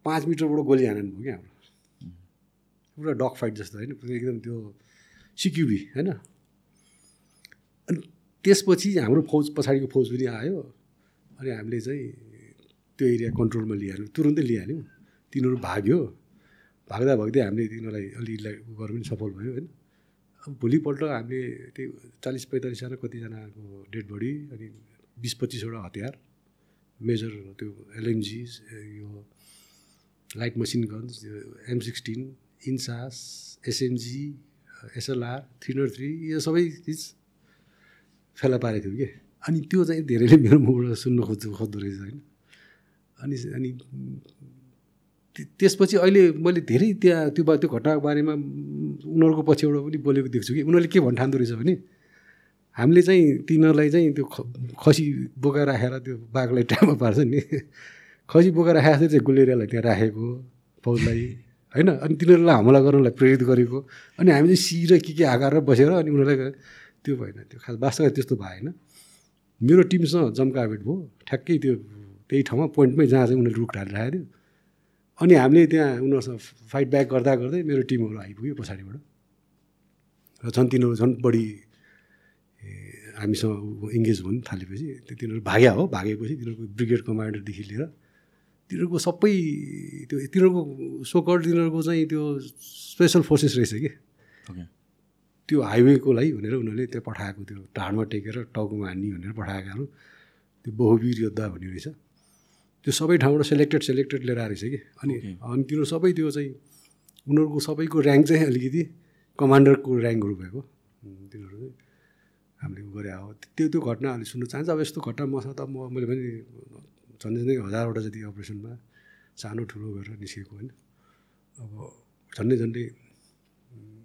पाँच मिटरबाट गोली हानेन भयो क्या हाम्रो। पुरा डग फाइट जस्तो होइन? एकदम त्यो सिक्युबी होइन? अनि त्यसपछि हाम्रो फौज पछाडिको फौज पनि आयो। अनि हामीले चाहिँ त्यो एरिया कन्ट्रोलमा लिइहाल्यौँ। तुरुन्तै लिइहाल्यौँ। तिनीहरू भाग्यो। भाग्दा भाग्दै हामीले तिनीहरूलाई उ गर्नु पनि सफल भयो होइन। अब भोलिपल्ट हामीले त्यही चालिस पैँतालिसजना कतिजनाको डेड बडी अनि बिस पच्चिसवटा हतियार मेजर त्यो एलएमजी यो light machine guns M sixteen INSAS SMG SLR three not three यो सबै चिज फेला पारेको थियो कि? अनि त्यो चाहिँ धेरैले मेरो मुखबाट सुन्न खोज्दो खोज्दो रहेछ होइन। अनि अनि त्य- त्यसपछि अहिले मैले धेरै त्यहाँ त्यो त्यो घटनाको बारेमा उनीहरूको पछिबाट पनि बोलेको देख्छु कि उनीहरूले के भन्न ठान्दो रहेछ भने हामीले चाहिँ तिनीहरूलाई चाहिँ त्यो ख खसी बोकाएर राखेर त्यो बाघलाई टाइममा पार्छ नि। *laughs* खसी बोकाएर राखेको चाहिँ गुलेरियालाई त्यहाँ राखेको फौजलाई होइन? अनि तिनीहरूलाई हमला गर्नलाई प्रेरित गरेको। अनि हामी चाहिँ सी र के के आकार बसेर अनि उनीहरूलाई त्यो भएन त्यो खास वास्तवमा त्यस्तो भएन। मेरो टिमसँग जम्काभेट भयो ठ्याक्कै त्यो त्यही ठाउँमा पोइन्टमै जहाँ चाहिँ उनीहरूले रुख ढालेर राखेको थियो अनि हामीले त्यहाँ उनीहरूसँग फाइट ब्याक गर्दा गर्दै मेरो टिमहरू आइपुग्यो पछाडिबाट। र झन् तिनीहरू झन् बढी हामीसँग इङ्गेज हुन थालेपछि त्यो तिनीहरू भाग्या हो। भागेपछि तिनीहरूको ब्रिगेड कमान्डरदेखि लिएर तिनीहरूको सबै त्यो तिनीहरूको सोकर तिनीहरूको चाहिँ त्यो स्पेसल फोर्सेस रहेछ कि। त्यो हाइवेको लागि भनेर उनीहरूले त्यो पठाएको त्यो ढाडमा टेकेर टाउकोमा हान्ने भनेर पठाएकाहरू त्यो बहुवीर योद्धा भन्ने रहेछ। त्यो सबै ठाउँबाट सेलेक्टेड सेलेक्टेड लिएर आएको रहेछ कि। अनि. अनि तिनीहरू सबै त्यो चाहिँ उनीहरूको सबैको ऱ्याङ्क चाहिँ अलिकति कमान्डरको ऱ्याङ्कहरू भएको। तिनीहरू चाहिँ हामीले गरे हो त्यो त्यो घटना अहिले सुन्नु चाहन्छ। अब यस्तो घटना मसँग त म मैले पनि झन्डै झन्डै हजारवटा जति अपरेसनमा सानो ठुलो गरेर निस्केको होइन। अब झन्डै झन्डै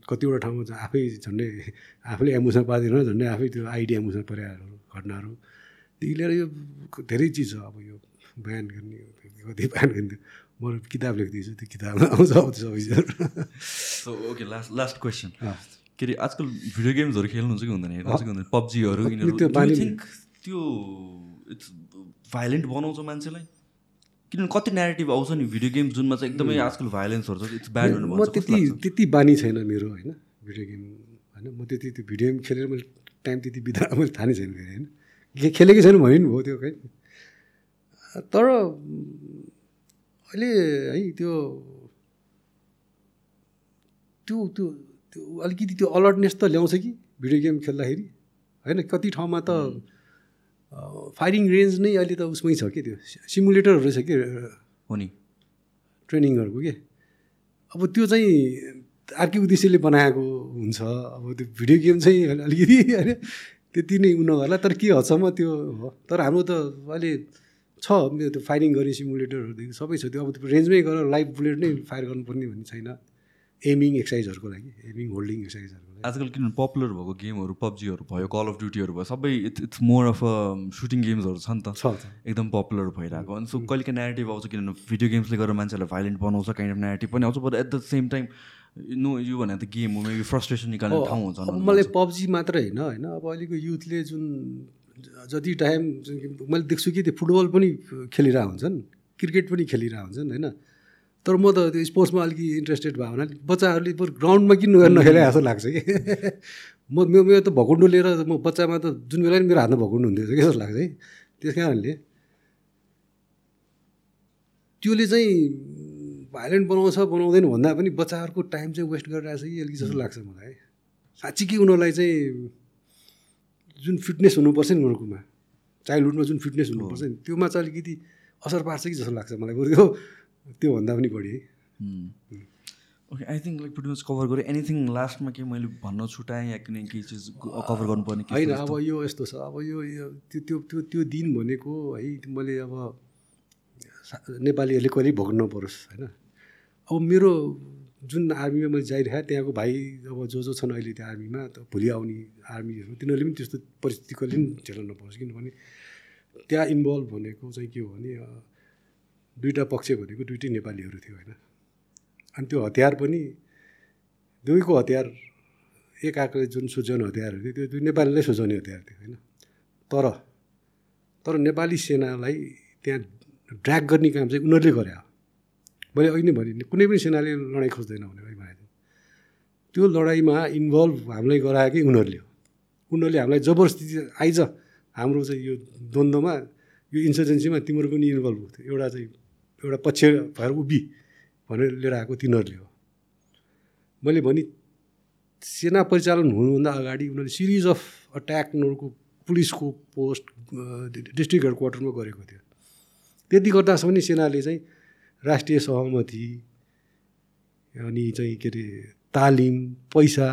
कतिवटा ठाउँमा चाहिँ आफै झन्डै आफूले एमुसन पार्दैन झन्डै आफै त्यो आइडी एमुसन परेहरू घटनाहरूदेखि लिएर यो धेरै चिज छ अब यो। बयान गर्ने कति बयान गर्ने म किताब लेख्दैछु त्यो किताबमा आउँछ अब त्यो सबै ओके लास्ट लास्ट क्वेसन। के अरे आजकल भिडियो गेम्सहरू खेल्नुहुन्छ कि हुँदैन? पब्जीहरू त्यो इट्स भाइलेन्ट बनाउँछ मान्छेलाई? किनभने कति नेगेटिभ आउँछ नि भिडियो गेम जुनमा चाहिँ एकदमै आजकल भाइलेन्सहरू छ इट्स ब्याड म त्यति त्यति बानी छैन मेरो होइन? भिडियो गेम होइन म त्यति त्यो भिडियो गेम खेलेर मैले टाइम त्यति बिता मैले थाहा नै छैन फेरि होइन? खेलेकै छैन भन्यो नि भयो त्यो खै? तर अहिले है त्यो त्यो त्यो त्यो अलिकति त्यो अलर्टनेस त ल्याउँछ कि भिडियो गेम खेल्दाखेरि। होइन कति ठाउँमा त फायरिङ रेन्ज नै अहिले त उसमै छ कि त्यो सिमुलेटरहरू रहेछ कि हो नि ट्रेनिङहरूको के? अब त्यो चाहिँ अर्कै उद्देश्यले बनाएको हुन्छ। अब त्यो भिडियो गेम चाहिँ अलिकति होइन त्यति नै उ नगर्ला। तर के हदसम्म त्यो हो? तर हाम्रो त अहिले छ मेरो त्यो फायरिङ गर्ने सिमुलेटरहरूदेखि सबै छ। त्यो अब त्यो रेन्जमै गएर लाइभ बुलेट नै फायर गर्नुपर्ने भन्ने छैन। एमिङ एक्सर्साइजहरूको लागि एमिङ होल्डिङ एक्सर्साइजहरूको लागि। आजकल किनभने पपुलर भएको गेमहरू पब्जीहरू भयो कल अफ ड्युटीहरू भयो सबै it's it's more of a shooting गेम्सहरू छ नि त। एकदम पपुलर भइरहेको। अनि सो कहिले काहीँ नेगेटिभ आउँछ किनभने भिडियो गेम्सले गर्दा मान्छेलाई भाइलेन्ट बनाउँछ काइन्ड अफ नेगेटिभ पनि आउँछ but at the same time no यो भने त गेम हो मेबी फ्रस्ट्रेसन निकाल्ने ठाउँ हुन्छ मलाई पब्जी मात्रै होइन होइन। अब अहिलेको युथले जुन जति टाइम मैले देख्छु कि त्यो फुटबल पनि खेलिरहेको हुन्छन् क्रिकेट पनि खेलिरहेको हुन्छन् होइन? तर म त त्यो स्पोर्ट्समा अलिकति इन्ट्रेस्टेड भयो भने बच्चाहरूले ग्राउन्डमा किन नगएर नखेले जस्तो लाग्छ कि? *laughs* म मेरो मेरो त भकुन्डो लिएर म बच्चामा त जुन बेला नि मेरो हातमा भकुन्डो हुन्थ्यो कि जस्तो लाग्छ है। त्यस कारणले त्यसले चाहिँ भाइलेन्ट बनाउँछ बनाउँदैन भन्दा पनि बच्चाहरूको टाइम चाहिँ वेस्ट गरिरहेको छ कि अलिकति जस्तो लाग्छ मलाई है। साँच्चीकै उनीहरूलाई चाहिँ जुन फिटनेस हुनुपर्छ नि उनीहरूकोमा चाइल्डहुडमा जुन फिटनेस हुनुपर्छ नि त्योमा चाहिँ अलिकति असर पार्छ कि जस्तो लाग्छ मलाई बरु त्यो त्योभन्दा पनि बढी है। Okay I think like much cover गरेँ एनिथिङ लास्टमा के मैले भन्न छुट्याएँ या कुनै केही चिज कभर गर्नुपर्ने होइन अब यो यस्तो छ अब यो त्यो त्यो त्यो त्यो दिन भनेको है मैले अब नेपालीहरूले कहिले भोग्नु नपरोस् होइन? अब मेरो जुन आर्मीमा मैले जाइरहेँ त्यहाँको भाइ अब जो जो छन् अहिले त्यो आर्मीमा त भोलि आउने आर्मीहरू तिनीहरूले पनि त्यस्तो परिस्थिति कहिले पनि झेल्न नपरोस् किनभने त्यहाँ इन्भल्भ भनेको चाहिँ के हो भने दुईवटा पक्ष भनेको दुइटै नेपालीहरू थियो होइन। अनि त्यो हतियार पनि दुईको हतियार एक आर्काले जुन सुझाउने हतियारहरू थियो त्यो दुई नेपालीलाई सुझाउने हतियार थियो होइन। तर तर नेपाली सेनालाई त्यहाँ ड्र्याग गर्ने काम चाहिँ उनीहरूले गरे मैले अघि नै भने कुनै पनि सेनाले लडाइँ खोज्दैन भने अघि भनेको त्यो लडाइँमा इन्भल्भ हामीलाई गराएकै उनीहरूले हो। उनीहरूले हामीलाई जबरजस्ती आइज हाम्रो चाहिँ यो द्वन्द्वमा यो इन्सर्जेन्सीमा तिम्रो पनि इन्भल्भ थियो। एउटा चाहिँ एउटा पक्ष भएर उभि भनेर लिएर आएको तिनीहरूले हो। मैले भने सेना परिचालन हुनुभन्दा अगाडि उनीहरूले सिरिज अफ अट्याक उनीहरूको पुलिसको पोस्ट डिस्ट्रिक्ट हेड क्वार्टरमा गरेको थियो। त्यति गर्दासम्म सेनाले चाहिँ राष्ट्रिय सहमति अनि चाहिँ के अरे तालिम पैसा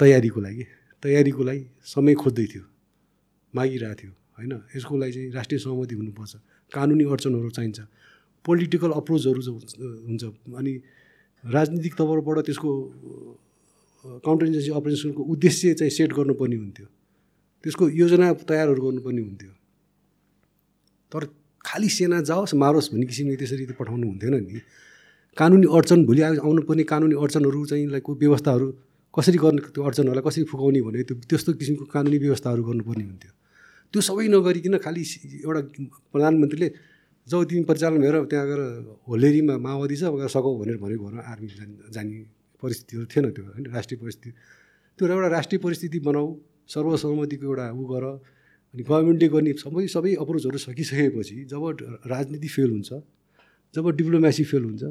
तयारीको लागि। तयारीको लागि समय खोज्दै थियो। मागिरहेको थियो होइन? यसको लागि चाहिँ राष्ट्रिय सहमति हुनुपर्छ। कानुनी अडचनहरू चाहिन्छ। पोलिटिकल अप्रोचहरू हुन्छ अनि राजनीतिक तवरबाट त्यसको काउन्टर इन्जेन्सी अपरेसनको उद्देश्य चाहिँ सेट गर्नुपर्ने हुन्थ्यो। त्यसको योजना तयारहरू गर्नुपर्ने हुन्थ्यो। तर खालि सेना जाओस् मारोस् भन्ने किसिमले त्यसरी पठाउनु हुन्थेन नि। कानुनी अडचन भोलि आउ- आउनुपर्ने कानुनी अडचनहरू चाहिँ लाइक व्यवस्थाहरू कसरी गर्ने त्यो अडचनहरूलाई कसरी फुकाउने भने त्यो त्यस्तो किसिमको कानुनी व्यवस्थाहरू गर्नुपर्ने हुन्थ्यो। त्यो सबै नगरिकन खालि एउटा प्रधानमन्त्रीले जब तिमी परिचालन भएर त्यहाँ गएर होलेरीमा माओवादी छ गएर सकौ भनेर भनेको भएर आर्मी जाने परिस्थितिहरू थिएन त्यो होइन राष्ट्रिय परिस्थिति। त्यो एउटा राष्ट्रिय परिस्थिति बनाऊ सर्वसम्मतिको एउटा ऊ गर अनि गभर्मेन्टले गर्ने सबै सबै अप्रोचहरू सकिसकेपछि जब राजनीति फेल हुन्छ जब डिप्लोमेसी फेल हुन्छ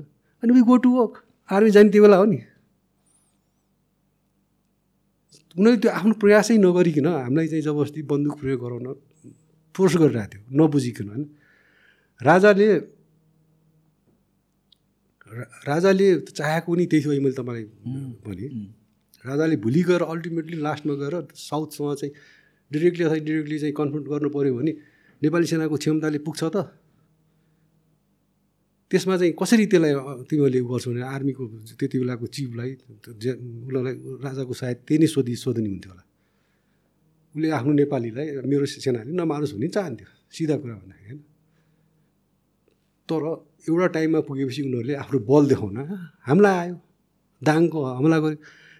अनि we go to work army जाने त्यो बेला हो नि। उनीहरूले त्यो आफ्नो प्रयासै नगरिकन हामीलाई चाहिँ जबरजस्ती बन्दुक प्रयोग गराउन फोर्स गरिरहेको थियो नबुझिकन होइन? राजाले राजाले चाहेको पनि त्यही थियो मैले तपाईँलाई भने। राजाले भोलि गएर अल्टिमेटली लास्टमा गएर साउथसँग चाहिँ डिरेक्टली अथवा डिरेक्टली चाहिँ कन्फ्रन्ट गर्नु पऱ्यो भने नेपाली सेनाको क्षमताले पुग्छ त। त्यसमा चाहिँ कसरी त्यसलाई तिमीहरूले उ गर्छौ भने आर्मीको त्यति बेलाको चिफलाई उसलाई राजाको सायद त्यही नै सोधि सोधनी हुन्थ्यो होला। उसले आफ्नो नेपालीलाई मेरो सेनाले नमारोस् भन्ने चाहन्थ्यो सिधा कुरा भन्दाखेरि होइन? तर एउटा टाइममा पुगेपछि उनीहरूले आफ्नो बल देखाउन हामीलाई आयो दाङको हमला गर्यो।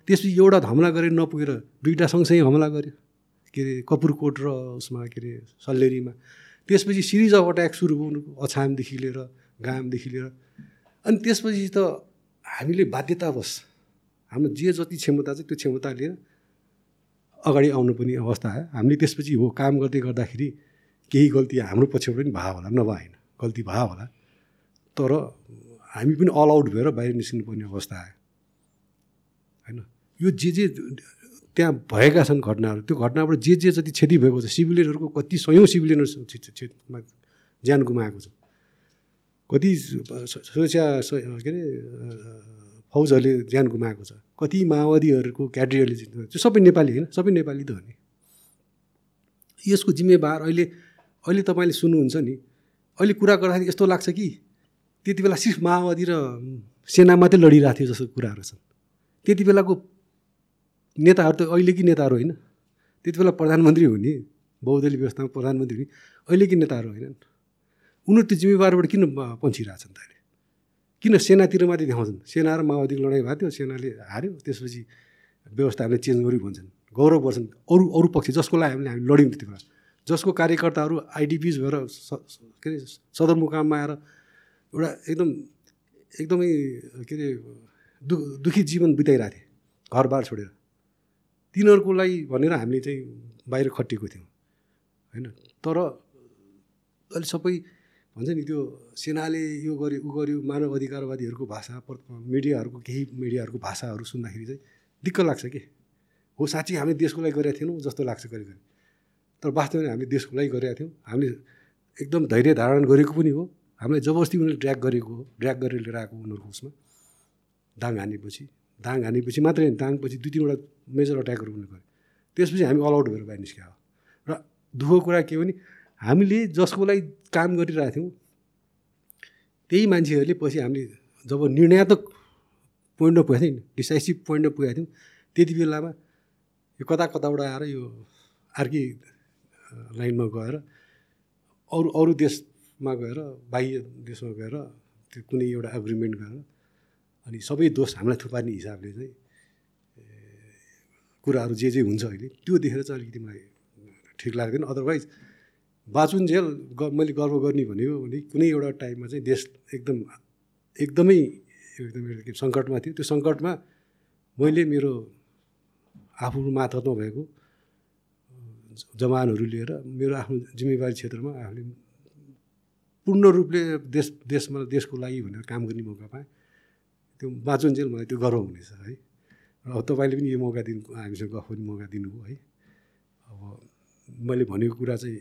त्यसपछि एउटा हमला गरेर नपुगेर दुईवटा सँगसँगै हमला गर्यो। के अरे कपुरकोट र उसमा के अरे सल्लेरीमा। त्यसपछि सिरिज अफ अट्याक सुरु भयो अछामदेखि लिएर गामदेखि लिएर। अनि त्यसपछि त हामीले बाध्यतावश हाम्रो जे जति क्षमता छ त्यो क्षमता लिएर अगाडि आउनु पनि अवस्था आयो हामीले त्यसपछि हो काम गर्दै गर्दाखेरि केही गल्ती हाम्रो पछिबाट पनि भयो होला नभए होइन गल्ती भयो होला। तर हामी पनि अल आउट भएर बाहिर निस्किनु पर्ने अवस्था आयो होइन? यो जे जे त्यहाँ भएका छन् घटनाहरू। त्यो घटनाबाट जे जे जति क्षति भएको छ सिभिलियनहरूको कति सयौँ सिभिलियनहरू ज्यान गुमाएको छ। कति सुरक्षा के अरे फौजहरूले ज्यान गुमाएको छ। कति माओवादीहरूको क्याटेरियरले त्यो सबै नेपाली होइन सबै नेपाली त हो नि। यसको जिम्मेवार अहिले अहिले तपाईँले सुन्नुहुन्छ नि अहिले कुरा गर्दाखेरि यस्तो लाग्छ कि त्यति बेला सिर्फ माओवादी र सेना मात्रै लडिरहेको थियो जस्तो कुराहरू छन्। त्यति बेलाको नेताहरू त अहिलेकै नेताहरू होइन। त्यति बेला प्रधानमन्त्री हुने बहुदलीय व्यवस्थामा प्रधानमन्त्री हुने अहिलेकै नेताहरू होइनन्। उनीहरू त्यो जिम्मेवारबाट किन पन्छिरहेछन् त अहिले किन सेनातिर मात्रै देखाउँछन्? सेना र माओवादीको लडाइँ भएको थियो सेनाले हार्यो त्यसपछि व्यवस्था हामीले चेन्ज गर्यो भन्छन्। गौरव गर्छन्। अरू अरू पक्ष जसको लागि हामीले हामी लड्यौँ त्यति बेला। जसको कार्यकर्ताहरू आइडिपिज भएर के अरे सदरमुकाममा आएर एउटा एकदम एकदमै के अरे दु दुःखी जीवन बिताइरहेको थिएँ। घरबार छोडेर। तिनीहरूको लागि भनेर हामीले चाहिँ बाहिर खटिएको थियौँ होइन? तर अहिले सबै भन्छ नि त्यो सेनाले यो गर्यो उ गर्यो मानव अधिकारवादीहरूको भाषा मिडियाहरूको केही मिडियाहरूको भाषाहरू सुन्दाखेरि चाहिँ दिक्क लाग्छ कि? हो साँच्ची हामीले देशको लागि गरेका थिएनौँ जस्तो लाग्छ कहिले कहिले। तर वास्तवमा हामीले देशको लागि गरेका थियौँ। हामीले एकदम धैर्य धारण गरेको पनि हो। हामीलाई जबरजस्ती उनीहरूले ड्र्याग गरेको हो ड्र्याग गरेर लिएर आएको उनीहरूको उसमा। दाङ हानेपछि। दाङ हानेपछि मात्रै दाङपछि दुई तिनवटा मेजर अट्याकहरू उनीहरू गऱ्यो त्यसपछि हामी अल आउट भएर बाहिर निस्क्यो। र दुःखको कुरा के भने हामीले जसको लागि काम गरिरहेको थियौँ त्यही मान्छेहरूले पछि हामीले जब निर्णयात्मक पोइन्टमा पुगेको थियौँ डिसाइसिभ पोइन्टमा पुगेको थियौँ त्यति बेलामा यो कता कताबाट आएर यो अर्कै लाइनमा गएर अरू अरू देशमा गएर बाह्य देशमा गएर त्यो कुनै एउटा एग्रिमेन्ट गरेर अनि सबै दोष हामीलाई थुपार्ने हिसाबले चाहिँ कुराहरू जे जे हुन्छ अहिले त्यो देखेर चाहिँ अलिकति मलाई ठिक लाग्दैन। अदरवाइज बाँचुन्जेल ग मैले गर्व गर्ने भनेको भने कुनै एउटा टाइममा चाहिँ देश एकदम एकदमै एकदमै सङ्कटमा थियो। त्यो सङ्कटमा मैले मेरो आफू मातहतमा भएको जवानहरू लिएर मेरो आफ्नो जिम्मेवारी क्षेत्रमा आफूले पूर्ण रूपले देश देशमा देशको लागि भनेर काम गर्ने मौका पाएँ। त्यो बाँचुन्जेल मलाई त्यो गर्व हुनेछ है। र तपाईँले पनि यो मौका दिनु हामीसँग गफ गर्ने मौका दिनुभयो है। अब मैले भनेको कुरा चाहिँ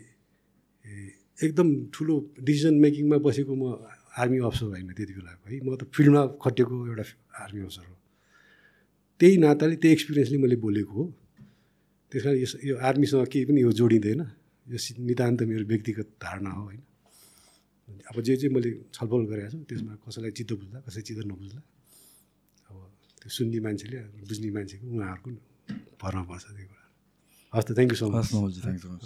एकदम ठुलो डिसिजन मेकिङमा बसेको म आर्मी अफसर होइन त्यति बेलाको है। म त फिल्डमा खटेको एउटा आर्मी अफसर हो। त्यही नाताले त्यही एक्सपिरियन्सले मैले बोलेको हो। त्यस कारण यस यो आर्मीसँग केही पनि यो जोडिँदैन। यो नितान्त मेरो व्यक्तिगत धारणा हो होइन। अब जे जे मैले छलफल गरेको छु त्यसमा कसैलाई चित्त बुझ्ला कसैलाई चित्त नबुझ्ला अब त्यो सुन्ने मान्छेले बुझ्ने मान्छेको उहाँहरूको भरमा पर्छ त्यो कुरा। हस् त thank you so much thank you so much